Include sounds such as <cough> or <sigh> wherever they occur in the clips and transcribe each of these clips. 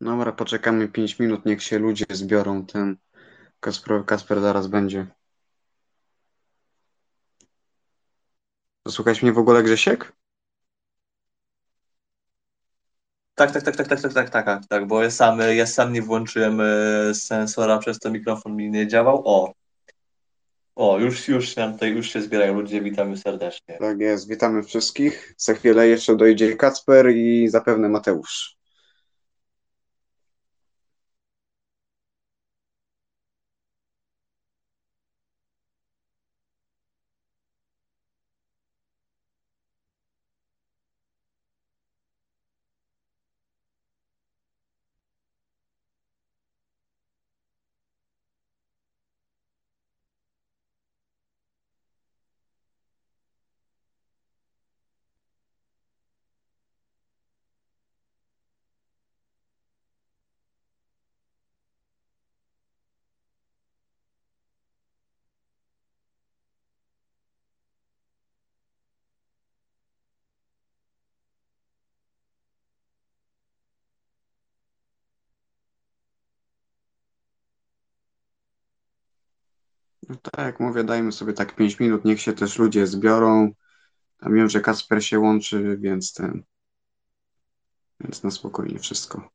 Dobra, poczekamy 5 minut, niech się ludzie zbiorą. Ten Kasper, Kasper zaraz będzie. Słuchałeś mnie w ogóle, Grzesiek? Tak, tak, tak, tak, tak, tak, tak, tak, tak, tak, bo ja sam, ja sam nie włączyłem e, sensora, przez to mikrofon mi nie działał. O, o, już, już nam tutaj, już się zbierają ludzie, witamy serdecznie. Tak jest, witamy wszystkich. Za chwilę jeszcze dojdzie Kacper i zapewne Mateusz. No tak, jak mówię, dajmy sobie tak 5 minut, niech się też ludzie zbiorą. Tam wiem, że Kasper się łączy, więc ten. Więc na spokojnie wszystko.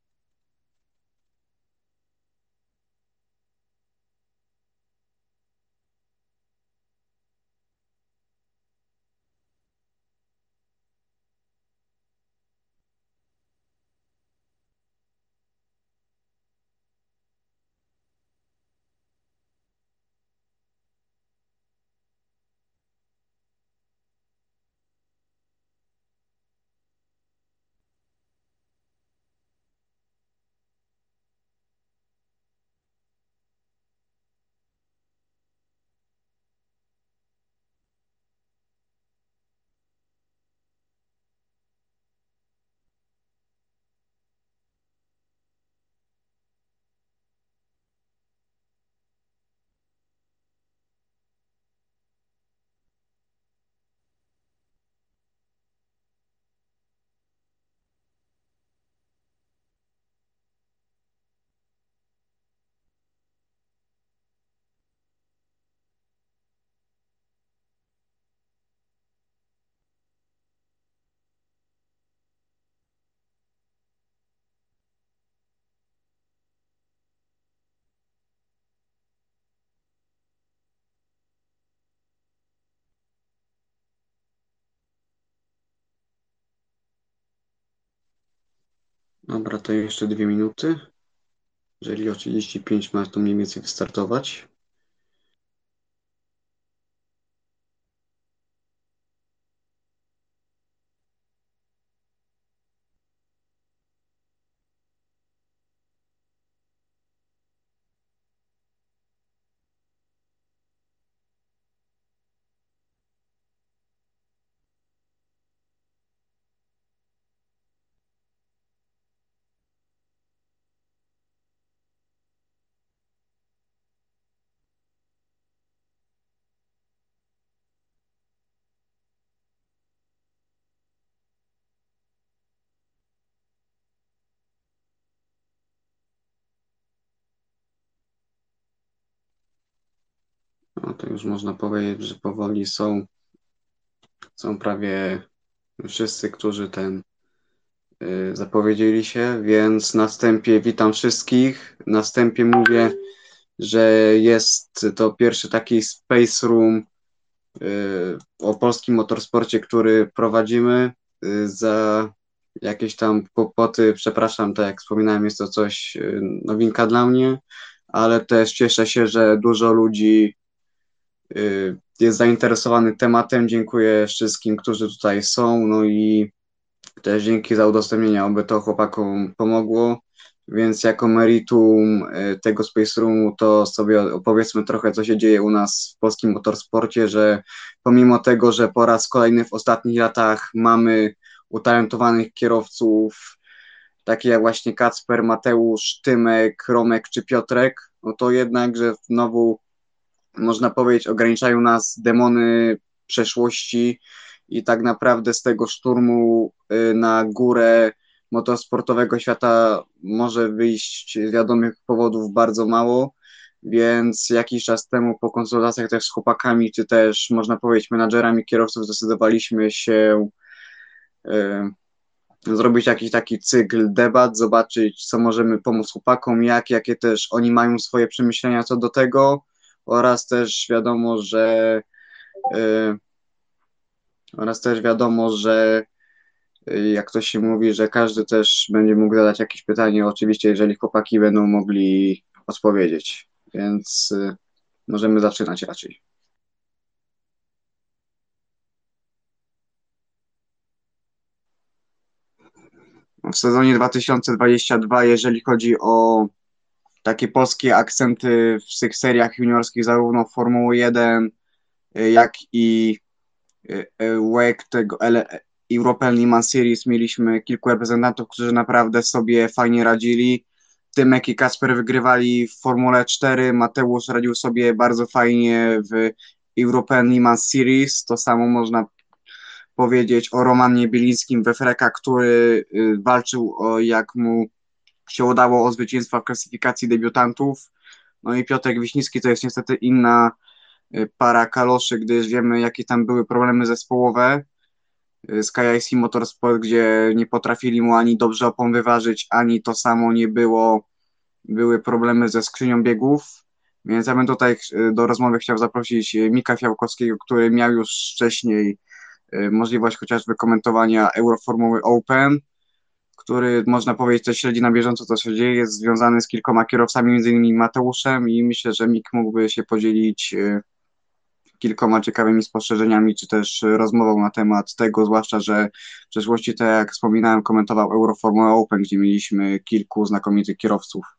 Dobra, to jeszcze dwie minuty. Jeżeli o 35 ma to mniej więcej wystartować. Już można powiedzieć, że powoli są, są prawie wszyscy, którzy ten y, zapowiedzieli się, więc na wstępie witam wszystkich. Na wstępie mówię, że jest to pierwszy taki Space Room y, o polskim motorsporcie, który prowadzimy y, za jakieś tam kłopoty. Przepraszam, tak jak wspominałem, jest to coś nowinka dla mnie, ale też cieszę się, że dużo ludzi jest zainteresowany tematem. Dziękuję wszystkim, którzy tutaj są. No i też dzięki za udostępnienie, aby to chłopakom pomogło. Więc jako meritum y, tego Space Roomu to sobie opowiedzmy trochę, co się dzieje u nas w polskim motorsporcie, że pomimo tego, że po raz kolejny w ostatnich latach mamy utalentowanych kierowców, takie jak właśnie Kacper, Mateusz, Tymek, Romek czy Piotrek, no to jednak, że znowu można powiedzieć, ograniczają nas demony przeszłości i tak naprawdę z tego szturmu y, na górę motosportowego świata może wyjść z wiadomych powodów bardzo mało, więc jakiś czas temu po konsultacjach też z chłopakami, czy też można powiedzieć menadżerami kierowców zdecydowaliśmy się y, zrobić jakiś taki cykl debat, zobaczyć co możemy pomóc chłopakom, jak, jakie też oni mają swoje przemyślenia co do tego oraz też wiadomo, że y, oraz też wiadomo, że y, jak to się mówi, że każdy też będzie mógł zadać jakieś pytanie, oczywiście jeżeli chłopaki będą mogli odpowiedzieć, więc y, możemy zaczynać raczej. W sezonie 2022, jeżeli chodzi o takie polskie akcenty w tych seriach juniorskich, zarówno Formuły 1, jak i WEC tego European Liman Series mieliśmy kilku reprezentantów, którzy naprawdę sobie fajnie radzili. Tymek i Kasper wygrywali w Formule 4, Mateusz radził sobie bardzo fajnie w European Liman Series, to samo można powiedzieć o Romanie Bielińskim we Freka, który y, walczył o jak mu się udało o zwycięstwa w klasyfikacji debiutantów. No i Piotrek Wiśnicki to jest niestety inna y, para kaloszy, gdyż wiemy jakie tam były problemy zespołowe y, z KIC Motorsport, gdzie nie potrafili mu ani dobrze opon wyważyć, ani to samo nie było, były problemy ze skrzynią biegów. Więc ja bym tutaj y, do rozmowy chciał zaprosić Mika Fiałkowskiego, który miał już wcześniej możliwość chociażby komentowania Euroformuły Open, który można powiedzieć też śledzi na bieżąco, co się dzieje, jest związany z kilkoma kierowcami, między innymi Mateuszem i myślę, że Mik mógłby się podzielić e, kilkoma ciekawymi spostrzeżeniami, czy też rozmową na temat tego, zwłaszcza, że w przeszłości, tak jak wspominałem, komentował Euroformula Open, gdzie mieliśmy kilku znakomitych kierowców.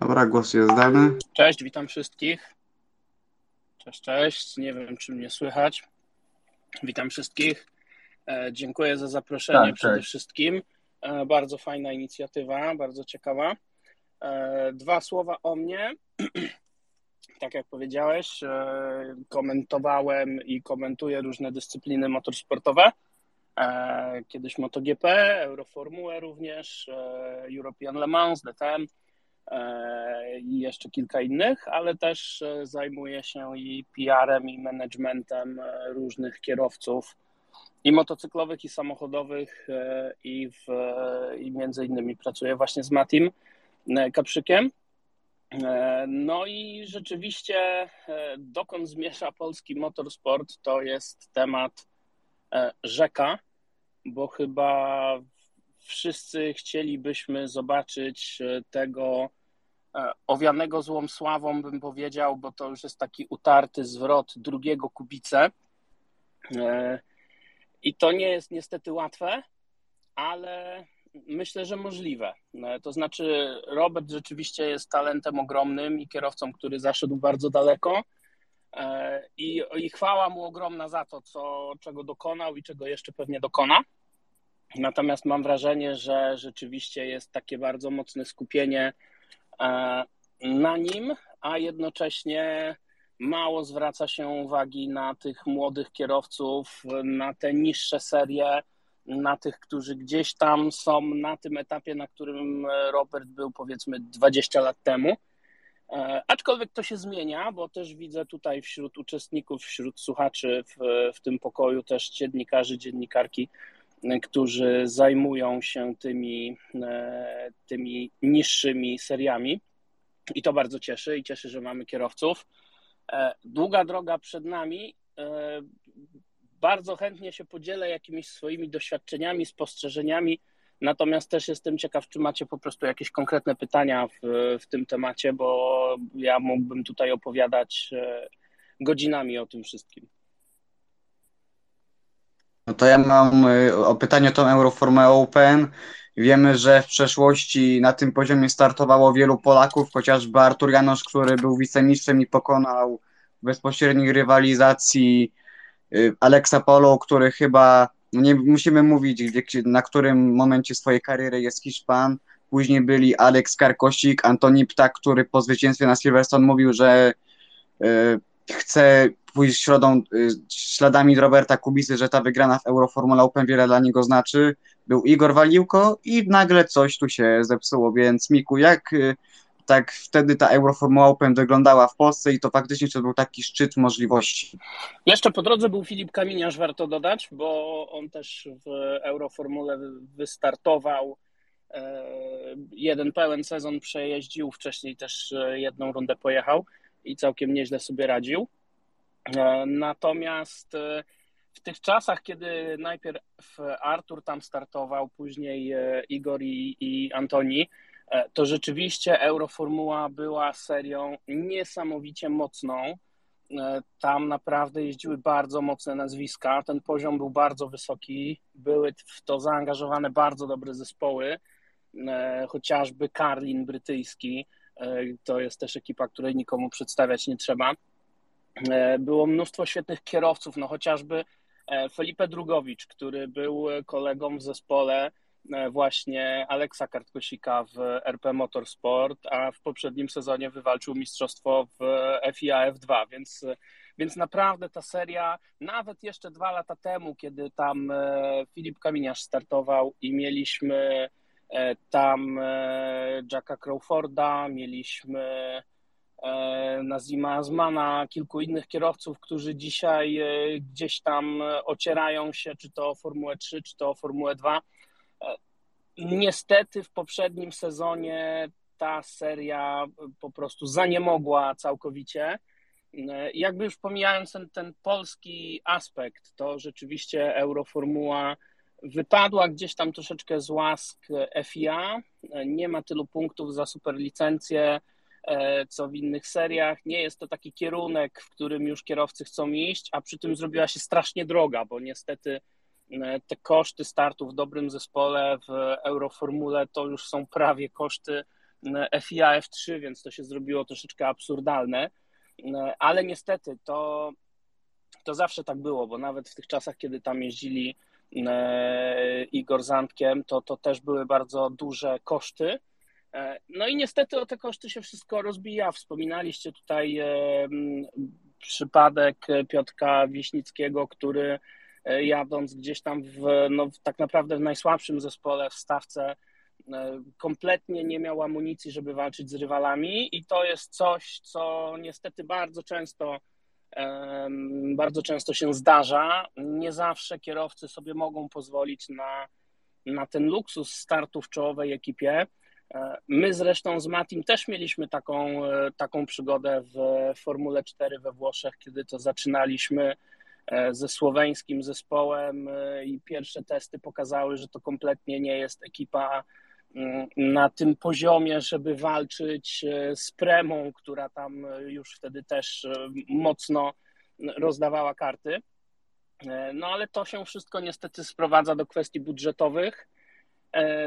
Dobra, głos jest dany. Cześć, witam wszystkich. Cześć, cześć. Nie wiem, czy mnie słychać. Witam wszystkich. E, dziękuję za zaproszenie tak, przede cześć. wszystkim. E, bardzo fajna inicjatywa, bardzo ciekawa. E, dwa słowa o mnie. <clears throat> tak jak powiedziałeś, e, komentowałem i komentuję różne dyscypliny motorsportowe. E, kiedyś MotoGP, Euroformułę również, e, European Le Mans, DTM i jeszcze kilka innych, ale też e, zajmuję się i PR-em, i managementem e, różnych kierowców i motocyklowych, i samochodowych, i, w, i między innymi pracuję właśnie z Matim Kaprzykiem. No i rzeczywiście, dokąd zmierza polski motorsport, to jest temat rzeka, bo chyba wszyscy chcielibyśmy zobaczyć tego E, owianego złą sławą, bym powiedział, bo to już jest taki utarty zwrot drugiego Kubice. E, I to nie jest niestety łatwe, ale myślę, że możliwe. E, to znaczy, Robert rzeczywiście jest talentem ogromnym i kierowcą, który zaszedł bardzo daleko. I, I chwała mu ogromna za to, co, czego dokonał i czego jeszcze pewnie dokona. Natomiast mam wrażenie, że rzeczywiście jest takie bardzo mocne skupienie E, na nim, a jednocześnie mało zwraca się uwagi na tych młodych kierowców, na te niższe serie, na tych, którzy gdzieś tam są na tym etapie, na którym Robert był powiedzmy 20 lat temu. E, aczkolwiek to się zmienia, bo też widzę tutaj wśród uczestników, wśród słuchaczy w, w tym pokoju też dziennikarzy, dziennikarki, którzy zajmują się tymi, e, tymi niższymi seriami. I to bardzo cieszy i cieszy, że mamy kierowców. E, długa droga przed nami. E, bardzo chętnie się podzielę jakimiś swoimi doświadczeniami, spostrzeżeniami Natomiast też jestem ciekaw, czy macie po prostu jakieś konkretne pytania w, w tym temacie, bo ja mógłbym tutaj opowiadać e, godzinami o tym wszystkim. No to ja mam y, o pytanie o tą Euroformę Open. Wiemy, że w przeszłości na tym poziomie startowało wielu Polaków, chociażby Artur Janosz, który był wicemistrzem i pokonał w bezpośredniej rywalizacji y, Aleksa Polo, który chyba, no nie musimy mówić, na którym momencie swojej kariery jest Hiszpan. Później byli Aleks Karkosik, Antoni Ptak, który po zwycięstwie na Silverstone mówił, że y, chce pójść środą, y, śladami Roberta Kubisy, że ta wygrana w Euroformula Open wiele dla niego znaczy. Był Igor Waliłko i nagle coś tu się zepsuło, więc Miku, jak y, tak wtedy ta Euroformula Open wyglądała w Polsce i to faktycznie to był taki szczyt możliwości. Jeszcze po drodze był Filip Kaminiarz, warto dodać, bo on też w Euroformule wystartował. E, jeden pełen sezon przejeździł, wcześniej też e, jedną rundę pojechał i całkiem nieźle sobie radził. E, natomiast e, w tych czasach, kiedy najpierw Artur tam startował, później e, Igor i, i Antoni, to rzeczywiście Euroformuła była serią niesamowicie mocną. Tam naprawdę jeździły bardzo mocne nazwiska. Ten poziom był bardzo wysoki. Były w to zaangażowane bardzo dobre zespoły, chociażby Karlin brytyjski. To jest też ekipa, której nikomu przedstawiać nie trzeba. E, było mnóstwo świetnych kierowców, no chociażby e, Felipe Drugowicz, który był kolegą w zespole e, właśnie Aleksa Kartkosika w RP Motorsport, a w poprzednim sezonie wywalczył mistrzostwo w FIA F2, więc, więc naprawdę ta seria, nawet jeszcze dwa lata temu, kiedy tam Filip Kaminiarz startował i mieliśmy tam Jacka Crawforda, mieliśmy Nazima Azmana, kilku innych kierowców, którzy dzisiaj e, gdzieś tam ocierają się, czy to o Formułę 3, czy to o Formułę 2. E, niestety w poprzednim sezonie ta seria po prostu zaniemogła całkowicie. Jakby już pomijając ten, ten polski aspekt, to rzeczywiście Euroformuła wypadła gdzieś tam troszeczkę z łask FIA. Nie ma tylu punktów za superlicencję E, co w innych seriach. Nie jest to taki kierunek, w którym już kierowcy chcą iść, a przy tym zrobiła się strasznie droga, bo niestety e, te koszty startu w dobrym zespole w Euroformule to już są prawie koszty e, FIA F3, więc to się zrobiło troszeczkę absurdalne, ale niestety to, to zawsze tak było, bo nawet w tych czasach, kiedy tam jeździli Igor Zantkiem, to, to też były bardzo duże koszty, E, no i niestety o te koszty się wszystko rozbija. Wspominaliście tutaj e, przypadek Piotka Wiśnickiego, który e, jadąc gdzieś tam w, no, tak naprawdę w najsłabszym zespole w stawce kompletnie nie miał amunicji, żeby walczyć z rywalami i to jest coś, co niestety bardzo często bardzo często się zdarza. Nie zawsze kierowcy sobie mogą pozwolić na, na ten luksus startu w czołowej ekipie. My zresztą z Matim też mieliśmy taką, e, taką przygodę w Formule 4 we Włoszech, kiedy to zaczynaliśmy e, ze słoweńskim zespołem e, i pierwsze testy pokazały, że to kompletnie nie jest ekipa mm, na tym poziomie, żeby walczyć z Premą, która tam już wtedy też mocno rozdawała karty. No ale to się wszystko niestety sprowadza do kwestii budżetowych E,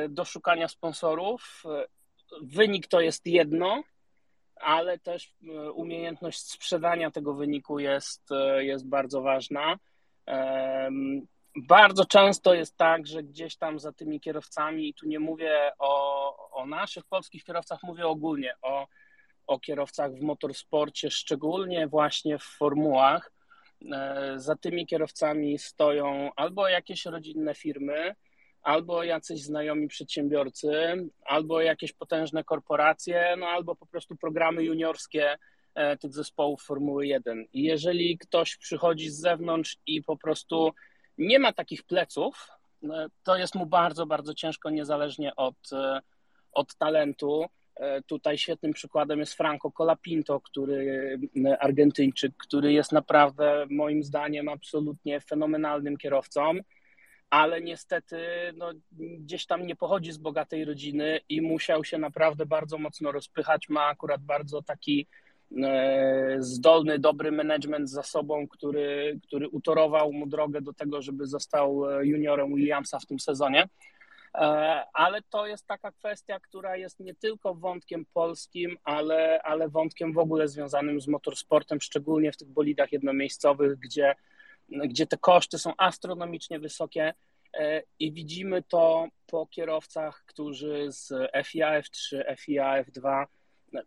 do szukania sponsorów. Wynik to jest jedno, ale też e, umiejętność sprzedania tego wyniku jest, e, jest bardzo ważna. Bardzo często jest tak, że gdzieś tam za tymi kierowcami, i tu nie mówię o, o naszych polskich kierowcach, mówię ogólnie o, o kierowcach w motorsporcie, szczególnie właśnie w formułach. Za tymi kierowcami stoją albo jakieś rodzinne firmy, albo jacyś znajomi przedsiębiorcy, albo jakieś potężne korporacje, no albo po prostu programy juniorskie e, tych zespołów Formuły 1. I jeżeli ktoś przychodzi z zewnątrz i po prostu nie ma takich pleców, e, to jest mu bardzo, bardzo ciężko, niezależnie od, e, od talentu. Tutaj świetnym przykładem jest Franco Colapinto, który Argentyńczyk, który jest naprawdę moim zdaniem absolutnie fenomenalnym kierowcą ale niestety no, gdzieś tam nie pochodzi z bogatej rodziny i musiał się naprawdę bardzo mocno rozpychać. Ma akurat bardzo taki e, zdolny, dobry management za sobą, który, który utorował mu drogę do tego, żeby został juniorem Williamsa w tym sezonie. E, ale to jest taka kwestia, która jest nie tylko wątkiem polskim, ale, ale wątkiem w ogóle związanym z motorsportem, szczególnie w tych bolidach jednomiejscowych, gdzie, gdzie te koszty są astronomicznie wysokie e, i widzimy to po kierowcach, którzy z FIA F3, FIA F2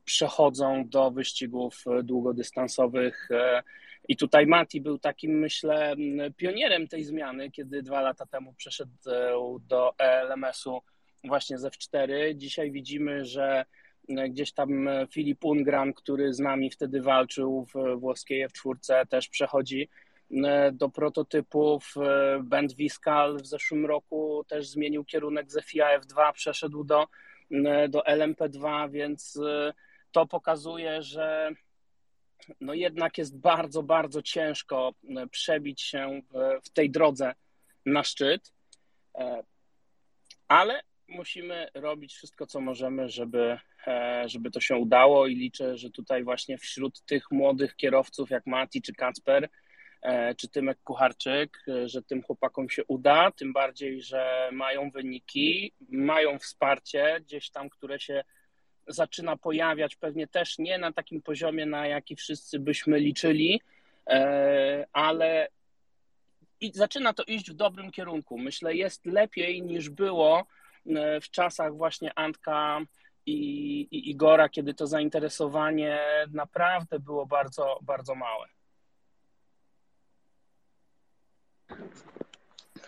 przechodzą do wyścigów długodystansowych e, i tutaj Mati był takim, myślę, pionierem tej zmiany, kiedy dwa lata temu przeszedł e, do LMS-u właśnie z F4. Dzisiaj widzimy, że e, gdzieś tam Filip Ungran, który z nami wtedy walczył w włoskiej F4, też przechodzi e, do prototypów. Bent Wiskal w zeszłym roku też zmienił kierunek z FIA F2, przeszedł do, do LMP2, więc to pokazuje, że no jednak jest bardzo, bardzo ciężko e, przebić się w, tej drodze na szczyt, e, ale musimy robić wszystko, co możemy, żeby, e, żeby to się udało i liczę, że tutaj właśnie wśród tych młodych kierowców jak Mati czy Kacper, czy Tymek Kucharczyk, że tym chłopakom się uda, tym bardziej, że mają wyniki, mają wsparcie gdzieś tam, które się zaczyna pojawiać, pewnie też nie na takim poziomie, na jaki wszyscy byśmy liczyli, e, ale i zaczyna to iść w dobrym kierunku. Myślę, jest lepiej niż było e, w czasach właśnie Antka i, i Igora, kiedy to zainteresowanie naprawdę było bardzo, bardzo małe.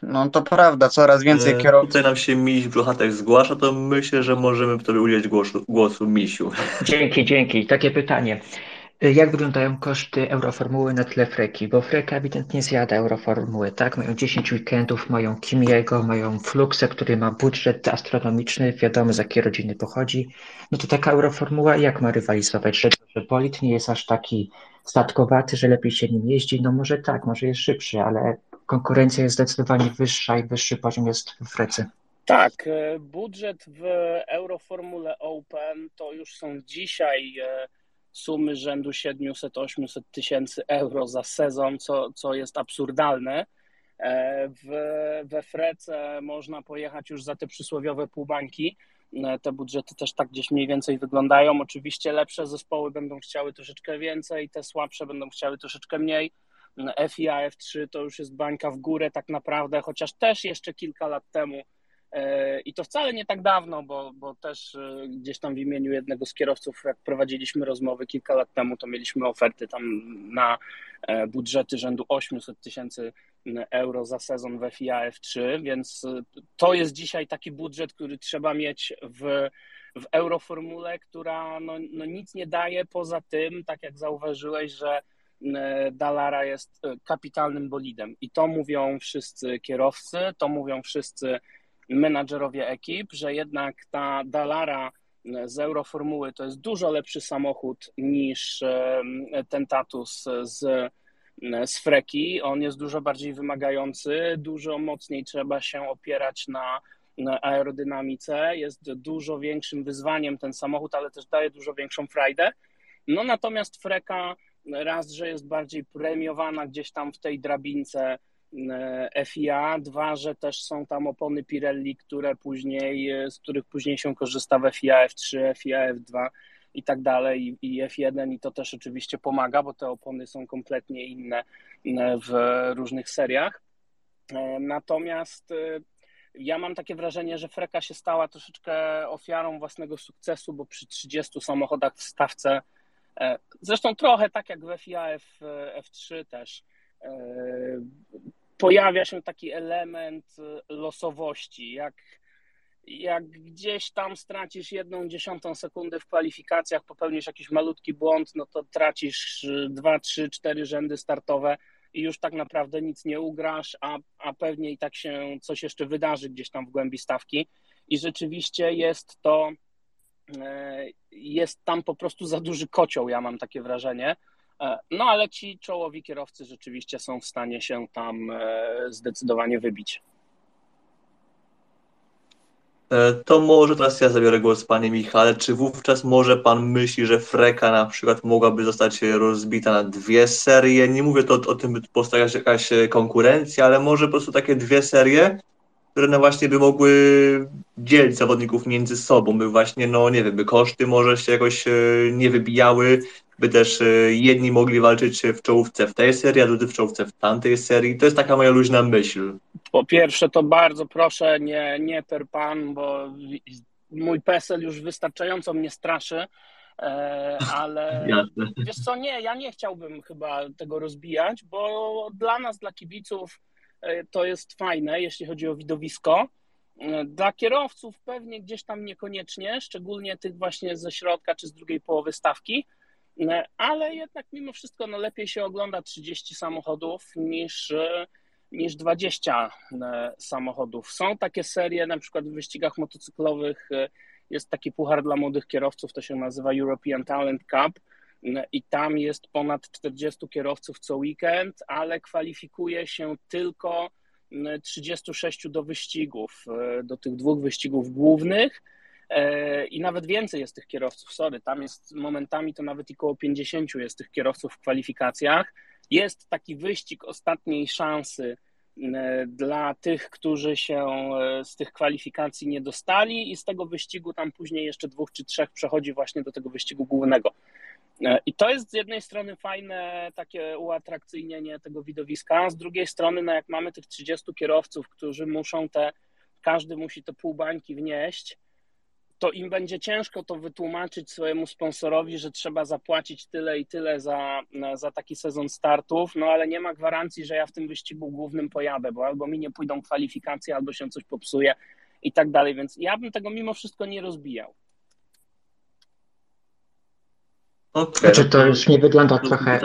No to prawda, coraz więcej e, kierowców. Tutaj nam się Miś Bluchatek zgłasza, to myślę, że możemy Tobie udzielić głosu, głosu Misiu. Dzięki, dzięki. Takie pytanie. E, jak wyglądają koszty Euroformuły na tle Freki? Bo Freka ewidentnie zjada Euroformuły, tak? Mają 10 weekendów, mają Kimiego, mają Fluxę, który ma budżet astronomiczny, wiadomo z jakiej rodziny pochodzi. No to taka Euroformuła jak ma rywalizować? Że, że bolid nie jest aż taki statkowaty, że lepiej się nim jeździ? No może tak, może jest szybszy, ale konkurencja jest zdecydowanie wyższa i wyższy poziom jest w Frecy. Tak, e, budżet w Euroformule Open to już są dzisiaj e, sumy rzędu 700-800 tysięcy euro za sezon, co, co jest absurdalne. E, w, we Frece można pojechać już za te przysłowiowe półbańki. Te budżety też tak gdzieś mniej więcej wyglądają. Oczywiście lepsze zespoły będą chciały troszeczkę więcej, te słabsze będą chciały troszeczkę mniej. FIA, F3 to już jest bańka w górę tak naprawdę, chociaż też jeszcze kilka lat temu e, i to wcale nie tak dawno, bo, bo też e, gdzieś tam w imieniu jednego z kierowców, jak prowadziliśmy rozmowy kilka lat temu, to mieliśmy oferty tam na e, budżety rzędu 800 tysięcy euro za sezon w FIA F3, więc to jest dzisiaj taki budżet, który trzeba mieć w, w Euroformule, która no, no nic nie daje poza tym, tak jak zauważyłeś, że Dalara jest e, kapitalnym bolidem i to mówią wszyscy kierowcy, to mówią wszyscy menadżerowie ekip, że jednak ta Dalara e, z Euroformuły to jest dużo lepszy samochód niż ten Tatus z, z Freki. On jest dużo bardziej wymagający, dużo mocniej trzeba się opierać na aerodynamice, jest dużo większym wyzwaniem ten samochód, ale też daje dużo większą frajdę. No natomiast Freka raz, że jest bardziej premiowana gdzieś tam w tej drabince e, FIA, dwa, że też są tam opony Pirelli, które później, e, z których później się korzysta w FIA F3, FIA F2 i tak dalej i F1 i to też oczywiście pomaga, bo te opony są kompletnie inne e, w różnych seriach. Natomiast ja mam takie wrażenie, że Freka się stała troszeczkę ofiarą własnego sukcesu, bo przy 30 samochodach w stawce E, zresztą trochę tak jak w FIA F, F3 też e, pojawia się taki element losowości. Jak, jak gdzieś tam stracisz jedną dziesiątą sekundy w kwalifikacjach, popełnisz jakiś malutki błąd, no to tracisz dwa, trzy, cztery rzędy startowe i już tak naprawdę nic nie ugrasz, a, a pewnie i tak się coś jeszcze wydarzy gdzieś tam w głębi stawki. I rzeczywiście jest to E, jest tam po prostu za duży kocioł, ja mam takie wrażenie. E, no ale ci czołowi kierowcy rzeczywiście są w stanie się tam e, zdecydowanie wybić. E, to może teraz ja zabiorę głos, panie Michale. Czy wówczas może pan myśli, że Freka na przykład mogłaby zostać rozbita na dwie serie? Nie mówię to o, o tym, by powstała jakaś konkurencja, ale może po prostu takie dwie serie, które no właśnie by mogły dzielić zawodników między sobą, by właśnie, no nie wiem, by koszty może się jakoś e, nie wybijały, by też e, jedni mogli walczyć w czołówce w tej serii, a drudzy w czołówce w tamtej serii. To jest taka moja luźna myśl. Po pierwsze, to bardzo proszę, nie, nie per pan, bo mój PESEL już wystarczająco mnie straszy, e, ale <laughs> Jasne. wiesz co, nie, ja nie chciałbym chyba tego rozbijać, bo dla nas, dla kibiców to jest fajne, jeśli chodzi o widowisko. Dla kierowców pewnie gdzieś tam niekoniecznie, szczególnie tych właśnie ze środka czy z drugiej połowy stawki, ale jednak mimo wszystko no, lepiej się ogląda 30 samochodów niż, niż 20 e, samochodów. Są takie serie, na przykład w wyścigach motocyklowych e, jest taki puchar dla młodych kierowców, to się nazywa European Talent Cup e, i tam jest ponad 40 kierowców co weekend, ale kwalifikuje się tylko 36 do wyścigów, do tych dwóch wyścigów głównych E, i nawet więcej jest tych kierowców, sorry, tam jest momentami to nawet około 50 jest tych kierowców w kwalifikacjach. Jest taki wyścig ostatniej szansy e, dla tych, którzy się e, z tych kwalifikacji nie dostali i z tego wyścigu tam później jeszcze dwóch czy trzech przechodzi właśnie do tego wyścigu głównego. I to jest z jednej strony fajne takie uatrakcyjnienie tego widowiska, z drugiej strony no jak mamy tych 30 kierowców, którzy muszą te, każdy musi te pół bańki wnieść, to im będzie ciężko to wytłumaczyć swojemu sponsorowi, że trzeba zapłacić tyle i tyle za, za taki sezon startów, no ale nie ma gwarancji, że ja w tym wyścigu głównym pojadę, bo albo mi nie pójdą kwalifikacje, albo się coś popsuje i tak dalej, więc ja bym tego mimo wszystko nie rozbijał. Okay. Znaczy to już nie wygląda trochę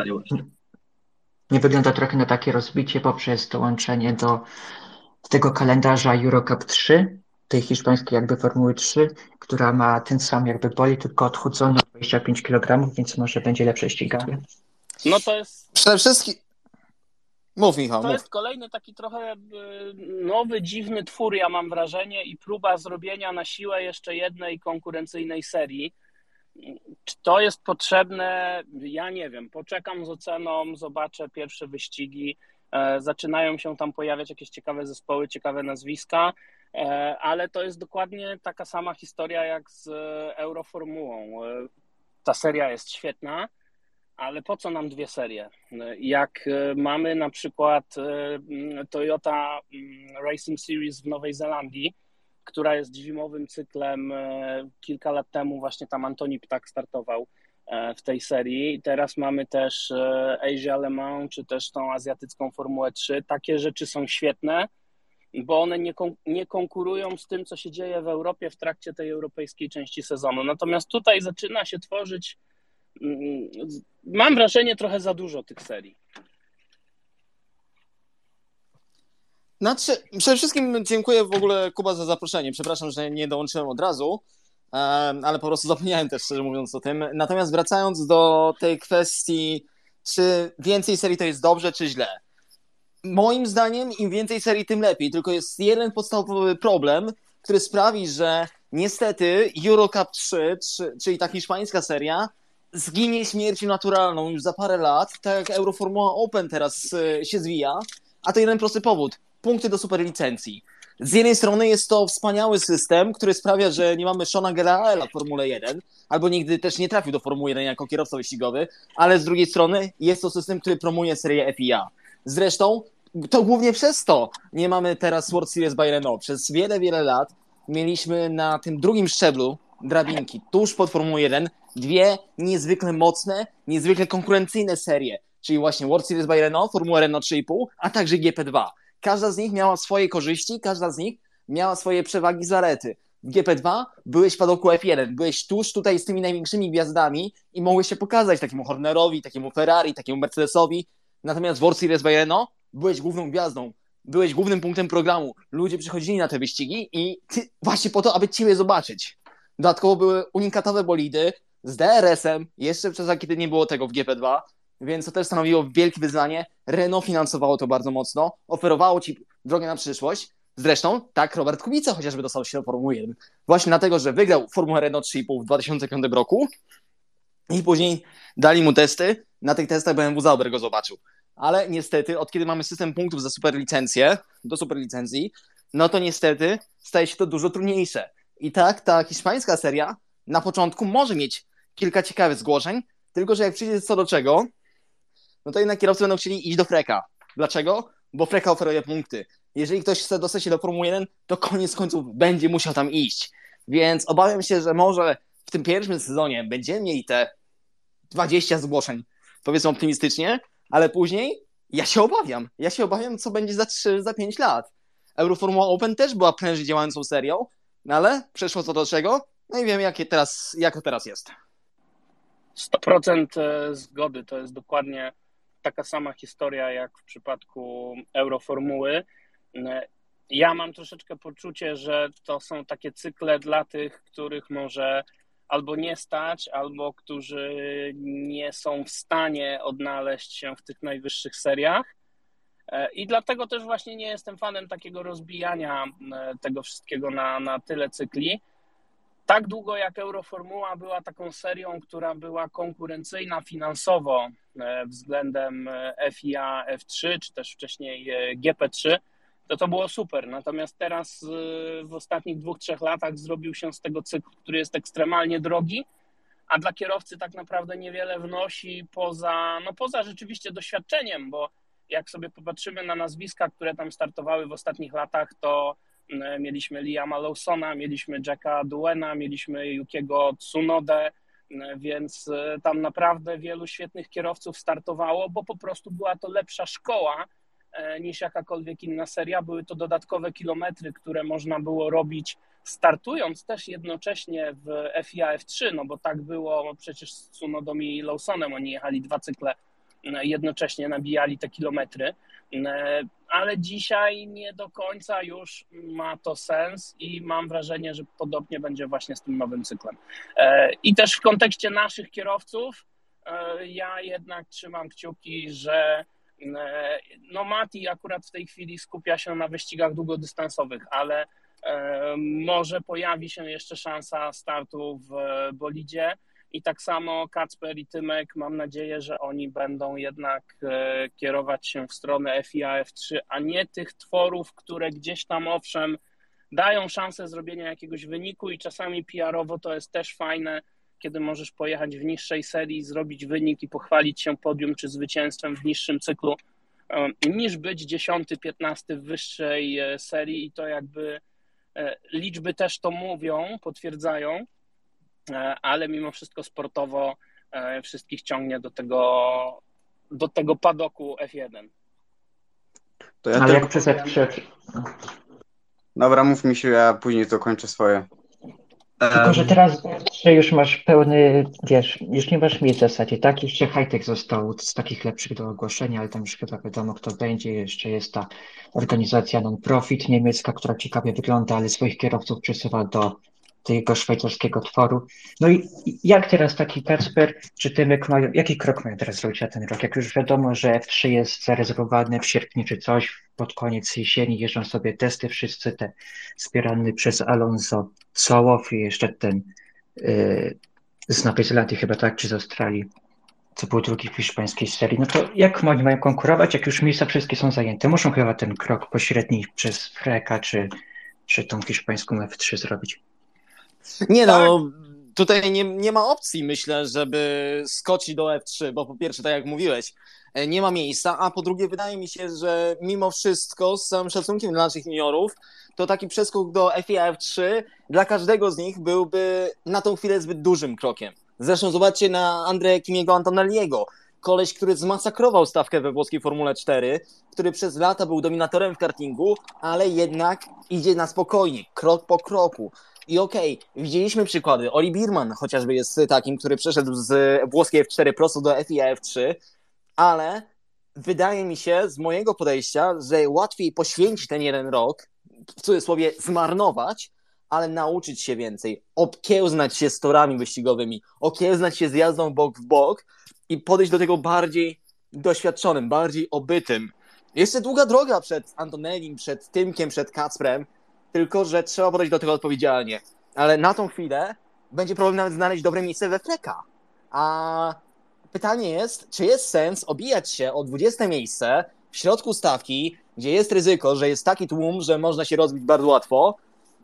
nie wygląda trochę na takie rozbicie poprzez dołączenie do tego kalendarza Eurocup 3, tej hiszpańskiej jakby Formuły 3, która ma ten sam jakby boli, tylko odchudzony o 25 kg, więc może będzie lepsze ściganie. No to jest... Przede wszystkim... Mów Michał, To mów. jest kolejny taki trochę nowy, dziwny twór, ja mam wrażenie, i próba zrobienia na siłę jeszcze jednej konkurencyjnej serii. Czy to jest potrzebne? Ja nie wiem. Poczekam z oceną, zobaczę pierwsze wyścigi. E, zaczynają się tam pojawiać jakieś ciekawe zespoły, ciekawe nazwiska. E, ale to jest dokładnie taka sama historia jak z Euroformułą. E, ta seria jest świetna, ale po co nam dwie serie? Jak mamy na przykład Toyota Racing Series w Nowej Zelandii, która jest zimowym cyklem, kilka lat temu właśnie tam Antoni Ptak startował w tej serii. Teraz mamy też Asia Le Mans, czy też tą azjatycką Formułę 3. Takie rzeczy są świetne, bo one nie, kon nie konkurują z tym, co się dzieje w Europie w trakcie tej europejskiej części sezonu. Natomiast tutaj zaczyna się tworzyć, mm, mam wrażenie, trochę za dużo tych serii. Znaczy, przede wszystkim dziękuję w ogóle Kuba za zaproszenie. Przepraszam, że nie dołączyłem od razu, ale po prostu <laughs> zapomniałem też, szczerze mówiąc, o tym. Natomiast wracając do tej kwestii, czy więcej serii to jest dobrze, czy źle moim zdaniem im więcej serii, tym lepiej. Tylko jest jeden podstawowy problem, który sprawi, że niestety Eurocup 3, czyli ta hiszpańska seria, zginie śmiercią naturalną już za parę lat, tak jak Euroformuła Open teraz e, się zwija, a to jeden prosty powód. Punkty do superlicencji. Z jednej strony jest to wspaniały system, który sprawia, że nie mamy Shona Geraela w Formule 1, albo nigdy też nie trafił do Formuły 1 jako kierowca wyścigowy, ale z drugiej strony jest to system, który promuje serię FIA. Zresztą to głównie przez to nie mamy teraz World Series by Renault. Przez wiele, wiele lat mieliśmy na tym drugim szczeblu drabinki, tuż pod Formułą 1, dwie niezwykle mocne, niezwykle konkurencyjne serie, czyli właśnie World Series by Renault, Formuła Renault 3,5, a także GP2. Każda z nich miała swoje korzyści, każda z nich miała swoje przewagi, zalety. W GP2 byłeś w padoku F1, byłeś tuż tutaj z tymi największymi gwiazdami i mogłeś się pokazać takiemu Hornerowi, takiemu Ferrari, takiemu Mercedesowi. Natomiast w World Series byłeś główną gwiazdą, byłeś głównym punktem programu. Ludzie przychodzili na te wyścigi i ty, właśnie po to, aby ciebie zobaczyć. Dodatkowo były unikatowe bolidy z DRS-em, jeszcze przez kiedy nie było tego w GP2, więc to też stanowiło wielkie wyzwanie. Renault finansowało to bardzo mocno, oferowało ci drogę na przyszłość. Zresztą tak Robert Kubica chociażby dostał się do Formuły 1. Właśnie dlatego, że wygrał Formułę Renault 3,5 w 2005 roku i później dali mu testy. Na tych testach BMW Zauber go zobaczył. Ale niestety, od kiedy mamy system punktów za superlicencję, do superlicencji, no to niestety staje się to dużo trudniejsze. I tak ta hiszpańska seria na początku może mieć kilka ciekawych zgłoszeń, tylko że jak przyjdzie co do czego, no to jednak kierowcy będą chcieli iść do Freka. Dlaczego? Bo Freka oferuje punkty. Jeżeli ktoś chce dostać się do Formuły 1, to koniec końców będzie musiał tam iść. Więc obawiam się, że może w tym pierwszym sezonie będziemy mieli te 20 zgłoszeń, powiedzmy optymistycznie, ale później ja się obawiam. Ja się obawiam, co będzie za 3, za 5 lat. Euroformuła Open też była prężnie działającą serią, no ale przeszło co do czego, no i wiem, jakie teraz, jak to teraz jest. 100% e, zgody. To jest dokładnie taka sama historia jak w przypadku Euroformuły. E, ja mam troszeczkę poczucie, że to są takie cykle dla tych, których może albo nie stać, albo którzy nie są w stanie odnaleźć się w tych najwyższych seriach. E, I dlatego też właśnie nie jestem fanem takiego rozbijania tego wszystkiego na, na tyle cykli tak długo jak Euroformuła była taką serią, która była konkurencyjna finansowo e, względem e, FIA F3, czy też wcześniej e, GP3, to to było super. Natomiast teraz w ostatnich dwóch, trzech latach zrobił się z tego cykl, który jest ekstremalnie drogi, a dla kierowcy tak naprawdę niewiele wnosi poza, no poza rzeczywiście doświadczeniem, bo jak sobie popatrzymy na nazwiska, które tam startowały w ostatnich latach, to mieliśmy Liama Lawsona, mieliśmy Jacka Duena, mieliśmy Yukiego Tsunodę, e, więc e, tam naprawdę wielu świetnych kierowców startowało, bo po prostu była to lepsza szkoła niż jakakolwiek inna seria. Były to dodatkowe kilometry, które można było robić startując też jednocześnie w FIA F3, no bo tak było przecież z Tsunodą i Lawsonem, oni jechali dwa cykle jednocześnie, nabijali te kilometry ale dzisiaj nie do końca już ma to sens i mam wrażenie, że podobnie będzie właśnie z tym nowym cyklem. E, I też w kontekście naszych kierowców, e, ja jednak trzymam kciuki, że e, no Mati akurat w tej chwili skupia się na wyścigach długodystansowych, ale może pojawi się jeszcze szansa startu w bolidzie i tak samo Kacper i Tymek, mam nadzieję, że oni będą jednak e, kierować się w stronę FIA F3, a nie tych tworów, które gdzieś tam owszem dają szansę zrobienia jakiegoś wyniku i czasami PR-owo to jest też fajne, kiedy możesz pojechać w niższej serii, zrobić wynik i pochwalić się podium czy zwycięstwem w niższym cyklu, e, niż być 10, 15 w wyższej e, serii. I to jakby liczby też to mówią, potwierdzają, ale mimo wszystko sportowo e, wszystkich ciągnie do tego, do tego padoku F1. To ja ale jak przez F3... Dobra, mów mi się, ja później to kończę swoje. Tylko, że teraz już masz pełny, wiesz, już nie masz miejsca w zasadzie, tak? Jeszcze hightech został z takich lepszych do ogłoszenia, ale tam już chyba wiadomo, kto będzie. Jeszcze jest ta organizacja non-profit niemiecka, która ciekawie wygląda, ale swoich kierowców przesuwa do tego szwajcarskiego tworu. No i jak teraz taki Kacper czy Tymek mają, jaki krok mają teraz zrobić na ten rok? Jak już wiadomo, że F3 jest zarezerwowany w sierpniu czy coś, pod koniec jesieni jeżdżą sobie testy wszyscy te wspierany przez Alonso Sołow i jeszcze ten yy, z Nowej Zelandii chyba tak, czy z Australii, co był drugi w hiszpańskiej serii. No to jak oni mają konkurować, jak już miejsca wszystkie są zajęte? Muszą chyba ten krok pośredni przez Freka czy, czy tą hiszpańską F3 zrobić. Nie no, tak. no, tutaj nie, nie ma opcji, myślę, żeby skoczyć do F3, bo po pierwsze, tak jak mówiłeś, e, nie ma miejsca, a po drugie wydaje mi się, że mimo wszystko, z całym szacunkiem dla naszych juniorów, to taki przeskok do FIA F3 dla każdego z nich byłby na tą chwilę zbyt dużym krokiem. Zresztą zobaczcie na Andrzeja Kimiego Antonelliego, koleś, który zmasakrował stawkę we włoskiej Formule 4, który przez lata był dominatorem w kartingu, ale jednak idzie na spokojnie, krok po kroku. I okej, okay, widzieliśmy przykłady. Oli Birman chociażby jest takim, który przeszedł z włoskiej F4 prosto do FIA F3, ale wydaje mi się z mojego podejścia, że łatwiej poświęcić ten jeden rok, w cudzysłowie zmarnować, ale nauczyć się więcej, okiełznać się z torami wyścigowymi, okiełznać się z jazdą bok w bok i podejść do tego bardziej doświadczonym, bardziej obytym. Jeszcze długa droga przed Antonelim, przed Tymkiem, przed Kacprem, tylko że trzeba podejść do tego odpowiedzialnie. Ale na tą chwilę będzie problem nawet znaleźć dobre miejsce we Freka. A pytanie jest, czy jest sens obijać się o 20 miejsce w środku stawki, gdzie jest ryzyko, że jest taki tłum, że można się rozbić bardzo łatwo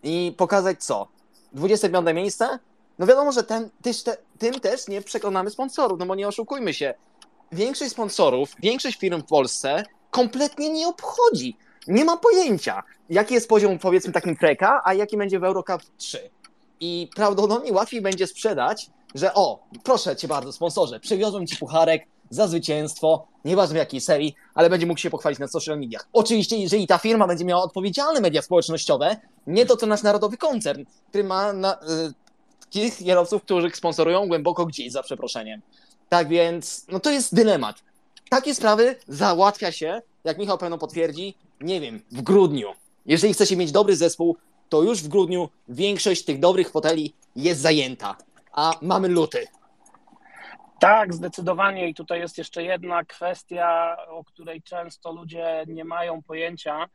i pokazać co? 25 miejsce? No wiadomo, że ten, te, tym też nie przekonamy sponsorów, no bo nie oszukujmy się. Większość sponsorów, większość firm w Polsce kompletnie nie obchodzi. Nie ma pojęcia, jaki jest poziom, powiedzmy, takim treka, a jaki będzie w Eurocup 3. I prawdopodobnie łatwiej będzie sprzedać, że o, proszę cię bardzo, sponsorze, przywiozłem ci pucharek za zwycięstwo, nieważne w jakiej serii, ale będzie mógł się pochwalić na social mediach. Oczywiście, jeżeli ta firma będzie miała odpowiedzialne media społecznościowe, nie to co nasz narodowy koncern, który ma na, y, kierowców, których sponsorują głęboko gdzieś, za przeproszeniem. Tak więc, no to jest dylemat. Takie sprawy załatwia się, jak Michał pewno potwierdzi, nie wiem, w grudniu. Jeżeli chcecie mieć dobry zespół, to już w grudniu większość tych dobrych foteli jest zajęta, a mamy luty. Tak, zdecydowanie. I tutaj jest jeszcze jedna kwestia, o której często ludzie nie mają pojęcia,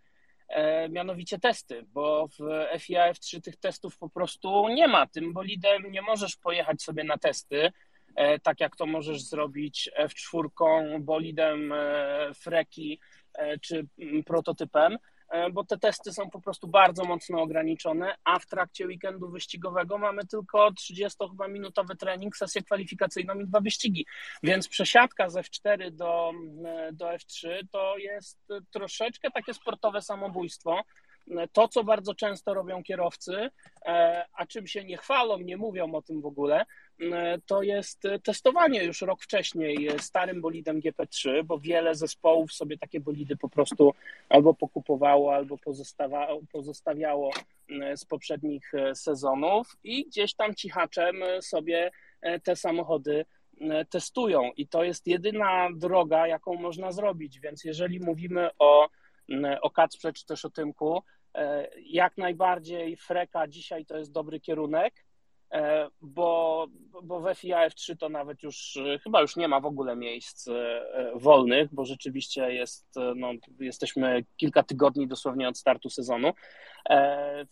e, mianowicie testy, bo w FIA F3 tych testów po prostu nie ma. Tym bolidem nie możesz pojechać sobie na testy, e, tak jak to możesz zrobić F4 bolidem e, Freki czy prototypem. E, bo te testy są po prostu bardzo mocno ograniczone, a w trakcie weekendu wyścigowego mamy tylko 30-minutowy trening, sesję kwalifikacyjną i dwa wyścigi. Więc przesiadka z F4 do, e, do F3 to jest troszeczkę takie sportowe samobójstwo. E, to, co bardzo często robią kierowcy, a czym się nie chwalą, nie mówią o tym w ogóle, E, to jest testowanie już rok wcześniej starym bolidem GP3, bo wiele zespołów sobie takie bolidy po prostu albo pokupowało, albo pozostawiało e, z poprzednich e, sezonów i gdzieś tam cichaczem sobie te samochody testują. I to jest jedyna droga, jaką można zrobić. Więc jeżeli mówimy o, o Kacprze czy też o Tymku, jak najbardziej Freka dzisiaj to jest dobry kierunek E, bo, bo w FIA F3 to nawet już chyba już nie ma w ogóle miejsc e, wolnych, bo rzeczywiście jest, no, jesteśmy kilka tygodni dosłownie od startu sezonu. E,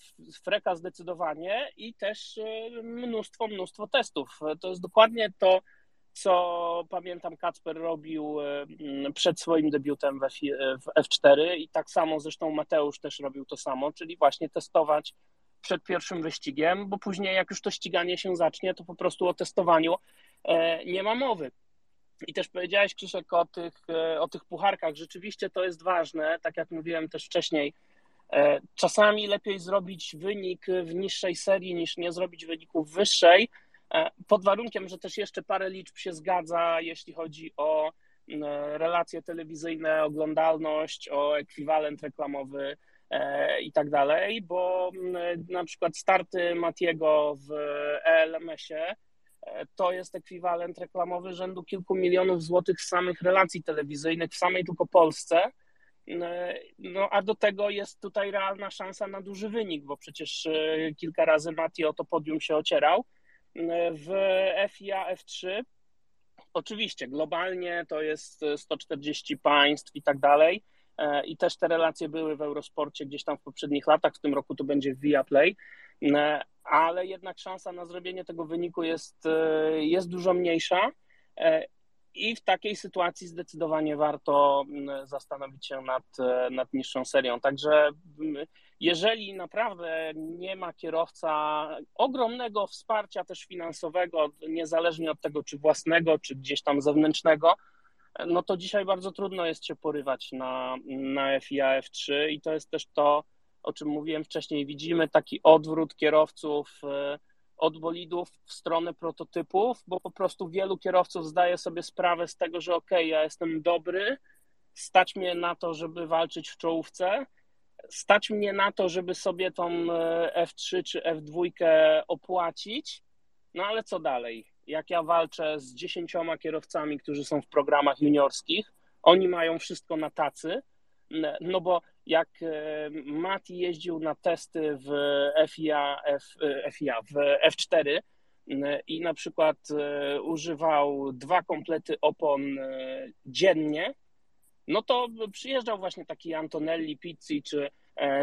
Freka zdecydowanie i też mnóstwo, mnóstwo testów. To jest dokładnie to, co pamiętam Kacper robił przed swoim debiutem w F4 i tak samo zresztą Mateusz też robił to samo, czyli właśnie testować przed pierwszym wyścigiem, bo później jak już to ściganie się zacznie, to po prostu o testowaniu e, nie ma mowy. I też powiedziałeś, Krzyszek, o tych, e, o tych pucharkach. Rzeczywiście to jest ważne, tak jak mówiłem też wcześniej. E, czasami lepiej zrobić wynik w niższej serii niż nie zrobić wyniku w wyższej, pod warunkiem, że też jeszcze parę liczb się zgadza, jeśli chodzi o relacje telewizyjne, oglądalność, o ekwiwalent reklamowy E, i tak dalej, bo mm, na przykład starty Matiego w ELMS-ie e, to jest ekwiwalent reklamowy rzędu kilku milionów złotych z samych relacji telewizyjnych w samej tylko Polsce. E, no a do tego jest tutaj realna szansa na duży wynik, bo przecież kilka razy Mati o to podium się ocierał. W FIA F3 oczywiście globalnie to jest 140 państw i tak dalej, E, i też te relacje były w Eurosporcie gdzieś tam w poprzednich latach, w tym roku to będzie w Viaplay, e, ale jednak szansa na zrobienie tego wyniku jest, e, jest dużo mniejsza i w takiej sytuacji zdecydowanie warto zastanowić się nad, nad niższą serią. Także jeżeli naprawdę nie ma kierowca ogromnego wsparcia też finansowego, niezależnie od tego, czy własnego, czy gdzieś tam zewnętrznego, no to dzisiaj bardzo trudno jest się porywać na, na FIA F3 i to jest też to, o czym mówiłem wcześniej. Widzimy taki odwrót kierowców e, od bolidów w stronę prototypów, bo po prostu wielu kierowców zdaje sobie sprawę z tego, że ok, ja jestem dobry, stać mnie na to, żeby walczyć w czołówce, stać mnie na to, żeby sobie tą e, F3 czy F2 opłacić, no ale co dalej? jak ja walczę z dziesięcioma kierowcami, którzy są w programach juniorskich, oni mają wszystko na tacy, no bo jak e, Mati jeździł na testy w FIA, F, e, FIA w F4 i na przykład e, używał dwa komplety opon dziennie, no to przyjeżdżał właśnie taki Antonelli Pizzi czy,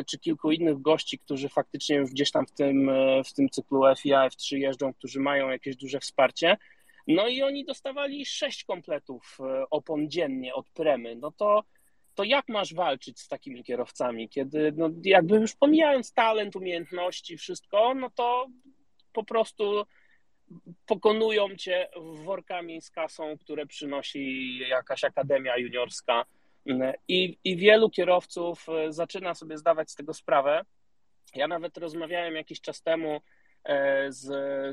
czy kilku innych gości, którzy faktycznie już gdzieś tam w tym, w tym cyklu FIA, F3 jeżdżą, którzy mają jakieś duże wsparcie. No i oni dostawali sześć kompletów opon dziennie od Premy. No to to jak masz walczyć z takimi kierowcami, kiedy no, jakby już pomijając talent, umiejętności, wszystko, no to po prostu pokonują cię workami z kasą, które przynosi jakaś akademia juniorska. I, I wielu kierowców e, zaczyna sobie zdawać z tego sprawę. Ja nawet rozmawiałem jakiś czas temu e, z,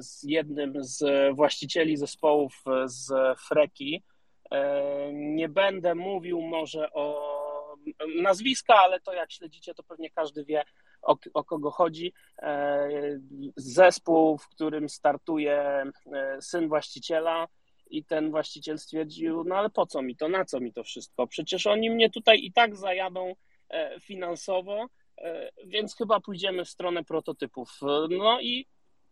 z jednym z właścicieli zespołów z Freki, E, nie będę mówił może o nazwiska, ale to jak śledzicie, to pewnie każdy wie, o, o, kogo chodzi. E, zespół, w którym startuje e, syn właściciela, i ten właściciel stwierdził: No ale po co mi to, na co mi to wszystko? Przecież oni mnie tutaj i tak zajadą finansowo, więc chyba pójdziemy w stronę prototypów. No i,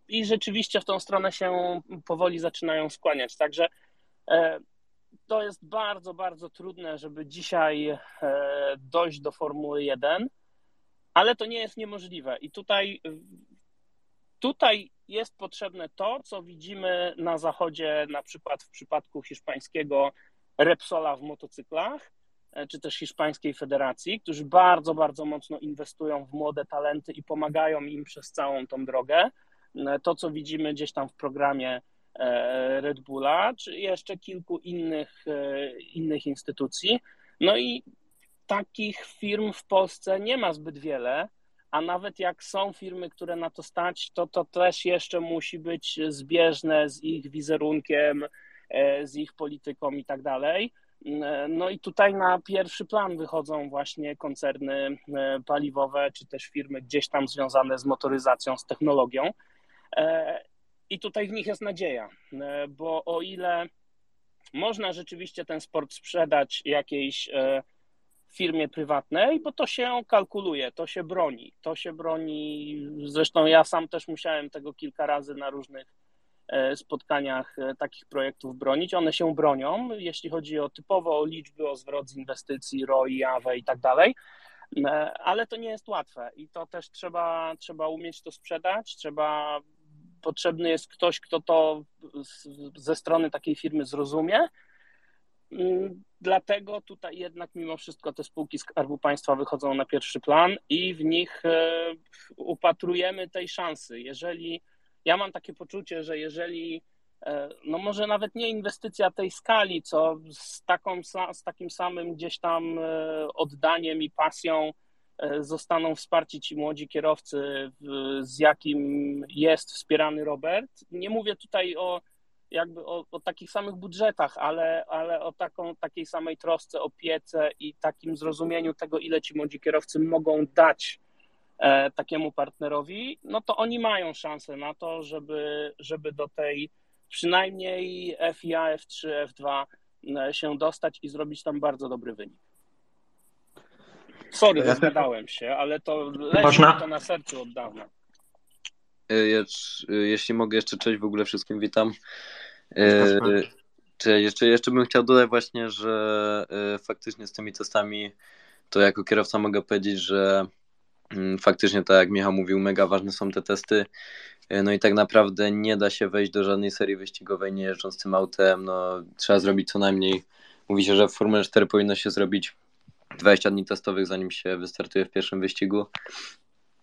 i rzeczywiście w tą stronę się powoli zaczynają skłaniać. Także to jest bardzo, bardzo trudne, żeby dzisiaj e, dojść do Formuły 1, ale to nie jest niemożliwe. I tutaj, tutaj jest potrzebne to, co widzimy na zachodzie, na przykład w przypadku hiszpańskiego Repsola w motocyklach, e, czy też hiszpańskiej federacji, którzy bardzo, bardzo mocno inwestują w młode talenty i pomagają im przez całą tą drogę. E, to, co widzimy gdzieś tam w programie Red Bulla, czy jeszcze kilku innych, e, innych instytucji. No i takich firm w Polsce nie ma zbyt wiele, a nawet jak są firmy, które na to stać, to to też jeszcze musi być zbieżne z ich wizerunkiem, e, z ich polityką i tak dalej. No i tutaj na pierwszy plan wychodzą właśnie koncerny paliwowe, czy też firmy gdzieś tam związane z motoryzacją, z technologią. I tutaj w nich jest nadzieja, e, bo o ile można rzeczywiście ten sport sprzedać jakiejś e, firmie prywatnej, bo to się kalkuluje, to się broni, to się broni. Zresztą ja sam też musiałem tego kilka razy na różnych e, spotkaniach takich projektów bronić. One się bronią, jeśli chodzi o typowo o liczby, o zwrot z inwestycji, ROI, AWE i tak dalej. Ale to nie jest łatwe i to też trzeba, trzeba umieć to sprzedać, trzeba potrzebny jest ktoś, kto to ze strony takiej firmy zrozumie. Mm, dlatego tutaj jednak mimo wszystko te spółki Skarbu Państwa wychodzą na pierwszy plan i w nich e, upatrujemy tej szansy. Jeżeli ja mam takie poczucie, że jeżeli e, no może nawet nie inwestycja tej skali, co z, taką, z takim samym gdzieś tam e, oddaniem i pasją zostaną wsparci ci młodzi kierowcy, z jakim jest wspierany Robert. Nie mówię tutaj o jakby o, o takich samych budżetach, ale, ale o taką, takiej samej trosce, opiece i takim zrozumieniu tego, ile ci młodzi kierowcy mogą dać e, takiemu partnerowi, no to oni mają szansę na to, żeby, żeby do tej przynajmniej FIA, F3, F2 się dostać i zrobić tam bardzo dobry wynik. Sorry, rozgadałem się, ale to leży mi to na sercu od dawna. E, e, jeśli mogę jeszcze cześć w ogóle wszystkim witam. E, czy jeszcze, jeszcze bym chciał dodać właśnie, że faktycznie z tymi testami to jako kierowca mogę powiedzieć, że mm, faktycznie tak jak Michał mówił, mega ważne są te testy. No i tak naprawdę nie da się wejść do żadnej serii wyścigowej nie jeżdżąc tym autem. No, trzeba zrobić co najmniej. Mówi się, że w Formule 4 powinno się zrobić 20 dni testowych, zanim się wystartuje w pierwszym wyścigu.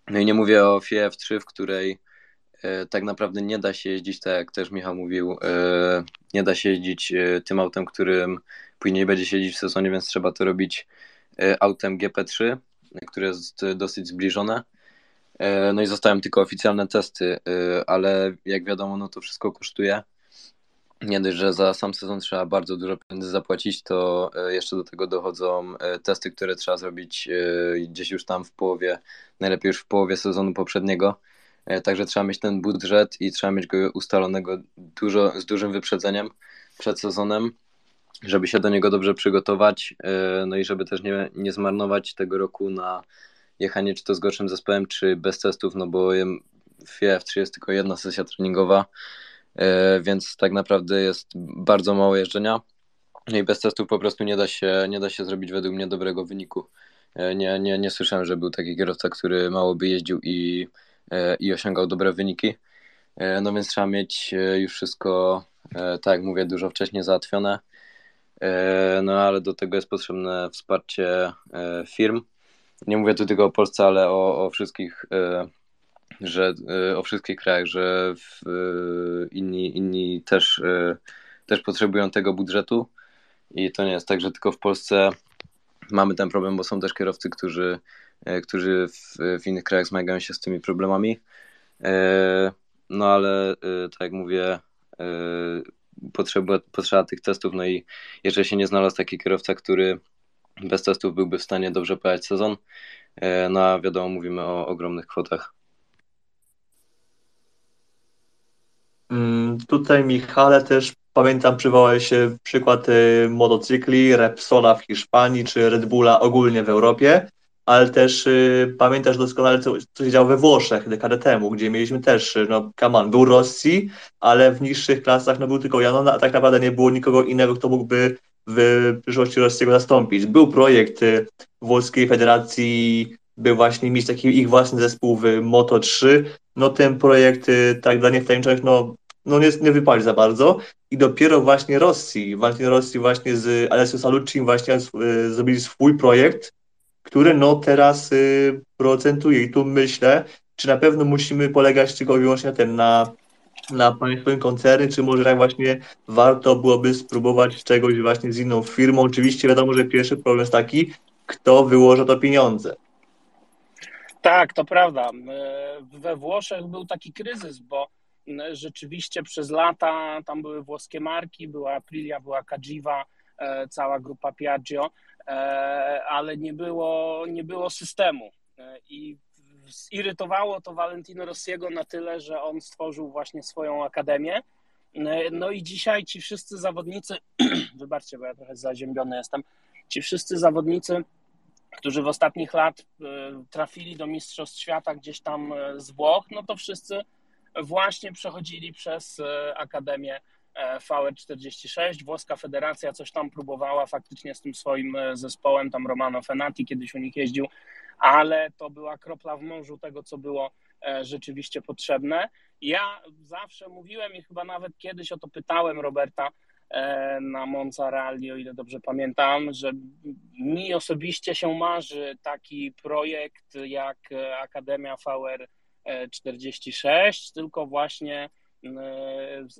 No i nie mówię o FIA F3, w której e, tak naprawdę nie da się jeździć, tak jak też Michał mówił, e, nie da się jeździć e, tym autem, którym później będzie się jeździć w sezonie, więc trzeba to robić autem GP3, które jest dosyć zbliżone. No i zostałem tylko oficjalne testy, ale jak wiadomo, no to wszystko kosztuje nie dość, że za sam sezon trzeba bardzo dużo pieniędzy zapłacić, to e, jeszcze do tego dochodzą e, testy, które trzeba zrobić e, gdzieś już tam w połowie, najlepiej już w połowie sezonu poprzedniego. Także trzeba mieć ten budżet i trzeba mieć go ustalonego dużo, z dużym wyprzedzeniem przed sezonem, żeby się do niego dobrze przygotować, no i żeby też nie, nie zmarnować tego roku na jechanie czy to z gorszym zespołem, czy bez testów, no bo w FF3 jest tylko jedna sesja treningowa, więc tak naprawdę jest bardzo mało jeżdżenia. I bez testów po prostu nie da się, nie da się zrobić według mnie dobrego wyniku. E, nie, nie, nie słyszałem, że był taki kierowca, który mało by jeździł i, e, i osiągał dobre wyniki. E, no więc trzeba mieć już wszystko, tak jak mówię, dużo wcześniej załatwione. No ale do tego jest potrzebne wsparcie firm. Nie mówię tu tylko o Polsce, ale o, o wszystkich, że o wszystkich krajach, że inni, inni też, też potrzebują tego budżetu. I to nie jest tak, że tylko w Polsce mamy ten problem, bo są też kierowcy, którzy, którzy w, w innych krajach zmagają się z tymi problemami. No ale tak jak mówię, potrzeba, potrzeba tych testów, no i jeżeli się nie znalazł taki kierowca, który bez testów byłby w stanie dobrze pojechać sezon, no a wiadomo, mówimy o ogromnych kwotach. Tutaj Michale też Pamiętam, przywołał się przykład y, motocykli, Repsola w Hiszpanii, czy Red Bulla ogólnie w Europie, ale też y, pamiętasz doskonale, co, co się działo we Włoszech dekadę temu, gdzie mieliśmy też, y, no, Kaman, był Rossi, ale w niższych klasach no, był tylko Janon, a tak naprawdę nie było nikogo innego, kto mógłby w przyszłości Rossiego zastąpić. Był projekt Włoskiej Federacji, by właśnie mieć taki ich własny zespół w Moto3. No ten projekt, tak dla niewtajemniczonych, no no nie, nie wypali za bardzo i dopiero właśnie Rosji, Valentino Rossi właśnie z Alessio Salucci właśnie y, zrobili swój projekt, który no teraz y, procentuje i tu myślę, czy na pewno musimy polegać tylko i wyłącznie na ten, na, na państwowym koncerny, czy może tak właśnie warto byłoby spróbować czegoś właśnie z inną firmą. Oczywiście wiadomo, że pierwszy problem jest taki, kto wyłoży to pieniądze. Tak, to prawda. We Włoszech był taki kryzys, bo rzeczywiście przez lata tam były włoskie marki, była Aprilia, była Cagiva, e, cała grupa Piaggio, e, ale nie było, nie było systemu. E, I zirytowało to Valentino Rossiego na tyle, że on stworzył właśnie swoją akademię. No i dzisiaj ci wszyscy zawodnicy, <clears throat> wybaczcie, bo ja trochę zaziębiony jestem, ci wszyscy zawodnicy, którzy w ostatnich lat trafili do Mistrzostw Świata gdzieś tam z Włoch, no to wszyscy właśnie przechodzili przez e, Akademię e, VR46. Włoska Federacja coś tam próbowała faktycznie z tym swoim e, zespołem, tam Romano Fenati kiedyś u nich jeździł, ale to była kropla w morzu tego, co było rzeczywiście potrzebne. Ja zawsze mówiłem i chyba nawet kiedyś o to pytałem Roberta na Monza Rally, o ile dobrze pamiętam, że mi osobiście się marzy taki projekt jak Akademia VR 46, tylko właśnie e,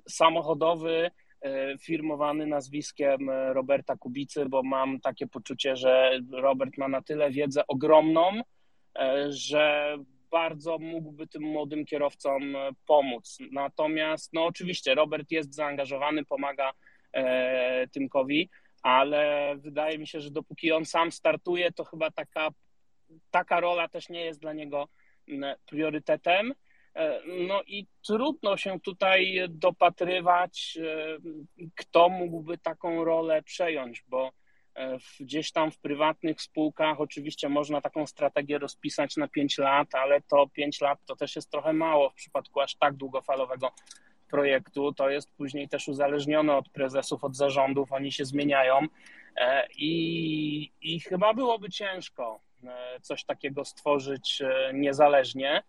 samochodowy, e, firmowany nazwiskiem Roberta Kubicy, bo mam takie poczucie, że Robert ma na tyle wiedzę ogromną, e, że bardzo mógłby tym młodym kierowcom pomóc. Natomiast, no oczywiście, Robert jest zaangażowany, pomaga Tymkowi, ale wydaje mi się, że dopóki on sam startuje, to chyba taka, taka rola też nie jest dla niego priorytetem. E, no i trudno się tutaj dopatrywać, e, kto mógłby taką rolę przejąć, bo e, gdzieś tam w prywatnych spółkach oczywiście można taką strategię rozpisać na 5 lat, ale to 5 lat to też jest trochę mało w przypadku aż tak długofalowego projektu. To jest później też uzależnione od prezesów, od zarządów, oni się zmieniają i, i chyba byłoby ciężko coś takiego stworzyć e, niezależnie.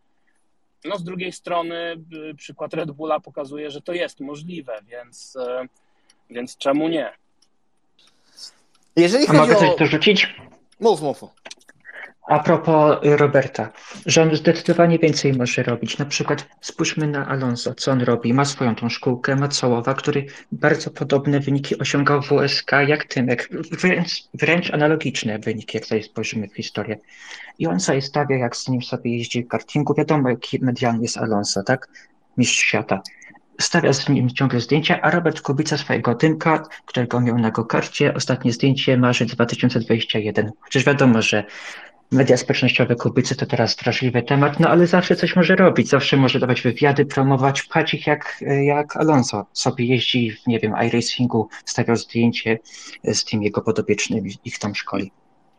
No z drugiej strony przykład Red Bulla pokazuje, że to jest możliwe, więc, e, więc czemu nie? Jeżeli chodzi mogę coś o... dorzucić? Mów, mów. A propos Roberta, że on zdecydowanie więcej może robić. Na przykład spójrzmy na Alonso, co on robi. Ma swoją tą szkółkę Macołowa, który bardzo podobne wyniki osiągał w WSK jak Tymek. Wręcz, wręcz analogiczne wyniki, jak sobie spojrzymy w historię. I on sobie stawia, jak z nim sobie jeździ w kartingu. Wiadomo, jaki medialny jest Alonso, tak? Mistrz świata stawia z nim ciągle zdjęcia, a Robert Kubica swojego Tymka, którego miał na go karcie, ostatnie zdjęcie marzec 2021. Chociaż wiadomo, że media społecznościowe Kubicy to teraz drażliwy temat, no ale zawsze coś może robić, zawsze może dawać wywiady, promować, pchać ich jak, jak Alonso. Sobie jeździ w, nie wiem, iRacingu, stawiał zdjęcie z tym jego podobiecznym, ich tam szkoli.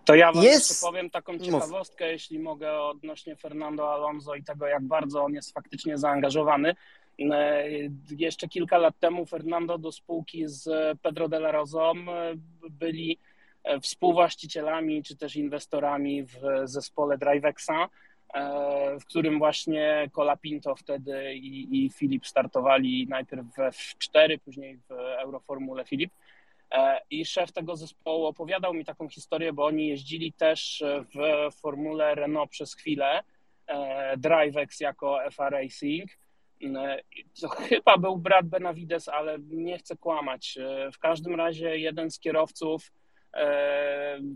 To ja wam powiem taką ciekawostkę, jeśli mogę, odnośnie Fernando Alonso i tego, jak bardzo on jest faktycznie zaangażowany. Jeszcze kilka lat temu Fernando do spółki z Pedro de la Rozą byli współwłaścicielami czy też inwestorami w zespole Drivexa, w którym właśnie Colapinto wtedy i, i Filip startowali najpierw w F4, później w Euroformule Filip. E, I szef tego zespołu opowiadał mi taką historię, bo oni jeździli też w formule Renault przez chwilę, e, DriveX jako FA Racing. E, to chyba był brat Benavides, ale nie chcę kłamać. W każdym razie jeden z kierowców,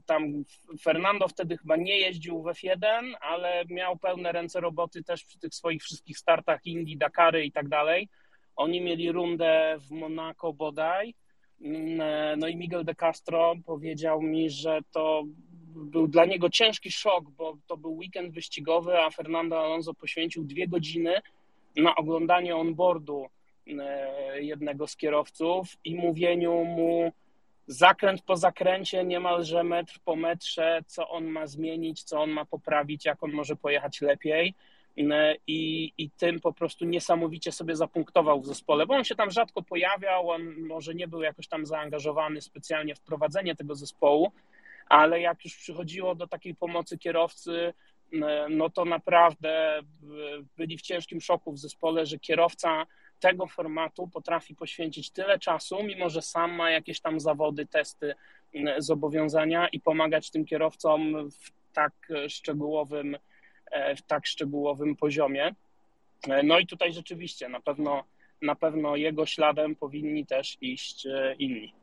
tam Fernando wtedy chyba nie jeździł w F1, ale miał pełne ręce roboty też przy tych swoich wszystkich startach Indii, Dakary i tak dalej. Oni mieli rundę w Monaco bodaj Mm, no i Miguel de Castro powiedział mi, że to był dla niego ciężki szok, bo to był weekend wyścigowy, a Fernando Alonso poświęcił dwie godziny na oglądanie onboardu e, jednego z kierowców i mówieniu mu zakręt po zakręcie, niemalże metr po metrze, co on ma zmienić, co on ma poprawić, jak on może pojechać lepiej. E, i, i tym po prostu niesamowicie sobie zapunktował w zespole, bo on się tam rzadko pojawiał, on może nie był jakoś tam zaangażowany specjalnie w prowadzenie tego zespołu, ale jak już przychodziło do takiej pomocy kierowcy, e, no to naprawdę byli w ciężkim szoku w zespole, że kierowca tego formatu potrafi poświęcić tyle czasu, mimo że sam ma jakieś tam zawody, testy, zobowiązania i pomagać tym kierowcom w tak szczegółowym E, w tak szczegółowym poziomie. E, no i tutaj rzeczywiście na pewno, na pewno jego śladem powinni też iść e, inni.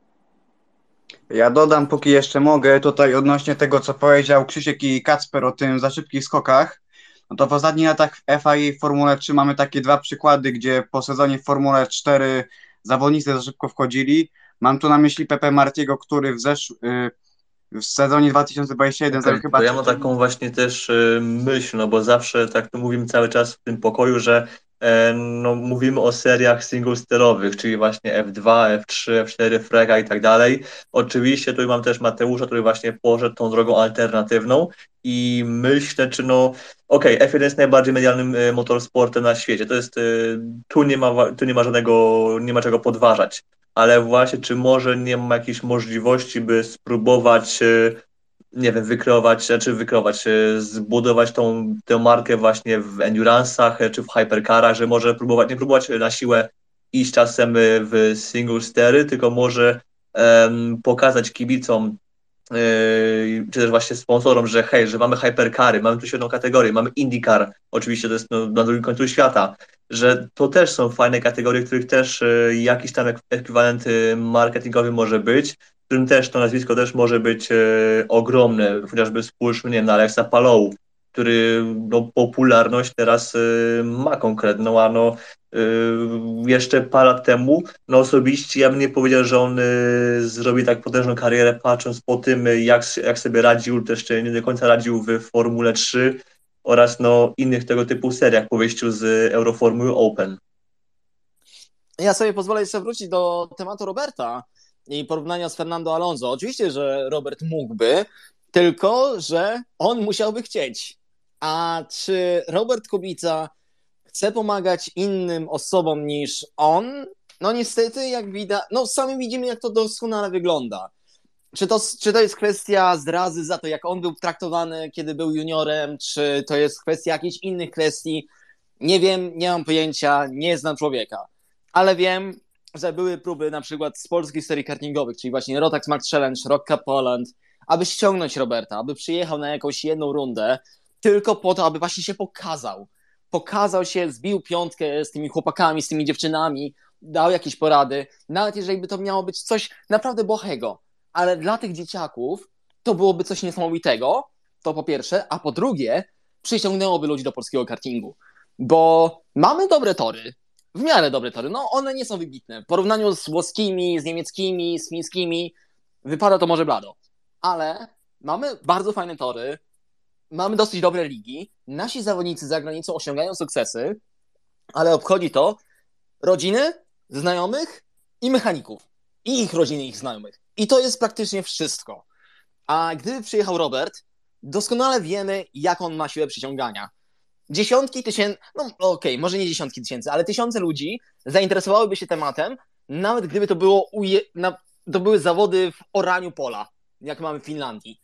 Ja dodam, póki jeszcze mogę, tutaj odnośnie tego, co powiedział Krzysiek i Kacper o tym za szybkich skokach. No to w ostatnich latach w FIA w Formule 3 mamy takie dwa przykłady, gdzie po sezonie w Formule 4 zawodnicy za szybko wchodzili. Mam tu na myśli Pepe Martiego, który w zesz w sezonie 2021 okay, chyba... To ja mam taką właśnie też y, myśl, no bo zawsze tak to mówimy cały czas w tym pokoju, że no, mówimy o seriach single-sterowych, czyli właśnie F2, F3, F4, Frega i tak dalej. Oczywiście tu mam też Mateusza, który właśnie poszedł tą drogą alternatywną i myślę, czy no okej, okay, F1 jest najbardziej medialnym e, motorsportem na świecie, to jest, e, tu nie ma, tu nie ma żadnego, nie ma czego podważać ale właśnie czy może nie ma jakiejś możliwości, by spróbować, e, nie wiem, wykreować, czy wykreować, e, zbudować tą tę markę właśnie w endurance'ach e, czy w hypercarach, że może próbować, nie próbować na siłę iść czasem w single stery, tylko może um, pokazać kibicom czy też właśnie sponsorom, że hej, że mamy hypercary, mamy tu świetną kategorię, mamy IndyCar, oczywiście to jest no, na drugim końcu świata, że to też są fajne kategorie, których też e, jakiś tam ekwiwalent e, marketingowy może być, którym też to nazwisko też może być e, ogromne, chociażby spójrzmy, nie na Alexa Palou, który no, popularność teraz ma konkretną, a no jeszcze parę lat temu, no osobiście ja bym nie powiedział, że on zrobi tak potężną karierę, patrząc po tym, jak, jak sobie radził, też nie do końca radził w Formule 3, oraz no, innych tego typu seriach po wyjściu z Euroformuły Open. Ja sobie pozwolę jeszcze wrócić do tematu Roberta i porównania z Fernando Alonso. Oczywiście, że Robert mógłby, tylko że on musiałby chcieć. A czy Robert Kubica chce pomagać innym osobom niż on? No niestety, jak widać, no sami widzimy, jak to doskonale wygląda. Czy to, czy to jest kwestia zdrazy za to, jak on był traktowany, kiedy był juniorem, czy to jest kwestia jakichś innych kwestii? Nie wiem, nie mam pojęcia, nie znam człowieka. Ale wiem, że były próby na przykład z polskich serii kartingowych, czyli właśnie Rotax Max Challenge, Rock Cup Poland, aby ściągnąć Roberta, aby przyjechał na jakąś jedną rundę, tylko po to, aby właśnie się pokazał. Pokazał się, zbił piątkę z tymi chłopakami, z tymi dziewczynami, dał jakieś porady, nawet jeżeli by to miało być coś naprawdę błahego ale dla tych dzieciaków to byłoby coś niesamowitego, to po pierwsze, a po drugie, przyciągnęłoby ludzi do polskiego kartingu, bo mamy dobre tory, w miarę dobre tory, no one nie są wybitne, w porównaniu z włoskimi, z niemieckimi, z fińskimi, wypada to może blado, ale mamy bardzo fajne tory, mamy dosyć dobre ligi, nasi zawodnicy za granicą osiągają sukcesy, ale obchodzi to rodziny, znajomych i mechaników. I ich rodziny, ich znajomych. I to jest praktycznie wszystko. A gdyby przyjechał Robert, doskonale wiemy, jak on ma siłę przyciągania. Dziesiątki tysięcy, no okej, okay, może nie dziesiątki tysięcy, ale tysiące ludzi zainteresowałyby się tematem, nawet gdyby to było uje, na, to były zawody w oraniu pola, jak mamy w Finlandii.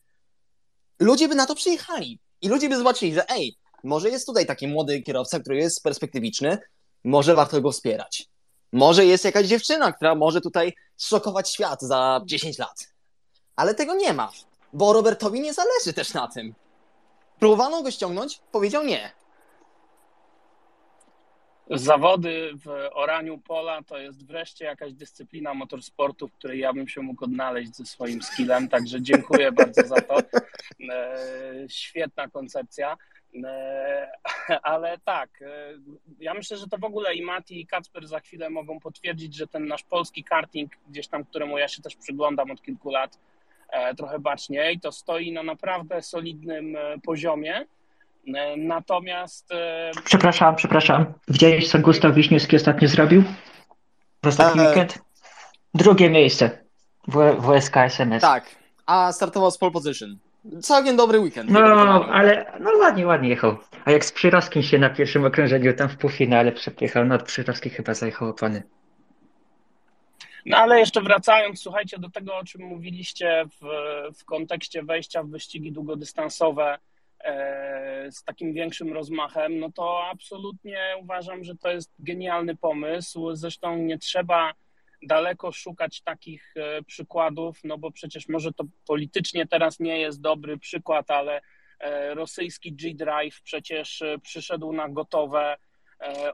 Ludzie by na to przyjechali i ludzie by zobaczyli, że ej, może jest tutaj taki młody kierowca, który jest perspektywiczny, może warto go wspierać. Może jest jakaś dziewczyna, która może tutaj szokować świat za 10 lat. Ale tego nie ma, bo Robertowi nie zależy też na tym. Próbowano go ściągnąć, powiedział nie. Zawody w oraniu pola to jest wreszcie jakaś dyscyplina motorsportu, w której ja bym się mógł odnaleźć ze swoim skillem, także dziękuję <laughs> bardzo za to. E, świetna koncepcja. E, ale tak, e, ja myślę, że to w ogóle i Mati i Kacper za chwilę mogą potwierdzić, że ten nasz polski karting, gdzieś tam, któremu ja się też przyglądam od kilku lat, trochę baczniej, to stoi na naprawdę solidnym poziomie. Natomiast. Przepraszam, przepraszam. Widziałeś, co Gustaw Wiśniewski ostatnio zrobił? W ostatni weekend? Drugie miejsce w WSK SMS. Tak, a startował z pole position. Całkiem dobry weekend. No, ale no ładnie, ładnie jechał. A jak z Przyroskiem się na pierwszym okrążeniu tam w półfinale przepychał, no od Przyrowski chyba zajechał opony. No ale jeszcze wracając, słuchajcie, do tego, o czym mówiliście w, w kontekście wejścia w wyścigi długodystansowe, E, z takim większym rozmachem, no to absolutnie uważam, że to jest genialny pomysł. Zresztą nie trzeba daleko szukać takich e, przykładów, no bo przecież może to politycznie teraz nie jest dobry przykład, ale e, rosyjski G-Drive przecież przyszedł na gotowe,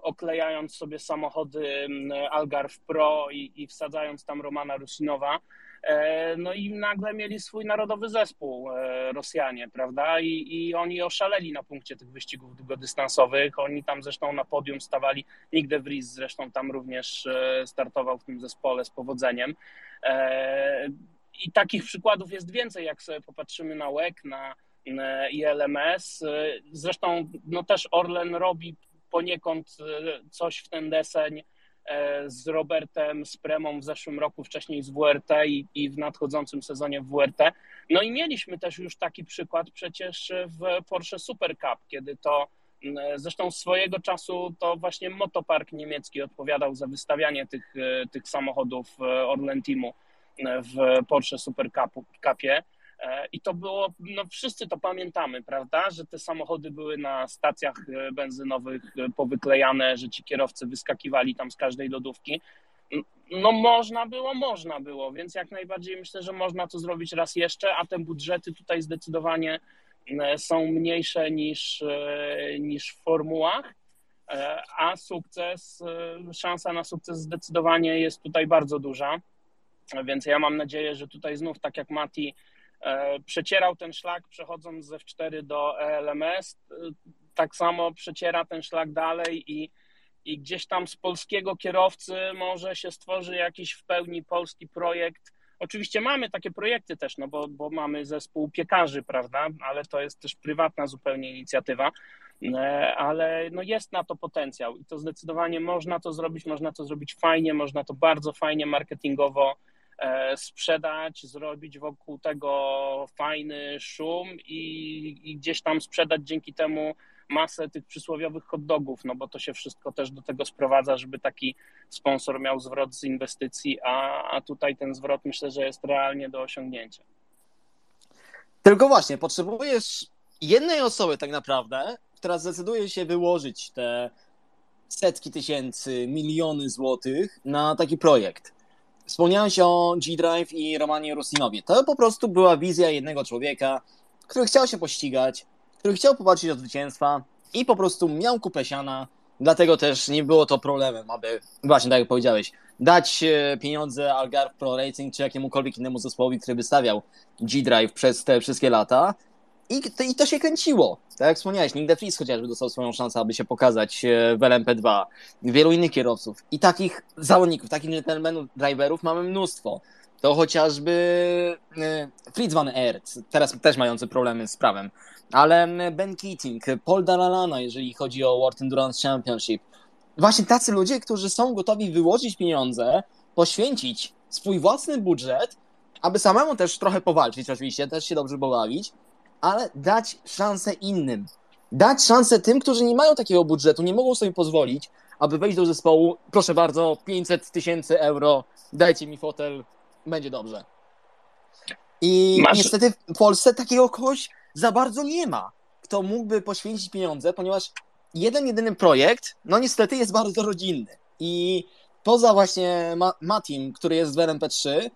oklejając sobie samochody Algarve Pro i, i wsadzając tam Romana Rusinowa. E, no i nagle mieli swój narodowy zespół e, Rosjanie, prawda? I, I oni oszaleli na punkcie tych wyścigów długodystansowych. Oni tam zresztą na podium stawali. Nick de Vries zresztą tam również e, startował w tym zespole z powodzeniem. I takich przykładów jest więcej, jak sobie popatrzymy na WEC, na ILMS. Zresztą no też Orlen robi poniekąd coś w ten deseń z Robertem Spremą w zeszłym roku, wcześniej z WRT i, i, w nadchodzącym sezonie w WRT. No i mieliśmy też już taki przykład przecież w Porsche Super Cup, kiedy to zresztą swojego czasu to właśnie Motopark niemiecki odpowiadał za wystawianie tych, e, tych samochodów e, Orlen Teamu w Porsche Super Cupie. E, I to było, no wszyscy to pamiętamy, prawda, że te samochody były na stacjach e, benzynowych e, powyklejane, że ci kierowcy wyskakiwali tam z każdej lodówki. No można było, można było, więc jak najbardziej myślę, że można to zrobić raz jeszcze, a te budżety tutaj zdecydowanie są mniejsze niż, niż w formułach, a sukces, szansa na sukces zdecydowanie jest tutaj bardzo duża, więc ja mam nadzieję, że tutaj znów, tak jak Mati przecierał ten szlak przechodząc z F4 do ELMS, e, tak samo przeciera ten szlak dalej i, i gdzieś tam z polskiego kierowcy może się stworzy jakiś w pełni polski projekt. Oczywiście mamy takie projekty też, no bo, bo mamy zespół piekarzy, prawda, ale to jest też prywatna zupełnie inicjatywa, e, ale no jest na to potencjał i to zdecydowanie można to zrobić, można to zrobić fajnie, można to bardzo fajnie marketingowo E, sprzedać, zrobić wokół tego fajny szum i, i, gdzieś tam sprzedać dzięki temu masę tych przysłowiowych hot dogów, no bo to się wszystko też do tego sprowadza, żeby taki sponsor miał zwrot z inwestycji, a, a tutaj ten zwrot myślę, że jest realnie do osiągnięcia. Tylko właśnie, potrzebujesz jednej osoby tak naprawdę, która zdecyduje się wyłożyć te setki tysięcy, miliony złotych na taki projekt. Wspomniałeś o G-Drive i Romanie Rusinowie. To po prostu była wizja jednego człowieka, który chciał się pościgać, który chciał popatrzeć od zwycięstwa i po prostu miał kupę siana, dlatego też nie było to problemem, aby, właśnie tak jak powiedziałeś, dać e, pieniądze Algarve Pro Racing czy jakiemukolwiek innemu zespołowi, który wystawiał G-Drive przez te wszystkie lata, i, I to się kręciło. Tak jak wspomniałeś, Nick de Vries chociażby dostał swoją szansę, aby się pokazać e, w LMP2. Wielu innych kierowców. I takich zawodników, takich gentlemanów, driverów mamy mnóstwo. To chociażby e, Fritz van Aert, teraz też mający problemy z prawem, ale Ben Keating, Paul Dalalana, jeżeli chodzi o World Endurance Championship. Właśnie tacy ludzie, którzy są gotowi wyłożyć pieniądze, poświęcić swój własny budżet, aby samemu też trochę powalczyć, oczywiście, też się dobrze pobawić, ale dać szansę innym. dać szansę tym, którzy nie mają takiego budżetu, nie mogą sobie pozwolić, aby wejść do zespołu, proszę bardzo, 500 tysięcy euro, dajcie mi fotel, będzie dobrze. I Masz... niestety w Polsce takiego kogoś za bardzo nie ma, kto mógłby poświęcić pieniądze, ponieważ jeden, jedyny projekt, no niestety jest bardzo rodzinny. I poza właśnie Ma Matim, który jest w RMP3,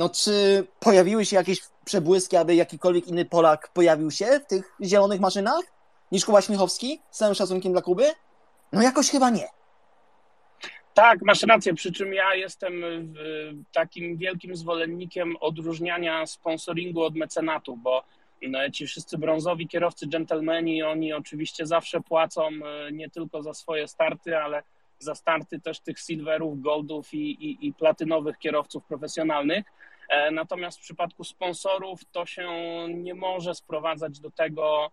no czy pojawiły się jakieś przebłyski, aby jakikolwiek inny Polak pojawił się w tych zielonych maszynach niż Kuba Śmiechowski? Z całym szacunkiem dla Kuby? No jakoś chyba nie. Tak, masz rację, przy czym ja jestem takim wielkim zwolennikiem odróżniania sponsoringu od mecenatu, bo no, ci wszyscy brązowi kierowcy, dżentelmeni, oni oczywiście zawsze płacą e, nie tylko za swoje starty, ale za starty też tych silverów, goldów i, i, i platynowych kierowców profesjonalnych. E, natomiast w przypadku sponsorów to się nie może sprowadzać do tego,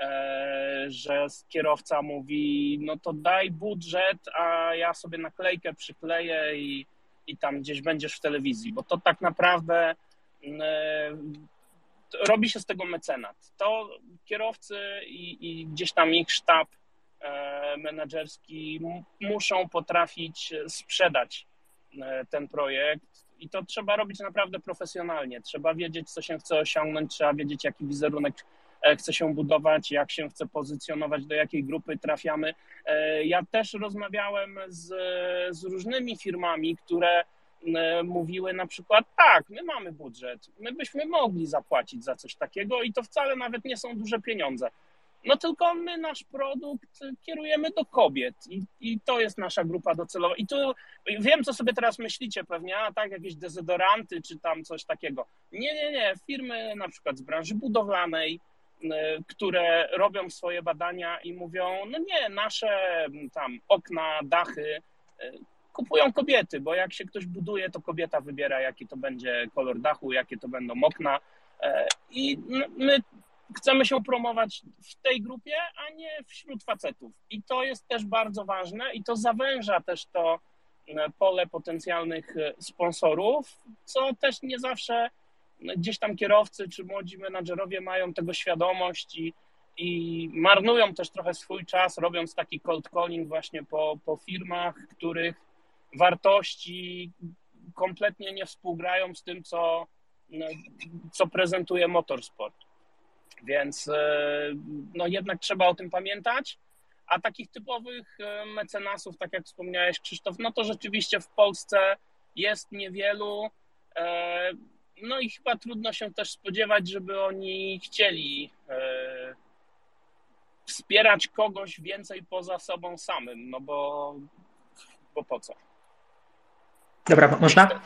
e, że kierowca mówi, no to daj budżet, a ja sobie naklejkę przykleję i, i tam gdzieś będziesz w telewizji, bo to tak naprawdę robi się z tego mecenat. To kierowcy i, i gdzieś tam ich sztab e, menedżerski muszą potrafić sprzedać e, ten projekt i to trzeba robić naprawdę profesjonalnie. Trzeba wiedzieć, co się chce osiągnąć, trzeba wiedzieć, jaki wizerunek e, chce się budować, jak się chce pozycjonować, do jakiej grupy trafiamy. Ja też rozmawiałem z, z różnymi firmami, które E, mówiły na przykład, tak, my mamy budżet, my byśmy mogli zapłacić za coś takiego i to wcale nawet nie są duże pieniądze. No tylko my nasz produkt kierujemy do kobiet i, i to jest nasza grupa docelowa. I tu wiem, co sobie teraz myślicie pewnie, a tak, jakieś dezodoranty czy tam coś takiego. Nie, nie, nie, firmy na przykład z branży budowlanej, e, które robią swoje badania i mówią, no nie, nasze tam okna, dachy, e, kupują kobiety, bo jak się ktoś buduje, to kobieta wybiera, jaki to będzie kolor dachu, jakie to będą okna. E, I my chcemy się promować w tej grupie, a nie wśród facetów. I to jest też bardzo ważne i to zawęża też to e, pole potencjalnych e, sponsorów, co też nie zawsze gdzieś tam kierowcy czy młodzi menadżerowie mają tego świadomość i, i marnują też trochę swój czas, robiąc taki cold calling właśnie po, po firmach, których wartości kompletnie nie współgrają z tym, co, co prezentuje motorsport. Więc e, no jednak trzeba o tym pamiętać. A takich typowych e, mecenasów, tak jak wspomniałeś, Krzysztof, no to rzeczywiście w Polsce jest niewielu. E, no i chyba trudno się też spodziewać, żeby oni chcieli wspierać kogoś więcej poza sobą samym, no bo, bo po co? Dobra, można?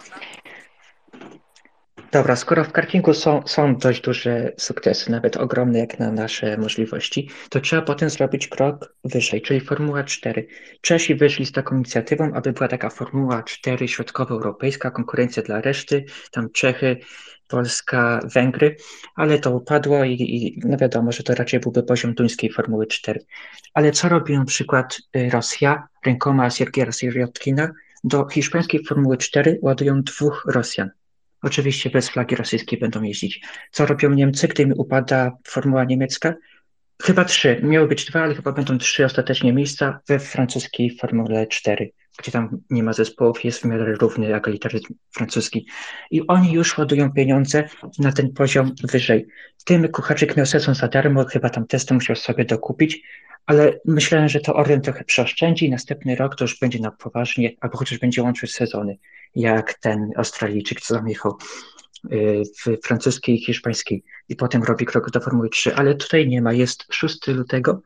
Dobra, skoro w kartingu są, są dość duże sukcesy, nawet ogromne jak na nasze możliwości, to trzeba potem zrobić krok wyżej, czyli Formuła 4. Czesi wyszli z taką inicjatywą, aby była taka Formuła 4 środkowoeuropejska, konkurencja dla reszty, tam Czechy, Polska, Węgry, ale to upadło i, i no wiadomo, że to raczej byłby poziom duńskiej Formuły 4. Ale co robi na przykład y, Rosja rękoma Siergiera Sieriotkina? Do hiszpańskiej Formuły 4 ładują dwóch Rosjan. Oczywiście bez flagi rosyjskiej będą jeździć. Co robią Niemcy, gdy mi upada formuła niemiecka? Chyba trzy. Miały być dwa, ale chyba będą trzy ostatecznie miejsca we francuskiej Formule 4, gdzie tam nie ma zespołów, jest w miarę równy egalitaryzm francuski. I oni już ładują pieniądze na ten poziom wyżej. Tym Kucharczyk miał sezon za darmo, chyba tam testy musiał sobie dokupić, ale myślałem, że to Orlen trochę przeoszczędzi i następny rok to już będzie na poważnie, albo chociaż będzie łączył sezony, jak ten Australijczyk, co zamiechał y, w francuskiej i hiszpańskiej. I potem robi krok do Formuły 3, ale tutaj nie ma, jest 6 lutego,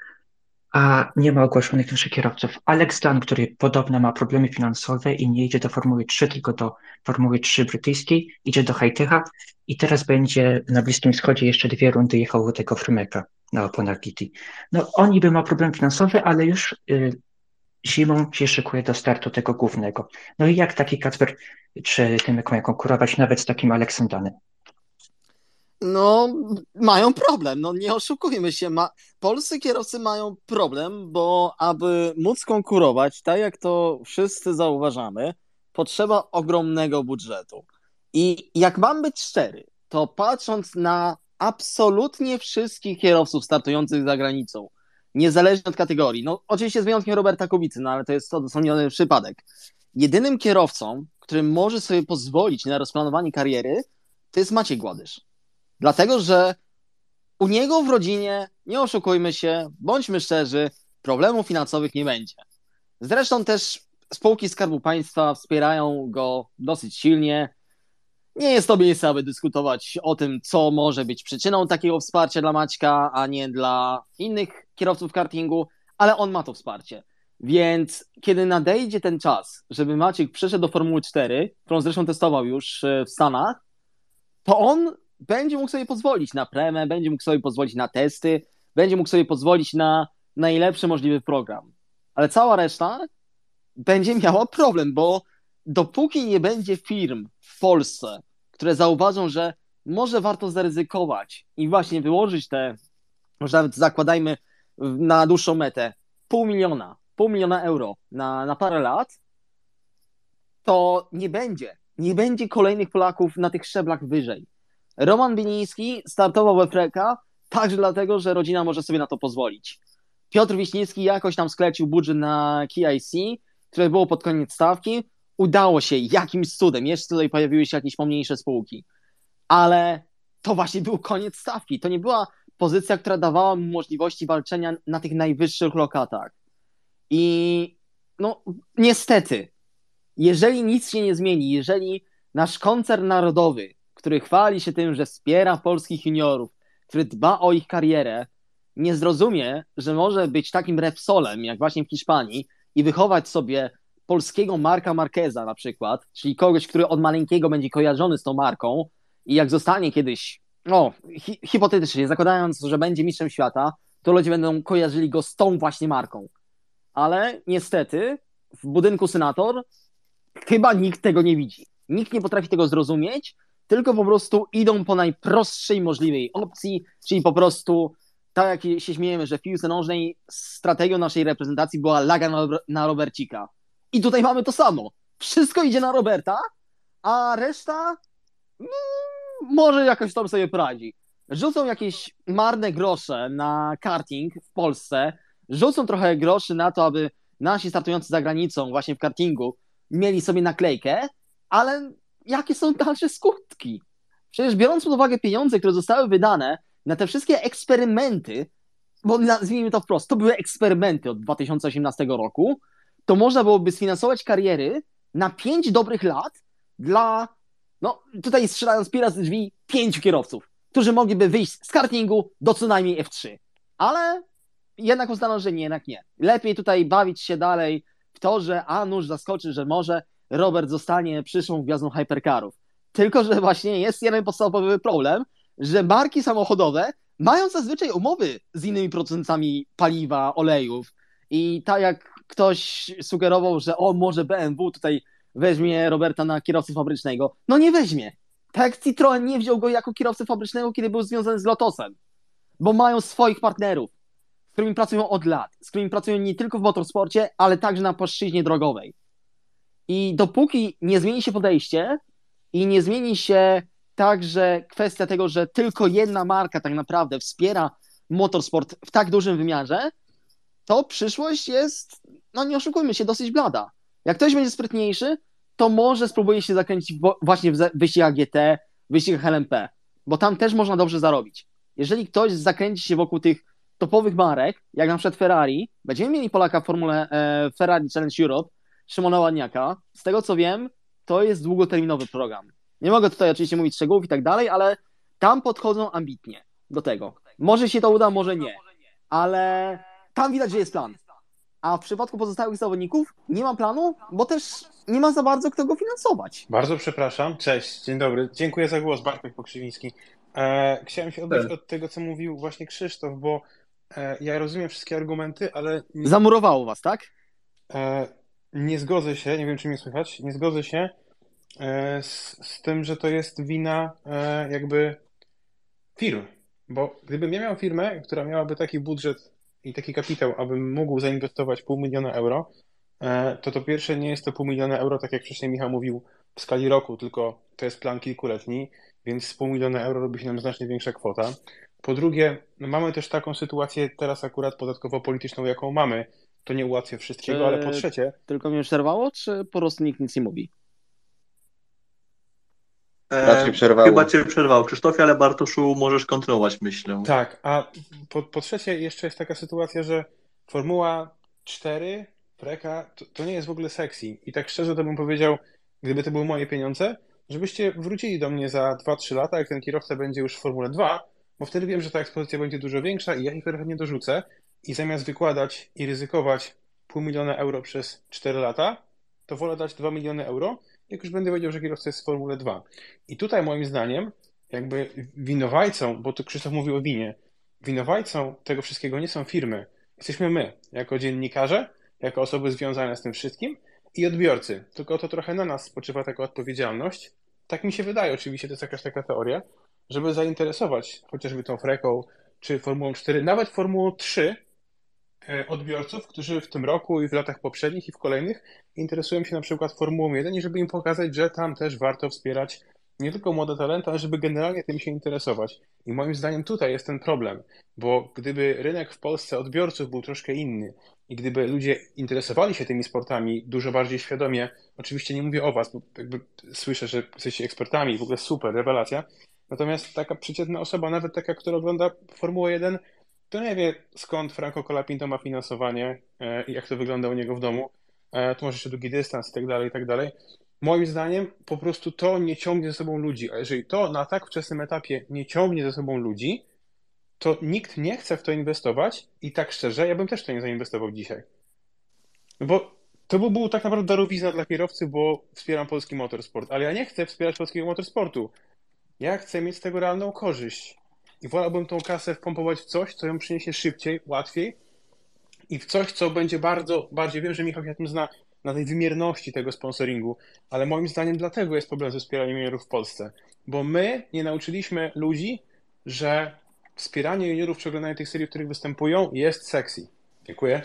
a nie ma ogłoszonych naszych kierowców. Alex Dunn, który podobno ma problemy finansowe i nie idzie do Formuły 3, tylko do Formuły 3 brytyjskiej, idzie do Hightecha i teraz będzie na Bliskim Wschodzie jeszcze dwie rundy jechał tego Frymeka na oponach GT. No oni by ma problem finansowy, ale już y, zimą się szykuje do startu tego głównego. No i jak taki Kacper czy Tymek mają konkurować nawet z takim Aleksandanem? No, mają problem, no nie oszukujmy się. Ma... Polscy kierowcy mają problem, bo aby móc konkurować, tak jak to wszyscy zauważamy, potrzeba ogromnego budżetu. I jak mam być szczery, to patrząc na absolutnie wszystkich kierowców startujących za granicą, niezależnie od kategorii. No, oczywiście z wyjątkiem Roberta Kubicy, no ale to jest odosobniony przypadek. Jedynym kierowcą, który może sobie pozwolić na rozplanowanie kariery, to jest Maciej Gładysz. Dlatego, że u niego w rodzinie, nie oszukujmy się, bądźmy szczerzy, problemów finansowych nie będzie. Zresztą też spółki Skarbu Państwa wspierają go dosyć silnie. Nie jest to miejsce, aby dyskutować o tym, co może być przyczyną takiego wsparcia dla Maćka, a nie dla innych kierowców kartingu, ale on ma to wsparcie. Więc kiedy nadejdzie ten czas, żeby Maciek przeszedł do Formuły 4, którą zresztą testował już e, w Stanach, to on będzie mógł sobie pozwolić na premę, będzie mógł sobie pozwolić na testy, będzie mógł sobie pozwolić na najlepszy możliwy program. Ale cała reszta będzie miała problem, bo dopóki nie będzie firm w Polsce, które zauważą, że może warto zaryzykować i właśnie wyłożyć te, może nawet zakładajmy na dłuższą metę, pół miliona, pół miliona euro na, na parę lat, to nie będzie, nie będzie kolejnych Polaków na tych szczeblach wyżej. Roman Biniński startował we Freka także dlatego, że rodzina może sobie na to pozwolić. Piotr Wiśniewski jakoś tam sklecił budżet na KIC, które było pod koniec stawki. Udało się jakimś cudem, jeszcze tutaj pojawiły się jakieś pomniejsze spółki. Ale to właśnie był koniec stawki. To nie była pozycja, która dawała mu możliwości walczenia na tych najwyższych lokatach. I no, niestety, jeżeli nic się nie zmieni, jeżeli nasz koncern narodowy, który chwali się tym, że wspiera polskich juniorów, który dba o ich karierę, nie zrozumie, że może być takim Repsolem, jak właśnie w Hiszpanii, i wychować sobie polskiego Marka Marqueza na przykład, czyli kogoś, który od maleńkiego będzie kojarzony z tą marką i jak zostanie kiedyś, no hi hipotetycznie, zakładając, że będzie mistrzem świata, to ludzie będą kojarzyli go z tą właśnie marką. Ale niestety w budynku Senator chyba nikt tego nie widzi. Nikt nie potrafi tego zrozumieć, tylko po prostu idą po najprostszej możliwej opcji, czyli po prostu tak jak się śmiejemy, że w piłce nożnej strategią naszej reprezentacji była laga na, na Robercika. I tutaj mamy to samo. Wszystko idzie na Roberta, a reszta no, może jakoś tam sobie poradzi. Rzucą jakieś marne grosze na karting w Polsce, rzucą trochę groszy na to, aby nasi startujący za granicą właśnie w kartingu mieli sobie naklejkę, ale jakie są dalsze skutki? Przecież biorąc pod uwagę pieniądze, które zostały wydane na te wszystkie eksperymenty, bo nazwijmy to wprost, to były eksperymenty od 2018 roku, to można byłoby sfinansować kariery na pięć dobrych lat dla, no tutaj strzelając piera z drzwi, pięciu kierowców, którzy mogliby wyjść z kartingu do co najmniej F3. Ale jednak uznano, że nie, jednak nie. Lepiej tutaj bawić się dalej w to, że a zaskoczy, że może Robert zostanie przyszłą gwiazdą hypercarów. Tylko, że właśnie jest jeden podstawowy problem, że marki samochodowe mają zazwyczaj umowy z innymi producentami paliwa, olejów i tak jak ktoś sugerował, że o, może BMW tutaj weźmie Roberta na kierowcę fabrycznego, no nie weźmie. Tak Citroen nie wziął go jako kierowcę fabrycznego, kiedy był związany z Lotosem, bo mają swoich partnerów, z którymi pracują od lat, z którymi pracują nie tylko w motorsporcie, ale także na płaszczyźnie drogowej. I dopóki nie zmieni się podejście i nie zmieni się także kwestia tego, że tylko jedna marka tak naprawdę wspiera motorsport w tak dużym wymiarze, to przyszłość jest, no nie oszukujmy się, dosyć blada. Jak ktoś będzie sprytniejszy, to może spróbuje się zakręcić właśnie w wyścigach GT, wyścigach LMP, bo tam też można dobrze zarobić. Jeżeli ktoś zakręci się wokół tych topowych marek, jak na przykład Ferrari, będziemy mieli Polaka w formule e, Ferrari Challenge Europe, Szymona Ładniaka. Z tego co wiem, to jest długoterminowy program. Nie mogę tutaj oczywiście mówić szczegółów i tak dalej, ale tam podchodzą ambitnie do tego. Może się to uda, może nie, ale tam widać, że jest plan. A w przypadku pozostałych zawodników nie ma planu, bo też nie ma za bardzo kto go finansować. Bardzo przepraszam. Cześć, dzień dobry. Dziękuję za głos, Bartek Pokrzywiński. E, chciałem się odbyć od tego, co mówił właśnie Krzysztof, bo e, ja rozumiem wszystkie argumenty, ale... Zamurowało was, tak? E, nie zgodzę się, nie wiem czy mnie słychać, nie zgodzę się e, z, z tym, że to jest wina e, jakby firm. Bo gdybym ja miał firmę, która miałaby taki budżet i taki kapitał, abym mógł zainwestować pół miliona euro, e, to to pierwsze nie jest to pół miliona euro, tak jak wcześniej Michał mówił, w skali roku, tylko to jest plan kilkuletni, więc z pół miliona euro robi się nam znacznie większa kwota. Po drugie, no mamy też taką sytuację teraz akurat podatkowo-polityczną, jaką mamy. To nie ułatwia wszystkiego, czy... ale po trzecie... Tylko mnie przerwało, czy po prostu nikt nic nie mówi? Raczej przerwało. Chyba cię przerwał Krzysztofie, ale Bartoszu możesz kontrolować myślę. Tak, a po, po trzecie jeszcze jest taka sytuacja, że Formuła 4, Preka, to, to, nie jest w ogóle sexy. I tak szczerze to bym powiedział, gdyby to były moje pieniądze, żebyście wrócili do mnie za 2-3 lata, jak ten kierowca będzie już w Formule 2, bo wtedy wiem, że ta ekspozycja będzie dużo większa i ja ich nie dorzucę i zamiast wykładać i ryzykować pół miliona euro przez 4 lata, to wolę dać 2 miliony euro, jak już będę wiedział, że kierowca jest w Formule 2. I tutaj moim zdaniem jakby winowajcą, bo tu Krzysztof mówił o winie, winowajcą tego wszystkiego nie są firmy. Jesteśmy my, jako dziennikarze, jako osoby związane z tym wszystkim i odbiorcy. Tylko to trochę na nas spoczywa taka odpowiedzialność. Tak mi się wydaje, oczywiście to jest jakaś taka teoria, żeby zainteresować chociażby tą freką czy Formułą 4, nawet Formułą 3 e, odbiorców, którzy w tym roku i w latach poprzednich i w kolejnych interesują się na przykład Formułą 1 i żeby im pokazać, że tam też warto wspierać nie tylko młode talenty, ale żeby generalnie tym się interesować. I moim zdaniem tutaj jest ten problem, bo gdyby rynek w Polsce odbiorców był troszkę inny i gdyby ludzie interesowali się tymi sportami dużo bardziej świadomie, oczywiście nie mówię o was, bo jakby słyszę, że jesteście ekspertami, w ogóle super, rewelacja, natomiast taka przeciętna osoba, nawet taka, która ogląda Formułę 1, to nie wie skąd Franco Colapinto ma finansowanie e, i jak to wygląda u niego w domu, e, to może jeszcze długi dystans i tak dalej, i tak dalej. Moim zdaniem po prostu to nie ciągnie ze sobą ludzi, a jeżeli to na tak wczesnym etapie nie ciągnie ze sobą ludzi, to nikt nie chce w to inwestować i tak szczerze, ja bym też to nie zainwestował dzisiaj. Bo to by był tak naprawdę darowizna dla kierowcy, bo wspieram polski motorsport, ale ja nie chcę wspierać polskiego motorsportu. Ja chcę mieć z tego realną korzyść. I wolałbym tą kasę wpompować w coś, co ją przyniesie szybciej, łatwiej i w coś, co będzie bardzo, bardziej, wiem, że Michał się tym zna, na tej wymierności tego sponsoringu, ale moim zdaniem dlatego jest problem ze wspieraniem juniorów w Polsce, bo my nie nauczyliśmy ludzi, że wspieranie juniorów czy oglądanie tych serii, w których występują jest sexy. Dziękuję.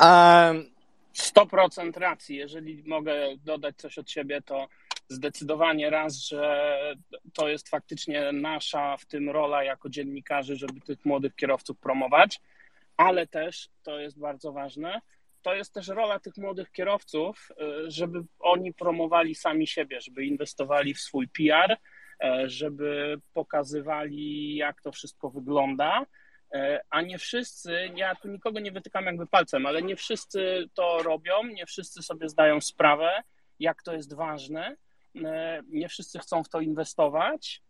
Um, 100% racji. Jeżeli mogę dodać coś od siebie, to zdecydowanie raz, że to jest faktycznie nasza w tym rola jako dziennikarzy, żeby tych młodych kierowców promować, ale też to jest bardzo ważne. To jest też rola tych młodych kierowców, y, żeby oni promowali sami siebie, żeby inwestowali w swój PR, E, żeby pokazywali, jak to wszystko wygląda. E, a nie wszyscy, ja tu nikogo nie wytykam jakby palcem, ale nie wszyscy to robią, nie wszyscy sobie zdają sprawę, jak to jest ważne. E, nie wszyscy chcą w to inwestować.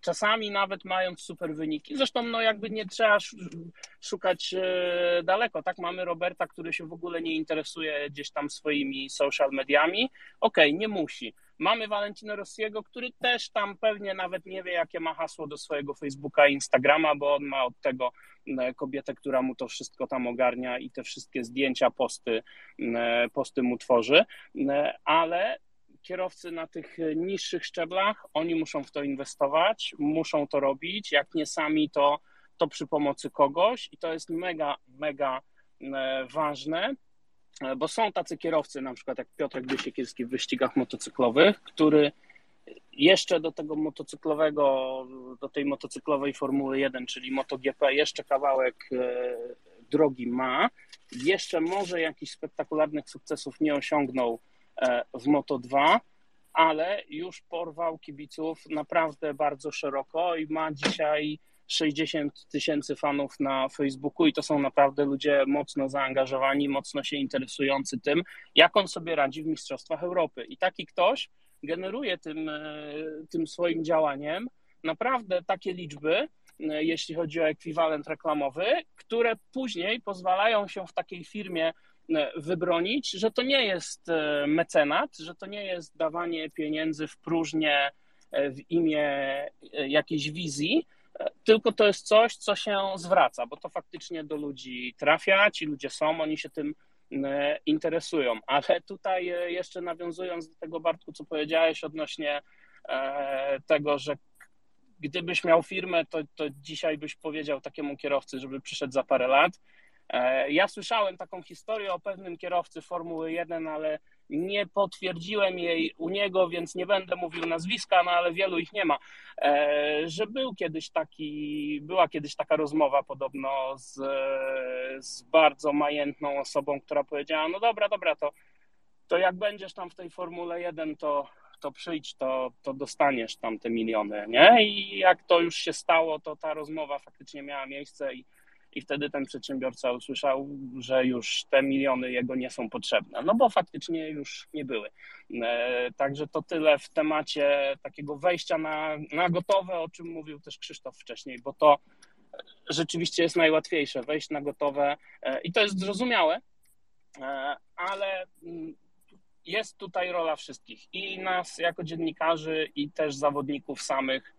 Czasami nawet mając super wyniki. Zresztą, no jakby nie trzeba szukać daleko. Tak, mamy Roberta, który się w ogóle nie interesuje gdzieś tam swoimi social mediami. Okej, okay, nie musi Mamy Valentino Rossiego, który też tam pewnie nawet nie wie, jakie ma hasło do swojego Facebooka i Instagrama, bo on ma od tego e, kobietę, która mu to wszystko tam ogarnia i te wszystkie zdjęcia, posty, e, posty mu tworzy, e, ale kierowcy na tych niższych szczeblach, oni muszą w to inwestować, muszą to robić, jak nie sami, to, to przy pomocy kogoś i to jest mega, mega ważne. E, bo są tacy kierowcy, na przykład jak Piotrek Dysiekielski w wyścigach motocyklowych, który jeszcze do tego motocyklowego, do tej motocyklowej Formuły 1, czyli MotoGP, jeszcze kawałek e, drogi ma, jeszcze może jakichś spektakularnych sukcesów nie osiągnął e, w Moto 2, ale już porwał kibiców naprawdę bardzo szeroko i ma dzisiaj 60 tysięcy fanów na Facebooku i to są naprawdę ludzie mocno zaangażowani, mocno się interesujący tym, jak on sobie radzi w Mistrzostwach Europy. I taki ktoś generuje tym, e, tym swoim działaniem naprawdę takie liczby, e, jeśli chodzi o ekwiwalent reklamowy, które później pozwalają się w takiej firmie e, wybronić, że to nie jest mecenat, że to nie jest dawanie pieniędzy w próżnię w imię jakiejś wizji, tylko to jest coś, co się zwraca, bo to faktycznie do ludzi trafia, ci ludzie są, oni się tym e, interesują. Ale tutaj e, jeszcze nawiązując do tego, Bartku, co powiedziałeś odnośnie e, tego, że gdybyś miał firmę, to, to dzisiaj byś powiedział takiemu kierowcy, żeby przyszedł za parę lat. E, ja słyszałem taką historię o pewnym kierowcy Formuły 1, ale nie potwierdziłem jej u niego, więc nie będę mówił nazwiska, no ale wielu ich nie ma, e, że był kiedyś taki, była kiedyś taka rozmowa podobno z, z bardzo majętną osobą, która powiedziała, no dobra, dobra, to, to jak będziesz tam w tej Formule 1, to, to przyjdź, to, to dostaniesz tam te miliony, nie? I jak to już się stało, to ta rozmowa faktycznie miała miejsce i i wtedy ten przedsiębiorca usłyszał, że już te miliony jego nie są potrzebne, no bo faktycznie już nie były. E, także to tyle w temacie takiego wejścia na, na gotowe, o czym mówił też Krzysztof wcześniej, bo to rzeczywiście jest najłatwiejsze, wejść na gotowe e, i to jest zrozumiałe, e, ale mm, jest tutaj rola wszystkich i nas jako dziennikarzy, i też zawodników samych,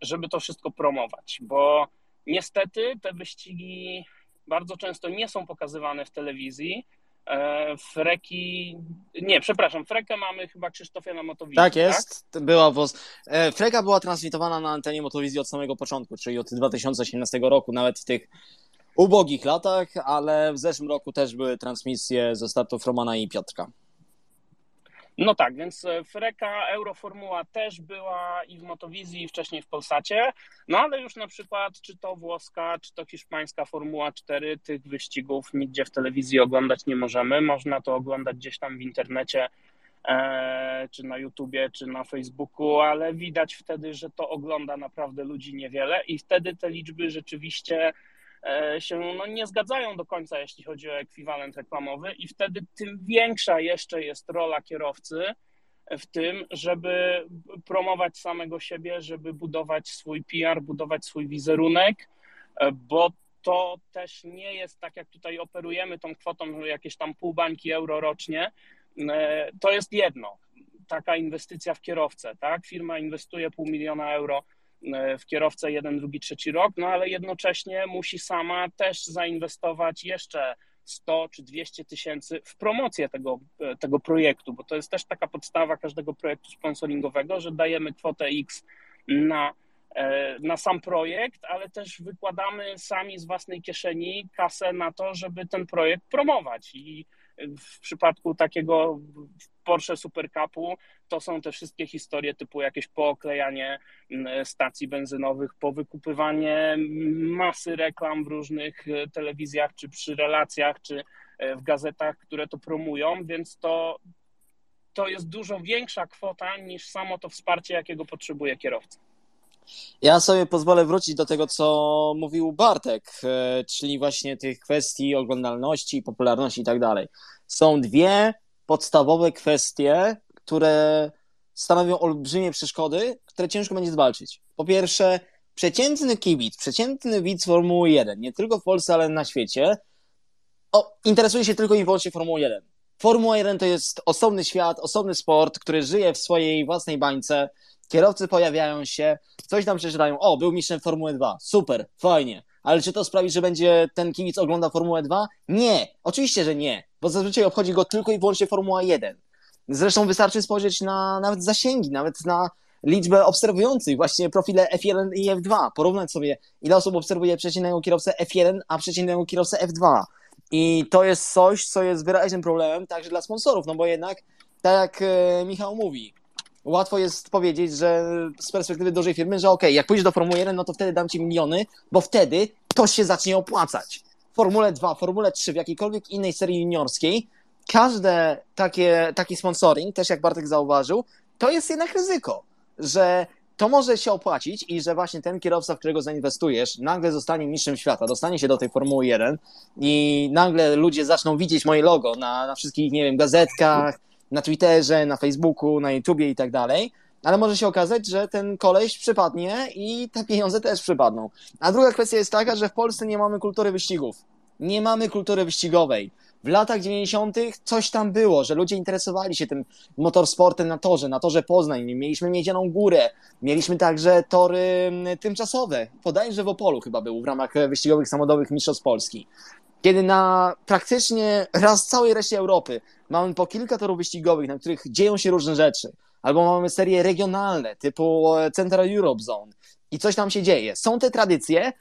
żeby to wszystko promować, bo Niestety te wyścigi bardzo często nie są pokazywane w telewizji. E, Freki, nie, przepraszam, Frekę mamy chyba Krzysztofia na Motowizji. Tak jest, tak? była woz... E, Freka była transmitowana na antenie Motowizji od samego początku, czyli od 2018 roku, nawet w tych ubogich latach, ale w zeszłym roku też były transmisje ze startów Romana i Piotrka. No tak, więc e, Freka Euroformuła też była i w Motowizji, i wcześniej w Polsacie, no ale już na przykład czy to włoska, czy to hiszpańska Formuła 4, tych wyścigów nigdzie w telewizji oglądać nie możemy. Można to oglądać gdzieś tam w internecie, e, czy na YouTubie, czy na Facebooku, ale widać wtedy, że to ogląda naprawdę ludzi niewiele i wtedy te liczby rzeczywiście się no, nie zgadzają do końca, jeśli chodzi o ekwiwalent reklamowy, i wtedy tym większa jeszcze jest rola kierowcy w tym, żeby promować samego siebie, żeby budować swój PR, budować swój wizerunek, e, bo to też nie jest tak, jak tutaj operujemy tą kwotą, jakieś tam pół bańki euro rocznie. E, to jest jedno, taka inwestycja w kierowcę, tak? Firma inwestuje pół miliona euro E, w kierowcę jeden, drugi, trzeci rok, no ale jednocześnie musi sama też zainwestować jeszcze 100 czy 200 tysięcy w promocję tego, e, tego projektu, bo to jest też taka podstawa każdego projektu sponsoringowego, że dajemy kwotę X na, e, na sam projekt, ale też wykładamy sami z własnej kieszeni kasę na to, żeby ten projekt promować. I w przypadku takiego Porsche Super Cupu to są te wszystkie historie typu jakieś pooklejanie mm, stacji benzynowych, powykupywanie masy reklam w różnych e, telewizjach, czy przy relacjach, czy e, w gazetach, które to promują, więc to, to jest dużo większa kwota niż samo to wsparcie, jakiego potrzebuje kierowca. Ja sobie pozwolę wrócić do tego, co mówił Bartek, e, czyli właśnie tych kwestii oglądalności, popularności i tak dalej. Są dwie podstawowe kwestie, które stanowią olbrzymie przeszkody, które ciężko będzie zwalczyć. Po pierwsze, przeciętny kibic, przeciętny widz Formuły 1, nie tylko w Polsce, ale na świecie, o, interesuje się tylko i wyłącznie Formułą 1. Formuła 1 to jest osobny świat, osobny sport, który żyje w swojej własnej bańce. Kierowcy pojawiają się, coś tam przeczytają. O, był mistrzem Formuły 2. Super, fajnie. Ale czy to sprawi, że będzie ten kibic oglądał Formułę 2? Nie, oczywiście, że nie, bo zazwyczaj obchodzi go tylko i wyłącznie Formuła 1. Zresztą wystarczy spojrzeć na nawet zasięgi, nawet na liczbę obserwujących, właśnie profile F1 i F2. Porównać sobie, ile osób obserwuje przeciętnego kierowcę F1, a przeciętnego kierowcę F2. I to jest coś, co jest wyraźnym problemem także dla sponsorów, no bo jednak, tak jak e, Michał mówi, łatwo jest powiedzieć, że z perspektywy dużej firmy, że ok, jak pójdziesz do Formuły 1, no to wtedy dam ci miliony, bo wtedy to się zacznie opłacać. Formule 2, Formule 3, w jakiejkolwiek innej serii juniorskiej, każde takie, taki sponsoring, też jak Bartek zauważył, to jest jednak ryzyko, że to może się opłacić i że właśnie ten kierowca, w którego zainwestujesz, nagle zostanie mistrzem świata, dostanie się do tej Formuły 1 i nagle ludzie zaczną widzieć moje logo na, na wszystkich, nie wiem, gazetkach, na Twitterze, na Facebooku, na YouTubie i tak dalej, ale może się okazać, że ten koleś przypadnie i te pieniądze też przypadną. A druga kwestia jest taka, że w Polsce nie mamy kultury wyścigów. Nie mamy kultury wyścigowej. W latach 90. coś tam było, że ludzie interesowali się tym motorsportem na torze, na torze Poznań. Mieliśmy Miedzianą Górę, mieliśmy także tory mm, tymczasowe. Podajże w Opolu chyba był w ramach wyścigowych samochodowych Mistrzostw Polski. Kiedy na praktycznie raz całej reszcie Europy mamy po kilka torów wyścigowych, na których dzieją się różne rzeczy, albo mamy serie regionalne typu e, Central Europe Zone i coś tam się dzieje. Są te tradycje,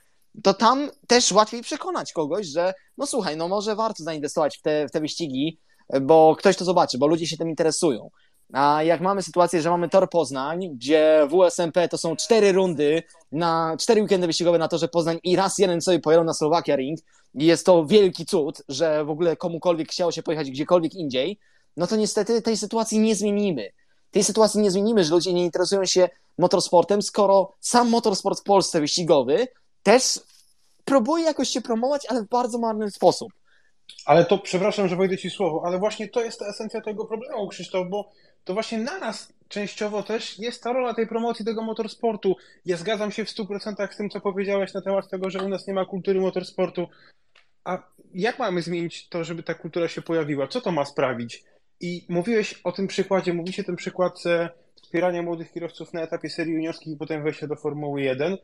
to tam też łatwiej przekonać kogoś, że no słuchaj, no może warto zainwestować w te, w te wyścigi, bo ktoś to zobaczy, bo ludzie się tym interesują. A jak mamy sytuację, że mamy Tor Poznań, gdzie WSMP to są cztery rundy na cztery weekendy wyścigowe na torze Poznań i raz jeden sobie pojadą na Slovakia Ring i jest to wielki cud, że w ogóle komukolwiek chciało się pojechać gdziekolwiek indziej, no to niestety tej sytuacji nie zmienimy. Tej sytuacji nie zmienimy, że ludzie nie interesują się motorsportem, skoro sam motorsport w Polsce wyścigowy też próbuje jakoś się promować, ale w bardzo marny sposób. Ale to, przepraszam, że wejdę Ci słowo, ale właśnie to jest ta esencja tego problemu, Krzysztof, bo to właśnie na nas częściowo też jest ta rola tej promocji tego motorsportu. Ja zgadzam się w 100% z tym, co powiedziałeś na temat tego, że u nas nie ma kultury motorsportu. A jak mamy zmienić to, żeby ta kultura się pojawiła? Co to ma sprawić? I mówiłeś o tym przykładzie, mówicie ten przykład e, wspierania młodych kierowców na etapie serii juniorskich i potem wejścia do Formuły 1.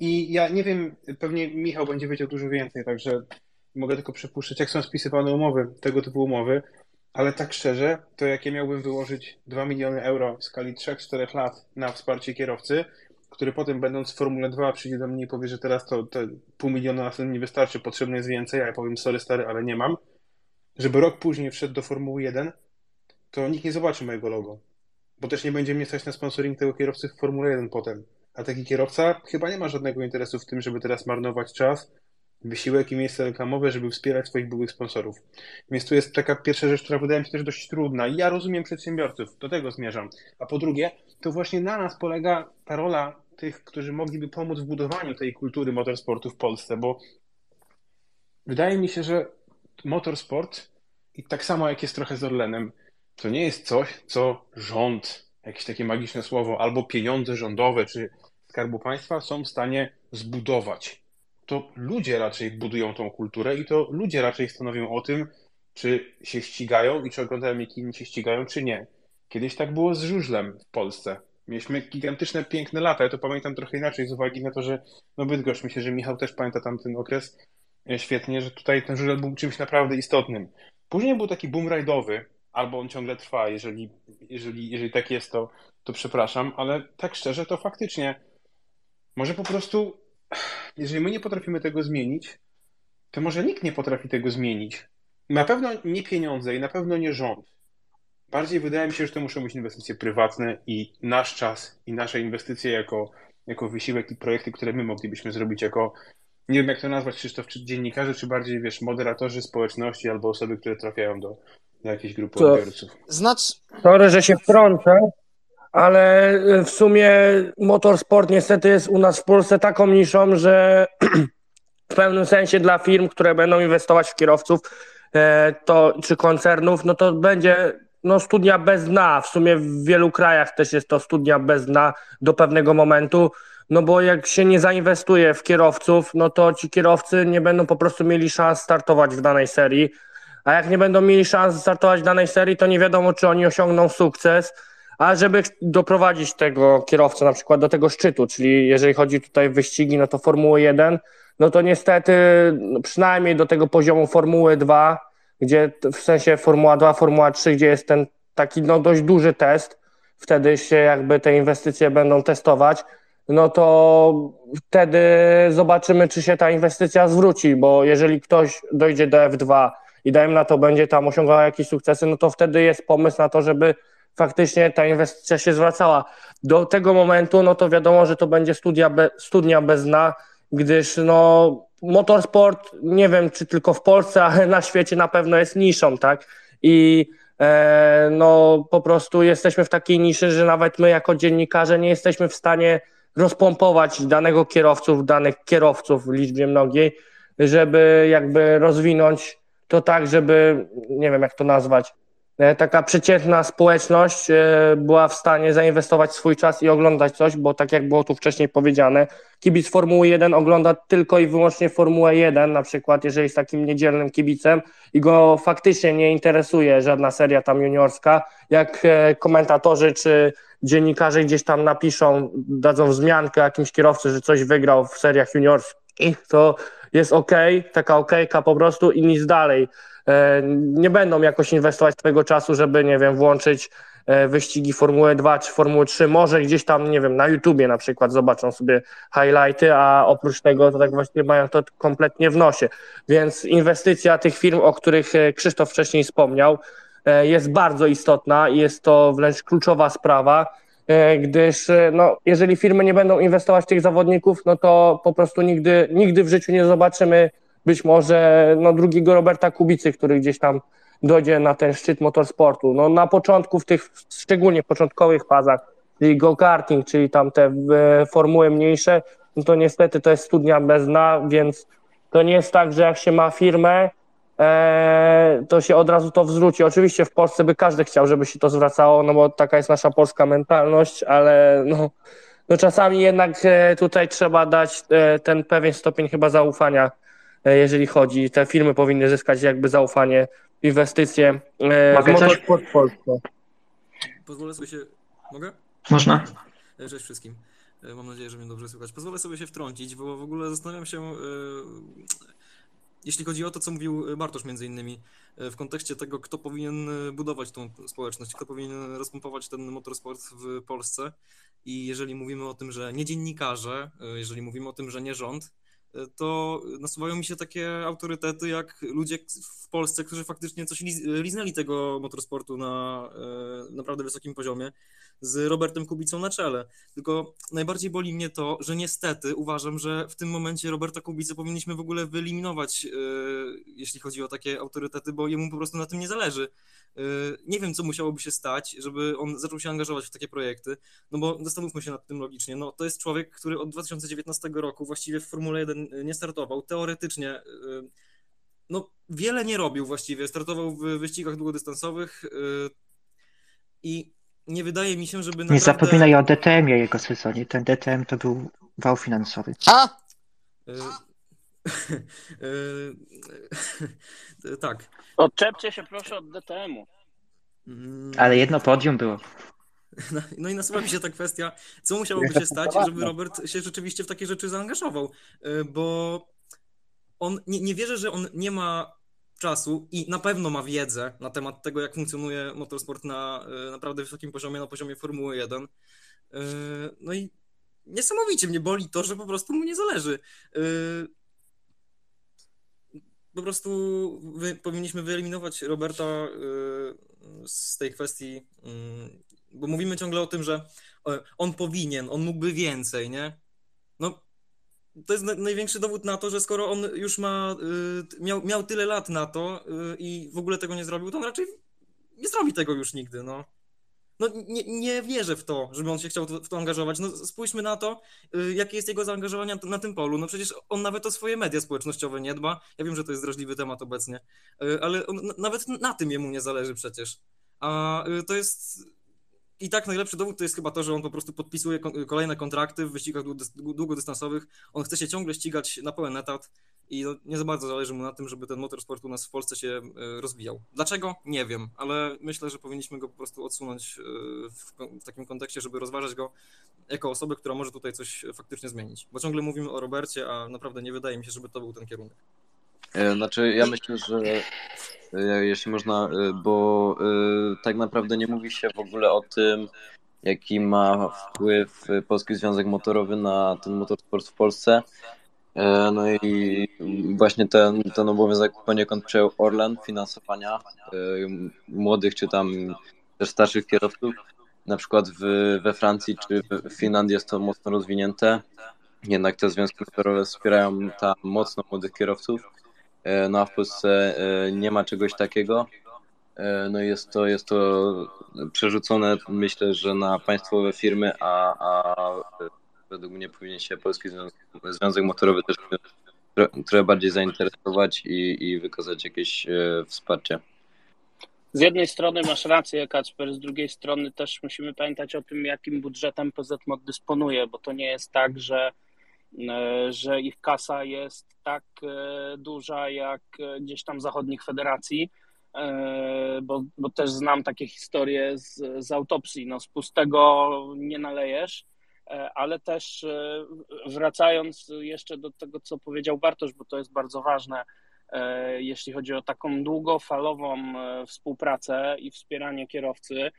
I ja nie wiem, pewnie Michał będzie wiedział dużo więcej, także mogę tylko przypuszczać, jak są spisywane umowy, tego typu umowy, ale tak szczerze, to jak ja miałbym wyłożyć 2 miliony euro w skali 3-4 lat na wsparcie kierowcy, który potem będąc w Formule 2 przyjdzie do mnie i powie, że teraz to, to pół miliona na nie wystarczy, potrzebne jest więcej, a ja powiem sorry stary, ale nie mam, żeby rok później wszedł do Formuły 1, to nikt nie zobaczy mojego logo, bo też nie będzie mnie stać na sponsoring tego kierowcy w Formule 1 potem. A taki kierowca chyba nie ma żadnego interesu w tym, żeby teraz marnować czas, wysiłek i miejsce reklamowe, żeby wspierać swoich byłych sponsorów. Więc tu jest taka pierwsza rzecz, która wydaje mi się też dość trudna. I ja rozumiem przedsiębiorców, do tego zmierzam. A po drugie, to właśnie na nas polega ta rola tych, którzy mogliby pomóc w budowaniu tej kultury motorsportu w Polsce, bo wydaje mi się, że motorsport i tak samo jak jest trochę z Orlenem, to nie jest coś, co rząd, jakieś takie magiczne słowo, albo pieniądze rządowe, czy Skarbu Państwa są w stanie zbudować. To ludzie raczej budują tą kulturę i to ludzie raczej stanowią o tym, czy się ścigają i czy oglądają, jak inni się ścigają, czy nie. Kiedyś tak było z żużlem w Polsce. Mieliśmy gigantyczne, piękne lata. Ja to pamiętam trochę inaczej z uwagi na to, że no Bydgoszcz, myślę, że Michał też pamięta tamten okres e, świetnie, że tutaj ten żużel był czymś naprawdę istotnym. Później był taki boom rajdowy, albo on ciągle trwa. Jeżeli, jeżeli, jeżeli tak jest, to, to przepraszam, ale tak szczerze, to faktycznie może po prostu, jeżeli my nie potrafimy tego zmienić, to może nikt nie potrafi tego zmienić. Na pewno nie pieniądze i na pewno nie rząd. Bardziej wydaje mi się, że to muszą być inwestycje prywatne i nasz czas i nasze inwestycje jako, jako wysiłek i projekty, które my moglibyśmy zrobić jako, nie wiem jak to nazwać, Krzysztof, czy dziennikarze, czy bardziej, wiesz, moderatorzy społeczności albo osoby, które trafiają do, do jakiejś grupy to, odbiorców. Znacz... Sorry, że się wtrącę, ale w sumie motorsport niestety jest u nas w Polsce taką niszą, że <clears throat> w pewnym sensie dla firm, które będą inwestować w kierowców e, to, czy koncernów, no to będzie no, studnia bez dna. W sumie w wielu krajach też jest to studnia bez dna do pewnego momentu, no bo jak się nie zainwestuje w kierowców, no to ci kierowcy nie będą po prostu mieli szans startować w danej serii, a jak nie będą mieli szans startować w danej serii, to nie wiadomo, czy oni osiągną sukces, a żeby doprowadzić tego kierowcę na przykład do tego szczytu, czyli jeżeli chodzi tutaj o wyścigi, no to Formuły 1, no to niestety no przynajmniej do tego poziomu Formuły 2, gdzie w sensie Formuła 2, Formuła 3, gdzie jest ten taki no dość duży test, wtedy się jakby te inwestycje będą testować, no to wtedy zobaczymy, czy się ta inwestycja zwróci, bo jeżeli ktoś dojdzie do F2 i dajmy na to będzie tam osiągał jakieś sukcesy, no to wtedy jest pomysł na to, żeby faktycznie ta inwestycja się zwracała. Do tego momentu, no to wiadomo, że to będzie studia be, studnia bez dna, gdyż no, motorsport, nie wiem czy tylko w Polsce, <laughs> ale na świecie na pewno jest niszą, tak? I e, no po prostu jesteśmy w takiej niszy, że nawet my jako dziennikarze nie jesteśmy w stanie rozpompować danego kierowców, danych kierowców w liczbie mnogiej, żeby jakby rozwinąć to tak, żeby, nie wiem jak to nazwać, taka przeciętna społeczność e, była w stanie zainwestować swój czas i oglądać coś, bo tak jak było tu wcześniej powiedziane, kibic Formuły 1 ogląda tylko i wyłącznie Formułę 1, na przykład jeżeli jest takim niedzielnym kibicem i go faktycznie nie interesuje żadna seria tam juniorska, jak e, komentatorzy czy dziennikarze gdzieś tam napiszą, dadzą wzmiankę jakimś kierowcy, że coś wygrał w seriach juniorskich, to jest ok, taka okejka po prostu i nic dalej. E, nie będą jakoś inwestować swojego czasu, żeby, nie wiem, włączyć e, wyścigi Formuły 2 czy Formuły 3, może gdzieś tam, nie wiem, na YouTubie na przykład zobaczą sobie highlighty, a oprócz tego to tak właśnie mają to kompletnie w nosie. Więc inwestycja tych firm, o których e, Krzysztof wcześniej wspomniał, jest bardzo istotna i jest to wręcz kluczowa sprawa gdyż no, jeżeli firmy nie będą inwestować w tych zawodników, no to po prostu nigdy, nigdy w życiu nie zobaczymy być może no, drugiego Roberta Kubicy, który gdzieś tam dojdzie na ten szczyt motorsportu. No, na początku, w tych szczególnie początkowych fazach, czyli go-karting, czyli tam te e, formuły mniejsze, no to niestety to jest studnia bez dna, więc to nie jest tak, że jak się ma firmę, E, to się od razu to zwróci. Oczywiście w Polsce by każdy chciał, żeby się to zwracało, no bo taka jest nasza polska mentalność, ale no, no czasami jednak e, tutaj trzeba dać e, ten pewien stopień chyba zaufania, jeżeli chodzi. Te firmy powinny zyskać jakby zaufanie, inwestycje Mogę w coś? Pozwolę sobie się... Mogę? Można. Cześć wszystkim. Mam nadzieję, że mnie dobrze słychać. Pozwolę sobie się wtrącić, bo w ogóle zastanawiam się, jeśli chodzi o to, co mówił e, Bartosz między innymi, e, w kontekście tego, kto powinien e, budować tą społeczność, kto powinien rozpompować ten motorsport w Polsce i jeżeli mówimy o tym, że nie dziennikarze, jeżeli mówimy o tym, że nie rząd, to nasuwają mi się takie autorytety jak ludzie w Polsce, którzy faktycznie coś liznęli tego motorsportu na naprawdę wysokim poziomie z Robertem Kubicą na czele. Tylko najbardziej boli mnie to, że niestety uważam, że w tym momencie Roberta Kubicę powinniśmy w ogóle wyeliminować, yy, jeśli chodzi o takie autorytety, bo jemu po prostu na tym nie zależy. Yy, nie wiem, co musiałoby się stać, żeby on zaczął się angażować w takie projekty, no bo zastanówmy się nad tym logicznie. No, to jest człowiek, który od 2019 roku właściwie w Formule 1 nie startował. Teoretycznie yy, no, wiele nie robił właściwie. Startował w wyścigach długodystansowych i nie wydaje mi się, żeby naprawdę... Nie zapominaj o DTM-ie jego sezonie. Ten DTM to był wał finansowy. A! E, <laughs> tak. Odczepcie się proszę od DTM-u. Mm. Ale jedno podium było. No, no i nasuwa mi się ta kwestia, co musiałoby się stać, żeby Robert się rzeczywiście w takie rzeczy zaangażował, e, bo on nie, nie wierzę, że on nie ma czasu i na pewno ma wiedzę na temat tego, jak funkcjonuje motorsport na e, naprawdę wysokim poziomie, na poziomie Formuły 1. E, no i niesamowicie mnie boli to, że po prostu mu nie zależy. Po prostu wy, powinniśmy wyeliminować Roberta z tej kwestii, bo mówimy ciągle o tym, że on powinien, on mógłby więcej, nie? No to jest największy dowód na to, że skoro on już ma, y, miał, miał tyle lat na to y, i w ogóle tego nie zrobił, to on raczej nie zrobi tego już nigdy, no. No nie, nie wierzę w to, żeby on się chciał w to angażować. No spójrzmy na to, y, jakie jest jego zaangażowanie na tym polu. No przecież on nawet o swoje media społecznościowe nie dba. Ja wiem, że to jest drażliwy temat obecnie, ale on, nawet na tym jemu nie zależy przecież. A to jest i tak najlepszy dowód to jest chyba to, że on po prostu podpisuje kolejne kontrakty w wyścigach długodystansowych. On chce się ciągle ścigać na pełen etat i no, nie za bardzo zależy mu na tym, żeby ten motorsport u nas w Polsce się e, rozwijał. Dlaczego? Nie wiem, ale myślę, że powinniśmy go po prostu odsunąć e, w takim kontekście, żeby rozważać go jako osobę, która może tutaj coś faktycznie zmienić. Bo ciągle mówimy o Robercie, a naprawdę nie wydaje mi się, żeby to był ten kierunek. E, znaczy, ja myślę, że E, jeśli można, e, bo tak naprawdę nie mówi się w ogóle o tym, jaki ma wpływ Polski Związek Motorowy na ten motorsport w Polsce. No i właśnie ten, ten obowiązek poniekąd przejął Orlen finansowania młodych czy tam też starszych kierowców. Na przykład w, we Francji czy w Finlandii jest to mocno rozwinięte. Jednak te związki motorowe wspierają tam mocno młodych kierowców. E, no a w Polsce e, nie ma czegoś takiego. E, no jest to, jest to przerzucone myślę, że na państwowe firmy, a, a według mnie powinien się Polski Związek, Motorowy też trochę bardziej zainteresować i, i wykazać jakieś wsparcie. Z jednej strony masz rację, Kacper, z drugiej strony też musimy pamiętać o tym, jakim budżetem PZMOD dysponuje, bo to nie jest tak, że że ich kasa jest tak e, duża jak e, gdzieś tam zachodnich federacji, bo, bo też znam takie historie z, z autopsji. No, z pustego nie nalejesz, ale też wracając jeszcze do tego, co powiedział Bartosz, bo to jest bardzo ważne, jeśli chodzi o taką długofalową współpracę i wspieranie kierowcy,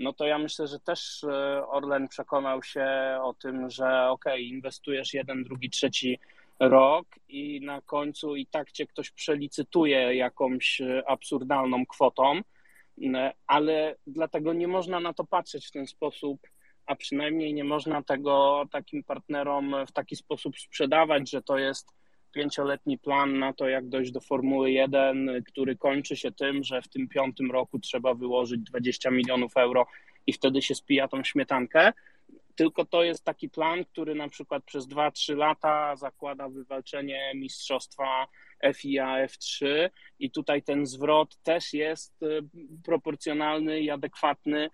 no to ja myślę, że też Orlen przekonał się o tym, że ok, inwestujesz jeden, drugi, trzeci rok i na końcu i tak cię ktoś przelicytuje jakąś absurdalną kwotą, ale dlatego nie można na to patrzeć w ten sposób, a przynajmniej nie można tego takim partnerom w taki sposób sprzedawać, że to jest pięcioletni plan na to, jak dojść do Formuły 1, który kończy się tym, że w tym piątym roku trzeba wyłożyć 20 milionów euro i wtedy się spija tą śmietankę. Tylko to jest taki plan, który na przykład przez 2-3 lata zakłada wywalczenie mistrzostwa FIA F3 i tutaj ten zwrot też jest y, proporcjonalny i adekwatny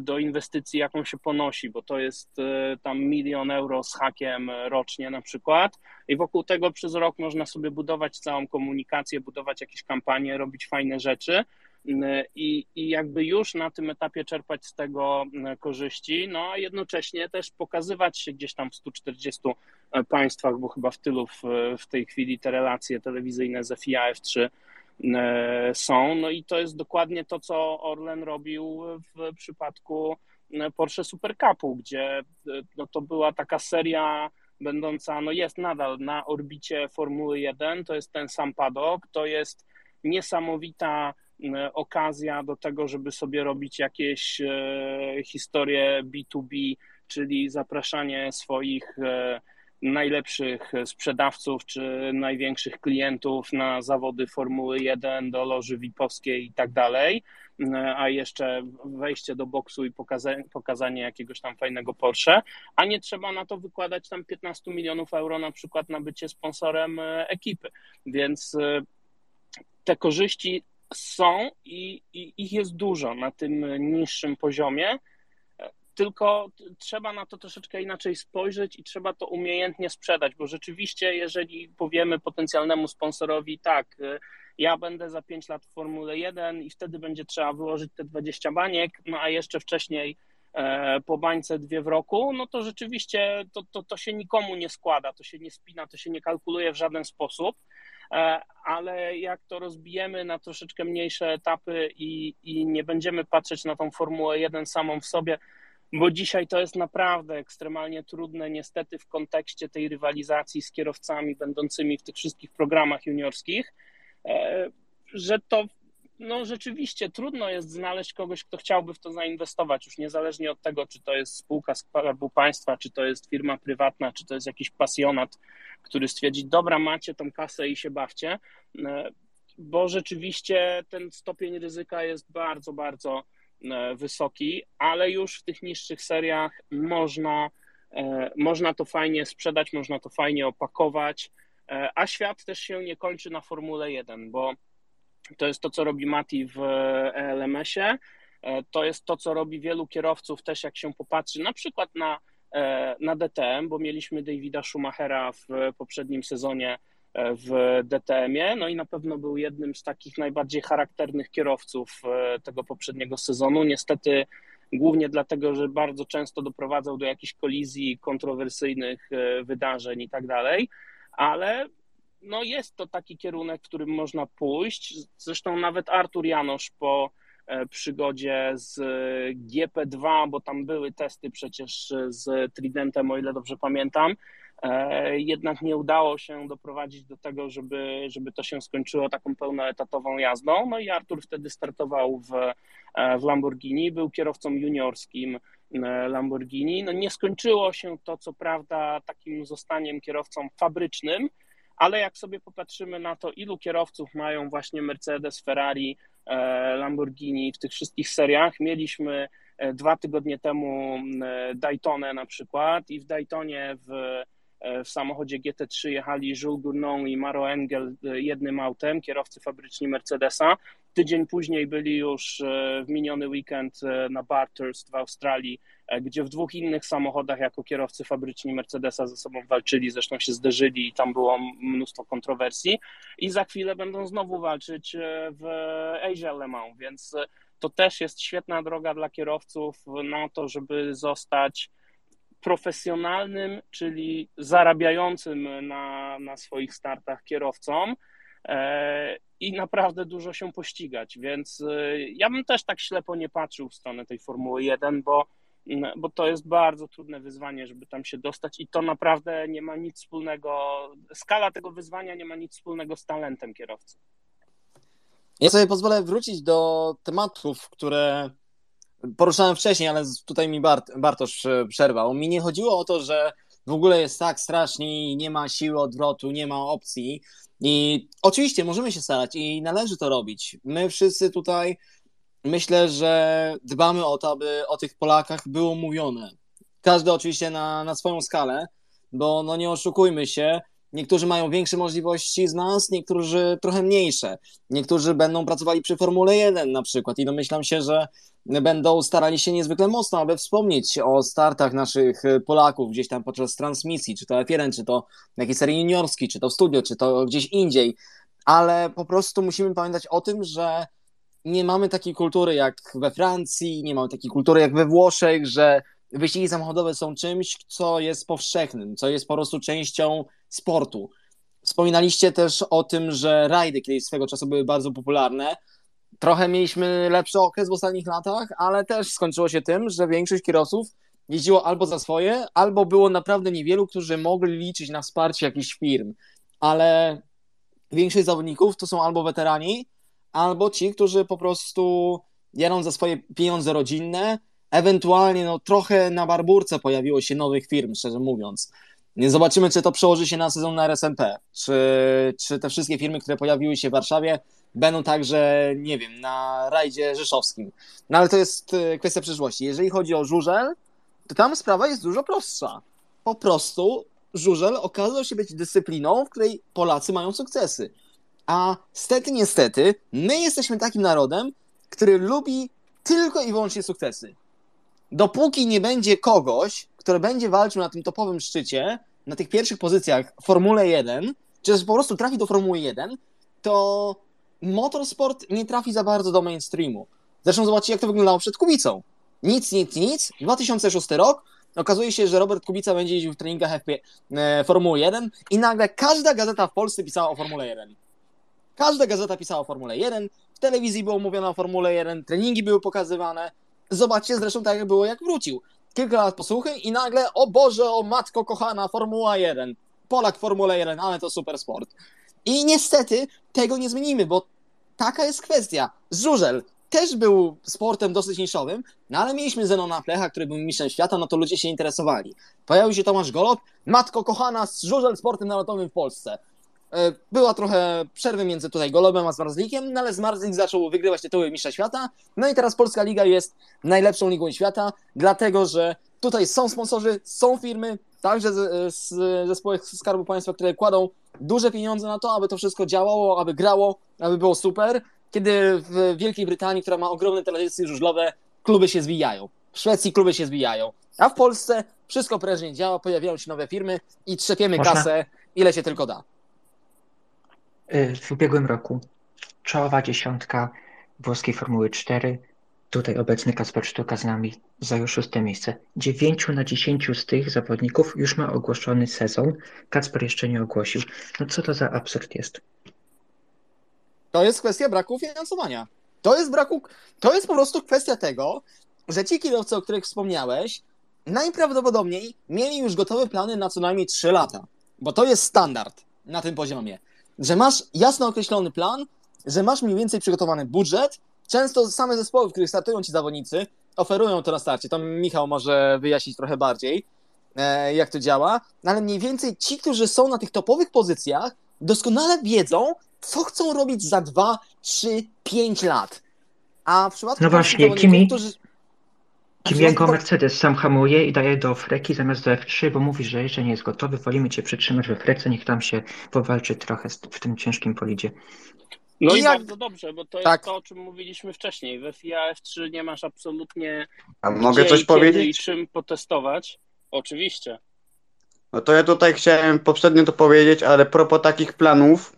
do inwestycji, jaką się ponosi, bo to jest y, tam milion euro z hakiem rocznie na przykład. I wokół tego przez rok można sobie budować całą komunikację, budować jakieś kampanie, robić fajne rzeczy. I, i jakby już na tym etapie czerpać z tego korzyści, no a jednocześnie też pokazywać się gdzieś tam w 140 e, państwach, bo chyba w tylu w, w tej chwili te relacje telewizyjne z FIA F3 e, są. No i to jest dokładnie to, co Orlen robił w przypadku Porsche Super Cupu, gdzie e, no, to była taka seria będąca, no jest nadal na orbicie Formuły 1, to jest ten sam padok, to jest niesamowita E, okazja do tego, żeby sobie robić jakieś e, historie B2B, czyli zapraszanie swoich e, najlepszych sprzedawców czy największych klientów na zawody Formuły 1 do loży VIP-owskiej i tak dalej, a jeszcze wejście do boksu i pokazanie, pokazanie jakiegoś tam fajnego Porsche, a nie trzeba na to wykładać tam 15 milionów euro na przykład na bycie sponsorem ekipy, więc te korzyści są i, i ich jest dużo na tym niższym poziomie, tylko trzeba na to troszeczkę inaczej spojrzeć i trzeba to umiejętnie sprzedać, bo rzeczywiście, jeżeli powiemy potencjalnemu sponsorowi, tak, ja będę za 5 lat w Formule 1 i wtedy będzie trzeba wyłożyć te 20 baniek, no a jeszcze wcześniej e, po bańce dwie w roku, no to rzeczywiście to, to, to się nikomu nie składa, to się nie spina, to się nie kalkuluje w żaden sposób. E, ale jak to rozbijemy na troszeczkę mniejsze etapy i, i nie będziemy patrzeć na tą Formułę 1 samą w sobie, bo dzisiaj to jest naprawdę ekstremalnie trudne, niestety, w kontekście tej rywalizacji z kierowcami będącymi w tych wszystkich programach juniorskich, e, że to no rzeczywiście trudno jest znaleźć kogoś, kto chciałby w to zainwestować, już niezależnie od tego, czy to jest spółka Skarbu Państwa, czy to jest firma prywatna, czy to jest jakiś pasjonat, który stwierdzi, dobra, macie tą kasę i się bawcie, e, bo rzeczywiście ten stopień ryzyka jest bardzo, bardzo wysoki, ale już w tych niższych seriach można, e, można to fajnie sprzedać, można to fajnie opakować, a świat też się nie kończy na Formule 1, bo to jest to, co robi Mati w ELMS-ie. E, to jest to, co robi wielu kierowców też, jak się popatrzy na przykład na, e, na DTM, bo mieliśmy Davida Schumachera w poprzednim sezonie e, w DTM-ie, no i na pewno był jednym z takich najbardziej charakternych kierowców tego poprzedniego sezonu. Niestety głównie dlatego, że bardzo często doprowadzał do jakichś kolizji, kontrowersyjnych wydarzeń i tak dalej, ale no jest to taki kierunek, w którym można pójść. Zresztą nawet Artur Janosz po e, przygodzie z GP2, bo tam były testy przecież z Tridentem, o ile dobrze pamiętam, e, jednak nie udało się doprowadzić do tego, żeby, żeby to się skończyło taką pełnoetatową jazdą. No i Artur wtedy startował w, e, w Lamborghini, był kierowcą juniorskim Lamborghini. No nie skończyło się to, co prawda, takim zostaniem kierowcą fabrycznym, ale jak sobie popatrzymy na to, ilu kierowców mają właśnie Mercedes, Ferrari, e, Lamborghini w tych wszystkich seriach, mieliśmy e, dwa tygodnie temu e, Daytonę na przykład i w Daytonie w, w samochodzie GT3 jechali Jules Gournon i Maro Engel jednym autem, kierowcy fabryczni Mercedesa. Tydzień później byli już w miniony weekend na Bathurst w Australii E, gdzie w dwóch innych samochodach jako kierowcy fabryczni Mercedesa ze sobą walczyli, zresztą się zderzyli i tam było mnóstwo kontrowersji i za chwilę będą znowu walczyć e, w Asia Le Mans, więc e, to też jest świetna droga dla kierowców na to, żeby zostać profesjonalnym, czyli zarabiającym na, na swoich startach kierowcą i naprawdę dużo się pościgać, więc y, ja bym też tak ślepo nie patrzył w stronę tej Formuły 1, bo, mm, bo to jest bardzo trudne wyzwanie, żeby tam się dostać i to naprawdę nie ma nic wspólnego, skala tego wyzwania nie ma nic wspólnego z talentem kierowcy. Ja sobie pozwolę wrócić do tematów, które poruszałem wcześniej, ale tutaj mi Bart, Bartosz przerwał. Mi nie chodziło o to, że w ogóle jest tak strasznie i nie ma siły odwrotu, nie ma opcji. I oczywiście możemy się starać i należy to robić. My wszyscy tutaj myślę, że dbamy o to, aby o tych Polakach było mówione. Każdy oczywiście na, na swoją skalę, bo no nie oszukujmy się, Niektórzy mają większe możliwości z nas, niektórzy trochę mniejsze. Niektórzy będą pracowali przy Formule 1 na przykład i domyślam się, że będą starali się niezwykle mocno, aby wspomnieć o startach naszych Polaków gdzieś tam podczas transmisji, czy to F1, czy to jakiejś serii juniorskiej, czy to w studio, czy to gdzieś indziej. Ale po prostu musimy pamiętać o tym, że nie mamy takiej kultury jak we Francji, nie mamy takiej kultury jak we Włoszech, że wyścigi samochodowe są czymś, co jest powszechnym, co jest po prostu częścią sportu. Wspominaliście też o tym, że rajdy kiedyś swego czasu były bardzo popularne. Trochę mieliśmy lepszy okres w ostatnich latach, ale też skończyło się tym, że większość kierowców jeździło albo za swoje, albo było naprawdę niewielu, którzy mogli liczyć na wsparcie jakichś firm. Ale większość zawodników to są albo weterani, albo ci, którzy po prostu jadą za swoje pieniądze rodzinne, ewentualnie no, trochę na barburce pojawiło się nowych firm, szczerze mówiąc. Zobaczymy, czy to przełoży się na sezon na RSMP, czy, czy te wszystkie firmy, które pojawiły się w Warszawie, będą także, nie wiem, na rajdzie rzeszowskim. No ale to jest e, kwestia przyszłości. Jeżeli chodzi o żużel, to tam sprawa jest dużo prostsza. Po prostu żużel okazał się być dyscypliną, w której Polacy mają sukcesy. A stety, niestety, my jesteśmy takim narodem, który lubi tylko i wyłącznie sukcesy. Dopóki nie będzie kogoś, który będzie walczył na tym topowym szczycie, na tych pierwszych pozycjach w Formule 1, czy też po prostu trafi do Formuły 1, to motorsport nie trafi za bardzo do mainstreamu. Zresztą zobaczcie, jak to wyglądało przed Kubicą. Nic, nic, nic. 2006 rok. Okazuje się, że Robert Kubica będzie jeździł w treningach FP, e, Formuły 1 i nagle każda gazeta w Polsce pisała o Formule 1. Każda gazeta pisała o Formule 1, w telewizji było mówione o Formule 1, treningi były pokazywane. Zobaczcie zresztą tak, jak było, jak wrócił kilka lat posłuchy i nagle, o Boże, o matko kochana, Formuła 1. Polak Formuła 1, ale to super sport. I niestety tego nie zmienimy, bo taka jest kwestia. Żużel też był sportem dosyć niszowym, no ale mieliśmy Zenona Plecha, który był mistrzem świata, no to ludzie się interesowali. Pojawił się Tomasz Golob, matko kochana, żużel sportem narodowym w Polsce. E, była trochę przerwy między tutaj Golobem a Zmarzlikiem, no ale Zmarzlik zaczął wygrywać tytuły mistrza świata. No i teraz Polska Liga jest najlepszą ligą świata, dlatego że tutaj są sponsorzy, są firmy, także z, z, ze spółek Skarbu Państwa, które kładą duże pieniądze na to, aby to wszystko działało, aby grało, aby było super. Kiedy w Wielkiej Brytanii, która ma ogromne tradycje żużlowe, kluby się zwijają. W Szwecji kluby się zwijają. A w Polsce wszystko prężnie działa, pojawiają się nowe firmy i trzepiemy Można? kasę, ile się tylko da. Y, w ubiegłym roku czołowa dziesiątka włoskiej Formuły 4. Tutaj obecny Kasper Sztuka z nami zajął szóste miejsce. Dziewięciu na dziesięciu z tych zawodników już ma ogłoszony sezon. Kacper jeszcze nie ogłosił. No co to za absurd jest? To jest kwestia braku finansowania. To jest braku, to jest po prostu kwestia tego, że ci kierowcy, o których wspomniałeś, najprawdopodobniej mieli już gotowe plany na co najmniej 3 lata, bo to jest standard na tym poziomie że masz jasno określony plan, że masz mniej więcej przygotowany budżet. Często same zespoły, w których startują ci zawodnicy, oferują to na starcie. Tam Michał może wyjaśnić trochę bardziej, e, jak to działa, no ale mniej więcej ci, którzy są na tych topowych pozycjach, doskonale wiedzą, co chcą robić za 2, 3, 5 lat. A w przypadku no właśnie, Kimi, którzy... Kimiego Mercedes sam hamuje i daje do Freki zamiast do F3, bo mówi, że jeszcze nie jest gotowy, wolimy cię przytrzymać we Frece, niech tam się powalczy trochę w tym ciężkim polidzie. No i, i jak... bardzo dobrze, bo to tak. jest to, o czym mówiliśmy wcześniej. We FIA F3 nie masz absolutnie A mogę coś powiedzieć? i czym potestować. Oczywiście. No to ja tutaj chciałem poprzednio to powiedzieć, ale propos takich planów,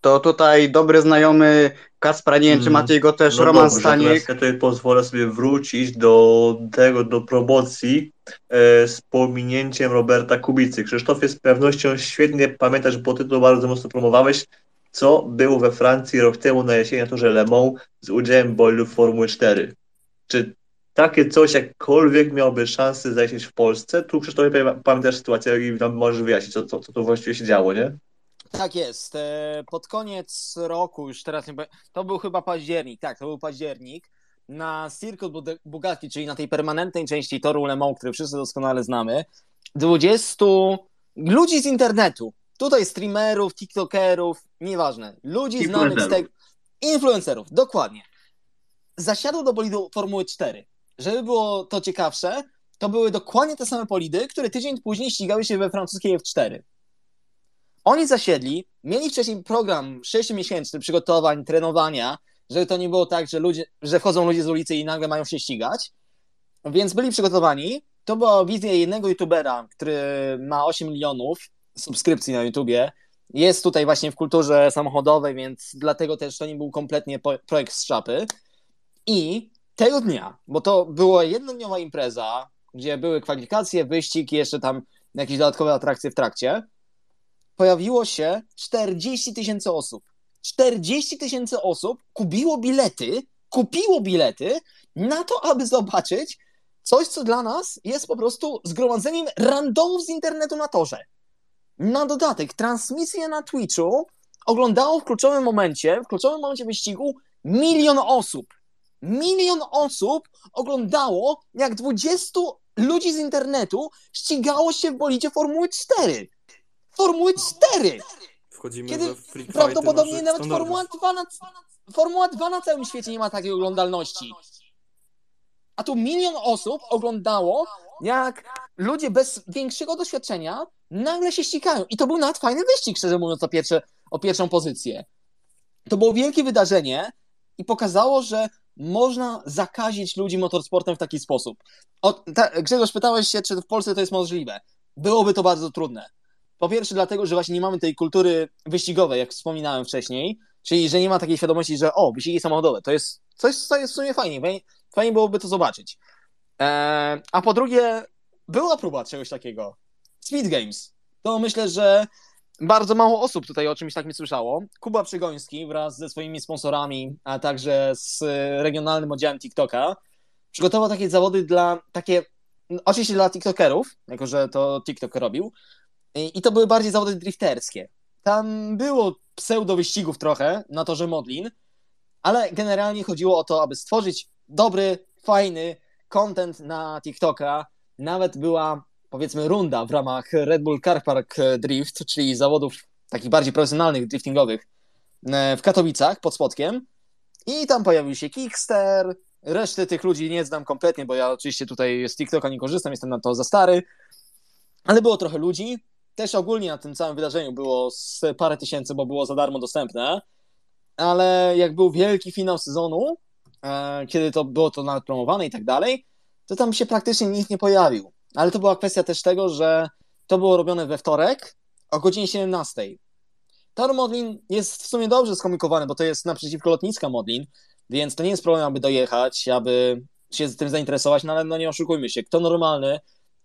to tutaj dobry znajomy Kaspra, nie wiem czy mm. macie go też, no Roman dobrze, Staniek. Ja tutaj pozwolę sobie wrócić do tego, do promocji e, z pominięciem Roberta Kubicy. Krzysztof jest z pewnością świetnie pamiętasz, bo ty to bardzo mocno promowałeś. co było we Francji rok temu na jesieni na torze Le Mans z udziałem bolidów Formuły 4. Czy takie coś jakkolwiek miałoby szansę zaistnieć w Polsce? Tu Krzysztof pamiętasz sytuację i nam możesz wyjaśnić, co, co, co tu właściwie się działo, nie? Tak jest. E, pod koniec roku, już teraz nie to był chyba październik, tak, to był październik, na Circuit Bugatti, czyli na tej permanentnej części toru Le Mans, który wszyscy doskonale znamy, 20 ludzi z internetu, tutaj streamerów, tiktokerów, nieważne, ludzi znanych z tego, influencerów, dokładnie, zasiadło do bolidu Formuły 4. Żeby było to ciekawsze, to były dokładnie te same polidy, które tydzień później ścigały się we francuskiej F4. Oni zasiedli, mieli wcześniej program 6-miesięczny przygotowań, trenowania, żeby to nie było tak, że, ludzie, że wchodzą ludzie z ulicy i nagle mają się ścigać. Więc byli przygotowani. To była wizja jednego youtubera, który ma 8 milionów subskrypcji na YouTubie. Jest tutaj właśnie w kulturze samochodowej, więc dlatego też to nie był kompletnie projekt z szapy. I tego dnia, bo to była jednodniowa impreza, gdzie były kwalifikacje, wyścig jeszcze tam jakieś dodatkowe atrakcje w trakcie, pojawiło się 40 tysięcy osób. 40 tysięcy osób kupiło bilety, kupiło bilety na to, aby zobaczyć coś, co dla nas jest po prostu zgromadzeniem randomów z internetu na torze. Na dodatek, transmisję na Twitchu oglądało w kluczowym momencie, w kluczowym momencie wyścigu milion osób. Milion osób oglądało, jak 20 ludzi z internetu ścigało się w bolidzie Formuły 4. Formuły 4! Wchodzimy Kiedy prawdopodobnie nawet Formuła 2, na, Formuła 2 na całym świecie nie ma takiej oglądalności. A tu milion osób oglądało, jak ludzie bez większego doświadczenia nagle się ścigają. I to był nawet fajny wyścig, szczerze mówiąc, o, pierwsze, o pierwszą pozycję. To było wielkie wydarzenie i pokazało, że można zakazić ludzi motorsportem w taki sposób. O, ta, Grzegorz, pytałeś się, czy w Polsce to jest możliwe. Byłoby to bardzo trudne. Po pierwsze, dlatego, że właśnie nie mamy tej kultury wyścigowej, jak wspominałem wcześniej, czyli że nie ma takiej świadomości, że o, wyścigi samochodowe to jest coś, co jest w sumie fajnie. Fajnie, byłoby to zobaczyć. Eee, a po drugie, była próba czegoś takiego. Speed Games. To myślę, że bardzo mało osób tutaj o czymś takim słyszało. Kuba Przygoński wraz ze swoimi sponsorami, a także z regionalnym oddziałem TikToka przygotował takie zawody dla takie, oczywiście dla TikTokerów, jako że to TikTok robił, i to były bardziej zawody drifterskie. Tam było pseudo wyścigów trochę na torze Modlin, ale generalnie chodziło o to, aby stworzyć dobry, fajny content na TikToka. Nawet była, powiedzmy, runda w ramach Red Bull Car Park Drift, czyli zawodów takich bardziej profesjonalnych, driftingowych e, w Katowicach pod Spodkiem. I tam pojawił się Kickster. Reszty tych ludzi nie znam kompletnie, bo ja oczywiście tutaj z TikToka nie korzystam, jestem na to za stary. Ale było trochę ludzi też ogólnie na tym całym wydarzeniu było z parę tysięcy, bo było za darmo dostępne, ale jak był wielki finał sezonu, e, kiedy to było to nawet promowane i tak dalej, to tam się praktycznie nikt nie pojawił. Ale to była kwestia też tego, że to było robione we wtorek o godzinie 17. Tor Modlin jest w sumie dobrze skomunikowany, bo to jest naprzeciwko lotniska Modlin, więc to nie jest problem, aby dojechać, aby się tym zainteresować, no ale no nie oszukujmy się, kto normalny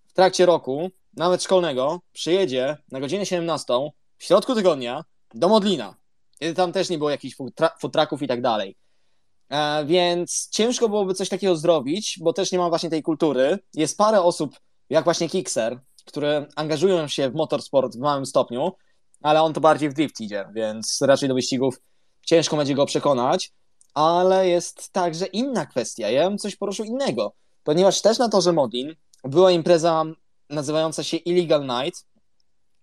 w trakcie roku nawet szkolnego, przyjedzie na godzinę 17 w środku tygodnia do Modlina, kiedy tam też nie było jakichś futraków i tak dalej. E, więc ciężko byłoby coś takiego zrobić, bo też nie ma właśnie tej kultury. Jest parę osób, jak właśnie Kickser, które angażują się w motorsport w małym stopniu, ale on to bardziej w drift idzie, więc raczej do wyścigów ciężko będzie go przekonać. Ale jest także inna kwestia. Ja bym coś poruszył innego, ponieważ też na torze Modlin była impreza nazywająca się Illegal Night.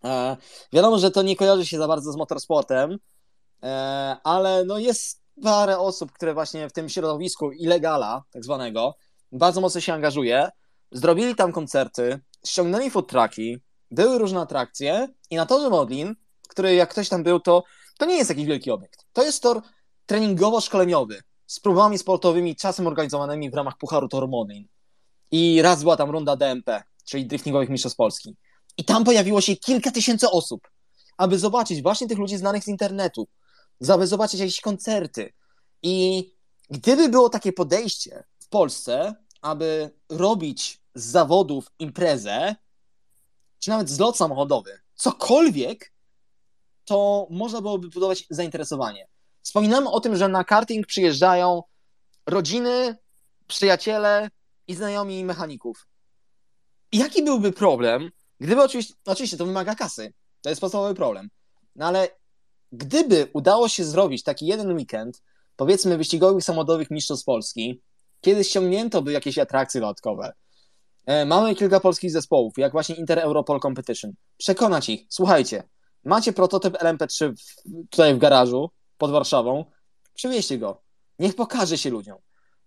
E, wiadomo, że to nie kojarzy się za bardzo z motorsportem, e, ale no jest parę osób, które właśnie w tym środowisku ilegala, tak zwanego, bardzo mocno się angażuje. Zrobili tam koncerty, ściągnęli food trucki, były różne atrakcje i na torze Modlin, który jak ktoś tam był, to to nie jest jakiś wielki obiekt. To jest tor treningowo-szkoleniowy z próbami sportowymi, czasem organizowanymi w ramach Pucharu Toru Modlin. I raz była tam runda DMP czyli driftingowych mistrzostw Polski. I tam pojawiło się kilka tysięcy osób, aby zobaczyć właśnie tych ludzi znanych z internetu, aby zobaczyć jakieś koncerty. I gdyby było takie podejście w Polsce, aby robić z zawodów imprezę, czy nawet zlot samochodowy, cokolwiek, to można byłoby budować zainteresowanie. Wspominamy o tym, że na karting przyjeżdżają rodziny, przyjaciele i znajomi mechaników. Jaki byłby problem, gdyby oczywiście, oczywiście to wymaga kasy, to jest podstawowy problem, no ale gdyby udało się zrobić taki jeden weekend, powiedzmy wyścigowych samochodowych mistrzostw Polski, kiedy ściągnięto by jakieś atrakcje dodatkowe, e, mamy kilka polskich zespołów, jak właśnie Inter Europol Competition, przekonać ich, słuchajcie, macie prototyp LMP3 w, tutaj w garażu pod Warszawą, przywieźcie go, niech pokaże się ludziom.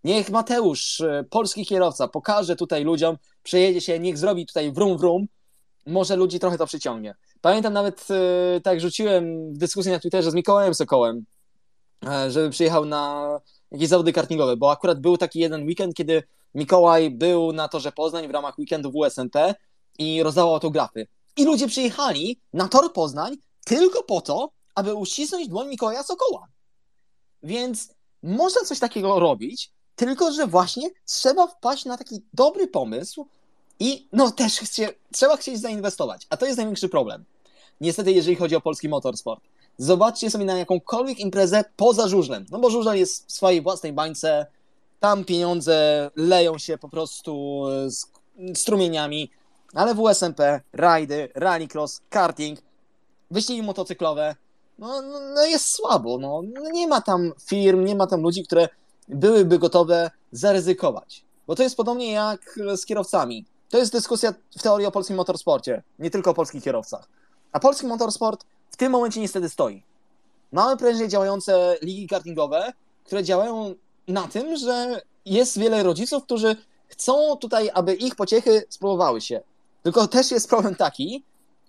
Niech Mateusz, e, polski kierowca, pokaże tutaj ludziom, przejedzie się, niech zrobi tutaj wrum wrum, może ludzi trochę to przyciągnie. Pamiętam nawet, e, tak rzuciłem w dyskusji na Twitterze z Mikołajem Sokołem, e, żeby przyjechał na jakieś zawody kartingowe, bo akurat był taki jeden weekend, kiedy Mikołaj był na torze Poznań w ramach weekendu WSNP i rozdawał autografy. I ludzie przyjechali na tor Poznań tylko po to, aby uścisnąć dłoń Mikołaja Sokoła. Więc można coś takiego robić, tylko że właśnie trzeba wpaść na taki dobry pomysł i no też chcie, trzeba chcieć zainwestować. A to jest największy problem. Niestety, jeżeli chodzi o polski motorsport. Zobaczcie sobie na jakąkolwiek imprezę poza żużlem. No bo żużel jest w swojej własnej bańce, tam pieniądze leją się po prostu strumieniami, ale WSMP, rajdy, rallycross, karting, wyścigi motocyklowe, no, no, no jest słabo. No. no. Nie ma tam firm, nie ma tam ludzi, które byłyby gotowe zaryzykować. Bo to jest podobnie jak z kierowcami. To jest dyskusja w teorii o polskim motorsporcie, nie tylko o polskich kierowcach. A polski motorsport w tym momencie niestety stoi. Mamy prężnie działające ligi kartingowe, które działają na tym, że jest wiele rodziców, którzy chcą tutaj, aby ich pociechy spróbowały się. Tylko też jest problem taki,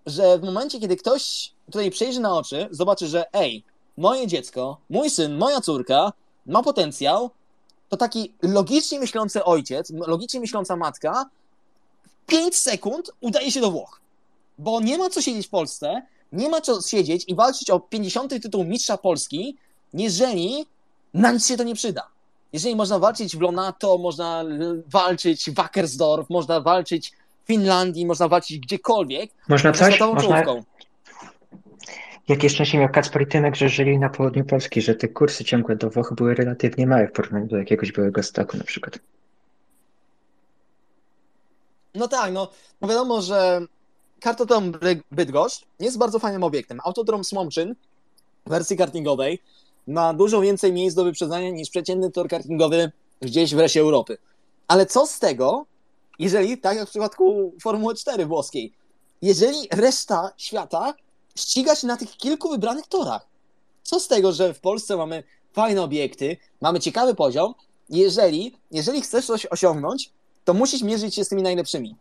że w momencie, kiedy ktoś tutaj przejrzy na oczy, zobaczy, że ej, moje dziecko, mój syn, moja córka ma potencjał, to taki logicznie myślący ojciec, logicznie myśląca matka, w 5 sekund udaje się do Włoch. Bo nie ma co siedzieć w Polsce, nie ma co siedzieć i walczyć o 50. tytuł mistrza Polski, jeżeli na nic się to nie przyda. Jeżeli można walczyć w Lonato, można walczyć w Wackersdorf, można walczyć w Finlandii, można walczyć gdziekolwiek. Można coś? Można... Jak szczęście miał Kacper i Tymek, że żyli na południu Polski, że te kursy ciągłe do Włoch były relatywnie małe w porównaniu do jakiegoś byłego stoku na przykład. No tak, no, no wiadomo, że kartodrom Bydgoszcz jest bardzo fajnym obiektem. Autodrom Smomczyn w wersji kartingowej ma dużo więcej miejsc do wyprzedzania niż przeciętny tor kartingowy gdzieś w reszcie Europy. Ale co z tego, jeżeli, tak jak w przypadku Formuły 4 włoskiej, jeżeli reszta świata ściga się na tych kilku wybranych torach? Co z tego, że w Polsce mamy fajne obiekty, mamy ciekawy poziom, jeżeli, jeżeli chcesz coś osiągnąć, to musisz mierzyć się z tymi najlepszymi.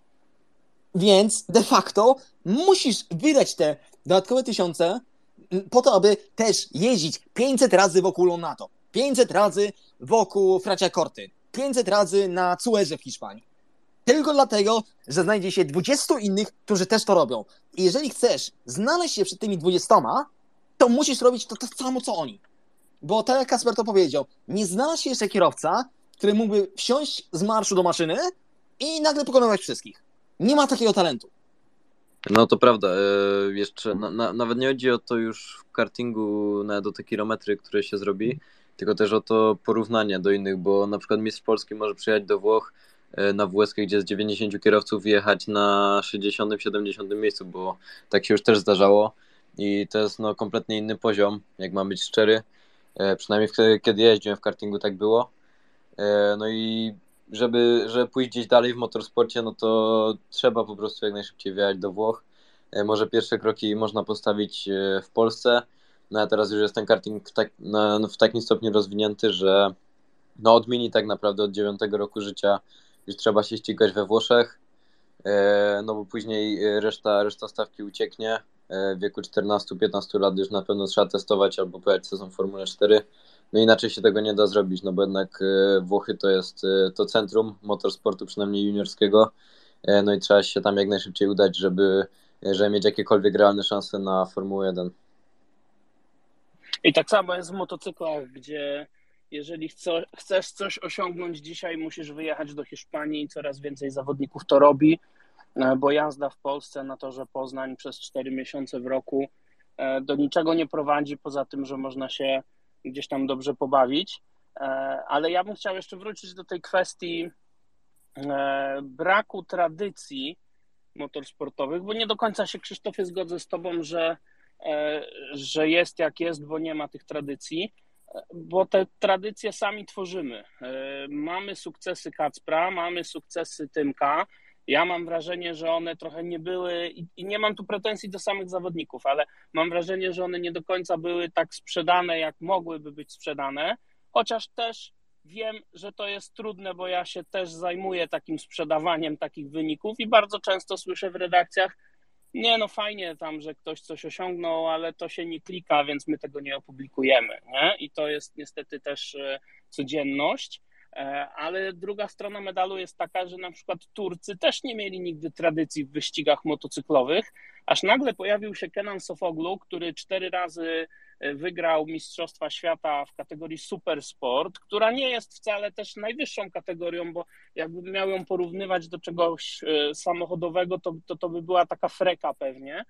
Więc de facto musisz wydać te dodatkowe tysiące po to, aby też jeździć 500 razy wokół Lonato, 500 razy wokół Fracia Corty, 500 razy na Cuerze w Hiszpanii. Tylko dlatego, że znajdzie się 20 innych, którzy też to robią. I jeżeli chcesz znaleźć się przed tymi 20, to musisz robić to, to samo, co oni. Bo tak jak Kasper to powiedział, nie znalazł się jeszcze kierowca, który mógłby wsiąść z marszu do maszyny i nagle pokonywać wszystkich. Nie ma takiego talentu. No to prawda. E, jeszcze na, na, nawet nie chodzi o to już w kartingu, nawet o te kilometry, które się zrobi, tylko też o to porównanie do innych, bo na przykład mistrz Polski może przyjechać do Włoch na WSK, gdzie z 90 kierowców jechać na 60-70 miejscu, bo tak się już też zdarzało i to jest no kompletnie inny poziom, jak mam być szczery. E, przynajmniej kiedy jeździłem w kartingu tak było. No i żeby, żeby pójść gdzieś dalej w motorsporcie, no to trzeba po prostu jak najszybciej wyjechać do Włoch. E, może pierwsze kroki można postawić e, w Polsce, no a teraz już jest ten karting w, tak, no, w takim stopniu rozwinięty, że no od mini tak naprawdę od 9 roku życia już trzeba się ścigać we Włoszech, e, no bo później reszta, reszta stawki ucieknie. W wieku 14-15 lat już na pewno trzeba testować albo pojechać sezon Formuły 4 no inaczej się tego nie da zrobić, no bo jednak e, Włochy to jest e, to centrum motorsportu, przynajmniej juniorskiego, e, no i trzeba się tam jak najszybciej udać, żeby, żeby mieć jakiekolwiek realne szanse na Formułę 1. I tak samo jest w motocyklach, gdzie jeżeli chcesz coś osiągnąć dzisiaj, musisz wyjechać do Hiszpanii i coraz więcej zawodników to robi, bo jazda w Polsce na torze Poznań przez 4 miesiące w roku do niczego nie prowadzi, poza tym, że można się gdzieś tam dobrze pobawić. Ale ja bym chciał jeszcze wrócić do tej kwestii braku tradycji motorsportowych, bo nie do końca się Krzysztofie zgodzę z Tobą, że, że jest jak jest, bo nie ma tych tradycji bo te tradycje sami tworzymy. E, mamy sukcesy Kacpra, mamy sukcesy Tymka. Ja mam wrażenie, że one trochę nie były, i nie mam tu pretensji do samych zawodników, ale mam wrażenie, że one nie do końca były tak sprzedane, jak mogłyby być sprzedane, chociaż też wiem, że to jest trudne, bo ja się też zajmuję takim sprzedawaniem takich wyników i bardzo często słyszę w redakcjach, nie no fajnie tam, że ktoś coś osiągnął, ale to się nie klika, więc my tego nie opublikujemy. Nie? I to jest niestety też e, codzienność. E, ale druga strona medalu jest taka, że na przykład Turcy też nie mieli nigdy tradycji w wyścigach motocyklowych, aż nagle pojawił się Kenan Sofoglu, który cztery razy wygrał Mistrzostwa Świata w kategorii Super Sport, która nie jest wcale też najwyższą kategorią, bo jakbym miał ją porównywać do czegoś e, samochodowego, to, to, to by była taka freka pewnie.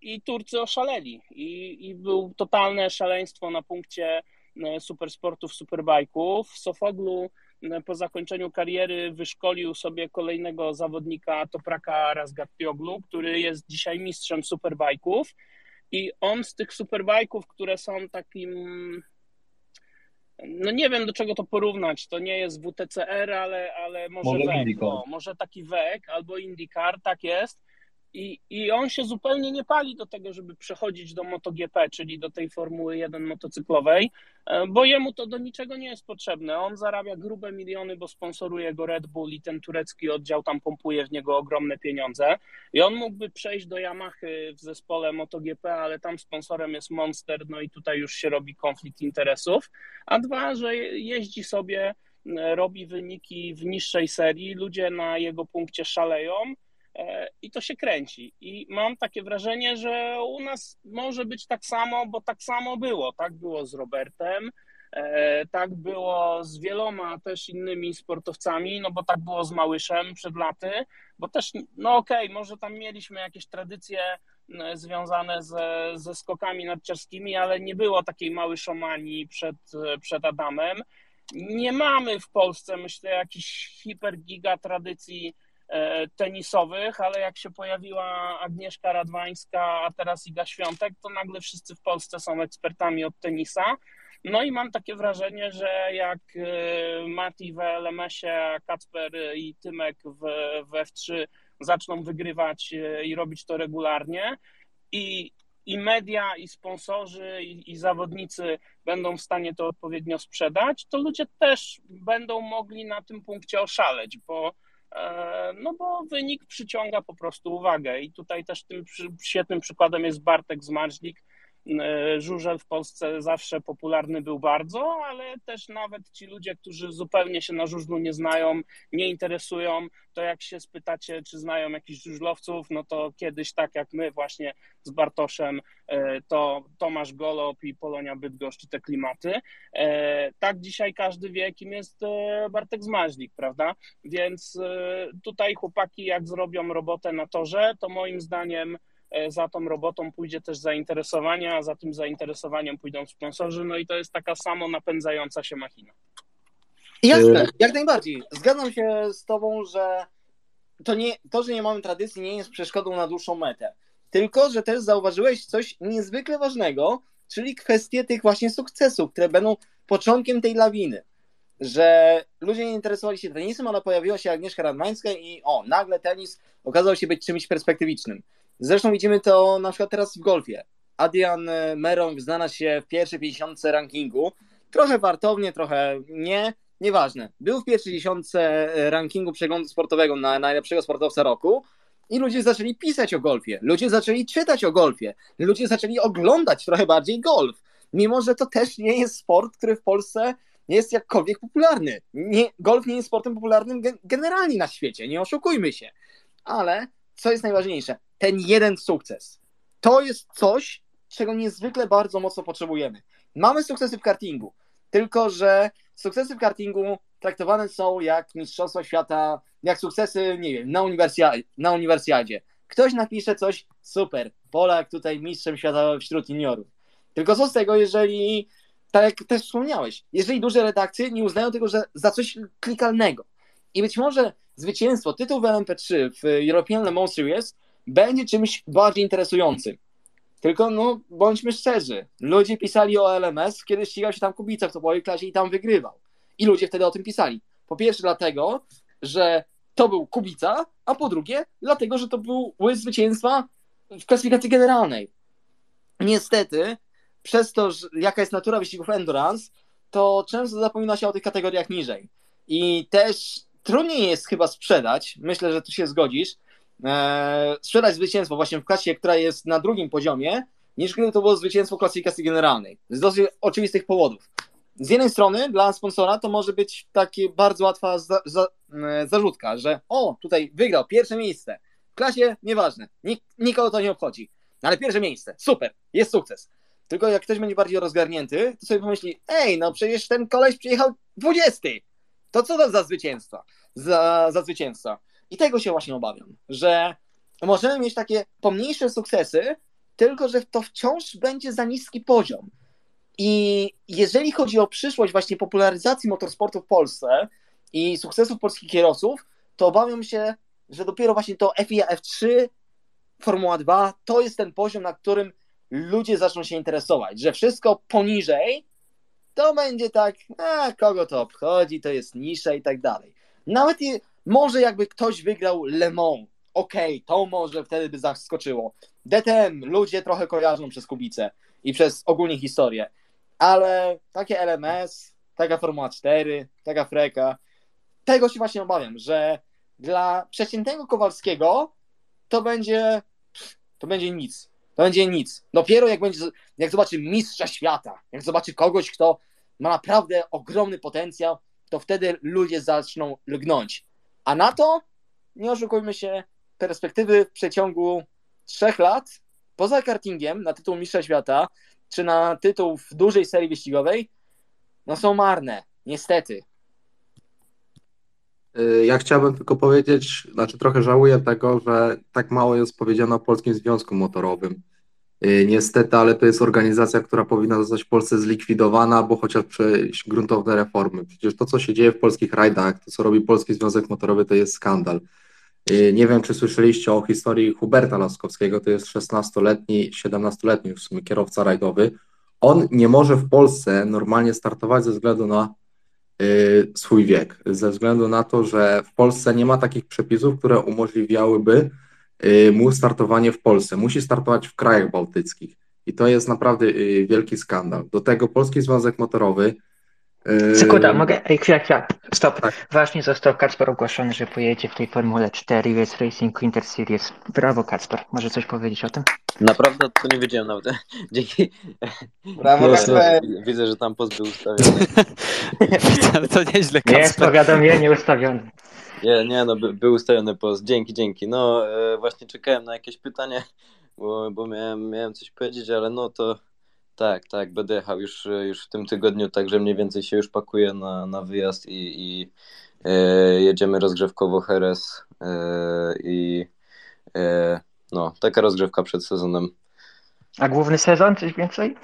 I Turcy oszaleli i, i był totalne szaleństwo na punkcie E, supersportów, superbajków. Sofoglu e, po zakończeniu kariery wyszkolił sobie kolejnego zawodnika Topraka Razgatpioglu, który jest dzisiaj mistrzem superbajków i on z tych superbajków, które są takim no nie wiem do czego to porównać, to nie jest WTCR, ale, ale może, może WEC, no, może taki WEC albo IndyCar, tak jest i, I on się zupełnie nie pali do tego, żeby przechodzić do MotoGP, czyli do tej Formuły 1 motocyklowej, e, bo jemu to do niczego nie jest potrzebne. On zarabia grube miliony, bo sponsoruje go Red Bull i ten turecki oddział tam pompuje w niego ogromne pieniądze. I on mógłby przejść do Yamaha w zespole MotoGP, ale tam sponsorem jest Monster, no i tutaj już się robi konflikt interesów. A dwa, że jeździ sobie, e, robi wyniki w niższej serii, ludzie na jego punkcie szaleją i to się kręci. I mam takie wrażenie, że u nas może być tak samo, bo tak samo było. Tak było z Robertem, e, tak było z wieloma też innymi sportowcami, no bo tak było z Małyszem przed laty, bo też, no okej, okay, może tam mieliśmy jakieś tradycje związane ze, ze skokami narciarskimi, ale nie było takiej małyszomanii przed, przed Adamem. Nie mamy w Polsce, myślę, jakichś hipergiga tradycji E, tenisowych, ale jak się pojawiła Agnieszka Radwańska, a teraz Iga Świątek, to nagle wszyscy w Polsce są ekspertami od tenisa. No i mam takie wrażenie, że jak e, Mati w LMS-ie, Kacper i Tymek w, w F3 zaczną wygrywać e, i robić to regularnie i, i media, i sponsorzy, i, i, zawodnicy będą w stanie to odpowiednio sprzedać, to ludzie też będą mogli na tym punkcie oszaleć, bo E, no bo wynik przyciąga po prostu uwagę i tutaj też tym świetnym przykładem jest Bartek Zmarzlik, E, żużel w Polsce zawsze popularny był bardzo, ale też nawet ci ludzie, którzy zupełnie się na żużlu nie znają, nie interesują, to jak się spytacie, czy znają jakichś żużlowców, no to kiedyś tak jak my właśnie z Bartoszem, e, to Tomasz Golob i Polonia Bydgoszcz te klimaty. E, tak dzisiaj każdy wie, kim jest Bartek Zmaźlik, prawda? Więc tutaj chłopaki jak zrobią robotę na torze, to moim zdaniem E, za tą robotą pójdzie też zainteresowanie, a za tym zainteresowaniem pójdą sponsorzy, no i to jest taka samo napędzająca się machina. Jasne, jak najbardziej. Zgadzam się z Tobą, że to, nie, to, że nie mamy tradycji, nie jest przeszkodą na dłuższą metę. Tylko, że też zauważyłeś coś niezwykle ważnego, czyli kwestię tych właśnie sukcesów, które będą początkiem tej lawiny. Że ludzie nie interesowali się tenisem, ale pojawiła się Agnieszka Radmańska i o, nagle tenis okazał się być czymś perspektywicznym. Zresztą widzimy to na przykład teraz w golfie. Adrian Merong znalazł się w pierwszej 50 rankingu. Trochę wartownie, trochę nie, nieważne. Był w pierwszej dziesiątce rankingu przeglądu sportowego na najlepszego sportowca roku i ludzie zaczęli pisać o golfie. Ludzie zaczęli czytać o golfie. Ludzie zaczęli oglądać trochę bardziej golf. Mimo, że to też nie jest sport, który w Polsce jest jakkolwiek popularny. Nie, golf nie jest sportem popularnym generalnie na świecie, nie oszukujmy się. Ale co jest najważniejsze? ten jeden sukces. To jest coś, czego niezwykle bardzo mocno potrzebujemy. Mamy sukcesy w kartingu, tylko że sukcesy w kartingu traktowane są jak Mistrzostwa Świata, jak sukcesy, nie wiem, na, uniwersja na uniwersjadzie. Ktoś napisze coś super, Polak tutaj mistrzem świata wśród juniorów. Tylko co z tego, jeżeli, tak jak też wspomniałeś, jeżeli duże redakcje nie uznają tego że za coś klikalnego. I być może zwycięstwo, tytuł w LMP3 w European Le Mans Series będzie czymś bardziej interesującym. Tylko, no, bądźmy szczerzy, ludzie pisali o LMS, kiedy ścigał się tam Kubica w topowej klasie i tam wygrywał. I ludzie wtedy o tym pisali. Po pierwsze dlatego, że to był Kubica, a po drugie dlatego, że to był łyz zwycięstwa w klasyfikacji generalnej. Niestety, przez to, że jaka jest natura wyścigów endurance, to często zapomina się o tych kategoriach niżej. I też trudniej jest chyba sprzedać, myślę, że tu się zgodzisz, e, sprzedać zwycięstwo właśnie w klasie, która jest na drugim poziomie, niż gdyby to było zwycięstwo klasyfikacji generalnej. Z dosyć oczywistych powodów. Z jednej strony dla sponsora to może być takie bardzo łatwa za, za, e, zarzutka, że o, tutaj wygrał pierwsze miejsce. W klasie nieważne, nik, nikogo to nie obchodzi. Ale pierwsze miejsce, super, jest sukces. Tylko jak ktoś będzie bardziej rozgarnięty, to sobie pomyśli, ej, no przecież ten koleś przyjechał 20. To co to za zwycięstwa? Za, za. I tego się właśnie obawiam, że możemy mieć takie pomniejsze sukcesy, tylko że to wciąż będzie za niski poziom. I jeżeli chodzi o przyszłość właśnie popularyzacji motorsportu w Polsce i sukcesów polskich kierowców, to obawiam się, że dopiero właśnie to FIA F3, Formuła 2 to jest ten poziom, na którym ludzie zaczną się interesować, że wszystko poniżej to będzie tak, a kogo to obchodzi, to jest nisza i tak dalej. Nawet i, może jakby ktoś wygrał Le Mans, okej, okay, to może wtedy by zaskoczyło. DTM ludzie trochę kojarzą przez Kubicę i przez ogólnie historię, ale takie LMS, taka Formuła 4, taka Freka, tego się właśnie obawiam, że dla przeciętnego Kowalskiego to będzie to będzie nic. To będzie nic. Dopiero jak będzie, jak zobaczy mistrza świata, jak zobaczy kogoś, kto ma naprawdę ogromny potencjał, to wtedy ludzie zaczną lgnąć. A na to, nie oszukujmy się, perspektywy w przeciągu trzech lat, poza kartingiem na tytuł mistrza świata, czy na tytuł w dużej serii wyścigowej, no są marne, niestety. Y, ja chciałbym tylko powiedzieć, znaczy trochę żałuję tego, że tak mało jest powiedziano o Polskim Związku Motorowym. Y, niestety, ale to jest organizacja, która powinna zostać w Polsce zlikwidowana albo chociaż przejść gruntowne reformy. Przecież to, co się dzieje w polskich rajdach, to, co robi Polski Związek Motorowy, to jest skandal. Y, nie wiem, czy słyszeliście o historii Huberta Laskowskiego, to jest 16-letni, 17-letni w sumie kierowca rajdowy. On nie może w Polsce normalnie startować ze względu na y, swój wiek, ze względu na to, że w Polsce nie ma takich przepisów, które umożliwiałyby mu startowanie w Polsce. Musi startować w krajach bałtyckich. I to jest naprawdę y, wielki skandal. Do tego Polski Związek Motorowy. Y, Sekunda, mogę? Ej, chwila, chwila. Stop. Tak. Właśnie został Kacper ogłoszony, że pojedzie w tej Formule 4 US Racing Winter Series. Brawo, Kacper. Może coś powiedzieć o tym? Naprawdę to nie wiedziałem nawet. <laughs> Dzięki. Brawo, no, Kacper. Widzę, że tam post był ustawiony. Ale <laughs> to nieźle, Kacper. Jest powiadomienie ustawione. Nie, nie, no by, był ustawiony post. Dzięki, dzięki. No e, właśnie czekałem na jakieś pytanie, bo, bo miałem, miałem coś powiedzieć, ale no to tak, tak, będę jechał już, już w tym tygodniu, także mniej więcej się już pakuję na, na wyjazd i, i e, jedziemy rozgrzewkowo Heres e, i e, no, taka rozgrzewka przed sezonem. A główny sezon, coś więcej?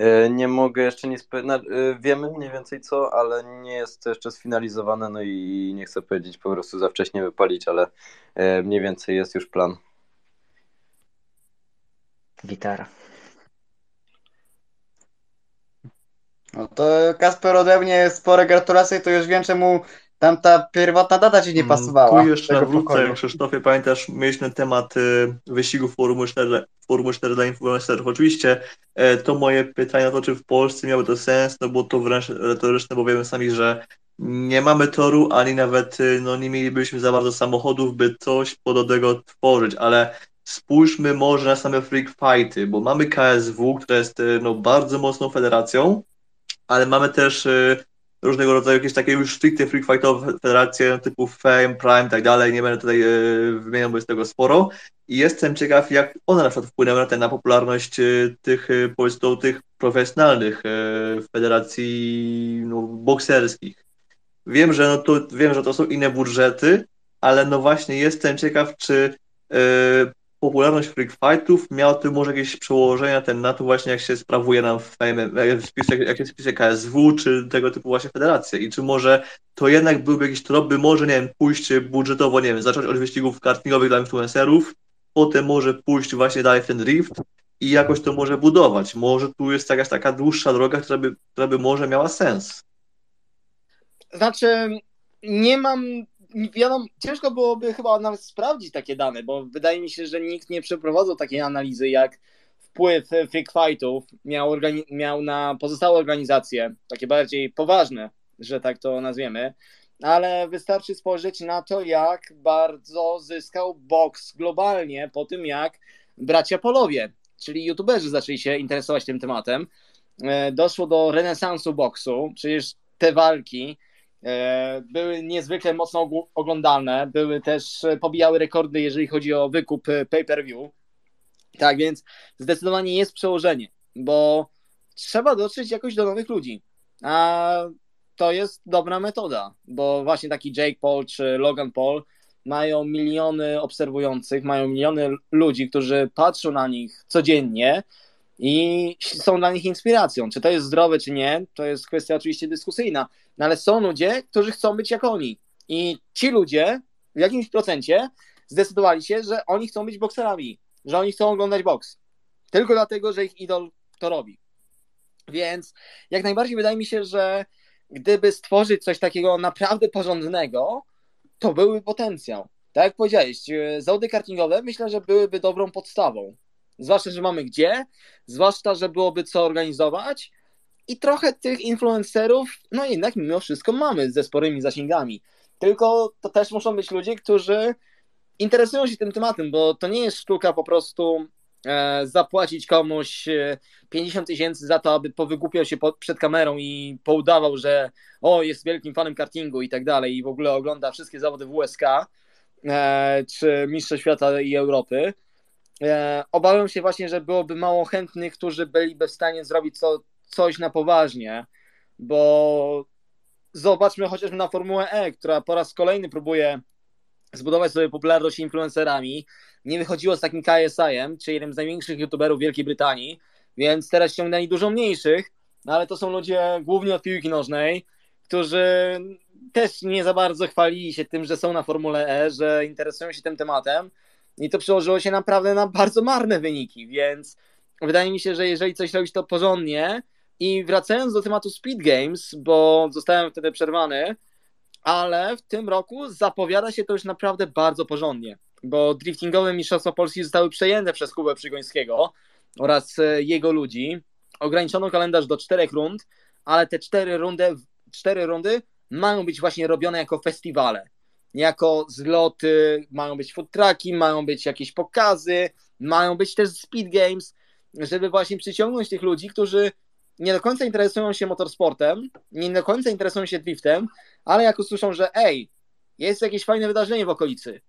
E, nie mogę jeszcze nic powiedzieć. E, wiemy mniej więcej co, ale nie jest to jeszcze sfinalizowane, no i nie chcę powiedzieć po prostu za wcześnie wypalić, ale e, mniej więcej jest już plan. Gitara. No to Kasper ode mnie spore gratulacje, to już wiem czemu tamta pierwotna data ci nie mm, pasowała. Tu jeszcze nawrócę, Krzysztofie, pamiętasz, mieliśmy temat y, wyścigu Formuły 4, Formuły 4 dla influencerów. Oczywiście e, to moje pytanie na to, czy w Polsce miało to sens, no bo to wręcz retoryczne, bo wiemy sami, że nie mamy toru, ani nawet y, no, nie mielibyśmy za bardzo samochodów, by coś podobnego tworzyć, ale spójrzmy może na same freak fighty, bo mamy KSW, która jest y, no, bardzo mocną federacją, ale mamy też różnego rodzaju jakieś takie już stricte freak fightowe federacje typu Fame, Prime i tak dalej, nie będę tutaj yy, wymieniał, bo jest tego sporo i jestem ciekaw, jak one na przykład wpłynęły na, ten, na popularność e, tych, e, powiedzmy, tych profesjonalnych federacji no, bokserskich. Wiem, że no to, wiem, że to są inne budżety, ale no właśnie jestem ciekaw, czy popularność freak fightów miała to może jakieś przełożenia ten na to właśnie, jak się sprawuje nam w, jak, wpis, jak, jest wpisek KSW, czy tego typu właśnie federacje i czy może to jednak byłby jakiś trop, by może, nie wiem, pójść budżetowo, nie wiem, zacząć od wyścigów kartingowych dla influencerów, potem może pójść właśnie dalej w ten drift i jakoś to może budować. Może tu jest jakaś taka dłuższa droga, która by, która by może miała sens. Znaczy, nie mam wiadomo, ciężko byłoby chyba nawet sprawdzić takie dane, bo wydaje mi się, że nikt nie przeprowadzał takiej analizy, jak wpływ freak fightów miał, miał na pozostałe organizacje, takie bardziej poważne, że tak to nazwiemy, ale wystarczy spojrzeć na to, jak bardzo zyskał boks globalnie po tym, jak bracia Polowie, czyli youtuberzy zaczęli się interesować tym tematem. E, doszło do renesansu boksu, przecież te walki były niezwykle mocno oglądalne, były też, e, pobijały rekordy, jeżeli chodzi o wykup e, pay-per-view. Tak więc zdecydowanie jest przełożenie, bo trzeba dotrzeć jakoś do nowych ludzi. A to jest dobra metoda, bo właśnie taki Jake Paul czy Logan Paul mają miliony obserwujących, mają miliony ludzi, którzy patrzą na nich codziennie i są dla nich inspiracją. Czy to jest zdrowe, czy nie, to jest kwestia oczywiście dyskusyjna, no ale są ludzie, którzy chcą być jak oni. I ci ludzie w jakimś procencie zdecydowali się, że oni chcą być bokserami, że oni chcą oglądać boks. Tylko dlatego, że ich idol to robi. Więc jak najbardziej wydaje mi się, że gdyby stworzyć coś takiego naprawdę porządnego, to byłby potencjał. Tak jak powiedziałeś, zawody kartingowe myślę, że byłyby dobrą podstawą. Zwłaszcza, że mamy gdzie, zwłaszcza, że byłoby co organizować i trochę tych influencerów, no jednak mimo wszystko mamy ze sporymi zasięgami. Tylko to też muszą być ludzie, którzy interesują się tym tematem, bo to nie jest sztuka po prostu e, zapłacić komuś 50 e, tysięcy za to, aby powygłupiał się przed kamerą i poudawał, że o, jest wielkim fanem kartingu i tak dalej i w ogóle ogląda wszystkie zawody WSK e, czy Mistrze Świata i Europy obawiam się właśnie, że byłoby mało chętnych, którzy byliby w stanie zrobić co, coś na poważnie, bo zobaczmy chociażby na Formułę E, która po raz kolejny próbuje zbudować sobie popularność influencerami. Nie wychodziło z takim KSI-em, czyli jednym z największych youtuberów Wielkiej Brytanii, więc teraz ściągnęli dużo mniejszych, no ale to są ludzie głównie od piłki nożnej, którzy też nie za bardzo chwalili się tym, że są na Formule E, że interesują się tym tematem, i to przełożyło się naprawdę na bardzo marne wyniki, więc wydaje mi się, że jeżeli coś robić to porządnie i wracając do tematu Speed Games, bo zostałem wtedy przerwany, ale w tym roku zapowiada się to już naprawdę bardzo porządnie, bo driftingowe mistrzostwa Polski zostały przejęte przez Kubę Przygońskiego oraz e, jego ludzi. Ograniczono kalendarz do czterech rund, ale te cztery rundy, cztery rundy mają być właśnie robione jako festiwale jako zloty, mają być food trucki, mają być jakieś pokazy, mają być też speed games, żeby właśnie przyciągnąć tych ludzi, którzy nie do końca interesują się motorsportem, nie do końca interesują się driftem, ale jak usłyszą, że ej, jest jakieś fajne wydarzenie w okolicy,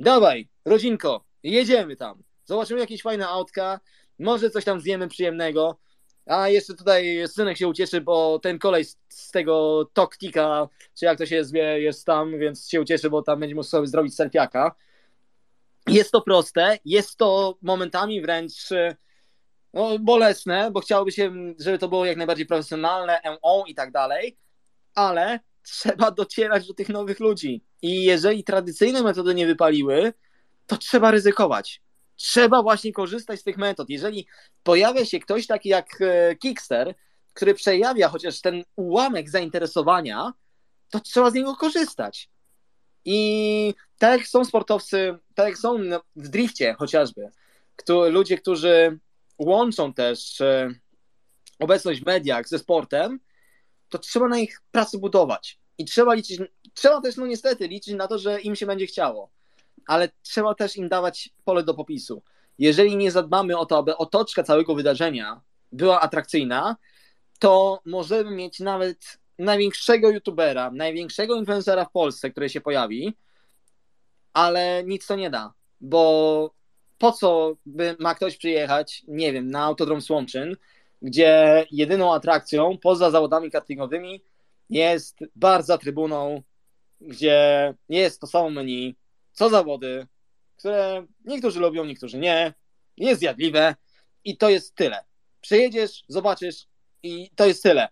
dawaj, rodzinko, jedziemy tam, zobaczymy jakieś fajne autka, może coś tam zjemy przyjemnego, a jeszcze tutaj synek się ucieszy, bo ten kolej z tego Toktika, czy jak to się zwie, jest tam, więc się ucieszy, bo tam będzie mógł sobie zrobić selfiaka. Jest to proste, jest to momentami wręcz no, bolesne, bo chciałoby się, żeby to było jak najbardziej profesjonalne, MO i tak dalej, ale trzeba docierać do tych nowych ludzi. I jeżeli tradycyjne metody nie wypaliły, to trzeba ryzykować trzeba właśnie korzystać z tych metod. Jeżeli pojawia się ktoś taki jak e, Kickster, który przejawia chociaż ten ułamek zainteresowania, to trzeba z niego korzystać. I tak są sportowcy, tak są w drifcie chociażby, ludzie, którzy łączą też e, obecność w mediach ze sportem, to trzeba na ich pracę budować. I trzeba liczyć, trzeba też no niestety liczyć na to, że im się będzie chciało ale trzeba też im dawać pole do popisu. Jeżeli nie zadbamy o to, aby otoczka całego wydarzenia była atrakcyjna, to możemy mieć nawet największego youtubera, największego influencera w Polsce, który się pojawi, ale nic to nie da, bo po co by ma ktoś przyjechać, nie wiem, na Autodrom Słomczyn, gdzie jedyną atrakcją poza zawodami kartingowymi jest bar za trybuną, gdzie nie jest to samo menu, co zawody, które niektórzy lubią, niektórzy nie. Jest zjadliwe i to jest tyle. Przejedziesz, zobaczysz i to jest tyle.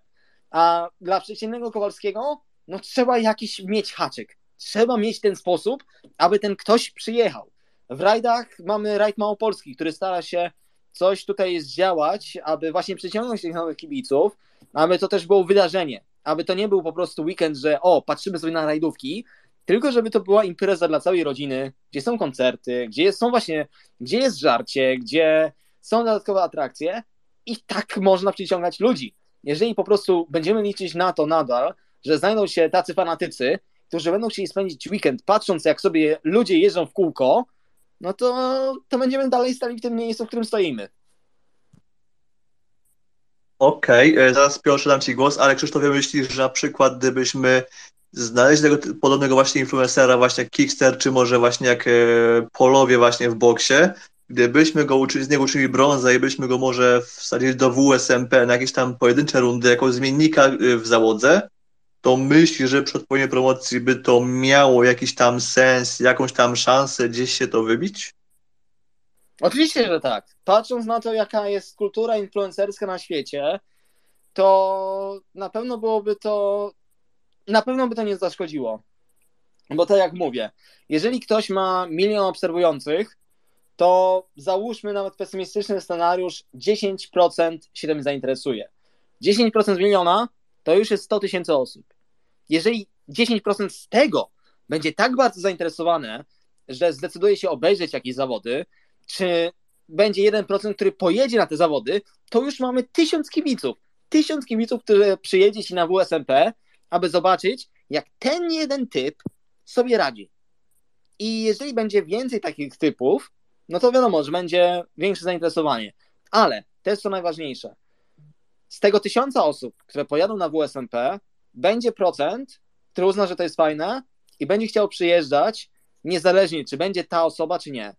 A dla przeciętnego Kowalskiego, no trzeba jakiś mieć haczyk. Trzeba mieć ten sposób, aby ten ktoś przyjechał. W rajdach mamy rajd Małopolski, który stara się coś tutaj zdziałać, aby właśnie przyciągnąć tych nowych kibiców, aby to też było wydarzenie, aby to nie był po prostu weekend, że o, patrzymy sobie na rajdówki, tylko żeby to była impreza dla całej rodziny, gdzie są koncerty, gdzie są właśnie, gdzie jest żarcie, gdzie są dodatkowe atrakcje i tak można przyciągać ludzi. Jeżeli po prostu będziemy liczyć na to nadal, że znajdą się tacy fanatycy, którzy będą chcieli spędzić weekend patrząc, jak sobie ludzie jeżdżą w kółko, no to, to będziemy dalej stali w tym miejscu, w którym stoimy. Okej, okay, zaraz Piotrze dam Ci głos, ale Krzysztofie myślisz, że na przykład gdybyśmy znaleźli tego podobnego właśnie influencera właśnie jak Kickster, czy może właśnie jak e, Polowie właśnie w boksie, gdybyśmy go uczyli, z niego uczyli brąza i byśmy go może wsadzili do WSMP na jakieś tam pojedyncze rundy jako zmiennika e, w załodze, to myśli, że przy odpowiedniej promocji by to miało jakiś tam sens, jakąś tam szansę gdzieś się to wybić? Oczywiście, że tak. Patrząc na to, jaka jest kultura influencerska na świecie, to na pewno byłoby to, na pewno by to nie zaszkodziło. Bo tak jak mówię, jeżeli ktoś ma milion obserwujących, to załóżmy nawet pesymistyczny scenariusz, 10% się tym zainteresuje. 10% miliona to już jest 100 tysięcy osób. Jeżeli 10% z tego będzie tak bardzo zainteresowane, że zdecyduje się obejrzeć jakieś zawody, czy będzie 1%, który pojedzie na te zawody, to już mamy tysiąc kibiców. Tysiąc kibiców, który przyjedzie ci na WSMP, aby zobaczyć, jak ten jeden typ sobie radzi. I jeżeli będzie więcej takich typów, no to wiadomo, że będzie większe zainteresowanie. Ale jest co najważniejsze. Z tego tysiąca osób, które pojadą na WSMP, będzie procent, który uzna, że to jest fajne i będzie chciał przyjeżdżać, niezależnie czy będzie ta osoba, czy nie.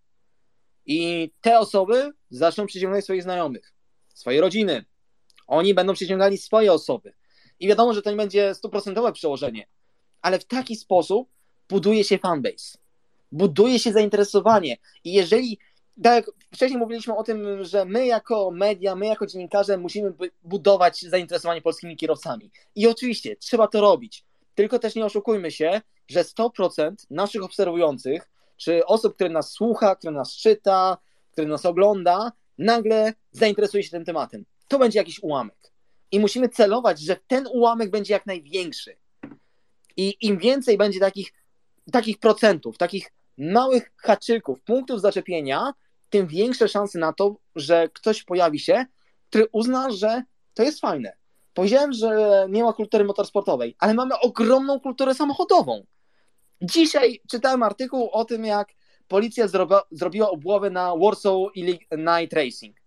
I te osoby zaczną przyciągać swoich znajomych, swoje rodziny. Oni będą przyciągali swoje osoby. I wiadomo, że to nie będzie stuprocentowe przełożenie, ale w taki sposób buduje się fanbase, buduje się zainteresowanie. I jeżeli, tak jak wcześniej mówiliśmy o tym, że my jako media, my jako dziennikarze musimy budować zainteresowanie polskimi kierowcami. I oczywiście trzeba to robić. Tylko też nie oszukujmy się, że 100% naszych obserwujących czy osób, które nas słucha, które nas czyta, które nas ogląda, nagle zainteresuje się tym tematem. To będzie jakiś ułamek. I musimy celować, że ten ułamek będzie jak największy. I im więcej będzie takich, takich procentów, takich małych haczyków, punktów zaczepienia, tym większe szanse na to, że ktoś pojawi się, który uzna, że to jest fajne. Powiedziałem, że nie ma kultury motorsportowej, ale mamy ogromną kulturę samochodową. Dzisiaj czytałem artykuł o tym, jak policja zrobiła, zrobiła obłowę na Warsaw Night Racing.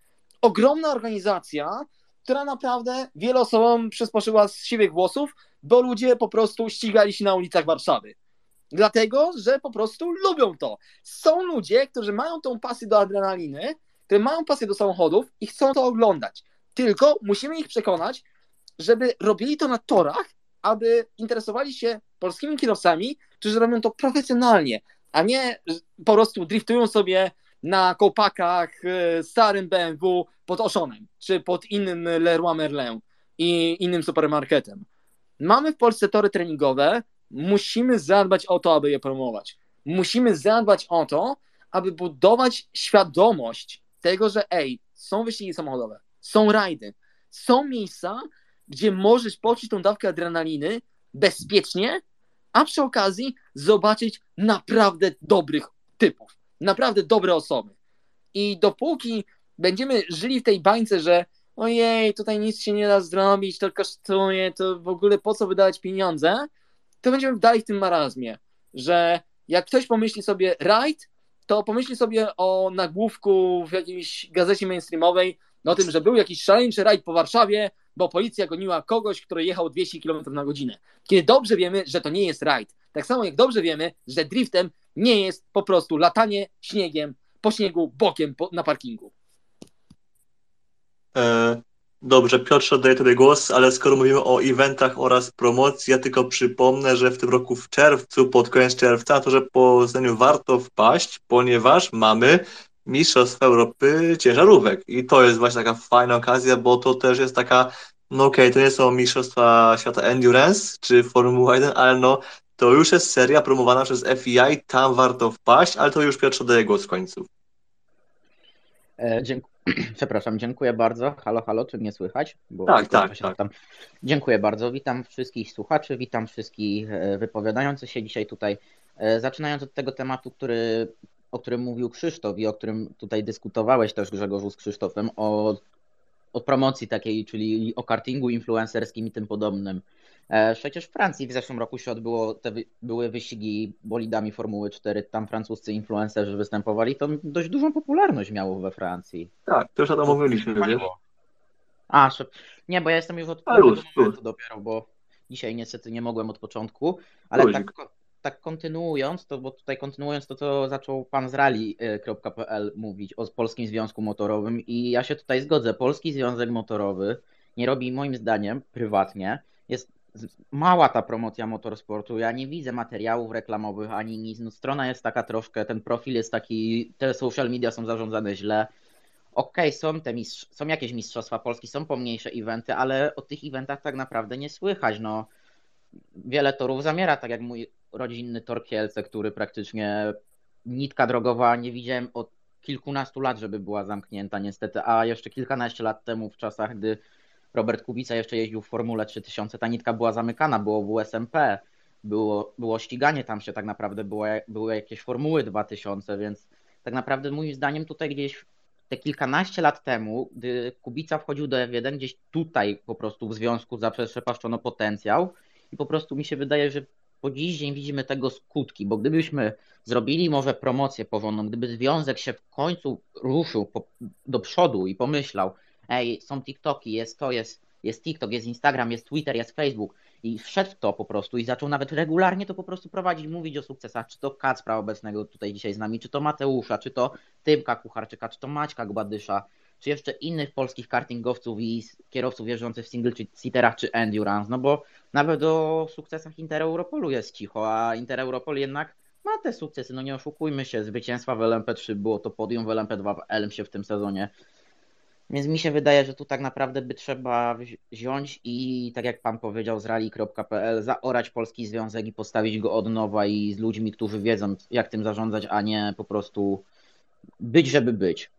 Ogromna organizacja, która naprawdę wiele osobom przysposzyła z siwych włosów, bo ludzie po prostu ścigali się na ulicach Warszawy. Dlatego, że po prostu lubią to. Są ludzie, którzy mają tą pasję do adrenaliny, którzy mają pasję do samochodów i chcą to oglądać. Tylko musimy ich przekonać, żeby robili to na torach, aby interesowali się polskimi kierowcami, którzy robią to profesjonalnie, a nie po prostu driftują sobie na kołpakach e, starym BMW pod Oszonem, czy pod innym Leroy Merlin i innym supermarketem. Mamy w Polsce tory treningowe, musimy zadbać o to, aby je promować. Musimy zadbać o to, aby budować świadomość tego, że ej, są wyścigi samochodowe, są rajdy, są miejsca, gdzie możesz poczuć tą dawkę adrenaliny bezpiecznie, a przy okazji zobaczyć naprawdę dobrych typów, naprawdę dobre osoby. I dopóki będziemy żyli w tej bańce, że ojej, tutaj nic się nie da zrobić, to kosztuje, to w ogóle po co wydawać pieniądze, to będziemy dalej w tym marazmie, że jak ktoś pomyśli sobie rajd, to pomyśli sobie o nagłówku w jakiejś gazecie mainstreamowej, o tym, że był jakiś szaleńczy rajd po Warszawie, bo policja goniła kogoś, kto jechał 200 km na godzinę. Kiedy dobrze wiemy, że to nie jest rajd. Tak samo jak dobrze wiemy, że driftem nie jest po prostu latanie śniegiem po śniegu bokiem po, na parkingu. E, Dobrze, Piotrze, oddaję Tobie głos, ale skoro mówimy o eventach oraz promocji, ja tylko przypomnę, że w tym roku w czerwcu, pod koniec czerwca, to że po zdaniu warto wpaść, ponieważ mamy Mistrzostwa Europy ciężarówek i to jest właśnie taka fajna okazja, bo to też jest taka, no okej, okay, to nie są Mistrzostwa Świata Endurance czy Formuła 1, ale no to już jest seria promowana przez FII, tam warto wpaść, ale to już Piotr oddaję głos w końcu. E, dziękuję. <clears throat> Przepraszam, dziękuję bardzo. Halo, halo, czy mnie słychać? Bo tak, tak, tak. Tam. Dziękuję bardzo. Witam wszystkich słuchaczy, witam wszystkich e, wypowiadających się dzisiaj tutaj. E, zaczynając od tego tematu, który, o którym mówił Krzysztof i o którym tutaj dyskutowałeś też Grzegorzu z Krzysztofem, o, o promocji takiej, czyli o kartingu influencerskim i tym podobnym. E, przecież w Francji w zeszłym roku się odbyło, te były wyścigi bolidami Formuły 4, tam francuscy influencerzy występowali, to dość dużą popularność miało we Francji. Tak, to już o tym mówiliśmy, wiesz? A, nie, bo ja jestem już od momentu dopiero, bo dzisiaj niestety nie mogłem od początku, ale tak, tak kontynuując, to bo tutaj kontynuując to, co zaczął pan z rally.pl mówić o Polskim Związku Motorowym. I ja się tutaj zgodzę. Polski Związek Motorowy nie robi moim zdaniem prywatnie, jest mała ta promocja motorsportu. Ja nie widzę materiałów reklamowych ani nic. No, strona jest taka troszkę, ten profil jest taki, te social media są zarządzane źle. Okej, okay, są, te mistrz- są jakieś mistrzostwa Polski, są pomniejsze eventy, ale o tych eventach tak naprawdę nie słychać. No, wiele torów zamiera, tak jak mój rodzinny tor Kielce, który praktycznie nitka drogowa nie widziałem od kilkunastu lat, żeby była zamknięta niestety, a jeszcze kilkanaście lat temu w czasach, gdy Robert Kubica jeszcze jeździł w Formule 3000, ta nitka była zamykana, było WSMP, było, było ściganie tam się tak naprawdę, było, były jakieś Formuły 2000, więc tak naprawdę moim zdaniem tutaj gdzieś te kilkanaście lat temu, gdy Kubica wchodził do F1, gdzieś tutaj po prostu w związku zaprzepaszczono potencjał i po prostu mi się wydaje, że po dziś dzień widzimy tego skutki, bo gdybyśmy zrobili może promocję porządną, gdyby związek się w końcu ruszył po, do przodu i pomyślał, ej, są TikToki, jest to, jest, jest TikTok, jest Instagram, jest Twitter, jest Facebook. I wszedł to po prostu i zaczął nawet regularnie to po prostu prowadzić, mówić o sukcesach, czy to Kacpra obecnego tutaj dzisiaj z nami, czy to Mateusza, czy to Tymka Kucharczyka, czy to Maćka Gbadysza, czy jeszcze innych polskich kartingowców i kierowców jeżdżących w single seaterach czy endurance, no bo nawet o sukcesach Intereuropolu jest cicho, a Intereuropol jednak ma te sukcesy, no nie oszukujmy się, zwycięstwa w LMP3 było to podium, w LMP2 w Elm się w tym sezonie więc mi się wydaje, że tu tak naprawdę by trzeba wziąć i tak jak pan powiedział z rally.pl, zaorać polski związek i postawić go od nowa i z ludźmi, którzy wiedzą jak tym zarządzać, a nie po prostu być, żeby być.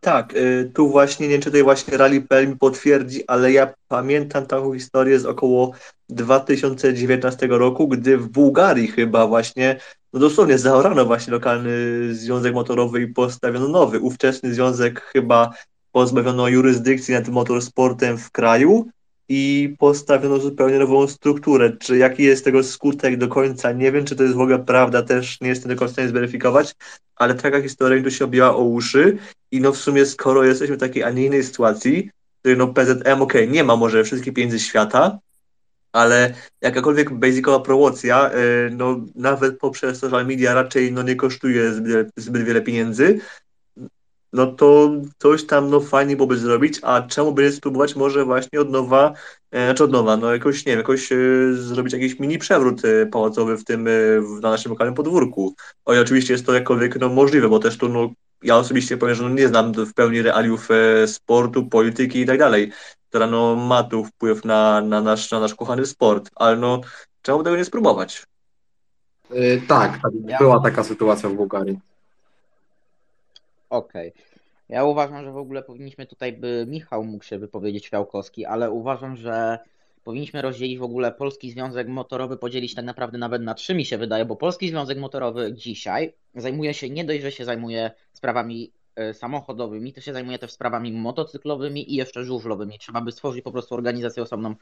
Tak, y, tu właśnie, nie wiem czy tutaj właśnie Rally.pl mi potwierdzi, ale ja pamiętam taką historię z około 2019 roku, gdy w Bułgarii chyba właśnie, no dosłownie zaorano właśnie lokalny związek motorowy i postawiono nowy. Ówczesny związek chyba pozbawiono jurysdykcji nad motorsportem w kraju i postawiono zupełnie nową strukturę. Czy jaki jest tego skutek do końca, nie wiem, czy to jest w ogóle prawda, też nie jestem w stanie zweryfikować, ale taka historia tu się objęła o uszy i no w sumie skoro jesteśmy w takiej, a nie innej sytuacji, której no PZM, ok, nie ma może wszystkich pieniędzy świata, ale jakakolwiek basicowa promocja, y, no nawet poprzez social media raczej no nie kosztuje zbyt, zbyt wiele pieniędzy, no to coś tam no fajnie byłoby zrobić, a czemu by nie spróbować może właśnie od nowa, e, znaczy od nowa, no jakoś, nie wiem, jakoś e, zrobić jakiś mini przewrót e, pałacowy w tym, e, w, na naszym lokalnym podwórku. O i oczywiście jest to jakkolwiek no, możliwe, bo też tu no, ja osobiście powiem, że no, nie znam w pełni realiów e, sportu, polityki i tak dalej, która no, ma tu wpływ na, na, nasz, na nasz kochany sport, ale no czemu tego nie spróbować? Yy, tak, tak, była taka sytuacja w Bułgarii. Okej. Okay. Ja uważam, że w ogóle powinniśmy tutaj, by Michał mógł się wypowiedzieć Fiałkowski, ale uważam, że powinniśmy rozdzielić w ogóle Polski Związek Motorowy, podzielić tak naprawdę nawet na trzy mi się wydaje, bo Polski Związek Motorowy dzisiaj zajmuje się, nie dość, że się zajmuje sprawami e, samochodowymi, to się zajmuje też sprawami motocyklowymi i jeszcze żużlowymi. Trzeba by stworzyć po prostu organizację osobną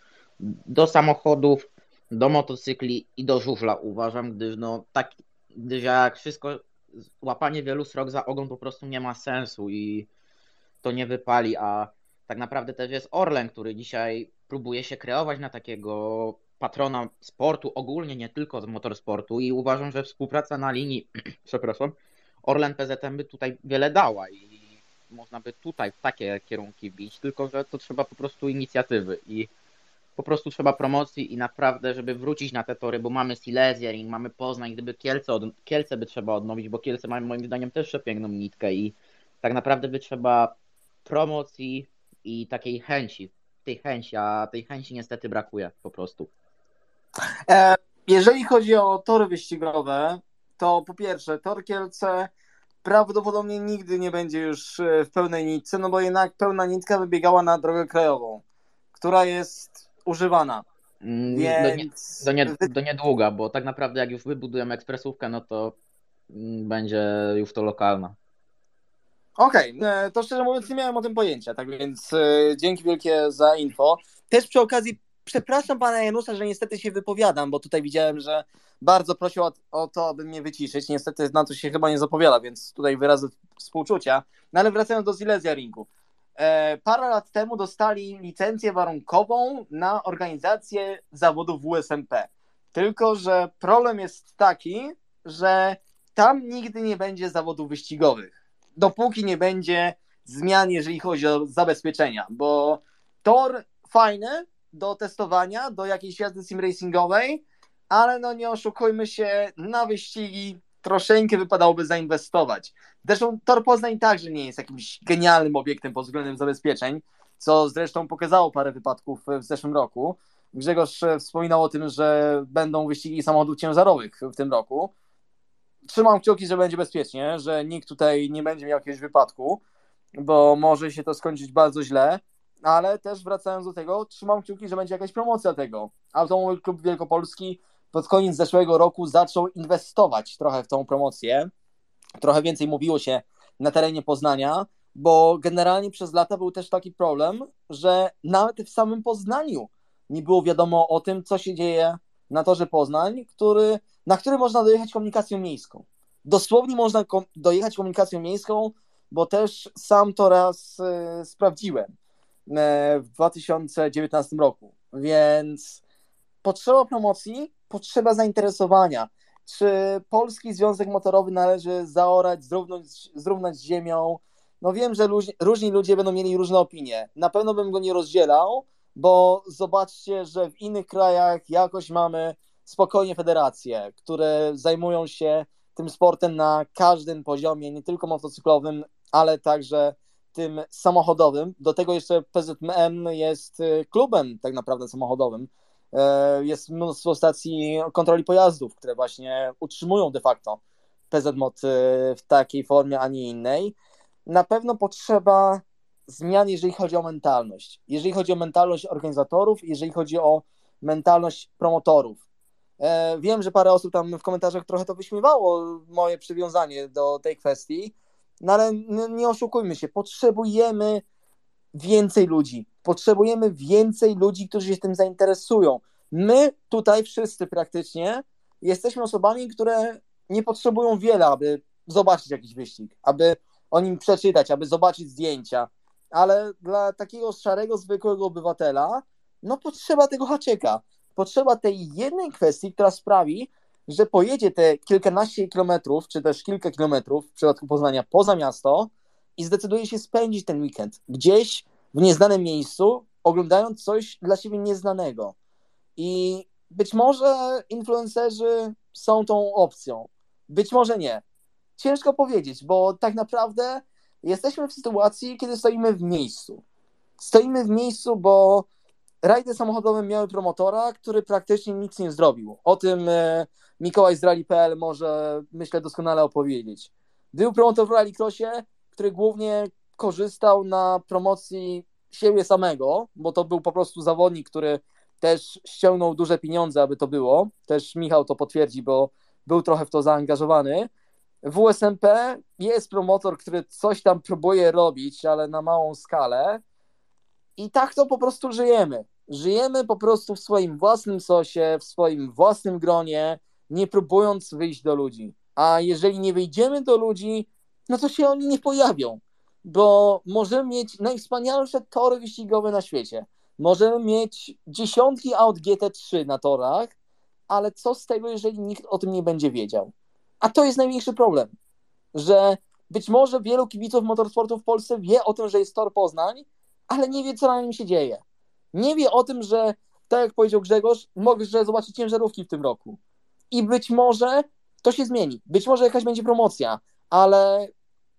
do samochodów, do motocykli i do żużla uważam, gdyż no tak, gdyż jak wszystko łapanie wielu srok za ogon po prostu nie ma sensu i to nie wypali, a tak naprawdę też jest Orlen, który dzisiaj próbuje się kreować na takiego patrona sportu ogólnie, nie tylko z motorsportu i uważam, że współpraca na linii, <clears throat> przepraszam, Orlen PZM by tutaj wiele dała i można by tutaj w takie kierunki bić, tylko że to trzeba po prostu inicjatywy i po prostu trzeba promocji i naprawdę, żeby wrócić na te tory, bo mamy Silesia mamy Poznań, gdyby Kielce, od, Kielce by trzeba odnowić, bo Kielce mają moim zdaniem też przepiękną nitkę i tak naprawdę by trzeba promocji i takiej chęci, tej chęci, a tej chęci niestety brakuje po prostu. E, jeżeli chodzi o tory wyścigowe, to po pierwsze, tor Kielce prawdopodobnie nigdy nie będzie już e, w pełnej nitce, no bo jednak pełna nitka wybiegała na drogę krajową, która jest używana. Mm, Więc... Do, nie, do, nie, do niedługa, bo tak naprawdę jak już wybudujemy ekspresówkę, no to mm, będzie już to lokalna. Okej, okay. to szczerze mówiąc nie miałem o tym pojęcia, tak więc e, dzięki wielkie za info. Też przy okazji przepraszam pana Janusza, że niestety się wypowiadam, bo tutaj widziałem, że bardzo prosił o, o, to, aby mnie wyciszyć. Niestety na to się chyba nie zapowiada, więc tutaj wyrazy współczucia. No ale wracając do Silesia Ringu. E, parę lat temu dostali licencję warunkową na organizację zawodów WSMP. Tylko, że problem jest taki, że tam nigdy nie będzie zawodów wyścigowych. Dopóki nie będzie zmian, jeżeli chodzi o zabezpieczenia, bo tor fajny, do testowania, do jakiejś jazdy sim racingowej, ale no nie oszukujmy się, na wyścigi troszeczkę wypadałoby zainwestować. Zresztą Tor Poznań także nie jest jakimś genialnym obiektem pod względem zabezpieczeń, co zresztą pokazało parę wypadków w zeszłym roku. Grzegorz wspominał o tym, że będą wyścigi samochodów ciężarowych w tym roku. Trzymam kciuki, że będzie bezpiecznie, że nikt tutaj nie będzie miał jakiegoś wypadku, bo może się to skończyć bardzo źle ale też wracając do tego, trzymam kciuki, że będzie jakaś promocja tego. Automobil Klub Wielkopolski pod koniec zeszłego roku zaczął inwestować trochę w tą promocję. Trochę więcej mówiło się na terenie Poznania, bo generalnie przez lata był też taki problem, że nawet w samym Poznaniu nie było wiadomo o tym, co się dzieje na torze Poznań, który, na który można dojechać komunikacją miejską. Dosłownie można kom dojechać komunikacją miejską, bo też sam to raz y, sprawdziłem. E, w 2019 roku. Więc potrzeba promocji, potrzeba zainteresowania. Czy Polski Związek Motorowy należy zaorać, zrównać, zrównać z ziemią? No wiem, że różni, różni ludzie będą mieli różne opinie. Na pewno bym go nie rozdzielał, bo zobaczcie, że w innych krajach jakoś mamy spokojnie federacje, które zajmują się tym sportem na każdym poziomie, nie tylko motocyklowym, ale także tym samochodowym. Do tego jeszcze PZM jest y, klubem tak naprawdę samochodowym. E, jest mnóstwo stacji kontroli pojazdów, które właśnie utrzymują de facto PZMOD y, w takiej formie, a nie innej. Na pewno potrzeba zmian, jeżeli chodzi o mentalność. Jeżeli chodzi o mentalność organizatorów, jeżeli chodzi o mentalność promotorów. E, wiem, że parę osób tam w komentarzach trochę to wyśmiewało, moje przywiązanie do tej kwestii, no ale nie oszukujmy się, potrzebujemy więcej ludzi. Potrzebujemy więcej ludzi, którzy się tym zainteresują. My tutaj wszyscy praktycznie jesteśmy osobami, które nie potrzebują wiele, aby zobaczyć jakiś wyścig, aby o nim przeczytać, aby zobaczyć zdjęcia. Ale dla takiego szarego, zwykłego obywatela, no potrzeba tego haczyka. Potrzeba tej jednej kwestii, która sprawi, że pojedzie te kilkanaście kilometrów, czy też kilka kilometrów w przypadku Poznania poza miasto i zdecyduje się spędzić ten weekend gdzieś w nieznanym miejscu, oglądając coś dla siebie nieznanego. I być może influencerzy są tą opcją, być może nie. Ciężko powiedzieć, bo tak naprawdę jesteśmy w sytuacji, kiedy stoimy w miejscu. Stoimy w miejscu, bo rajdy samochodowe miały promotora, który praktycznie nic nie zrobił. O tym e, Mikołaj z Rally.pl może, myślę, doskonale opowiedzieć. Był promotor w Rallycrossie, który głównie korzystał na promocji siebie samego, bo to był po prostu zawodnik, który też ściągnął duże pieniądze, aby to było. Też Michał to potwierdzi, bo był trochę w to zaangażowany. W USMP jest promotor, który coś tam próbuje robić, ale na małą skalę. I tak to po prostu żyjemy. Żyjemy po prostu w swoim własnym sosie, w swoim własnym gronie, nie próbując wyjść do ludzi. A jeżeli nie wyjdziemy do ludzi, no to się oni nie pojawią, bo możemy mieć najwspanialsze tory wyścigowe na świecie. Możemy mieć dziesiątki aut GT3 na torach, ale co z tego, jeżeli nikt o tym nie będzie wiedział? A to jest największy problem, że być może wielu kibiców motorsportu w Polsce wie o tym, że jest Tor Poznań, ale nie wie, co na nim się dzieje. Nie wie o tym, że, tak jak powiedział Grzegorz, mogę zobaczyć ciężarówki w tym roku. I być może to się zmieni. Być może jakaś będzie promocja, ale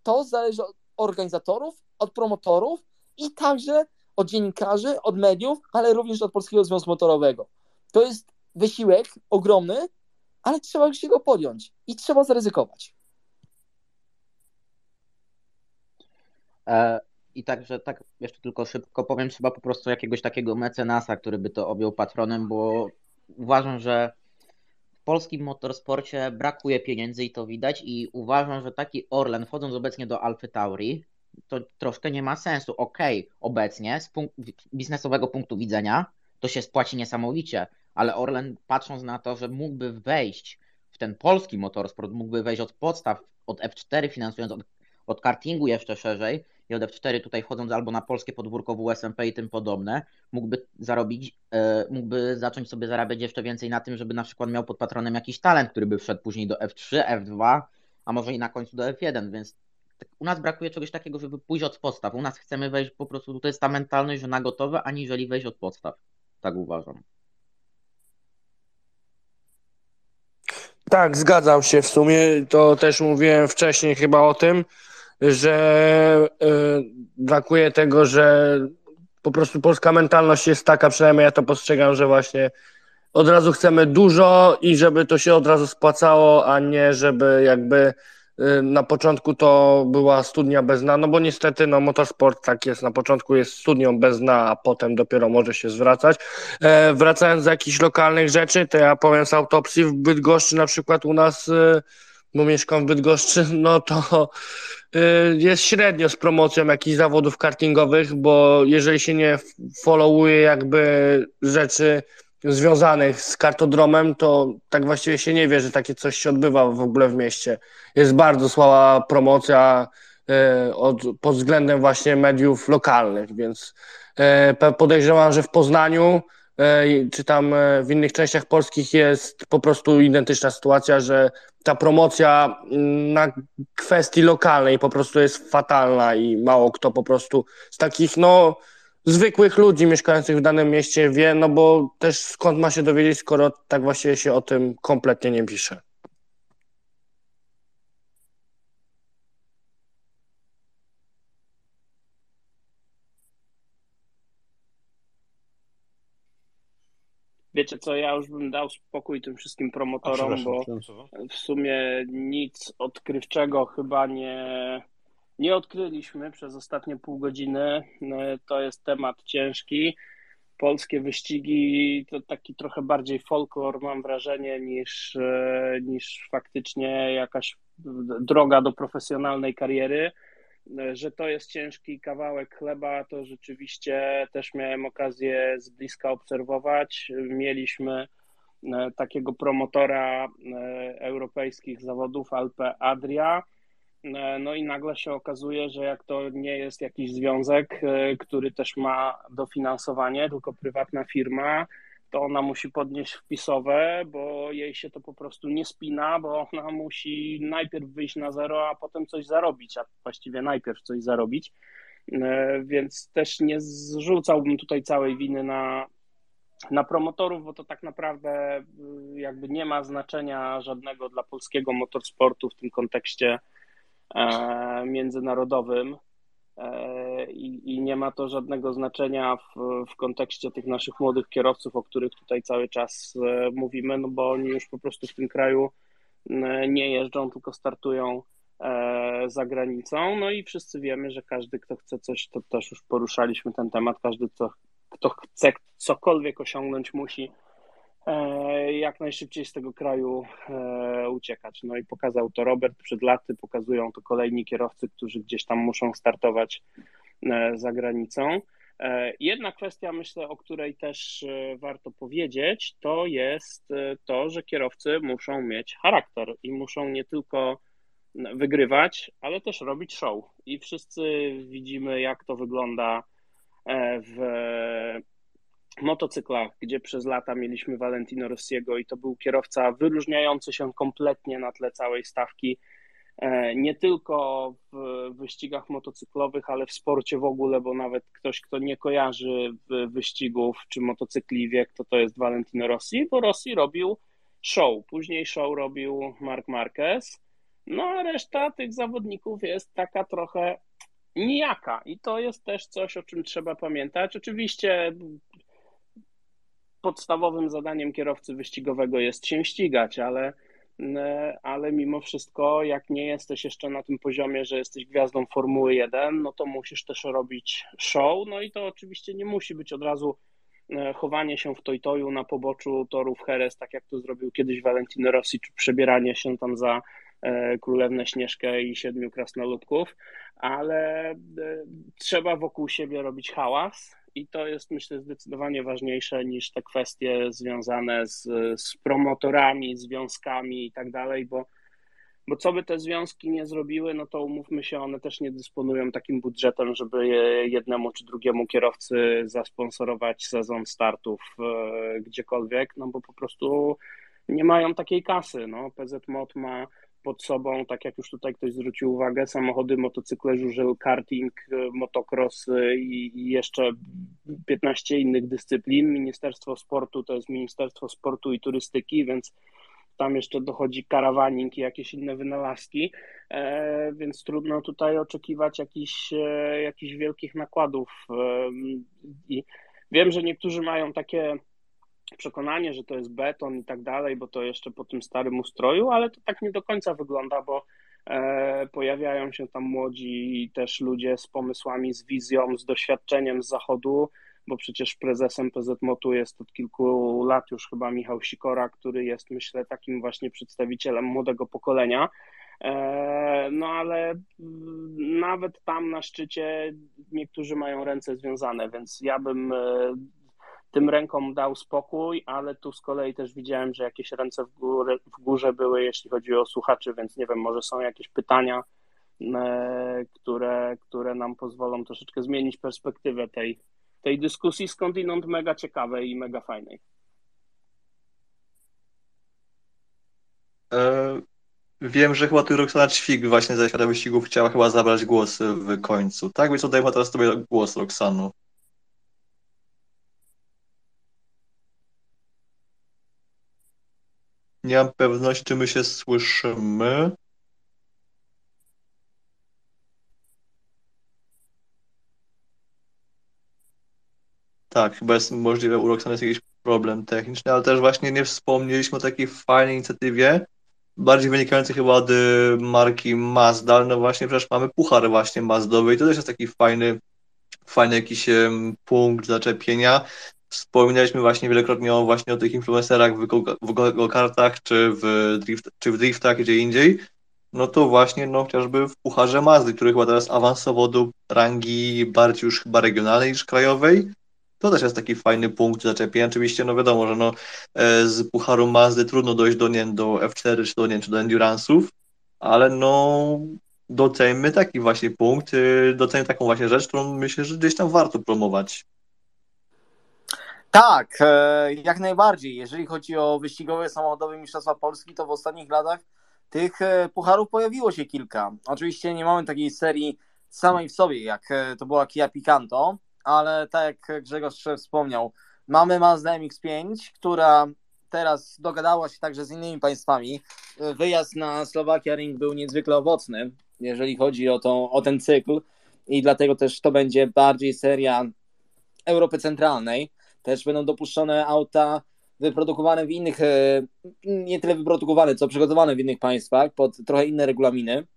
to zależy organizatorów, od promotorów i także od dziennikarzy, od mediów, ale również od Polskiego Związku Motorowego. To jest wysiłek ogromny, ale trzeba się go podjąć i trzeba zaryzykować. E, I także tak jeszcze tylko szybko powiem, trzeba po prostu jakiegoś takiego mecenasa, który by to objął patronem, bo uważam, że polskim motorsporcie brakuje pieniędzy i to widać i uważam, że taki Orlen wchodząc obecnie do Alfy Tauri to troszkę nie ma sensu. Okej, okay, obecnie z punkt, biznesowego punktu widzenia to się spłaci niesamowicie, ale Orlen patrząc na to, że mógłby wejść w ten polski motorsport, mógłby wejść od podstaw, od F4 finansując od, od kartingu jeszcze szerzej i od F4 tutaj wchodząc albo na polskie podwórko WSMP i tym podobne, mógłby zarobić, e, mógłby zacząć sobie zarabiać jeszcze więcej na tym, żeby na przykład miał pod patronem jakiś talent, który by wszedł później do F3, F2, a może i na końcu do F1, więc tak, u nas brakuje czegoś takiego, żeby pójść od podstaw. U nas chcemy wejść po prostu, to jest ta mentalność, że na gotowe, aniżeli wejść od podstaw. Tak uważam. Tak, zgadzam się w sumie. To też mówiłem wcześniej chyba o tym, że yy, brakuje tego, że po prostu polska mentalność jest taka, przynajmniej ja to postrzegam, że właśnie od razu chcemy dużo i żeby to się od razu spłacało, a nie żeby jakby Y, na początku to była studnia bez dna, no bo niestety no, motorsport tak jest, na początku jest studnią bez dna, a potem dopiero może się zwracać. E, wracając do jakichś lokalnych rzeczy, to ja powiem z autopsji w Bydgoszczy na przykład u nas, y, bo mieszkam w Bydgoszczy, <laughs> no to y, jest średnio z promocją jakichś zawodów kartingowych, bo jeżeli się nie followuje jakby rzeczy związanych z kartodromem, to tak właściwie się nie wie, że takie coś się odbywa w ogóle w mieście. Jest bardzo słaba promocja e, od, pod względem właśnie mediów lokalnych, więc e, podejrzewam, że w Poznaniu czy tam w innych częściach polskich jest po prostu identyczna sytuacja, że ta promocja mm, na kwestii lokalnej po prostu jest fatalna i mało kto po prostu z takich no zwykłych ludzi mieszkających w danym mieście wie, no bo też skąd ma się dowiedzieć, skoro tak właściwie się o tym kompletnie nie pisze. Wiecie co, ja już bym dał spokój tym wszystkim promotorom, bo w sumie nic odkrywczego chyba nie, nie odkryliśmy przez ostatnie pół godziny. No, to jest temat ciężki. Polskie wyścigi to taki trochę bardziej folklor, mam wrażenie, niż, e, niż faktycznie jakaś droga do profesjonalnej kariery. E, że to jest ciężki kawałek chleba, to rzeczywiście też miałem okazję z bliska obserwować. Mieliśmy e, takiego promotora europejskich zawodów Alpe Adria E, no i nagle się okazuje, że jak to nie jest jakiś związek, e, który też ma dofinansowanie, tylko prywatna firma, to ona musi podnieść wpisowe, bo jej się to po prostu nie spina, bo ona musi najpierw wyjść na zero, a potem coś zarobić, a właściwie najpierw coś zarobić. E, więc też nie zrzucałbym tutaj całej winy na, na promotorów, bo to tak naprawdę jakby nie ma znaczenia żadnego dla polskiego motorsportu w tym kontekście E, międzynarodowym i, i, nie ma to żadnego znaczenia w, w kontekście tych naszych młodych kierowców, o których tutaj cały czas e, mówimy, no bo oni już po prostu w tym kraju nie jeżdżą, tylko startują za granicą. No i wszyscy wiemy, że każdy, kto chce coś, to też już poruszaliśmy ten temat, każdy, kto, kto chce cokolwiek osiągnąć, musi E, jak najszybciej z tego kraju e, uciekać. No i pokazał to Robert przed laty, pokazują to kolejni kierowcy, którzy gdzieś tam muszą startować e, za granicą. Jedna kwestia, myślę, o której też warto powiedzieć, to jest to, że kierowcy muszą mieć charakter i muszą nie tylko wygrywać, ale też robić show. I wszyscy widzimy, jak to wygląda w motocyklach, gdzie przez lata mieliśmy Valentino Rossiego i to był kierowca wyróżniający się kompletnie na tle całej stawki. e, nie tylko w wyścigach motocyklowych, ale w sporcie w ogóle, bo nawet ktoś, kto nie kojarzy wyścigów czy motocykli wie, kto to jest Valentino Rossi, bo Rossi robił show, później show robił Mark Marquez, no a reszta tych zawodników jest taka trochę nijaka i to jest też coś, o czym trzeba pamiętać. Oczywiście podstawowym zadaniem kierowcy wyścigowego jest się ścigać, ale, ale mimo wszystko, jak nie jesteś jeszcze na tym poziomie, że jesteś gwiazdą Formuły 1, no to musisz też robić show. No i to oczywiście nie musi być od razu e, chowanie się w tojtoju na poboczu torów Jerez, tak jak to zrobił kiedyś Valentino Rossi, czy przebieranie się tam za e, Królewnę Śnieżkę i siedmiu krasnoludków, ale e, trzeba wokół siebie robić hałas i to jest myślę zdecydowanie ważniejsze niż te kwestie związane z, z promotorami, związkami i tak dalej, bo, bo co by te związki nie zrobiły, no to umówmy się, one też nie dysponują takim budżetem, żeby jednemu czy drugiemu kierowcy zasponsorować sezon startów e, gdziekolwiek, no bo po prostu nie mają takiej kasy. No. PZ Mod ma pod sobą, tak jak już tutaj ktoś zwrócił uwagę, samochody, motocykle, żużel, karting, motocross i, jeszcze 15 innych dyscyplin. Ministerstwo Sportu to jest Ministerstwo Sportu i Turystyki, więc tam jeszcze dochodzi karawaning i jakieś inne wynalazki, e, więc trudno tutaj oczekiwać jakichś, e, jakichś wielkich nakładów. E, I wiem, że niektórzy mają takie przekonanie, że to jest beton i tak dalej, bo to jeszcze po tym starym ustroju, ale to tak nie do końca wygląda, bo e, pojawiają się tam młodzi też ludzie z pomysłami, z wizją, z doświadczeniem z zachodu, bo przecież prezesem PZMOT-u jest od kilku lat już chyba Michał Sikora, który jest myślę takim właśnie przedstawicielem młodego pokolenia. E, no ale mm, nawet tam na szczycie niektórzy mają ręce związane, więc ja bym e, tym rękom dał spokój, ale tu z kolei też widziałem, że jakieś ręce w, górę, w górze były, jeśli chodzi o słuchaczy, więc nie wiem, może są jakieś pytania, e, które, które nam pozwolą troszeczkę zmienić perspektywę tej, tej dyskusji, skądinąd mega ciekawej i mega fajnej. E, wiem, że chyba tu Roxana Ćwik właśnie ze świata wyścigów chciała chyba zabrać głos w końcu. Tak, więc oddajmy teraz tobie głos, Roxanu. Nie mam pewności, czy my się słyszymy. Tak, chyba jest możliwe u Roxany jest jakiś problem techniczny, ale też właśnie nie wspomnieliśmy o takiej fajnej inicjatywie, bardziej wynikającej chyba od y, marki Mazda, no właśnie przecież mamy puchar właśnie Mazdowy i to też jest taki fajny, fajny jakiś punkt zaczepienia. Wspominaliśmy właśnie wielokrotnie o, właśnie o tych influencerach w, go-kartach, czy w, drift, czy w driftach, gdzie indziej. No to właśnie, no chociażby w Pucharze Mazdy, który chyba teraz awansował do rangi bardziej już chyba regionalnej niż krajowej. To też jest taki fajny punkt zaczepienia. Oczywiście, no wiadomo, że no, e, z Pucharu Mazdy trudno dojść do, nie, do F4, czy do, nie, czy do Endurance'ów, ale no doceńmy taki właśnie punkt, e, doceńmy taką właśnie rzecz, którą myślę, że gdzieś tam warto promować. Tak, e, jak najbardziej. Jeżeli chodzi o wyścigowe samochodowe Mistrzostwa Polski, to w ostatnich latach tych e, pucharów pojawiło się kilka. Oczywiście nie mamy takiej serii samej w sobie, jak e, to była Kia Picanto, ale tak jak Grzegorz wspomniał, mamy Mazda MX-5, która teraz dogadała się także z innymi państwami. Wyjazd na Słowakia Ring był niezwykle owocny, jeżeli chodzi o, tą, o ten cykl i dlatego też to będzie bardziej seria Europy Centralnej też będą dopuszczone auta wyprodukowane w innych, e, nie tyle wyprodukowane, co przygotowane w innych państwach pod trochę inne regulaminy,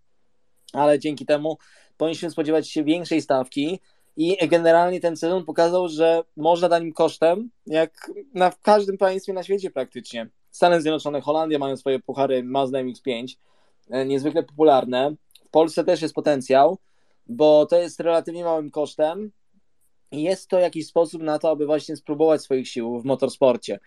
ale dzięki temu powinniśmy spodziewać się większej stawki i generalnie ten sezon pokazał, że można danym kosztem, jak na, w każdym państwie na świecie praktycznie. Stany Zjednoczone, Holandia mają swoje puchary Mazda MX-5, e, niezwykle popularne. W Polsce też jest potencjał, bo to jest relatywnie małym kosztem, jest to jakiś sposób na to, aby właśnie spróbować swoich sił w motorsporcie.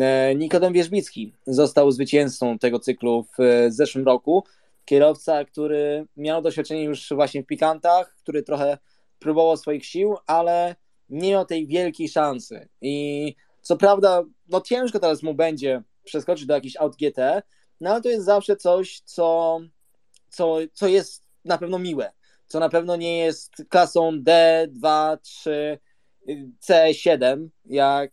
E, Nikodem Wierzbicki został zwycięzcą tego cyklu w e, zeszłym roku. Kierowca, który miał doświadczenie już właśnie w pikantach, który trochę próbował swoich sił, ale nie miał tej wielkiej szansy. I co prawda, no ciężko teraz mu będzie przeskoczyć do jakichś aut GT, no ale to jest zawsze coś, co co, co jest na pewno miłe, co na pewno nie jest klasą D, 2, 3, C7, jak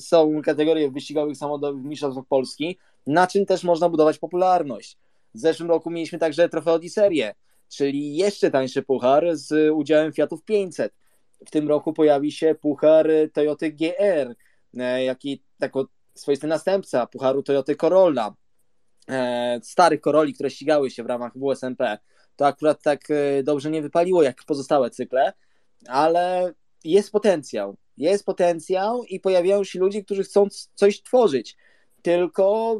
są kategorie wyścigowych samochodowych mistrzostw Polski, na czym też można budować popularność. W zeszłym roku mieliśmy także trofeo di serie, czyli jeszcze tańszy puchar z udziałem Fiatów 500. W tym roku pojawi się puchar Toyota GR, e, jaki jako swoisty następca pucharu Toyota Corolla. E, starych Corolli, które ścigały się w ramach WSMP. To akurat tak e, dobrze nie wypaliło jak pozostałe cykle, ale jest potencjał. Jest potencjał i pojawiają się ludzie, którzy chcą coś tworzyć. Tylko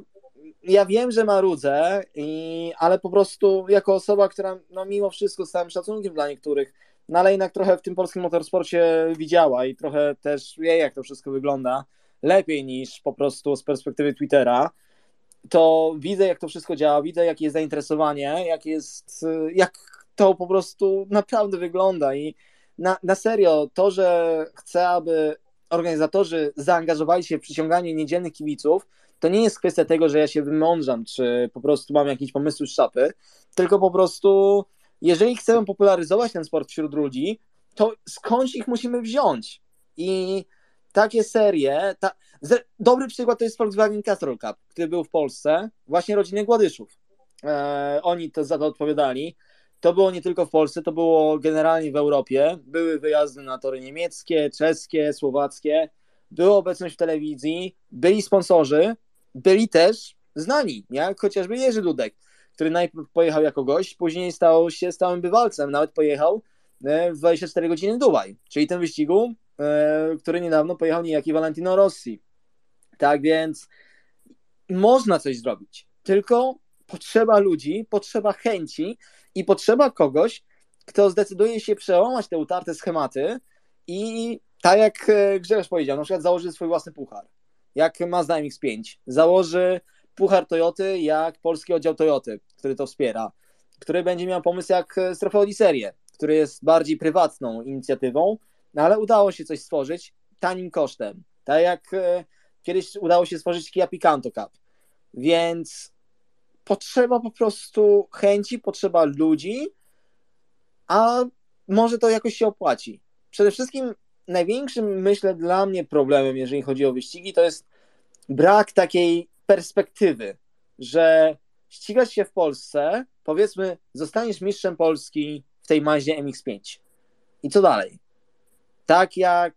ja wiem, że marudzę, i, ale po prostu jako osoba, która no mimo wszystko z całym szacunkiem dla niektórych, no ale jednak trochę w tym polskim motorsporcie widziała i trochę też wie, jak to wszystko wygląda, lepiej niż po prostu z perspektywy Twittera, to widzę, jak to wszystko działa, widzę, jakie jest zainteresowanie, jak jest, jak to po prostu naprawdę wygląda i na, na serio, to, że chcę, aby organizatorzy zaangażowali się w przyciąganie niedzielnych kibiców, to nie jest kwestia tego, że ja się wymądrzam, czy po prostu mam jakieś pomysły z szapy, tylko po prostu, jeżeli chcemy popularyzować ten sport wśród ludzi, to skądś ich musimy wziąć. I takie serie, ta, dobry przykład to jest Volkswagen Castrol Cup, który był w Polsce, właśnie rodziny Gładyszów. E, oni to za to odpowiadali. To było nie tylko w Polsce, to było generalnie w Europie. Były wyjazdy na tory niemieckie, czeskie, słowackie. Była obecność w telewizji, byli sponsorzy, byli też znani, jak chociażby Jerzy Dudek, który najpierw pojechał jako gość, później stał się stałym bywalcem, nawet pojechał w 24 godziny Dubaj, czyli ten wyścigu, e, który niedawno pojechał niejaki Valentino Rossi. Tak więc można coś zrobić, tylko potrzeba ludzi, potrzeba chęci i potrzeba kogoś, kto zdecyduje się przełamać te utarte schematy i tak jak e, Grzegorz powiedział, na przykład założy swój własny puchar, jak Mazda MX-5, założy puchar Toyoty jak polski oddział Toyoty, który to wspiera, który będzie miał pomysł jak Strofeoli Serie, który jest bardziej prywatną inicjatywą, no ale udało się coś stworzyć tanim kosztem, tak jak e, kiedyś udało się stworzyć Kia Picanto Cup, więc potrzeba po prostu chęci, potrzeba ludzi, a może to jakoś się opłaci. Przede wszystkim największym, myślę, dla mnie problemem, jeżeli chodzi o wyścigi, to jest brak takiej perspektywy, że ścigać się w Polsce, powiedzmy, zostaniesz mistrzem Polski tej maździe MX5. I co dalej? Tak jak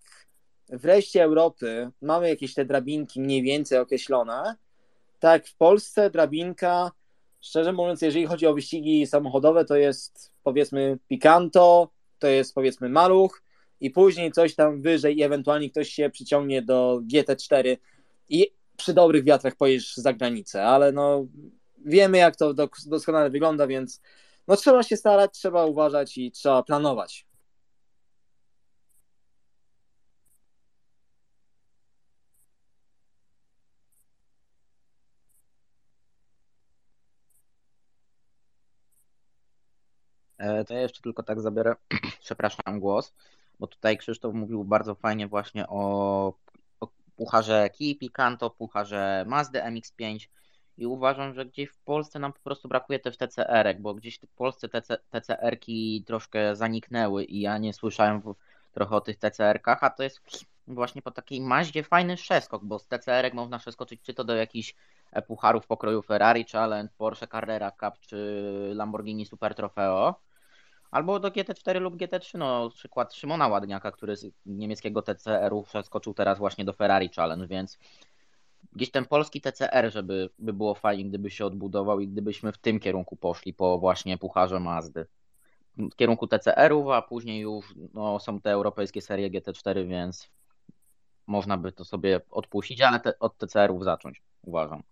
w reszcie Europy mamy jakieś te drabinki mniej więcej określone, tak w Polsce drabinka, szczerze mówiąc, jeżeli chodzi o wyścigi samochodowe, to jest powiedzmy Picanto, to jest powiedzmy Maluch i później coś tam wyżej i ewentualnie ktoś się przyciągnie do GT4 i przy dobrych wiatrach pojedziesz za granicę, ale no wiemy jak to doskonale wygląda, więc no trzeba się starać, trzeba uważać i trzeba planować. E, to ja jeszcze tylko tak zabiorę, <clears throat> przepraszam, głos, bo tutaj Krzysztof mówił bardzo fajnie właśnie o, o pucharze Kia Picanto, pucharze Mazda MX-5 i uważam, że gdzieś w Polsce nam po prostu brakuje też TCR-ek, bo gdzieś w Polsce TC, TCR-ki troszkę zaniknęły i ja nie słyszałem w, trochę o tych TCR-kach, a to jest właśnie po takiej maździe fajny przeskok, bo z TCR-ek można przeskoczyć czy to do jakichś e, pucharów pokroju Ferrari Challenge, Porsche Carrera Cup czy Lamborghini Super Trofeo, albo do GT4 lub GT3, no przykład Szymona Ładniaka, który z niemieckiego TCR-u przeskoczył teraz właśnie do Ferrari Challenge, więc gdzieś ten polski TCR, żeby by było fajnie, gdyby się odbudował i gdybyśmy w tym kierunku poszli po właśnie pucharze Mazdy. W kierunku TCR-ów, a później już no, są te europejskie serie GT4, więc można by to sobie odpuścić, ale te, od TCR-ów zacząć, uważam.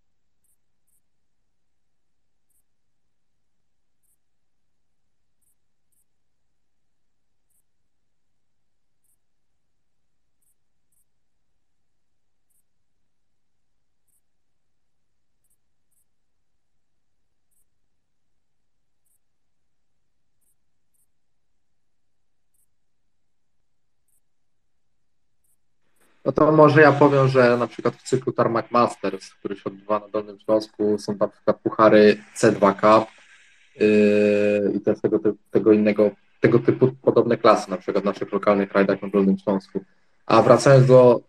No to może ja powiem, że na przykład w cyklu Tarmac Masters, który się odbywa na Dolnym Śląsku, są na przykład puchary C2 Cup, yy, i też tego, tego innego, tego typu podobne klasy, na przykład w naszych lokalnych rajdach na Dolnym Śląsku. A wracając do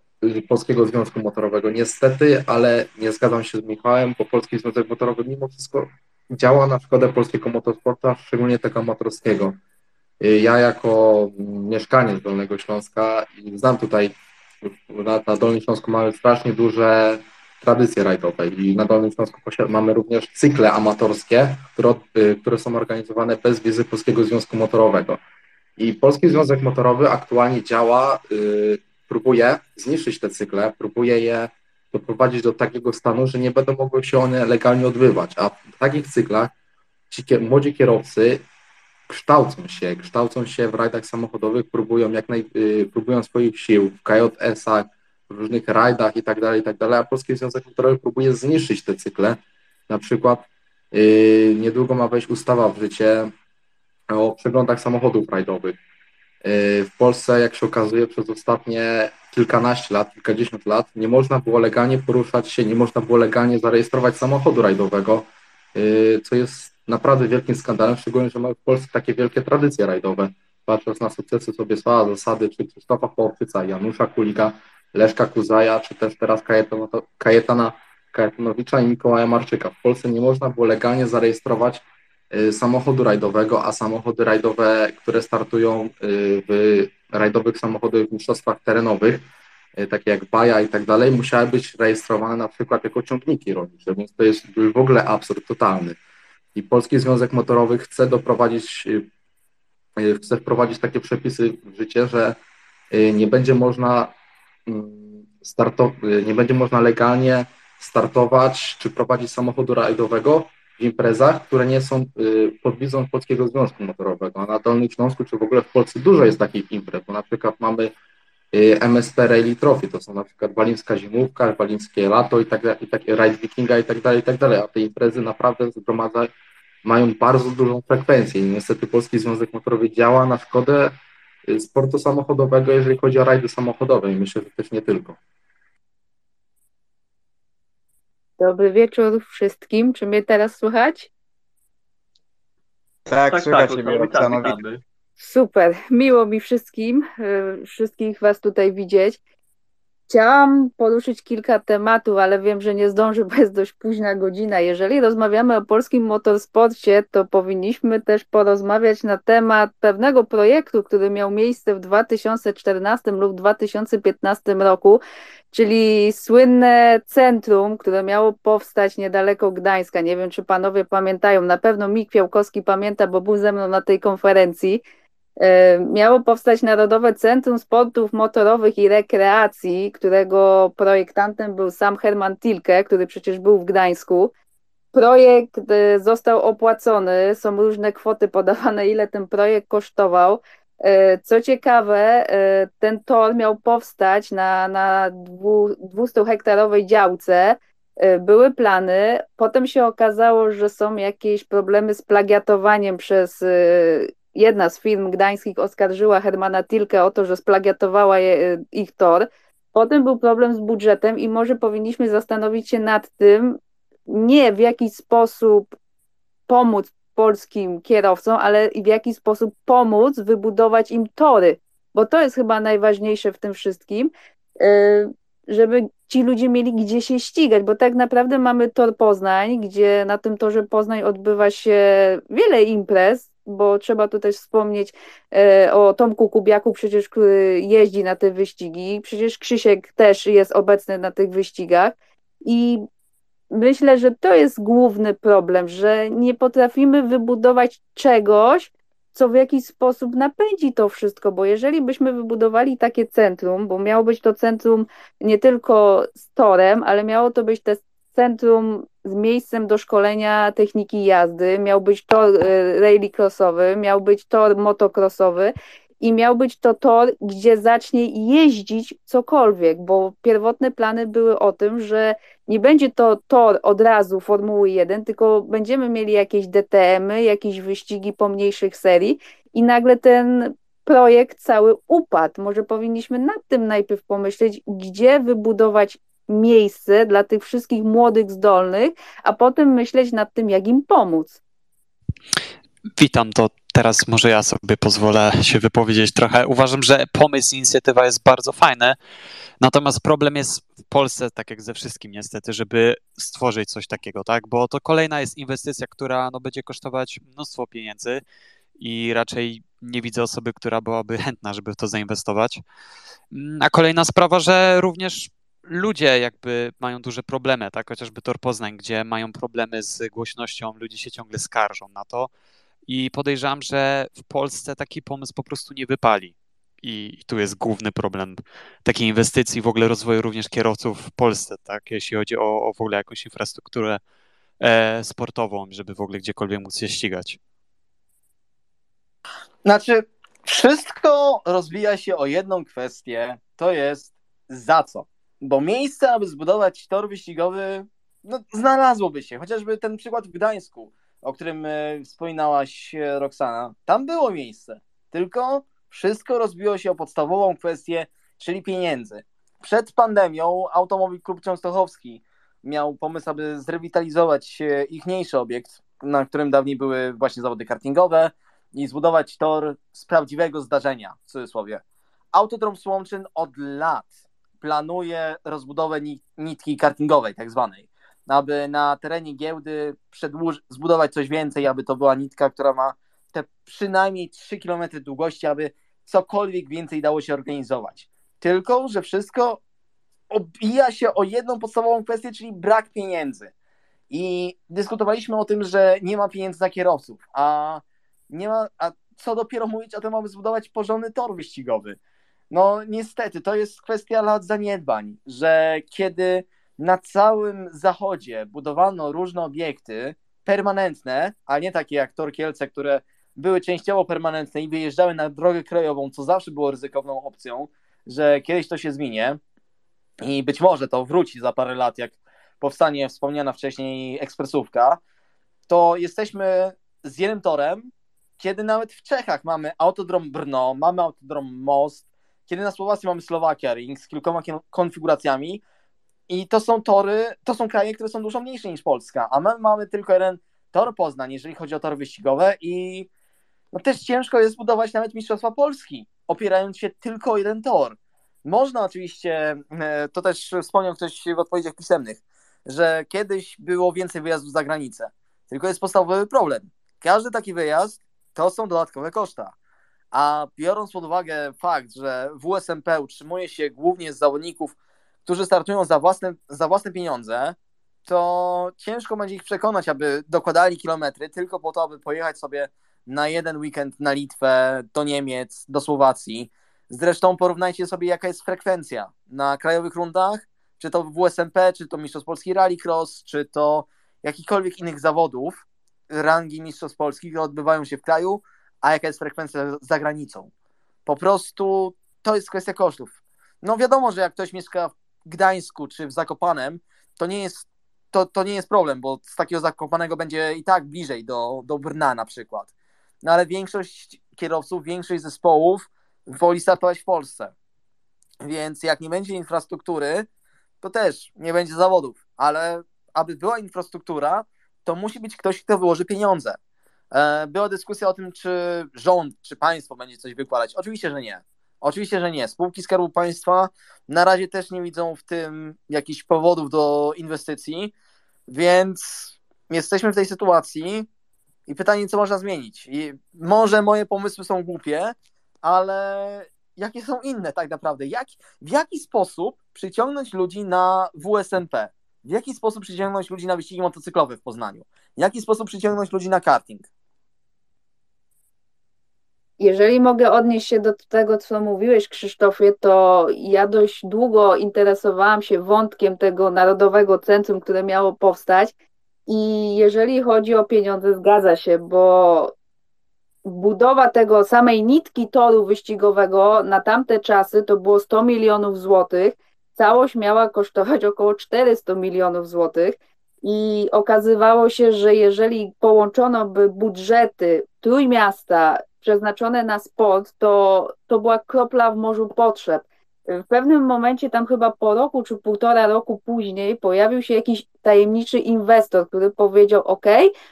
Polskiego Związku Motorowego, niestety, ale nie zgadzam się z Michałem, bo Polski Związek Motorowy mimo wszystko działa na szkodę polskiego motorsportu, a szczególnie tego amatorskiego. Ja jako mieszkaniec Dolnego Śląska i znam tutaj, na, Dolnym Śląsku mamy strasznie duże tradycje rajdowe i na Dolnym Śląsku mamy również cykle amatorskie, które, y, które są organizowane bez wizy Polskiego Związku Motorowego. I Polski Związek Motorowy aktualnie działa, yy, próbuje zniszczyć te cykle, próbuje je doprowadzić do takiego stanu, że nie będą mogły się one legalnie odbywać. A w takich cyklach ci młodzi kierowcy kształcą się, kształcą się w rajdach samochodowych, próbują jak naj, y, próbują swoich sił w KJS-ach, w różnych rajdach i tak dalej, i tak dalej, a Polski Związek Motorowy próbuje zniszczyć te cykle. Na przykład yy, niedługo ma wejść ustawa w życie o przeglądach samochodów rajdowych. Yy, w Polsce, jak się okazuje, przez ostatnie kilkanaście lat, kilkadziesiąt lat nie można było legalnie poruszać się, nie można było legalnie zarejestrować samochodu rajdowego, yy, co jest naprawdę wielkim skandalem, szczególnie, że mamy w Polsce takie wielkie tradycje rajdowe. Patrząc na sukcesy sobie Słała Zasady, czy Krzysztofa Chłopczyca, Janusza Kulika, Leszka Kuzaja, czy też teraz Kajetana Kajetanowicza i Mikołaja Marczyka. W Polsce nie można było legalnie zarejestrować y, samochodu rajdowego, a samochody rajdowe, które startują y, w rajdowych samochodowych mistrzostwach terenowych, y, takie jak Baja i tak dalej, musiały być rejestrowane na przykład jako ciągniki rolnicze, więc to jest w ogóle absurd totalny. I Polski Związek Motorowy chce doprowadzić, chce wprowadzić takie przepisy w życie, że nie będzie można mm, nie będzie można legalnie startować czy prowadzić samochodu rajdowego w imprezach, które nie są y, pod wizą Polskiego Związku Motorowego. Na Dolnym Śląsku, czy w ogóle w Polsce dużo jest takich imprez, bo na przykład mamy y, MSP Rally Trophy, to są na przykład Walińska Zimówka, Walińskie Lato i tak i tak, Ride Wikinga i tak dalej, i tak dalej, a te imprezy naprawdę zgromadzają, mają bardzo dużą frekwencję i niestety Polski Związek Motorowy działa na szkodę y, sportu samochodowego, jeżeli chodzi o rajdy samochodowe i myślę, że też nie tylko. Dobry wieczór wszystkim. Czy mnie teraz słychać? Tak, tak słychać tak, Roxano. Super, miło mi wszystkim, y, wszystkich Was tutaj widzieć. Chciałam poruszyć kilka tematów, ale wiem, że nie zdążę, bo jest dość późna godzina. Jeżeli rozmawiamy o polskim motorsporcie, to powinniśmy też porozmawiać na temat pewnego projektu, który miał miejsce w 2014 lub 2015 roku, czyli słynne centrum, które miało powstać niedaleko Gdańska. Nie wiem, czy panowie pamiętają, na pewno Mik Fiałkowski pamięta, bo był ze mną na tej konferencji. E, miało powstać Narodowe Centrum Sportów Motorowych i Rekreacji, którego projektantem był sam Herman Tilke, który przecież był w Gdańsku. Projekt e, został opłacony, są różne kwoty podawane, ile ten projekt kosztował. E, co ciekawe, ten tor miał powstać na, na 200-hektarowej działce. Były plany, potem się okazało, że są jakieś problemy z plagiatowaniem przez jedna z firm gdańskich oskarżyła Hermana Tilke o to, że splagiatowała je, ich tor. Potem był problem z budżetem i może powinniśmy zastanowić się nad tym, nie w jaki sposób pomóc polskim kierowcom, ale w jaki sposób pomóc wybudować im tory, bo to jest chyba najważniejsze w tym wszystkim, y, żeby ci ludzie mieli gdzie się ścigać, bo tak naprawdę mamy tor Poznań, gdzie na tym torze Poznań odbywa się wiele imprez, bo trzeba tutaj wspomnieć e, o Tomku Kubiaku, przecież który jeździ na te wyścigi, przecież Krzysiek też jest obecny na tych wyścigach. I myślę, że to jest główny problem, że nie potrafimy wybudować czegoś, co w jakiś sposób napędzi to wszystko, bo jeżeli byśmy wybudowali takie centrum, bo miało być to centrum nie tylko z torem, ale miało to być też centrum z miejscem do szkolenia techniki jazdy, miał być tor e, rallycrossowy, miał być tor motocrossowy i miał być to tor, gdzie zacznie jeździć cokolwiek, bo pierwotne plany były o tym, że nie będzie to tor od razu Formuły 1, tylko będziemy mieli jakieś DTM-y, jakieś wyścigi pomniejszych serii i nagle ten projekt cały upadł. Może powinniśmy nad tym najpierw pomyśleć, gdzie wybudować miejsce dla tych wszystkich młodych, zdolnych, a potem myśleć nad tym, jak im pomóc. Witam, to teraz może ja sobie pozwolę się wypowiedzieć trochę. Uważam, że pomysł, inicjatywa jest bardzo fajny, natomiast problem jest w Polsce, tak jak ze wszystkim niestety, żeby stworzyć coś takiego, tak? Bo to kolejna jest inwestycja, która no, będzie kosztować mnóstwo pieniędzy i raczej nie widzę osoby, która byłaby chętna, żeby w to zainwestować. Mm, a kolejna sprawa, że również ludzie jakby mają duże problemy, tak? Chociażby Tor Poznań, gdzie mają problemy z głośnością, ludzie się ciągle skarżą na to i podejrzewam, że w Polsce taki pomysł po prostu nie wypali. I, tu jest główny problem takiej inwestycji, w ogóle rozwoju również kierowców w Polsce, tak? Jeśli chodzi o, o w ogóle jakąś infrastrukturę e, sportową, żeby w ogóle gdziekolwiek móc się ścigać. Znaczy, wszystko rozbija się o jedną kwestię, to jest za co. Bo miejsce, aby zbudować tor wyścigowy, no, znalazłoby się. Chociażby ten przykład w Gdańsku, o którym e, wspominałaś, e, Roxana. Tam było miejsce, tylko wszystko rozbiło się o podstawową kwestię, czyli pieniędzy. Przed pandemią Automobil Klub Częstochowski miał pomysł, aby zrewitalizować e, ichniejszy obiekt, na którym dawniej były właśnie zawody kartingowe i zbudować tor z prawdziwego zdarzenia, w cudzysłowie. Autodrom Słomczyn od lat planuje rozbudowę nitki kartingowej, tak zwanej, aby na terenie giełdy przedłuż- zbudować coś więcej, aby to była nitka, która ma te przynajmniej 3 km długości, aby cokolwiek więcej dało się organizować. Tylko, że wszystko obija się o jedną podstawową kwestię, czyli brak pieniędzy. I dyskutowaliśmy o tym, że nie ma pieniędzy na kierowców, a nie ma, a co dopiero mówić o tym, aby zbudować porządny tor wyścigowy. No niestety, to jest kwestia lat zaniedbań, że kiedy na całym zachodzie budowano różne obiekty permanentne, a nie takie jak Tor Kielce, które były częściowo permanentne i wyjeżdżały na drogę krajową, co zawsze było ryzykowną opcją, że kiedyś to się zmienie i być może to wróci za parę lat, jak powstanie wspomniana wcześniej ekspresówka, to jesteśmy z jednym torem, kiedy nawet w Czechach mamy autodrom Brno, mamy autodrom Most, kiedy na Słowacji mamy Slowakia Ring z kilkoma konfiguracjami i to są tory, to są kraje, które są dużo mniejsze niż Polska, a my mamy tylko jeden tor Poznań, jeżeli chodzi o tory wyścigowe i no też ciężko jest budować nawet Mistrzostwa Polski, opierając się tylko o jeden tor. Można oczywiście, e, to też wspomniał ktoś w odpowiedziach pisemnych, że kiedyś było więcej wyjazdów za granicę, tylko jest podstawowy problem. Każdy taki wyjazd to są dodatkowe koszta. A biorąc pod uwagę fakt, że WSMP utrzymuje się głównie z zawodników, którzy startują za własne, za własne pieniądze, to ciężko będzie ich przekonać, aby dokładali kilometry tylko po to, aby pojechać sobie na jeden weekend na Litwę, do Niemiec, do Słowacji. Zresztą porównajcie sobie, jaka jest frekwencja na krajowych rundach, czy to WSMP, czy to Mistrzostw Polski Rallycross, czy to jakichkolwiek innych zawodów rangi Mistrzostw Polskich, które odbywają się w kraju, a jaka jest frekwencja za granicą. Po prostu to jest kwestia kosztów. No wiadomo, że jak ktoś mieszka w Gdańsku czy w Zakopanem, to nie jest, to, to nie jest problem, bo z takiego Zakopanego będzie i tak bliżej do, do Brna na przykład. No ale większość kierowców, większość zespołów woli startować w Polsce. Więc jak nie będzie infrastruktury, to też nie będzie zawodów, ale aby była infrastruktura, to musi być ktoś, kto wyłoży pieniądze. E, była dyskusja o tym, czy rząd, czy państwo będzie coś wykładać. Oczywiście, że nie. Oczywiście, że nie. Spółki Skarbu Państwa na razie też nie widzą w tym jakichś powodów do inwestycji, więc jesteśmy w tej sytuacji i pytanie, co można zmienić. I może moje pomysły są głupie, ale jakie są inne tak naprawdę? Jak, w jaki sposób przyciągnąć ludzi na WSNP? W jaki sposób przyciągnąć ludzi na wyścigi motocyklowe w Poznaniu? W jaki sposób przyciągnąć ludzi na karting? Jeżeli mogę odnieść się do tego, co mówiłeś, Krzysztofie, to ja dość długo interesowałam się wątkiem tego Narodowego Centrum, które miało powstać. I jeżeli chodzi o pieniądze, zgadza się, bo budowa tego samej nitki toru wyścigowego na tamte czasy to było 100 milionów złotych. Całość miała kosztować około 400 milionów złotych. I okazywało się, że jeżeli połączono by budżety trójmiasta przeznaczone na sport, to, to była kropla w morzu potrzeb. W pewnym momencie, tam chyba po roku czy półtora roku później, pojawił się jakiś tajemniczy inwestor, który powiedział: OK,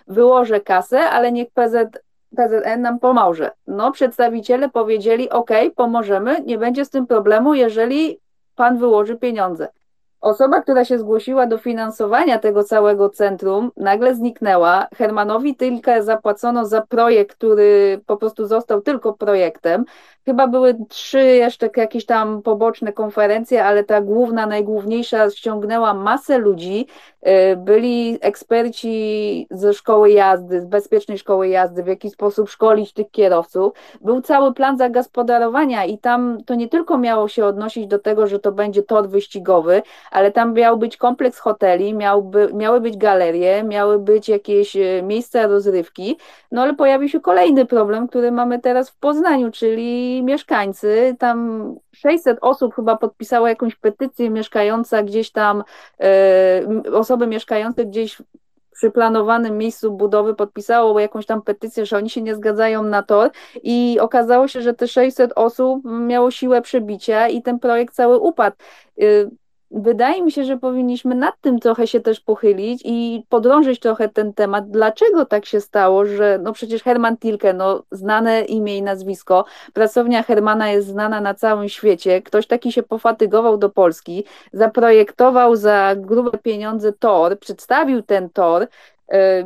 wyłożę kasę, ale niech PZ PZN nam pomoże. No, przedstawiciele powiedzieli, OK, pomożemy, nie będzie z tym problemu, jeżeli pan wyłoży pieniądze. Osoba, która się zgłosiła do finansowania tego całego centrum, nagle zniknęła. Hermanowi tylko zapłacono za projekt, który po prostu został tylko projektem. Chyba były trzy jeszcze jakieś tam poboczne konferencje, ale ta główna, najgłówniejsza ściągnęła masę ludzi. Y, byli eksperci ze szkoły jazdy, z bezpiecznej szkoły jazdy, w jaki sposób szkolić tych kierowców. Był cały plan zagospodarowania i tam to nie tylko miało się odnosić do tego, że to będzie tor wyścigowy, ale tam miał być kompleks hoteli, miałby, miały być galerie, miały być jakieś y, miejsca rozrywki. No ale pojawił się kolejny problem, który mamy teraz w Poznaniu, czyli mieszkańcy, tam 600 osób chyba podpisało jakąś petycję mieszkająca gdzieś tam, e, osoby mieszkające gdzieś przy planowanym miejscu budowy podpisało jakąś tam petycję, że oni się nie zgadzają na tor i okazało się, że te 600 osób miało siłę przebicia i ten projekt cały upadł. Wydaje mi się, że powinniśmy nad tym trochę się też pochylić i podrążyć trochę ten temat. Dlaczego tak się stało, że no przecież Herman Tilke, no znane imię i nazwisko, pracownia Hermana jest znana na całym świecie, ktoś taki się pofatygował do Polski, zaprojektował za grube pieniądze tor, przedstawił ten tor,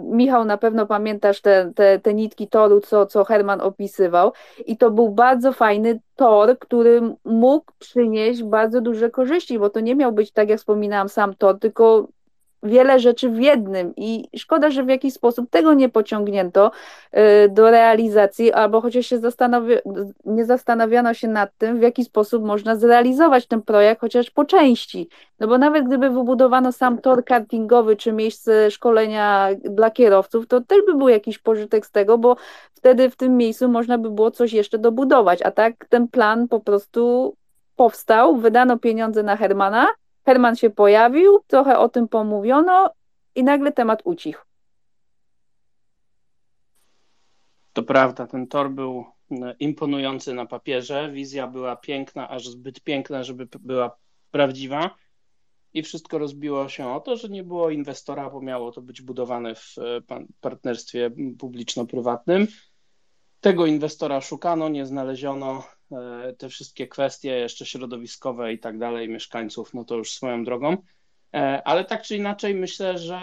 Michał, na pewno pamiętasz te, te, te nitki toru, co, co Herman opisywał, i to był bardzo fajny tor, który mógł przynieść bardzo duże korzyści, bo to nie miał być, tak jak wspominałam, sam tor, tylko wiele rzeczy w jednym i szkoda, że w jakiś sposób tego nie pociągnięto y, do realizacji, albo chociaż się zastanowi- nie zastanawiano się nad tym, w jaki sposób można zrealizować ten projekt, chociaż po części. No bo nawet gdyby wybudowano sam tor kartingowy czy miejsce szkolenia dla kierowców, to też by był jakiś pożytek z tego, bo wtedy w tym miejscu można by było coś jeszcze dobudować, a tak ten plan po prostu powstał, wydano pieniądze na Hermana, Herman się pojawił, trochę o tym pomówiono i nagle temat ucichł. To prawda, ten tor był e, imponujący na papierze. Wizja była piękna, aż zbyt piękna, żeby była prawdziwa. I wszystko rozbiło się o to, że nie było inwestora, bo miało to być budowane w e, partnerstwie publiczno-prywatnym. Tego inwestora szukano, nie znaleziono. E, te wszystkie kwestie jeszcze środowiskowe i tak dalej, mieszkańców, no to już swoją drogą. E, ale tak czy inaczej myślę, że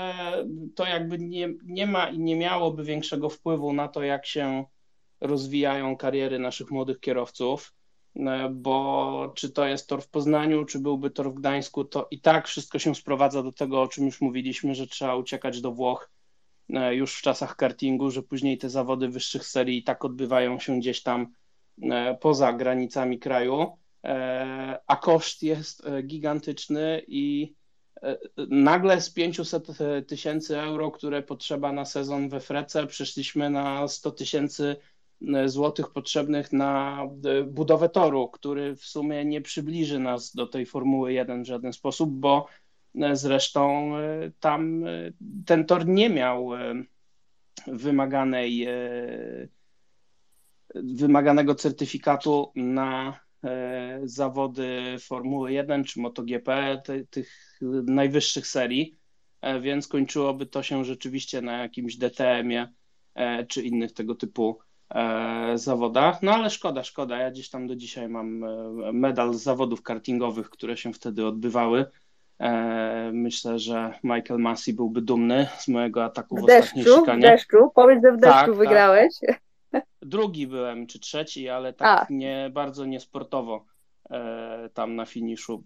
to jakby nie, nie ma i nie miałoby większego wpływu na to, jak się rozwijają kariery naszych młodych kierowców, e, bo czy to jest tor w Poznaniu, czy byłby tor w Gdańsku, to i tak wszystko się sprowadza do tego, o czym już mówiliśmy, że trzeba uciekać do Włoch już w czasach kartingu, że później te zawody wyższych serii i tak odbywają się gdzieś tam E, poza granicami kraju, e, a koszt jest e, gigantyczny i nagle z 500 tysięcy euro, które potrzeba na sezon we Frece, przeszliśmy na 100 tysięcy złotych potrzebnych na budowę toru, który w sumie nie przybliży nas do tej Formuły 1 w żaden sposób, bo zresztą tam ten tor nie miał wymaganej wymaganego certyfikatu na e, zawody Formuły 1 czy MotoGP, tych najwyższych serii, e, więc kończyłoby to się rzeczywiście na jakimś DTM-ie e, czy innych tego typu zawodach. No ale szkoda, szkoda. Ja gdzieś tam do dzisiaj mam medal z zawodów kartingowych, które się wtedy odbywały. Myślę, że Michael Massey byłby dumny z mojego ataku w, w deszczu, ostatniej szykanie. W deszczu, powiedz, że w deszczu tak, tak. wygrałeś. Tak. Drugi byłem, czy trzeci, ale tak nie, bardzo niesportowo e, tam na finiszu.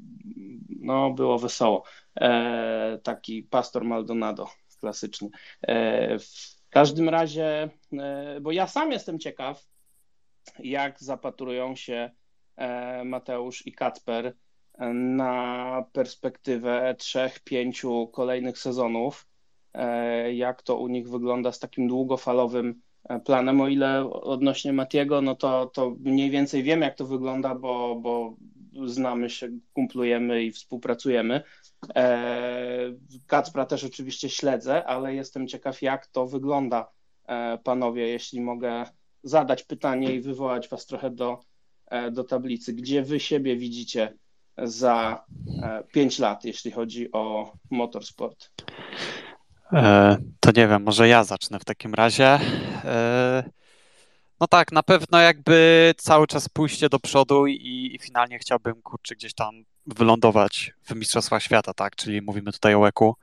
No, było wesoło. E, taki Pastor Maldonado klasyczny. E, w każdym razie, e, bo ja sam jestem ciekaw, jak zapatrują się e, Mateusz i Kacper na perspektywę trzech, pięciu kolejnych sezonów, e, jak to u nich wygląda z takim długofalowym planem. O ile odnośnie Matiego, no to, to mniej więcej wiem, jak to wygląda, bo, bo znamy się, kumplujemy i współpracujemy. E, Kacpra też oczywiście śledzę, ale jestem ciekaw, jak to wygląda, e, panowie, jeśli mogę zadać pytanie i wywołać was trochę do, e, do tablicy. Gdzie wy siebie widzicie za pięć lat, jeśli chodzi o motorsport? E, to nie wiem, może ja zacznę w takim razie. E, No tak, na pewno jakby cały czas pójście do przodu i, i finalnie chciałbym, kurczę, gdzieś tam wylądować w Mistrzostwach Świata, tak? Czyli mówimy tutaj o łeku.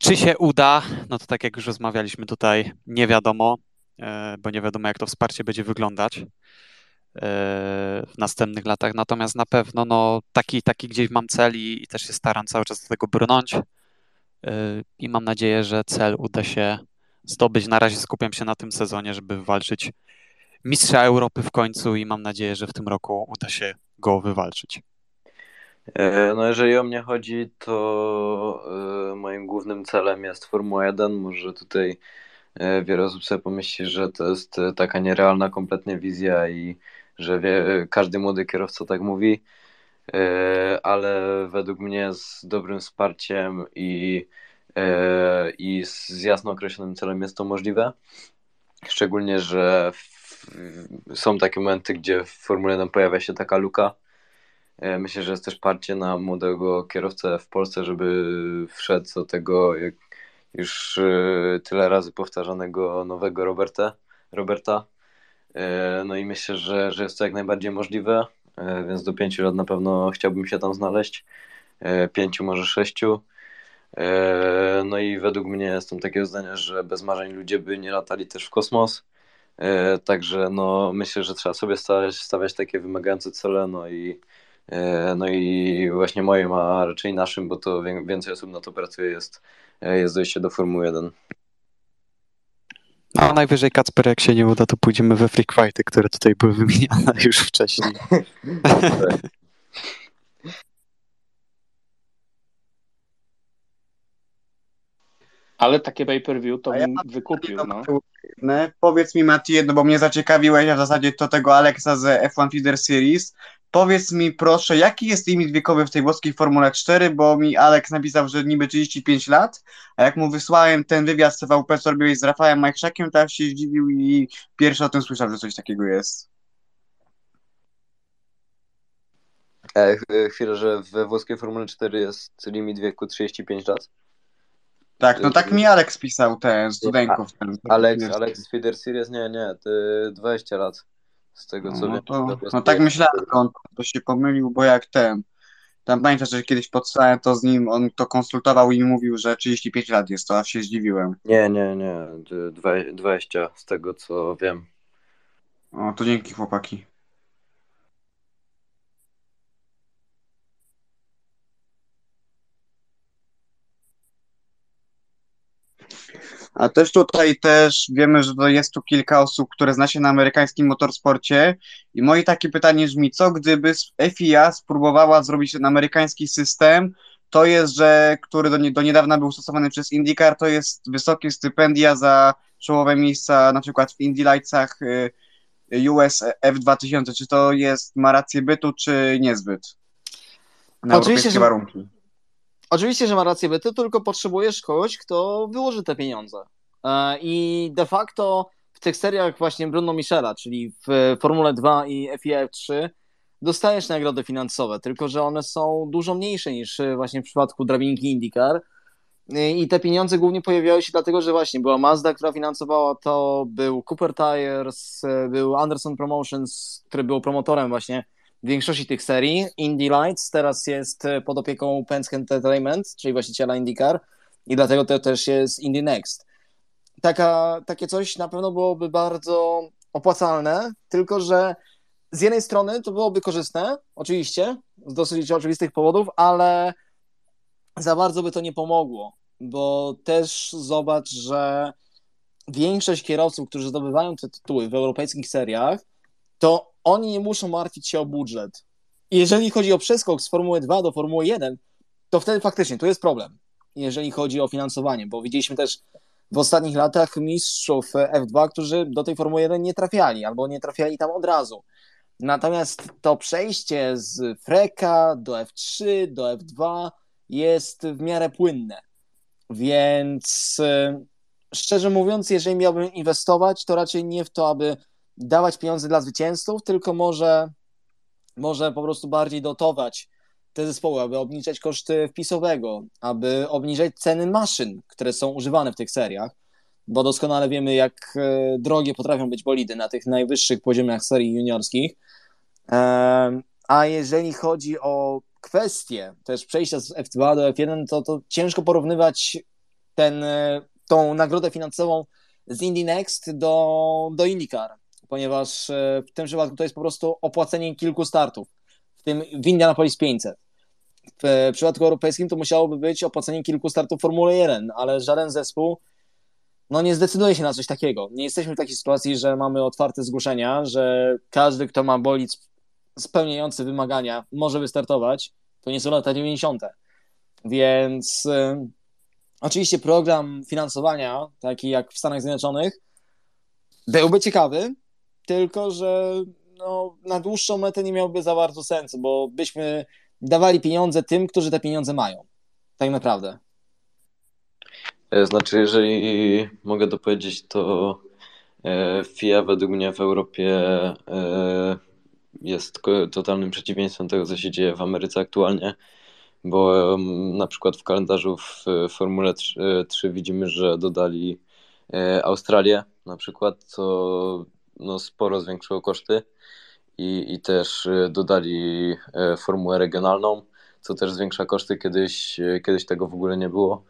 Czy się uda? No to tak jak już rozmawialiśmy tutaj, nie wiadomo, e, bo nie wiadomo jak to wsparcie będzie wyglądać e, w następnych latach. Natomiast na pewno no, taki, taki gdzieś mam cel i, i też się staram cały czas do tego brnąć. E, I mam nadzieję, że cel uda się zdobyć. Na razie skupiam się na tym sezonie, żeby wywalczyć mistrza Europy w końcu i mam nadzieję, że w tym roku uda się go wywalczyć. E, no jeżeli o mnie chodzi, to e, moim głównym celem jest Formuła 1. Może tutaj e, wiele osób sobie pomyśli, że to jest taka nierealna kompletnie wizja i że wie, każdy młody kierowca tak mówi, ale według mnie z dobrym wsparciem i, i z jasno określonym celem jest to możliwe. Szczególnie, że są takie momenty, gdzie w Formule 1 pojawia się taka luka, E, myślę, że jest też parcie na młodego kierowcę w Polsce, żeby wszedł do tego już e, tyle razy powtarzanego nowego Roberta. Roberta. E, no i myślę, że, że jest to jak najbardziej możliwe, więc do pięciu lat na pewno chciałbym się tam znaleźć. Pięciu, może sześciu. No i według mnie jestem takiego zdania, że bez marzeń ludzie by nie latali też w kosmos. Także no, myślę, że trzeba sobie stawiać, stawiać takie wymagające cele, no i E, no i właśnie moim, a raczej naszym, bo to więcej osób na to pracuje, jest, e, jest dojście do Formuły 1. No, najwyżej Kacper, jak się nie uda, to pójdziemy we freak fighty, które tutaj były wymieniane <laughs> już wcześniej. <laughs> Ale takie pay-per-view to bym wykupił, no. Powiedz mi, Mati, jedno, bo mnie zaciekawiłeś, a w zasadzie to tego Alexa z F1 Feeder Series. Powiedz mi proszę, jaki jest limit wiekowy w tej włoskiej Formule 4, bo mi Alex napisał, że niby 35 lat, a jak mu wysłałem ten wywiad z TVP, co robiłeś z Rafałem Majczakiem, to się zdziwił i pierwszy o tym słyszał, że coś takiego jest. E, chwilę, że we włoskiej Formule 4 jest limit wieku 35 lat? Tak, no tak mi Alex pisał, ten studenków. Alex, Alex Feeder Series, nie, nie, ty 20 lat. Z tego co no, wiem. To, no tak myślałem, że on to się pomylił, bo jak ten. Tam pamiętasz, że kiedyś podsłałem to z nim, on to konsultował i mówił, że 35 lat jest to, aż się zdziwiłem. Nie, nie, nie. 20 z tego co wiem. O, to dzięki chłopaki. A też tutaj też wiemy, że jest tu kilka osób, które zna się na amerykańskim motorsporcie i moje takie pytanie brzmi, co gdyby FIA spróbowała zrobić ten amerykański system, to jest, że który do, nie, do niedawna był stosowany przez IndyCar, to jest wysokie stypendia za czołowe miejsca, na przykład w Indy Lightsach y, US F2000, czy to jest, ma rację bytu, czy niezbyt? Na Oczywiście, że... warunki. Oczywiście, że ma rację bytu, tylko potrzebujesz kogoś, kto wyłoży te pieniądze. E, I de facto w tych seriach właśnie Bruno Michela, czyli w Formule 2 i FIA 3 dostajesz nagrody finansowe, tylko że one są dużo mniejsze niż właśnie w przypadku drabinki IndyCar. I te pieniądze głównie pojawiały się dlatego, że właśnie była Mazda, która finansowała to, był Cooper Tires, był Anderson Promotions, który był promotorem właśnie większości tych serii. Indy Lights teraz jest pod opieką Penske Entertainment, czyli właściciela IndyCar i dlatego to też jest Indy Next. Taka, takie coś na pewno byłoby bardzo opłacalne, tylko że z jednej strony to byłoby korzystne, oczywiście, z dosyć oczywistych powodów, ale za bardzo by to nie pomogło, bo też zobacz, że większość kierowców, którzy zdobywają te tytuły w europejskich seriach, to oni nie muszą martwić się o budżet. Jeżeli chodzi o przeskok z Formuły 2 do Formuły 1, to wtedy faktycznie tu jest problem, jeżeli chodzi o finansowanie, bo widzieliśmy też w ostatnich latach mistrzów F2, którzy do tej Formuły 1 nie trafiali, albo nie trafiali tam od razu. Natomiast to przejście z Freka do F3, do F2 jest w miarę płynne. Więc y, szczerze mówiąc, jeżeli miałbym inwestować, to raczej nie w to, aby dawać pieniądze dla zwycięzców, tylko może, może po prostu bardziej dotować te zespoły, aby obniżać koszty wpisowego, aby obniżać ceny maszyn, które są używane w tych seriach, bo doskonale wiemy, jak e, drogie potrafią być bolidy na tych najwyższych poziomach serii juniorskich. A jeżeli chodzi o kwestię też przejścia z F2 do F1, to, to ciężko porównywać ten, tą nagrodę finansową z Indy Next do, do IndyCar, ponieważ w tym przypadku to jest po prostu opłacenie kilku startów, w tym w Indianapolis 500 w przypadku europejskim to musiałoby być opłacenie kilku startów Formuły 1, ale żaden zespół no nie zdecyduje się na coś takiego. Nie jesteśmy w takiej sytuacji, że mamy otwarte zgłoszenia, że każdy, kto ma bolid spełniający wymagania, może wystartować. To nie są lata 90. Więc y, oczywiście program finansowania, taki jak w Stanach Zjednoczonych, byłby ciekawy, tylko że no, na dłuższą metę nie miałby za bardzo sensu, bo byśmy dawali pieniądze tym, którzy te pieniądze mają. Tak naprawdę. E, znaczy, jeżeli mogę dopowiedzieć, to e, FIA według mnie w Europie e, jest totalnym przeciwieństwem tego, co się dzieje w Ameryce aktualnie, bo na przykład w kalendarzu w Formule 3, 3 widzimy, że dodali Australię na przykład, co no, sporo zwiększyło koszty i, i też e, dodali e, formułę regionalną, co też zwiększa koszty. Kiedyś, e, kiedyś tego w ogóle nie było.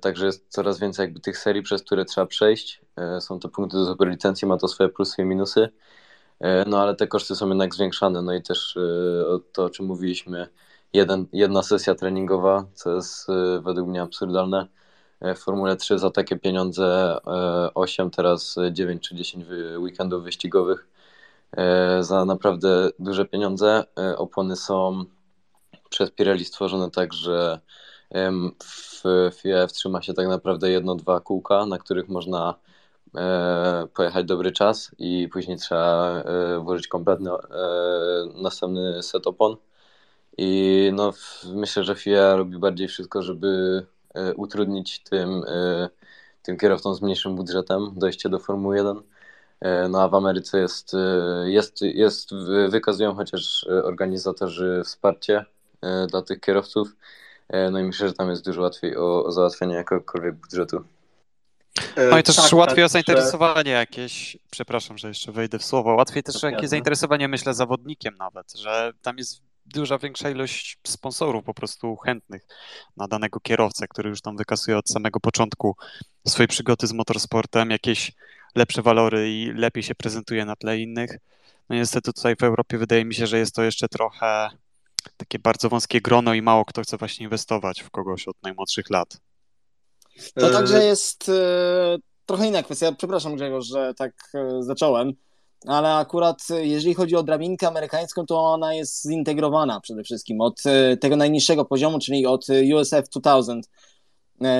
Także jest coraz więcej jakby tych serii, przez które trzeba przejść. Są to punkty do zdobycia licencji, ma to swoje plusy i minusy. No ale te koszty są jednak zwiększane. No i też to, o czym mówiliśmy, jeden, jedna sesja treningowa, co jest według mnie absurdalne. W Formule 3 za takie pieniądze 8, teraz 9 czy 10 weekendów wyścigowych E, za naprawdę duże pieniądze. E, opony są przez Pirelli stworzone tak, że w FIF trzyma się tak naprawdę jedno, dwa kółka, na których można e, pojechać dobry czas i później trzeba włożyć kompletny następny set opon. I no, myślę, że FIA robi bardziej wszystko, żeby utrudnić tym, tym kierowcom z mniejszym budżetem dojście do Formuły 1 E, no a w Ameryce jest, e, jest, jest, wykazują chociaż organizatorzy wsparcie e, dla tych kierowców. No i myślę, że tam jest dużo łatwiej o, o załatwienie jakiegokolwiek budżetu. No i też tak, łatwiej tak, o zainteresowanie że... jakieś, przepraszam, że jeszcze wejdę w słowo, łatwiej też jakieś zainteresowanie, myślę, zawodnikiem nawet, że tam jest duża większa ilość sponsorów po prostu chętnych na danego kierowcę, który już tam wykasuje od samego początku swojej przygody z motorsportem, jakieś lepsze walory i lepiej się prezentuje na tle innych. No niestety tutaj w Europie wydaje mi się, że jest to jeszcze trochę takie bardzo wąskie grono i mało kto chce właśnie inwestować w kogoś od najmłodszych lat. To także jest e, trochę inna kwestia. Przepraszam Grzegorz, że tak e, zacząłem, ale akurat e, jeżeli chodzi o drabinkę amerykańską, to ona jest zintegrowana przede wszystkim od tego najniższego poziomu, czyli od USF 2000,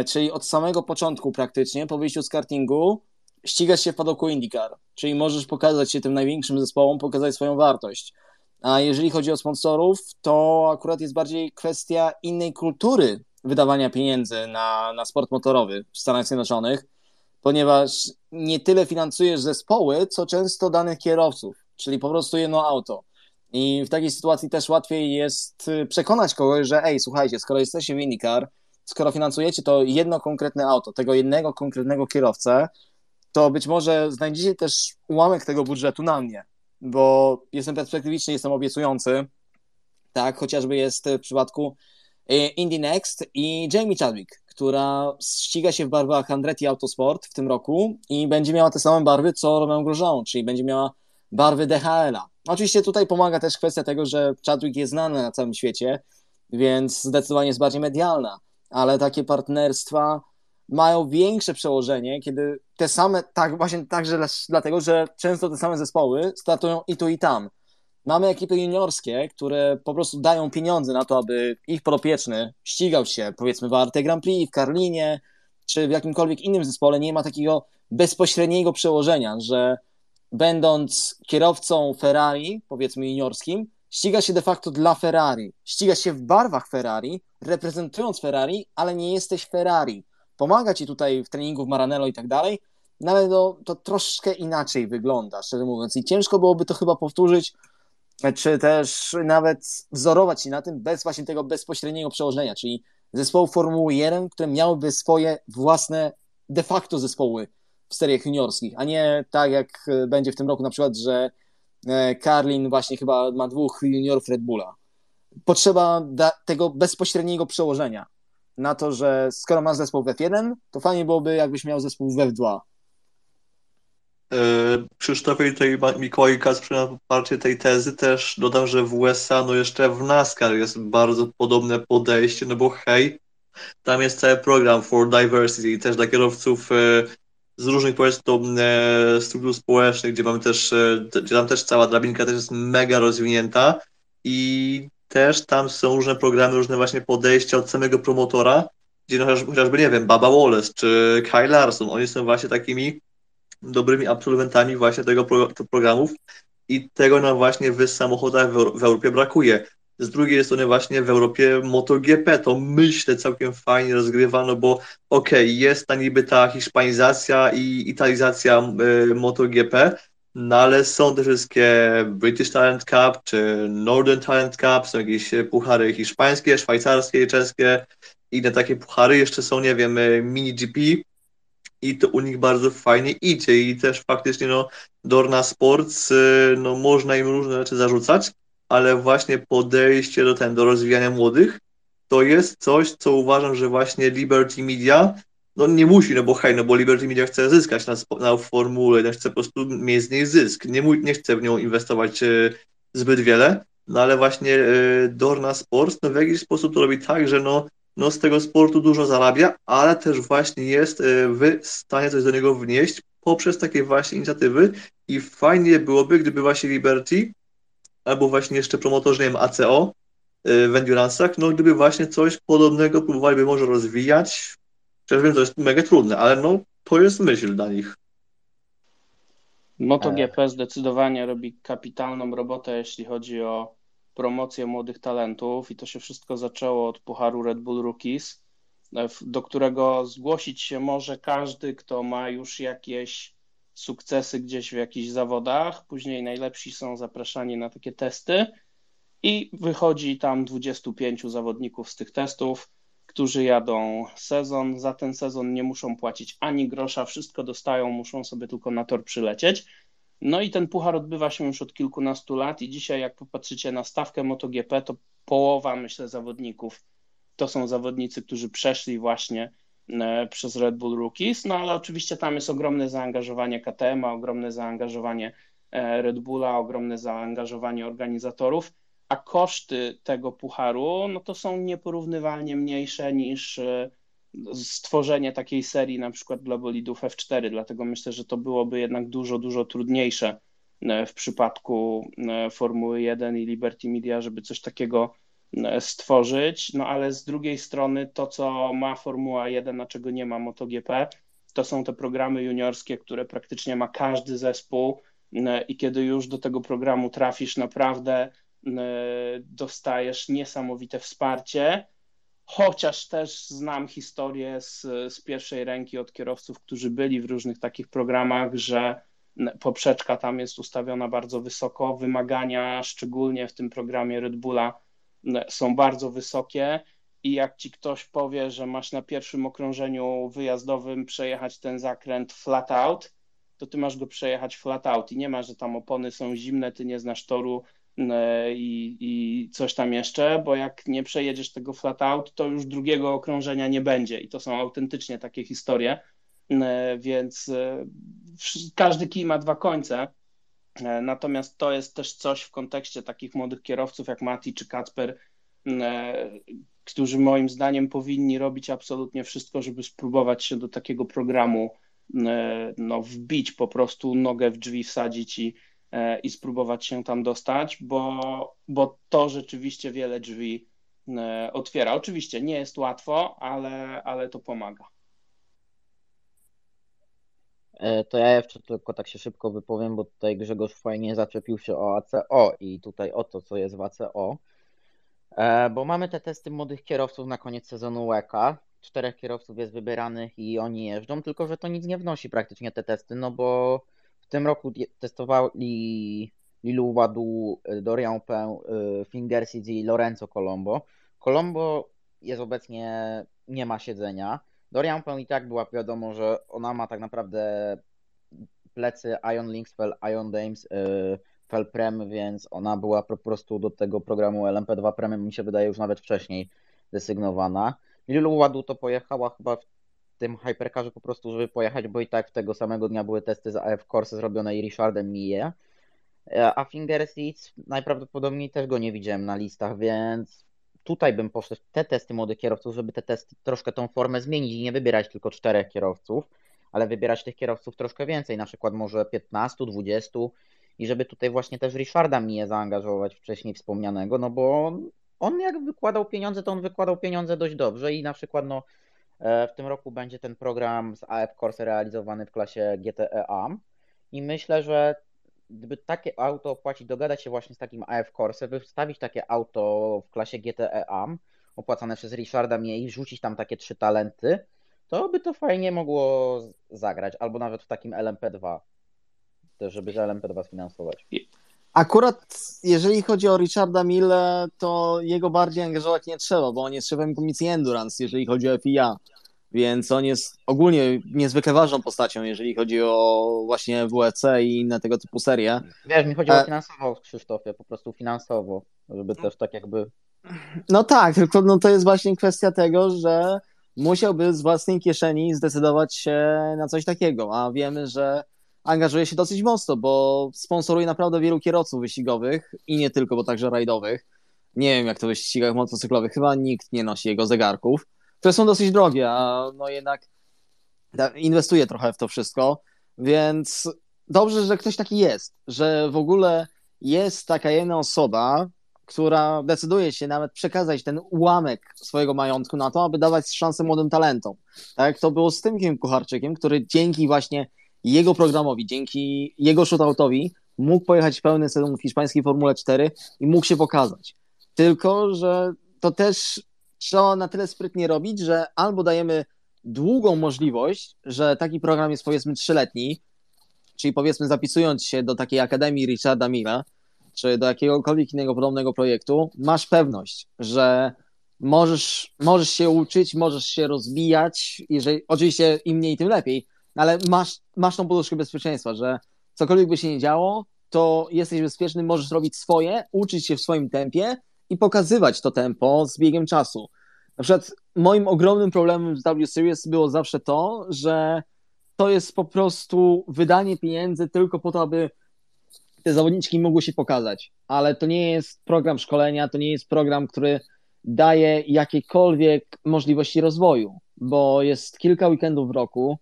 czyli od samego początku praktycznie, po wyjściu z kartingu, ścigasz się w padoku IndyCar, czyli możesz pokazać się tym największym zespołom, pokazać swoją wartość. A jeżeli chodzi o sponsorów, to akurat jest bardziej kwestia innej kultury wydawania pieniędzy na, na sport motorowy w Stanach Zjednoczonych, ponieważ nie tyle finansujesz zespoły, co często danych kierowców, czyli po prostu jedno auto. I w takiej sytuacji też łatwiej jest przekonać kogoś, że ej, słuchajcie, skoro jesteście w IndyCar, skoro finansujecie to jedno konkretne auto, tego jednego konkretnego kierowcę, to być może znajdziecie też ułamek tego budżetu na mnie, bo jestem perspektywiczny, jestem obiecujący, tak, chociażby jest w przypadku e, Indy Next i Jamie Chadwick, która ściga się w barwach Andretti Autosport w tym roku i będzie miała te same barwy co Romeo Grosjean, czyli będzie miała barwy DHL-a. Oczywiście tutaj pomaga też kwestia tego, że Chadwick jest znany na całym świecie, więc zdecydowanie jest bardziej medialna, ale takie partnerstwa mają większe przełożenie, kiedy te same, tak właśnie także dlatego, że często te same zespoły startują i tu i tam. Mamy ekipy juniorskie, które po prostu dają pieniądze na to, aby ich podopieczny ścigał się, powiedzmy w Arte Grand Prix, w Karlinie, czy w jakimkolwiek innym zespole. Nie ma takiego bezpośredniego przełożenia, że będąc kierowcą Ferrari, powiedzmy juniorskim, ściga się de facto dla Ferrari. Ściga się w barwach Ferrari, reprezentując Ferrari, ale nie jesteś Ferrari pomaga ci tutaj w treningu w Maranello i tak dalej, no ale to, to troszkę inaczej wygląda, szczerze mówiąc. I ciężko byłoby to chyba powtórzyć, czy też nawet wzorować się na tym bez właśnie tego bezpośredniego przełożenia, czyli zespołu Formuły 1, które miałyby swoje własne de facto zespoły w seriach juniorskich, a nie tak jak będzie w tym roku na przykład, że Karlin właśnie chyba ma dwóch juniorów Red Bulla. Potrzeba tego bezpośredniego przełożenia na to, że skoro masz zespół w F1, to fajnie byłoby jakbyś miał zespół w F2. Krzysztofie tutaj Mikołaj Kacprzy na poparcie tej tezy też dodam, że w USA, no jeszcze w NASCAR jest bardzo podobne podejście, no bo hej, tam jest cały program for diversity też dla kierowców e, z różnych powiedzmy e, struktur społecznych, gdzie mamy też, e, gdzie tam też cała drabinka też jest mega rozwinięta i też tam są różne programy, różne właśnie podejścia od samego promotora, gdzie chociażby, nie wiem, Baba Wallace czy Kyle Larson, oni są właśnie takimi dobrymi absolwentami właśnie tego pro, programów i tego nam właśnie w samochodach w, w Europie brakuje. Z drugiej strony właśnie w Europie MotoGP to myślę całkiem fajnie rozgrywano, bo okej, okay, jest ta niby ta hiszpanizacja i italizacja y, MotoGP, no ale są te wszystkie British Talent Cup czy Northern Talent Cup, są jakieś puchary hiszpańskie, szwajcarskie, czeskie, inne takie puchary, jeszcze są, nie wiem, y, mini GP, i to u nich bardzo fajnie idzie i też faktycznie no, Dorna Sports, y, no można im różne rzeczy zarzucać, ale właśnie podejście do, ten, do rozwijania młodych to jest coś, co uważam, że właśnie Liberty Media no nie musi, no bo hej, no bo Liberty Media chce zyskać na, na formule, no chce po prostu mieć z niej zysk, nie, nie chce w nią inwestować y, zbyt wiele, no ale właśnie y, Dorna Sports no w jakiś sposób to robi tak, że no no z tego sportu dużo zarabia, ale też właśnie jest e, w stanie coś do niego wnieść poprzez takie właśnie inicjatywy i fajnie byłoby, gdyby właśnie Liberty albo właśnie jeszcze promotorzy, nie wiem, ACO e, w Endurance'ach, no gdyby właśnie coś podobnego próbowaliby może rozwijać, przecież wiem, to jest mega trudne, ale no to jest myśl dla nich. MotoGP zdecydowanie robi kapitalną robotę, jeśli chodzi o promocję młodych talentów i to się wszystko zaczęło od Pucharu Red Bull Rookies, do którego zgłosić się może każdy, kto ma już jakieś sukcesy gdzieś w jakichś zawodach. Później najlepsi są zapraszani na takie testy i wychodzi tam 25 zawodników z tych testów, którzy jadą sezon. Za ten sezon nie muszą płacić ani grosza, wszystko dostają, muszą sobie tylko na tor przylecieć. No i ten puchar odbywa się już od kilkunastu lat i dzisiaj jak popatrzycie na stawkę MotoGP, to połowa, myślę, zawodników to są zawodnicy, którzy przeszli właśnie e, przez Red Bull Rookies, no ale oczywiście tam jest ogromne zaangażowanie KTM, ogromne zaangażowanie e, Red Bulla, ogromne zaangażowanie organizatorów, a koszty tego pucharu, no to są nieporównywalnie mniejsze niż e, stworzenie takiej serii na przykład dla bolidów F4, dlatego myślę, że to byłoby jednak dużo, dużo trudniejsze e, w przypadku e, Formuły 1 i Liberty Media, żeby coś takiego e, stworzyć, no ale z drugiej strony to, co ma Formuła 1, a czego nie ma MotoGP, to są te programy juniorskie, które praktycznie ma każdy zespół i kiedy już do tego programu trafisz, naprawdę dostajesz niesamowite wsparcie, chociaż też znam historię z, z pierwszej ręki od kierowców, którzy byli w różnych takich programach, że poprzeczka tam jest ustawiona bardzo wysoko, wymagania, szczególnie w tym programie Red Bulla, są bardzo wysokie. I jak ci ktoś powie, że masz na pierwszym okrążeniu wyjazdowym przejechać ten zakręt flat out, to ty masz go przejechać flat out i nie ma, że tam opony są zimne, ty nie znasz toru, i, i coś tam jeszcze, bo jak nie przejedziesz tego flat out, to już drugiego okrążenia nie będzie i to są autentycznie takie historie, e, więc e, każdy kij ma dwa końce, natomiast to jest też coś w kontekście takich młodych kierowców jak Mati czy Kacper, którzy moim zdaniem powinni robić absolutnie wszystko, żeby spróbować się do takiego programu no, wbić po prostu nogę w drzwi, wsadzić i, E, i spróbować się tam dostać, bo, bo to rzeczywiście wiele drzwi e, otwiera. Oczywiście nie jest łatwo, ale, ale to pomaga. E, to ja jeszcze tylko tak się szybko wypowiem, bo tutaj Grzegorz fajnie zaczepił się o ACO i tutaj o to, co jest w ACO. Bo mamy te testy młodych kierowców na koniec sezonu WEC. Czterech kierowców jest wybieranych i oni jeżdżą, tylko że to nic nie wnosi praktycznie te testy, no bo tym roku testowali Lilu Wadu, y, Dorian Pę, y, Fingerseeds i Lorenzo Colombo. Colombo jest obecnie, nie ma siedzenia. Dorian Pell i tak była wiadomo, że ona ma tak naprawdę plecy Ion Links, Ion Dames, yy, Fel Prem, więc ona była po prostu do tego programu LMP2 Prem, mi się wydaje, już nawet wcześniej desygnowana. Lilu Ładu to pojechała chyba w tym Hypercarze po prostu, żeby pojechać, bo i tak w tego samego dnia były testy z AF Corse zrobione i Richardem Mije. A Finger Seeds najprawdopodobniej też go nie widziałem na listach, więc tutaj bym poszedł te testy młodych kierowców, żeby te testy troszkę tą formę zmienić i nie wybierać tylko czterech kierowców, ale wybierać tych kierowców troszkę więcej, na przykład może 15, 20 i żeby tutaj właśnie też Richarda Mije zaangażować wcześniej wspomnianego, no bo on jak wykładał pieniądze, to on wykładał pieniądze dość dobrze i na przykład no e, w tym roku będzie ten program z AF Corse realizowany w klasie GTE A i myślę, że gdyby takie auto opłacić, dogadać się właśnie z takim AF Corse, wystawić takie auto w klasie GTE AM, opłacane przez Richarda i wrzucić tam takie trzy talenty, to by to fajnie mogło zagrać, albo nawet w takim LMP2, też żeby z LMP2 sfinansować. Akurat jeżeli chodzi o Richarda Mille, to jego bardziej angażować nie trzeba, bo on jest szefem komisji Endurance, jeżeli chodzi o FIA. Więc on jest ogólnie niezwykle ważną postacią, jeżeli chodzi o właśnie WEC i inne tego typu serie. Wiesz, mi chodzi o e, finansowo, Krzysztofie, po prostu finansowo, żeby też tak jakby... No tak, tylko no to jest właśnie kwestia tego, że musiałby z własnej kieszeni zdecydować się na coś takiego, a wiemy, że angażuje się dosyć mocno, bo sponsoruje naprawdę wielu kierowców wyścigowych i nie tylko, bo także rajdowych. Nie wiem, jak to w wyścigach motocyklowych, chyba nikt nie nosi jego zegarków które są dosyć drogie, a no jednak inwestuje trochę w to wszystko, więc dobrze, że ktoś taki jest, że w ogóle jest taka jedna osoba, która decyduje się nawet przekazać ten ułamek swojego majątku na to, aby dawać szansę młodym talentom. Tak jak to było z Tymkiem Kucharczykiem, który dzięki właśnie jego programowi, dzięki jego shootoutowi mógł pojechać pełny sezon w hiszpańskiej Formule 4 i mógł się pokazać. Tylko, że to też trzeba na tyle sprytnie robić, że albo dajemy długą możliwość, że taki program jest powiedzmy trzyletni, czyli powiedzmy zapisując się do takiej Akademii Richarda Milla, czy do jakiegokolwiek innego podobnego projektu, masz pewność, że możesz, możesz się uczyć, możesz się rozwijać, jeżeli, oczywiście im mniej, tym lepiej, ale masz, masz tą poduszkę bezpieczeństwa, że cokolwiek by się nie działo, to jesteś bezpieczny, możesz robić swoje, uczyć się w swoim tempie i pokazywać to tempo z biegiem czasu. Na przykład moim ogromnym problemem z W Series było zawsze to, że to jest po prostu wydanie pieniędzy tylko po to, aby te zawodniczki mogły się pokazać. Ale to nie jest program szkolenia, to nie jest program, który daje jakiekolwiek możliwości rozwoju, bo jest kilka weekendów w roku,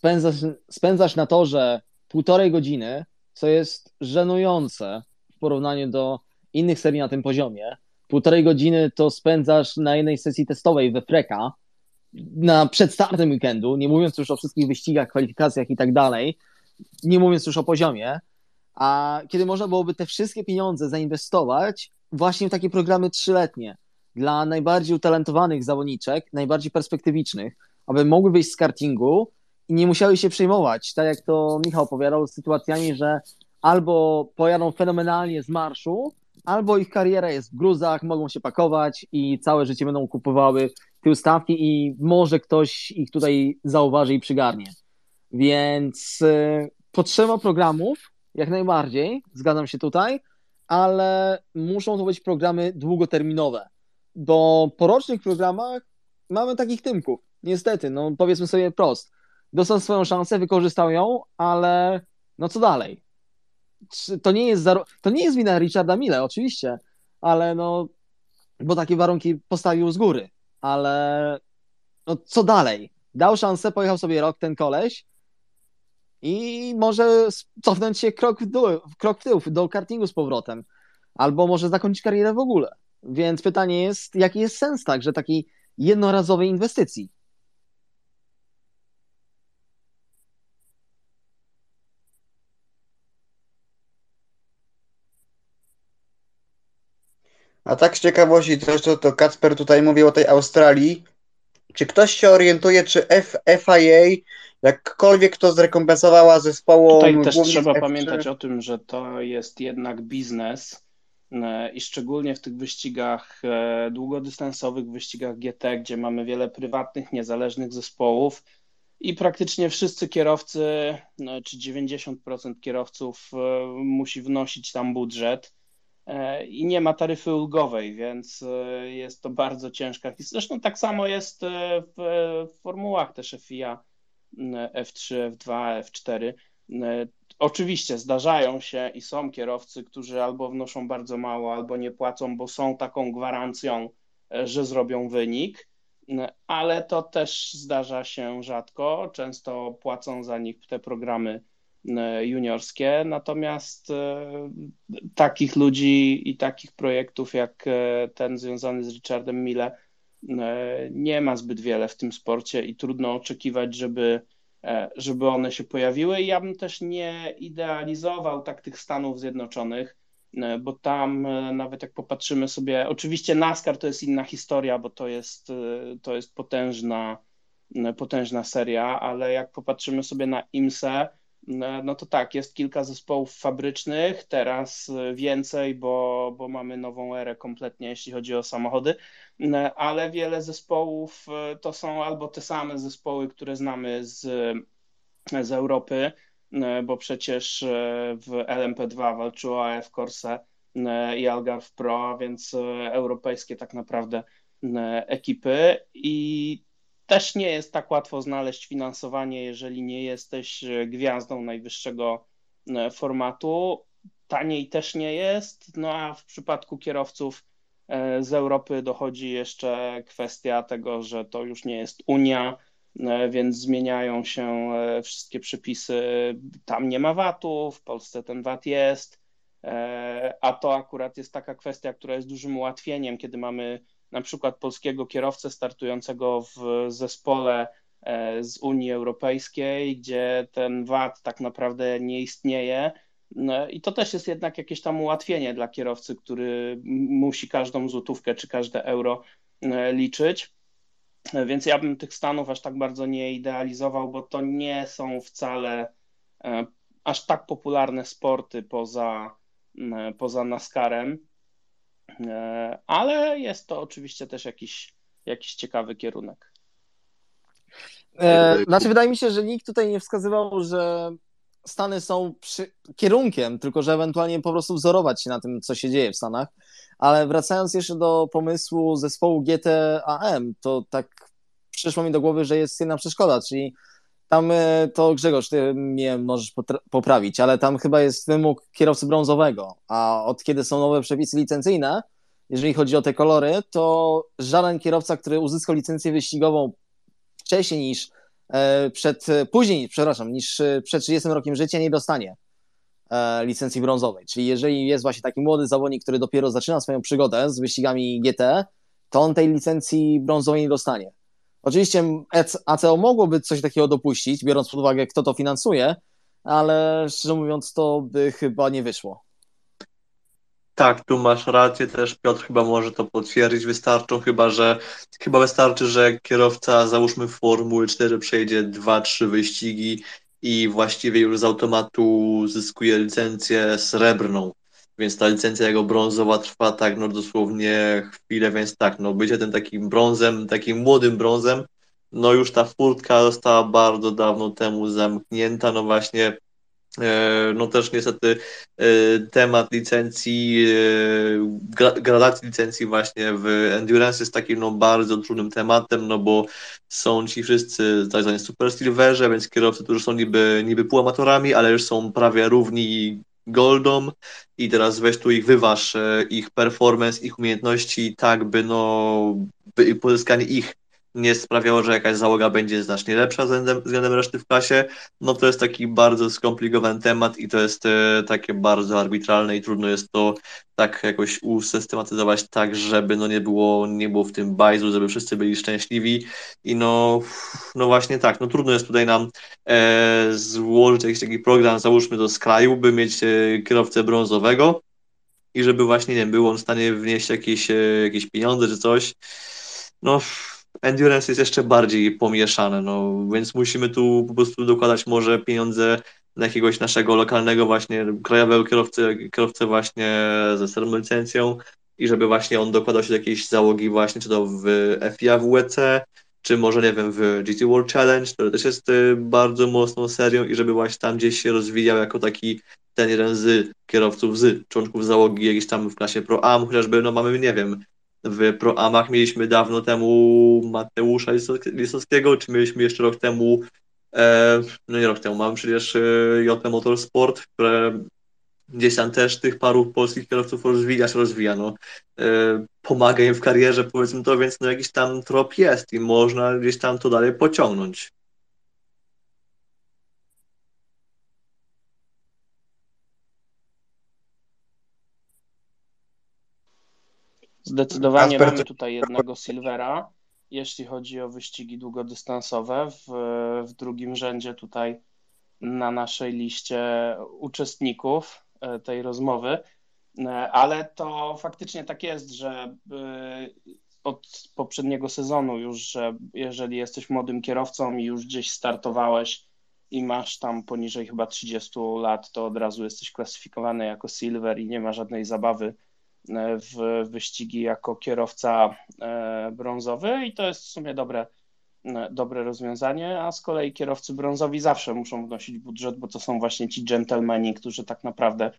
spędzasz, spędzasz na torze półtorej godziny, co jest żenujące w porównaniu do innych serii na tym poziomie. Półtorej godziny to spędzasz na jednej sesji testowej we Freka, na przed startem weekendu, nie mówiąc już o wszystkich wyścigach, kwalifikacjach i tak dalej, nie mówiąc już o poziomie, a kiedy można byłoby te wszystkie pieniądze zainwestować właśnie w takie programy trzyletnie dla najbardziej utalentowanych zawodniczek, najbardziej perspektywicznych, aby mogły wyjść z kartingu i nie musiały się przejmować, tak jak to Michał opowiadał, z sytuacjami, że albo pojadą fenomenalnie z marszu, albo ich kariera jest w gruzach, mogą się pakować i całe życie będą kupowały te ustawki i może ktoś ich tutaj zauważy i przygarnie. Więc y, potrzeba programów, jak najbardziej, zgadzam się tutaj, ale muszą to być programy długoterminowe, bo po rocznych programach mamy takich tymków. Niestety, no powiedzmy sobie prost. Dostał swoją szansę, wykorzystał ją, ale no co dalej? to nie jest, to nie jest wina Richarda Mille, oczywiście, ale no, bo takie warunki postawił z góry, ale no co dalej? Dał szansę, pojechał sobie rok ten koleś i może cofnąć się krok w, dół, krok w tył, do kartingu z powrotem, albo może zakończyć karierę w ogóle. Więc pytanie jest, jaki jest sens także takiej jednorazowej inwestycji? A tak z ciekawości też to, to Kacper tutaj mówił o tej Australii. Czy ktoś się orientuje, czy F, FIA jakkolwiek to zrekompensowała zespołom Tutaj też trzeba F3? pamiętać o tym, że to jest jednak biznes i szczególnie w tych wyścigach długodystansowych, wyścigach GT, gdzie mamy wiele prywatnych, niezależnych zespołów i praktycznie wszyscy kierowcy, no, czy 90% kierowców musi wnosić tam budżet E, i nie ma taryfy ulgowej, więc e, jest to bardzo ciężka historia. Zresztą tak samo jest e, w formułach też FIA F3, F2, F4. Oczywiście zdarzają się i są kierowcy, którzy albo wnoszą bardzo mało, albo nie płacą, bo są taką gwarancją, że zrobią wynik, ale to też zdarza się rzadko. Często płacą za nich te programy E, juniorskie, natomiast e, takich ludzi i takich projektów jak e, ten związany z Richardem Mille nie ma zbyt wiele w tym sporcie i trudno oczekiwać, żeby, żeby one się pojawiły. Ja bym też nie idealizował tak tych Stanów Zjednoczonych, bo tam nawet jak popatrzymy sobie, oczywiście NASCAR to jest inna historia, bo to jest, to jest potężna, potężna seria, ale jak popatrzymy sobie na IMSE, no, no to tak, jest kilka zespołów fabrycznych, teraz więcej, bo, bo mamy nową erę kompletnie, jeśli chodzi o samochody, ale wiele zespołów e, to są albo te same zespoły, które znamy z, z Europy, e, bo przecież e, w LMP2 walczyło AF Corse i Algarve Pro, więc europejskie tak naprawdę ekipy. I też nie jest tak łatwo znaleźć finansowanie, jeżeli nie jesteś e, gwiazdą najwyższego e, formatu. Taniej też nie jest, no a w przypadku kierowców e, z Europy dochodzi jeszcze kwestia tego, że to już nie jest Unia, więc zmieniają się wszystkie przepisy. Tam nie ma VAT-u, w Polsce ten VAT jest, a to akurat jest taka kwestia, która jest dużym ułatwieniem, kiedy mamy na przykład polskiego kierowcę startującego w zespole e, z Unii Europejskiej, gdzie ten VAT tak naprawdę nie istnieje. No I to też jest jednak jakieś tam ułatwienie dla kierowcy, który musi każdą złotówkę czy każde euro e, liczyć. Więc ja bym tych Stanów aż tak bardzo nie idealizował, bo to nie są wcale e, aż tak popularne sporty poza, poza NASCARem. E, ale jest to oczywiście też jakiś, jakiś ciekawy kierunek. E, znaczy, wydaje mi się, że nikt tutaj nie wskazywał, że Stany są przy... kierunkiem, tylko że ewentualnie po prostu wzorować się na tym, co się dzieje w Stanach. Ale wracając jeszcze do pomysłu zespołu GTAM, to tak przyszło mi do głowy, że jest jedna przeszkoda, czyli tam e, to Grzegorz, ty mnie możesz poprawić, ale tam chyba jest wymóg kierowcy brązowego, a od kiedy są nowe przepisy licencyjne, jeżeli chodzi o te kolory, to żaden kierowca, który uzyskał licencję wyścigową wcześniej niż e, przed, później, przepraszam, niż e, przed 30 rokiem życia nie dostanie licencji brązowej. Czyli jeżeli jest właśnie taki młody zawodnik, który dopiero zaczyna swoją przygodę z wyścigami GT, to on tej licencji brązowej nie dostanie. Oczywiście ACO mogłoby coś takiego dopuścić, biorąc pod uwagę, kto to finansuje, ale szczerze mówiąc, to by chyba nie wyszło. Tak, tu masz rację, też Piotr chyba może to potwierdzić. Wystarczą chyba, że chyba wystarczy, że kierowca załóżmy Formuły 4 przejdzie 2-3 wyścigi i właściwie już z automatu zyskuje licencję srebrną więc ta licencja jego brązowa trwa tak no dosłownie chwilę, więc tak, no bycie tym takim brązem, takim młodym brązem, no już ta furtka została bardzo dawno temu zamknięta, no właśnie e, no też niestety e, temat licencji, e, gradacji licencji właśnie w Endurance jest takim no bardzo trudnym tematem, no bo są ci wszyscy tak zwani super silverze, więc kierowcy, którzy są niby, niby półamatorami, ale już są prawie równi Goldom i teraz weź tu ich wyważ, e, ich performance, ich umiejętności tak, by no, by pozyskanie ich nie sprawiało, że jakaś załoga będzie znacznie lepsza względem, względem reszty w klasie, no to jest taki bardzo skomplikowany temat i to jest e, takie bardzo arbitralne i trudno jest to tak jakoś usystematyzować tak, żeby no nie było, nie było w tym bajzu, żeby wszyscy byli szczęśliwi. I no, no właśnie tak, no trudno jest tutaj nam e, złożyć jakiś taki program, załóżmy do skraju, by mieć e, kierowcę brązowego i żeby właśnie, nie wiem, był on w stanie wnieść jakieś, e, jakieś pieniądze czy coś, no endurance jest jeszcze bardziej pomieszane, no więc musimy tu po prostu dokładać może pieniądze na jakiegoś naszego lokalnego właśnie krajowego kierowcę, kierowcę właśnie ze starą licencją i żeby właśnie on dokładał się do jakiejś załogi właśnie, czy to w FIA WEC, czy może, nie wiem, w GT World Challenge, to też jest y, bardzo mocną serią i żeby właśnie tam gdzieś się rozwijał jako taki ten jeden z kierowców, z członków załogi jakiś tam w klasie Pro Am, chociażby, no mamy, nie wiem, w Pro Amach mieliśmy dawno temu Mateusza Lisowskiego, czy mieliśmy jeszcze rok temu, e, no nie rok temu, mamy przecież e, JP Motorsport, które gdzieś tam też tych paru polskich kierowców rozwija się, rozwija, no. E, pomaga im w karierze, powiedzmy to, więc no jakiś tam trop jest i można gdzieś tam to dalej pociągnąć. Zdecydowanie Kasper, mamy tutaj jednego Silvera, jeśli chodzi o wyścigi długodystansowe. W, w drugim rzędzie tutaj na naszej liście uczestników e, tej rozmowy, e, ale to faktycznie tak jest, że e, od poprzedniego sezonu już, że jeżeli jesteś młodym kierowcą i już gdzieś startowałeś i masz tam poniżej chyba 30 lat, to od razu jesteś klasyfikowany jako silver i nie ma żadnej zabawy w wyścigi jako kierowca e, brązowy i to jest w sumie dobre, e, dobre rozwiązanie, a z kolei kierowcy brązowi zawsze muszą wnosić budżet, bo to są właśnie ci dżentelmeni, którzy tak naprawdę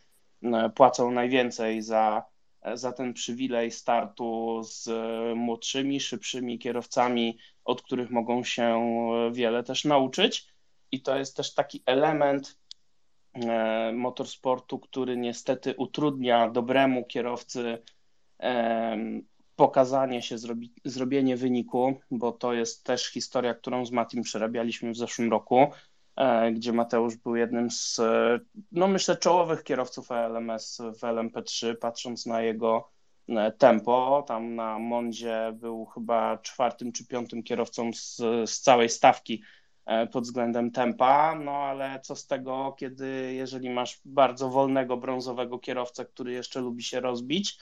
e, płacą najwięcej za, za ten przywilej startu z młodszymi, szybszymi kierowcami, od których mogą się wiele też nauczyć. I to jest też taki element E, motorsportu, który niestety utrudnia dobremu kierowcy e, pokazanie się, zrobi, zrobienie wyniku, bo to jest też historia, którą z Matim przerabialiśmy w zeszłym roku, e, gdzie Mateusz był jednym z, no myślę, czołowych kierowców LMS w LMP3, patrząc na jego tempo. Tam na Mondzie był chyba czwartym czy piątym kierowcą z, z całej stawki E, pod względem tempa, no ale co z tego, kiedy jeżeli masz bardzo wolnego brązowego kierowcę, który jeszcze lubi się rozbić,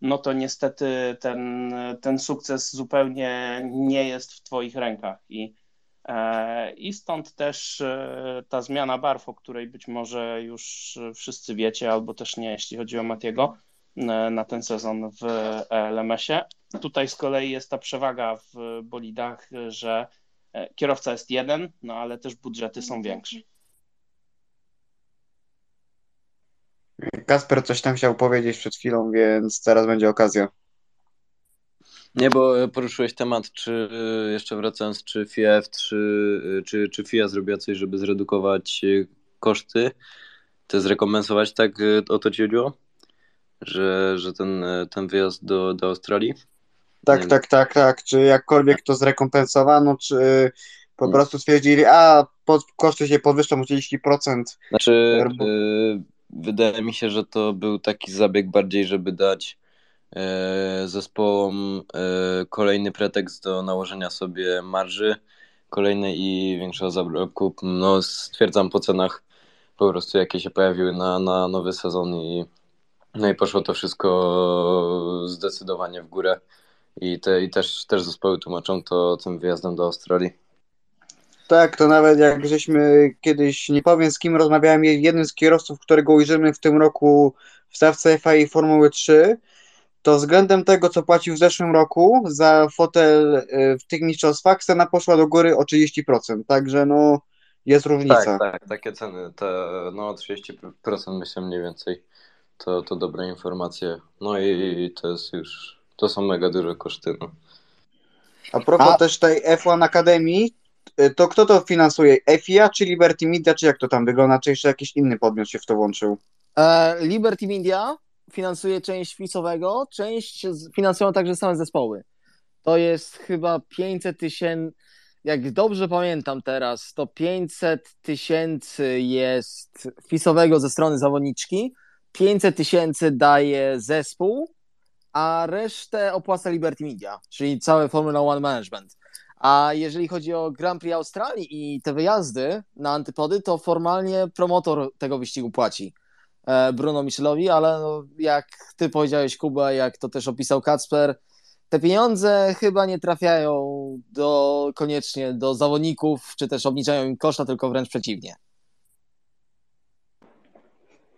no to niestety ten, ten sukces zupełnie nie jest w Twoich rękach. I, e, I stąd też e, ta zmiana barw, o której być może już wszyscy wiecie, albo też nie, jeśli chodzi o Matiego, na ten sezon w LMS-ie. Tutaj z kolei jest ta przewaga w bolidach, że E, kierowca jest jeden, no ale też budżety są większe. Kasper coś tam chciał powiedzieć przed chwilą, więc teraz będzie okazja. Nie, bo poruszyłeś temat, czy jeszcze wracając, czy FIF, czy, czy, czy FIA zrobiła coś, żeby zredukować koszty, to zrekompensować, tak o to ci chodziło? Że, że ten, ten wyjazd do, do Australii? Tak, tak, tak, tak. Czy jakkolwiek to zrekompensowano, czy po hmm. prostu stwierdzili, a po, koszty się podwyższą o 30%. Znaczy, yy, wydaje mi się, że to był taki zabieg bardziej, żeby dać yy, zespołom yy, kolejny pretekst do nałożenia sobie marży kolejnej i większego zarobku. No, stwierdzam po cenach po prostu, jakie się pojawiły na, na nowy sezon i no i poszło to wszystko zdecydowanie w górę i, te, i też, też zespoły tłumaczą to tym wyjazdem do Australii. Tak, to nawet jak żeśmy kiedyś, nie powiem z kim rozmawiałem, jednym z kierowców, którego ujrzymy w tym roku w stawce FIA Formuły 3, to względem tego, co płacił w zeszłym roku za fotel y, w tych mistrzostwach, cena poszła do góry o 30%, także no jest różnica. Tak, tak, takie ceny, te, no 30% myślę mniej więcej, to, to dobre informacje, no i, i to jest już to są mega duże koszty. No. A propos A... też tej F1 Akademii, to kto to finansuje? FIA czy Liberty Media, czy jak to tam wygląda? Czy jeszcze jakiś inny podmiot się w to włączył? E, Liberty Media finansuje część fisowego, część finansują także same zespoły. To jest chyba 500 tysięcy, jak dobrze pamiętam teraz, to 500 tysięcy jest fisowego ze strony zawodniczki, 500 tysięcy daje zespół, a resztę opłaca Liberty Media, czyli całe Formula One Management. A jeżeli chodzi o Grand Prix Australii i te wyjazdy na antypody, to formalnie promotor tego wyścigu płaci e, Bruno Michelowi, ale no, jak ty powiedziałeś, Kuba, jak to też opisał Kacper, te pieniądze chyba nie trafiają do, koniecznie do zawodników, czy też obniżają im koszta, tylko wręcz przeciwnie.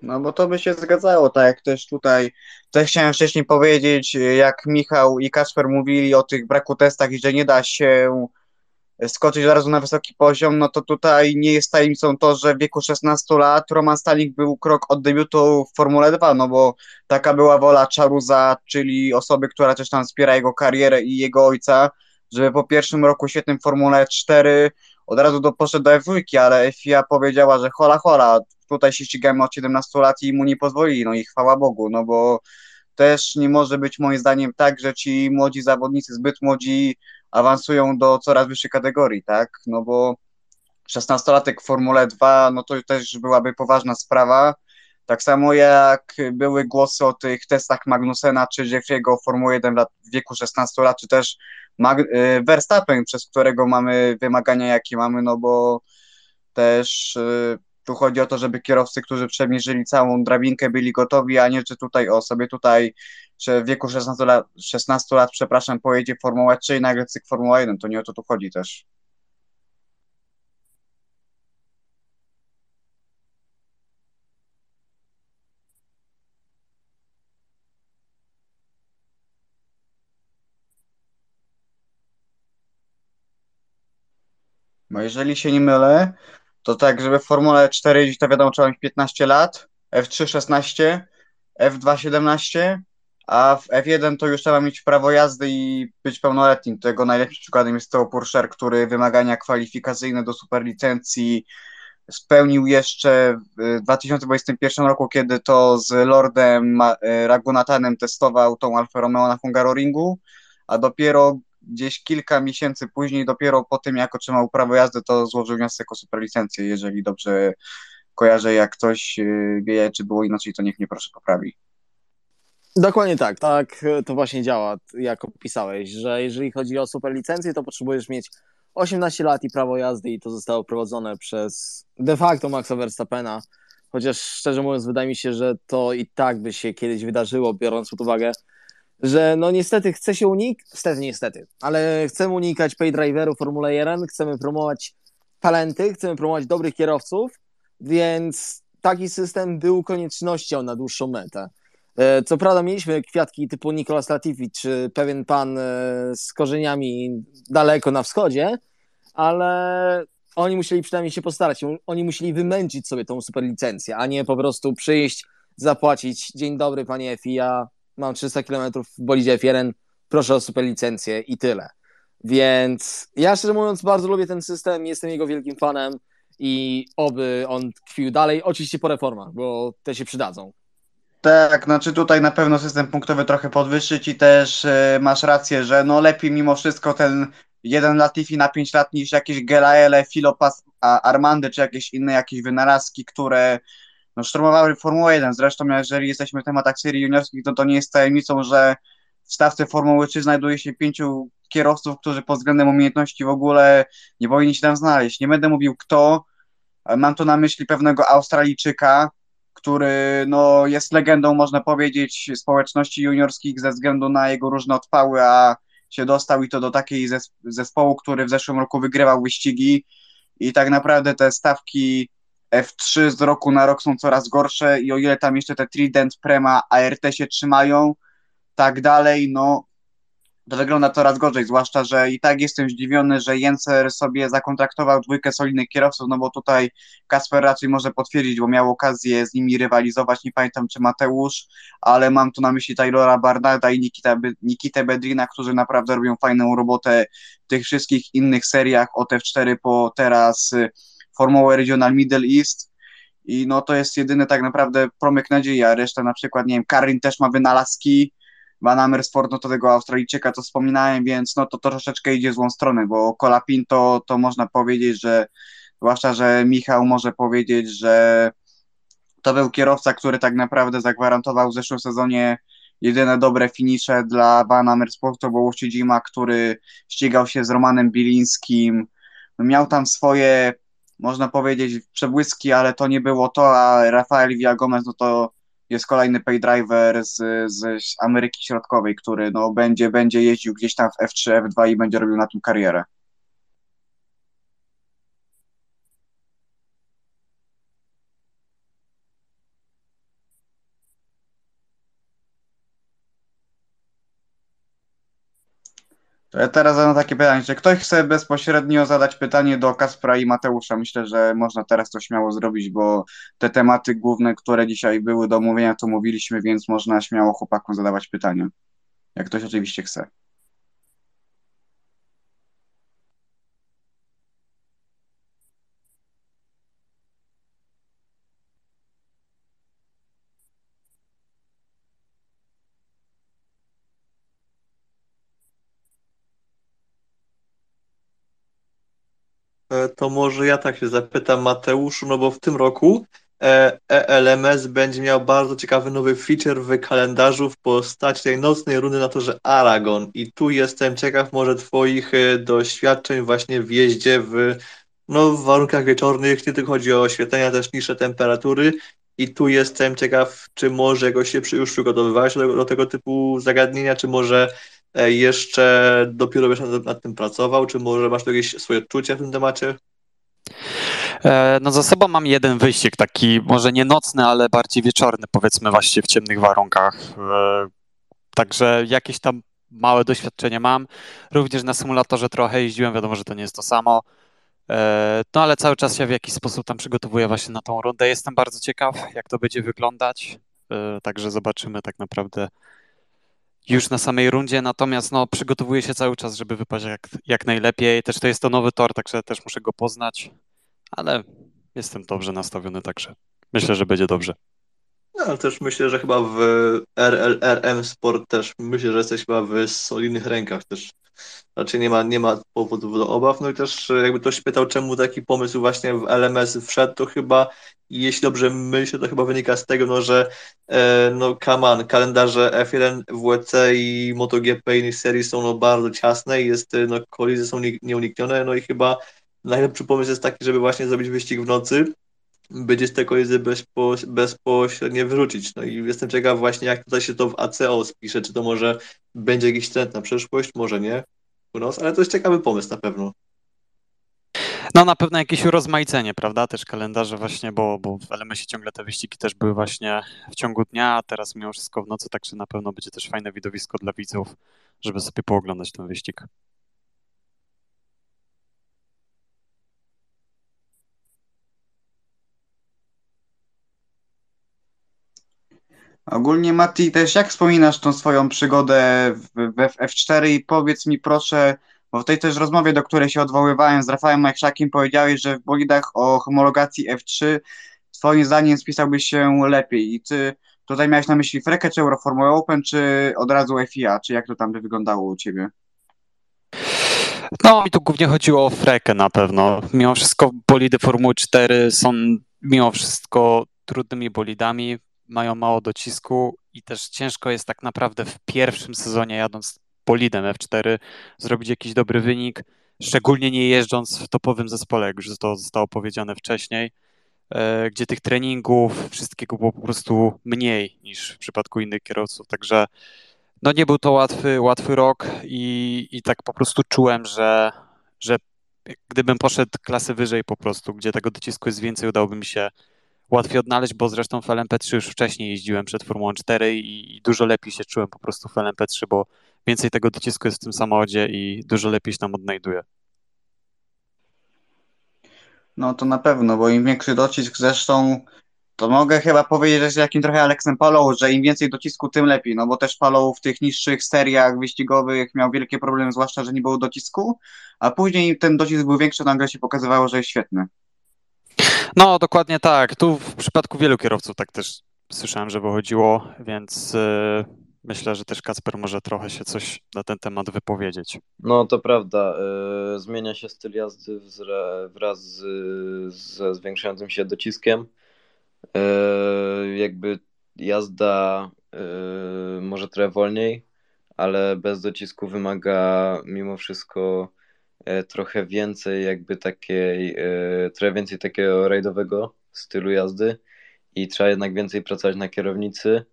No bo to by się zgadzało, tak jak też tutaj, też chciałem wcześniej powiedzieć, jak Michał i Kasper mówili o tych braku testach i że nie da się skoczyć od razu na wysoki poziom, no to tutaj nie jest tajemnicą to, że w wieku 16 lat Roman Stalik był krok od debiutu w Formule 2, no bo taka była wola Charuza, czyli osoby, która też tam wspiera jego karierę i jego ojca, żeby po pierwszym roku świetnym Formule 4 od razu do, poszedł do F2, ale FIA powiedziała, że hola hola, tutaj się ścigamy od 17 lat i mu nie pozwolili, no i chwała Bogu, no bo też nie może być moim zdaniem tak, że ci młodzi zawodnicy, zbyt młodzi awansują do coraz wyższej kategorii, tak, no bo 16-latek w Formule 2, no to też byłaby poważna sprawa, tak samo jak były głosy o tych testach Magnusena czy Jeffrey'ego w Formule 1 w wieku 16 lat, czy też Mag y, Verstappen, przez którego mamy wymagania, jakie mamy, no bo też y, tu chodzi o to, żeby kierowcy, którzy przemierzyli całą drabinkę, byli gotowi, a nie, że tutaj o sobie tutaj, w wieku 16 lat, 16 lat przepraszam, pojedzie Formuła 3 i nagle cyk Formuła 1, to nie o to tu chodzi też. No jeżeli się nie mylę, to tak, żeby w Formule 4 jeździć, to wiadomo, trzeba mieć 15 lat, F3 16, F2 17, a w F1 to już trzeba mieć prawo jazdy i być pełnoletnim. Tego najlepszym przykładem jest Theo Purcher, który wymagania kwalifikacyjne do superlicencji spełnił jeszcze w 2021 roku, kiedy to z Lordem Ragunatanem testował tą Alfa Romeo na Hungaroringu, a dopiero gdzieś kilka miesięcy później, dopiero po tym, jak otrzymał prawo jazdy, to złożył wniosek o superlicencję, jeżeli dobrze kojarzę, jak ktoś y, wie, czy było inaczej, to niech mnie proszę poprawi. Dokładnie tak, tak to właśnie działa, jak opisałeś, że jeżeli chodzi o superlicencję, to potrzebujesz mieć 18 lat i prawo jazdy i to zostało prowadzone przez de facto Maxa Verstappena, chociaż szczerze mówiąc wydaje mi się, że to i tak by się kiedyś wydarzyło, biorąc pod uwagę że no niestety chce się unikać, niestety, niestety, ale chcemy unikać paydriverów Formuły 1, chcemy promować talenty, chcemy promować dobrych kierowców, więc taki system był koniecznością na dłuższą metę. E, co prawda mieliśmy kwiatki typu Nikolas Latifi, czy pewien pan e, z korzeniami daleko na wschodzie, ale oni musieli przynajmniej się postarać. Oni musieli wymęczyć sobie tą superlicencję, a nie po prostu przyjść, zapłacić. Dzień dobry, panie FIA, mam 300 km w bolidzie F1, proszę o super licencję i tyle. Więc ja szczerze mówiąc bardzo lubię ten system, jestem jego wielkim fanem i oby on tkwił dalej, oczywiście po reformach, bo te się przydadzą. Tak, znaczy tutaj na pewno system punktowy trochę podwyższyć i też y, masz rację, że no lepiej mimo wszystko ten jeden Latifi na 5 lat niż jakieś Gelaele, Filopas, Armandy czy jakieś inne jakieś wynalazki, które no, szturmowały Formułę 1. Zresztą, jeżeli jesteśmy w tematach serii juniorskich, to to nie jest tajemnicą, że w stawce Formuły 3 znajduje się pięciu kierowców, którzy pod względem umiejętności w ogóle nie powinni się tam znaleźć. Nie będę mówił kto, mam tu na myśli pewnego Australijczyka, który no, jest legendą, można powiedzieć, społeczności juniorskich ze względu na jego różne odpały, a się dostał i to do takiej zespołu, który w zeszłym roku wygrywał wyścigi i tak naprawdę te stawki F3 z roku na rok są coraz gorsze i o ile tam jeszcze te Trident, Prema, ART się trzymają, tak dalej, no to wygląda coraz gorzej, zwłaszcza, że i tak jestem zdziwiony, że Jenser sobie zakontraktował dwójkę solidnych kierowców, no bo tutaj Kasper raczej może potwierdzić, bo miał okazję z nimi rywalizować, nie pamiętam czy Mateusz, ale mam tu na myśli Taylora Barnarda i Nikita, Bedrina, którzy naprawdę robią fajną robotę w tych wszystkich innych seriach od F4 po teraz Formułę Regional Middle East i no to jest jedyny tak naprawdę promyk nadziei, a reszta na przykład, nie wiem, Karin też ma wynalazki, Van Amersfoort, no to tego Australijczyka, to wspominałem, więc no to, to troszeczkę idzie w złą stronę, bo Kolapin to, to można powiedzieć, że zwłaszcza, że Michał może powiedzieć, że to był kierowca, który tak naprawdę zagwarantował w zeszłym sezonie jedyne dobre finisze dla Van Amersfoort, to był Uścidzima, który ścigał się z Romanem Bilińskim, miał tam swoje można powiedzieć, przebłyski, ale to nie było to, a Rafael Villagomez, no to jest kolejny paydriver z, z Ameryki Środkowej, który no, będzie, będzie jeździł gdzieś tam w F3, F2 i będzie robił na tym karierę. To ja teraz zadam takie pytanie, czy ktoś chce bezpośrednio zadać pytanie do Kaspra i Mateusza? Myślę, że można teraz to śmiało zrobić, bo te tematy główne, które dzisiaj były do omówienia, to mówiliśmy, więc można śmiało chłopakom zadawać pytania. Jak ktoś oczywiście chce. To może ja tak się zapytam Mateuszu, no bo w tym roku e, ELMS będzie miał bardzo ciekawy nowy feature w kalendarzu w postaci tej nocnej rundy na torze Aragon. I tu jestem ciekaw może twoich e, doświadczeń właśnie w jeździe w, no, w warunkach wieczornych, nie tylko chodzi o oświetlenia, też niższe temperatury. I tu jestem ciekaw, czy może jakoś się już przygotowywałeś do, do tego typu zagadnienia, czy może E, jeszcze dopiero będziesz nad, nad tym pracował, czy może masz jakieś swoje odczucia w tym temacie? E, no za sobą mam jeden wyścig, taki może nie nocny, ale bardziej wieczorny, powiedzmy właśnie w ciemnych warunkach. E, także jakieś tam małe doświadczenie mam. Również na symulatorze trochę jeździłem, wiadomo, że to nie jest to samo. No ale cały czas się w jakiś sposób tam przygotowuję właśnie na tą rundę. Jestem bardzo ciekaw, jak to będzie wyglądać. Także zobaczymy tak naprawdę, już na samej rundzie, natomiast no, przygotowuję się cały czas, żeby wypaść jak, jak najlepiej. Też to jest to nowy tor, także też muszę go poznać, ale jestem dobrze nastawiony, także myślę, że będzie dobrze. No, ale też myślę, że chyba w RLRM Sport też myślę, że jesteś chyba w solidnych rękach też. Raczej nie ma, nie ma powodów do obaw. No i też jakby ktoś pytał, czemu taki pomysł właśnie w LMS wszedł, to chyba jeśli dobrze myślę, to chyba wynika z tego, no, że e, no come kalendarze F1, WC i MotoGP i serii są no, bardzo ciasne i jest, no, kolizje są nieuniknione, no i chyba najlepszy pomysł jest taki, żeby właśnie zrobić wyścig w nocy, będzie z kolizji bezpo, bezpośrednio wyrzucić. No i jestem ciekaw właśnie, jak tutaj się to w ACO spisze, czy to może będzie jakiś trend na przyszłość, może nie, ale to jest ciekawy pomysł na pewno. No na pewno jakieś urozmaicenie, prawda? Też kalendarze właśnie, bo, bo w LMS-ie ciągle te wyścigi też były właśnie w ciągu dnia, a teraz mimo wszystko w nocy, także na pewno będzie też fajne widowisko dla widzów, żeby sobie pooglądać ten wyścig. Ogólnie Mati, też jak wspominasz tą swoją przygodę w, w F4 i powiedz mi proszę, bo w tej też rozmowie, do której się odwoływałem z Rafałem Majczakiem, powiedziałeś, że w bolidach o homologacji F3 twoim zdaniem spisałbyś się lepiej. I ty tutaj miałeś na myśli Frekę czy Euroformula Open, czy od razu FIA, czy jak to tam by wyglądało u ciebie? No, mi tu głównie chodziło o Frekę na pewno. Mimo wszystko bolidy Formuły 4 są mimo wszystko trudnymi bolidami, mają mało docisku i też ciężko jest tak naprawdę w pierwszym sezonie jadąc bolidem F4 zrobić jakiś dobry wynik, szczególnie nie jeżdżąc w topowym zespole, jak już to zostało powiedziane wcześniej, e, gdzie tych treningów, wszystkiego było po prostu mniej niż w przypadku innych kierowców, także no nie był to łatwy, łatwy rok i, i tak po prostu czułem, że, że gdybym poszedł klasy wyżej po prostu, gdzie tego docisku jest więcej, udałoby mi się łatwiej odnaleźć, bo zresztą w LMP3 już wcześniej jeździłem przed Formułą 4 i dużo lepiej się czułem po prostu w LMP3, bo więcej tego docisku jest w tym samochodzie i dużo lepiej się tam odnajduje. No to na pewno, bo im większy docisk zresztą, to mogę chyba powiedzieć, że jest jakim trochę Aleksem Palou, że im więcej docisku, tym lepiej, no bo też Palou w tych niższych seriach wyścigowych miał wielkie problemy, zwłaszcza, że nie było docisku, a później ten docisk był większy, nagle się pokazywało, że jest świetny. No, dokładnie tak. Tu w przypadku wielu kierowców tak też słyszałem, że wychodziło, więc yy, myślę, że też Kacper może trochę się coś na ten temat wypowiedzieć. No, to prawda. Yy, zmienia się styl jazdy wraz z, ze zwiększającym się dociskiem. Yy, jakby jazda może trochę wolniej, ale bez docisku wymaga mimo wszystko trochę więcej jakby takiej, e, trochę więcej takiego rajdowego stylu jazdy i trzeba jednak więcej pracować na kierownicy,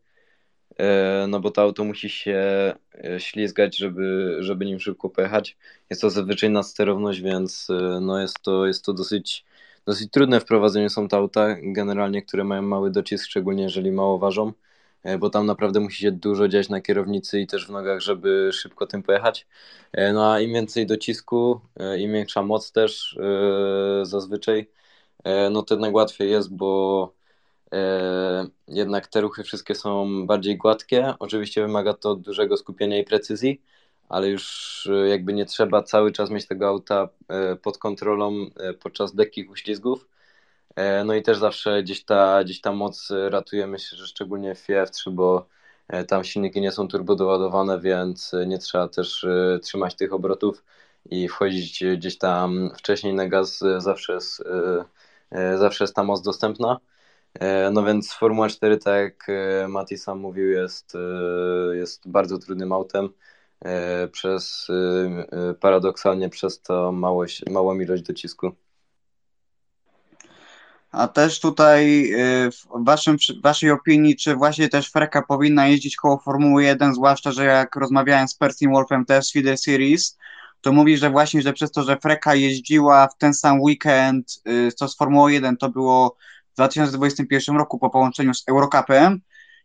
e, no bo to auto musi się ślizgać, żeby, żeby nim szybko pojechać. Jest to zazwyczaj na sterowność, więc no jest to, jest to dosyć, dosyć trudne w prowadzeniu są te auta, generalnie, które mają mały docisk, szczególnie jeżeli mało ważą, e, bo tam naprawdę musi się dużo dziać na kierownicy i też w nogach, żeby szybko tym pojechać. E, no a im więcej docisku, im większa moc też zazwyczaj, no to jednak łatwiej jest, bo jednak te ruchy wszystkie są bardziej gładkie. Oczywiście wymaga to dużego skupienia i precyzji, ale już jakby nie trzeba cały czas mieć tego auta pod kontrolą podczas lekkich uślizgów E, no i też zawsze gdzieś ta, gdzieś ta moc ratuje, myślę, że szczególnie w FF3, bo e, tam silniki nie są turbo doładowane, więc nie trzeba też e, trzymać tych obrotów i wchodzić gdzieś tam wcześniej na gaz, zawsze jest, zawsze jest ta moc dostępna. No więc Formuła 4, tak jak Mati sam mówił, jest, jest bardzo trudnym autem przez paradoksalnie przez to małość, małą ilość docisku. A też tutaj y, w waszym, waszej opinii, czy właśnie też Freka powinna jeździć koło Formuły 1, zwłaszcza, że jak rozmawiałem z Percy Wolfem też z Feeder Series, to mówi, że właśnie, że przez to, że Freka jeździła w ten sam weekend, y, co z Formułą 1, to było w 2021 roku po połączeniu z Eurocupem.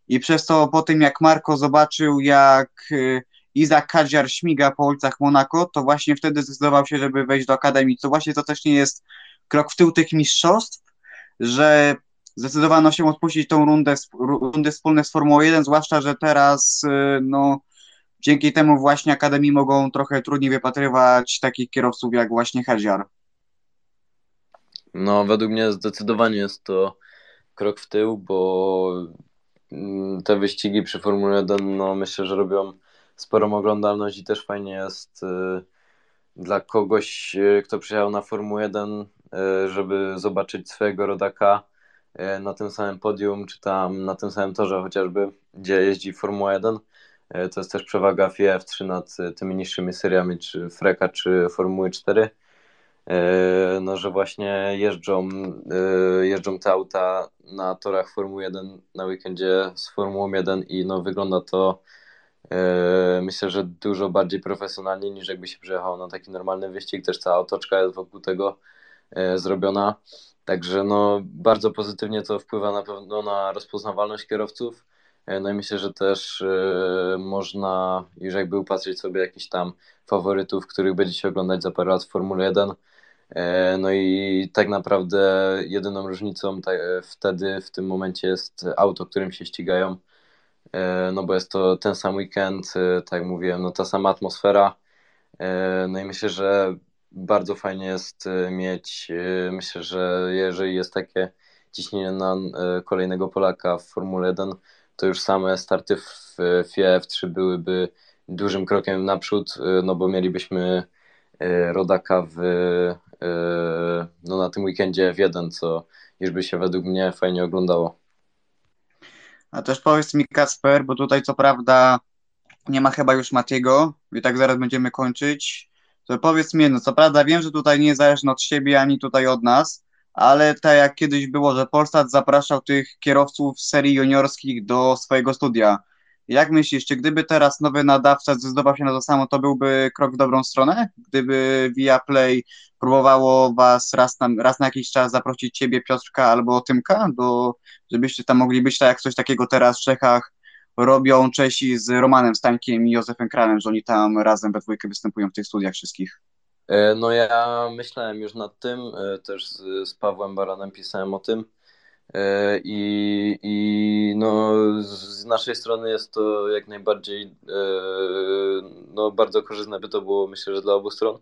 I przez to po tym, jak Marco zobaczył, jak y, Izak Kadziar śmiga po ulicach Monako, to właśnie wtedy zdecydował się, żeby wejść do Akademii, co właśnie to też nie jest krok w tył tych mistrzostw, że zdecydowano się odpuścić tą rundę, rundy wspólne z Formułą 1, zwłaszcza, że teraz y, no, dzięki temu właśnie Akademii mogą trochę trudniej wypatrywać takich kierowców jak właśnie Hadziar. No, według mnie zdecydowanie jest to krok w tył, bo mm, te wyścigi przy Formule 1, no myślę, że robią sporą oglądalność i też fajnie jest y, dla kogoś, y, kto przyjechał na Formułę 1, E, żeby zobaczyć swojego rodaka e, na tym samym podium, czy tam na tym samym torze chociażby, gdzie jeździ Formuła 1. E, to jest też przewaga FIF 3 nad tymi niższymi seriami, czy Freka, czy Formuły 4. No, że właśnie jeżdżą, jeżdżą te auta na torach Formuły 1 na weekendzie z Formułą 1 i no, wygląda to myślę, że dużo bardziej profesjonalnie niż jakby się przyjechało na taki normalny wyścig. Też cała otoczka jest wokół tego E, zrobiona. Także no, bardzo pozytywnie to wpływa na pewno na rozpoznawalność kierowców. E, no i myślę, że też e, można już jakby upatrzyć sobie jakichś tam faworytów, których będziecie oglądać za parę lat w Formule 1. No i tak naprawdę jedyną różnicą wtedy, w tym momencie jest auto, którym się ścigają. No bo jest to ten sam weekend, tak jak mówiłem, no ta sama atmosfera. No i myślę, że bardzo fajnie jest e, mieć, e, myślę, że jeżeli jest takie ciśnienie na e, kolejnego Polaka w Formule 1, to już same starty w FIA 3 byłyby dużym krokiem naprzód, no bo mielibyśmy rodaka w, no na tym weekendzie w jeden, co już by się według mnie fajnie oglądało. A też powiedz mi Kasper, bo tutaj co prawda nie ma chyba już Matiego i tak zaraz będziemy kończyć to powiedz mi, no co prawda wiem, że tutaj nie zależy od siebie ani tutaj od nas, ale tak jak kiedyś było, że Polsat zapraszał tych kierowców serii juniorskich do swojego studia. Jak myślisz, czy gdyby teraz nowy nadawca zdecydował się na to samo, to byłby krok w dobrą stronę? Gdyby Viaplay próbowało was raz na, raz na jakiś czas zaprosić ciebie, Piotrka albo Tymka, do, żebyście tam mogli być tak jak coś takiego teraz w Czechach robią Czesi z Romanem Stańkiem i Józefem Kralem, że oni tam razem we dwójkę występują w tych studiach wszystkich. E, no ja myślałem już nad tym, e, też z, z Pawłem Baranem pisałem o tym e, i, i no z naszej strony jest to jak najbardziej no bardzo korzystne by to było myślę, że dla obu stron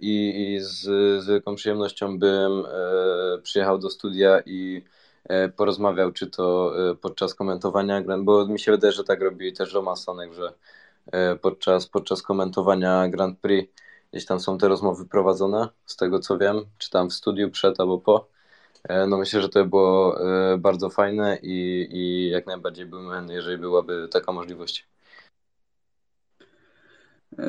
i, i z, z wielką przyjemnością bym przyjechał do studia i porozmawiał, czy to e, podczas komentowania, bo mi się wydaje, że tak robi też Roman Stanek, że e, podczas, podczas komentowania Grand Prix gdzieś tam są te rozmowy prowadzone, z tego co wiem, czy tam w studiu przed albo po. No myślę, że to było bardzo fajne i, i jak najbardziej bym chętny, jeżeli byłaby taka możliwość.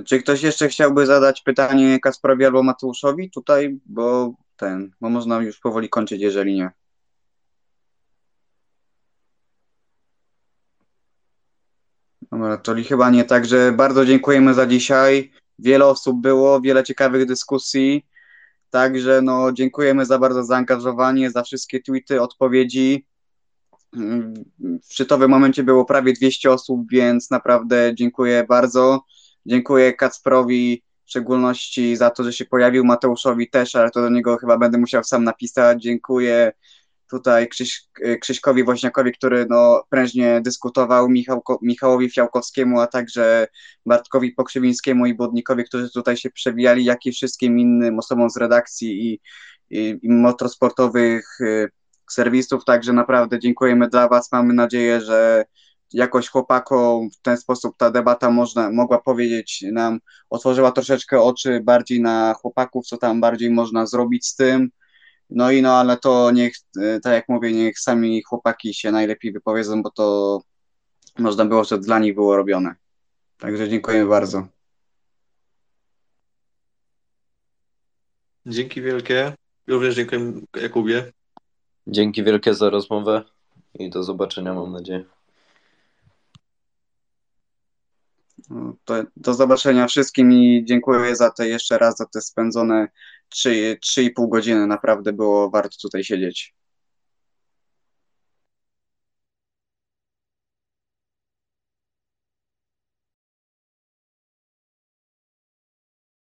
Czy ktoś jeszcze chciałby zadać pytanie Kasprowi albo Mateuszowi tutaj, bo ten, bo można już powoli kończyć, jeżeli nie. Dobra, czyli chyba nie, także bardzo dziękujemy za dzisiaj. Wiele osób było, wiele ciekawych dyskusji. Także no, dziękujemy za bardzo zaangażowanie, za wszystkie tweety, odpowiedzi. w szczytowym momencie było prawie 200 osób, więc naprawdę dziękuję bardzo. Dziękuję Kacprowi w szczególności za to, że się pojawił, Mateuszowi też, ale to do niego chyba będę musiał sam napisać. Dziękuję tutaj Krzyś, Krzyśkowi Woźniakowi, który no, prężnie dyskutował, Michał, Michałowi Fiałkowskiemu, a także Bartkowi Pokrzywińskiemu i Budnikowi, którzy tutaj się przewijali, jak i wszystkim innym osobom z redakcji i, i, i motorsportowych y, serwisów, także naprawdę dziękujemy dla Was, mamy nadzieję, że jakoś chłopakom w ten sposób ta debata można, mogła powiedzieć nam, otworzyła troszeczkę oczy bardziej na chłopaków, co tam bardziej można zrobić z tym, no i no, ale to niech, e, tak jak mówię, niech sami chłopaki się najlepiej wypowiedzą, bo to można było, że dla nich było robione. Także dziękuję bardzo. Dzięki wielkie. Również dziękuję Jakubie. Dzięki wielkie za rozmowę i do zobaczenia, mam nadzieję. No, to, do zobaczenia wszystkim i dziękuję za te jeszcze raz za te spędzone 3,5 godziny. Naprawdę było warto tutaj siedzieć.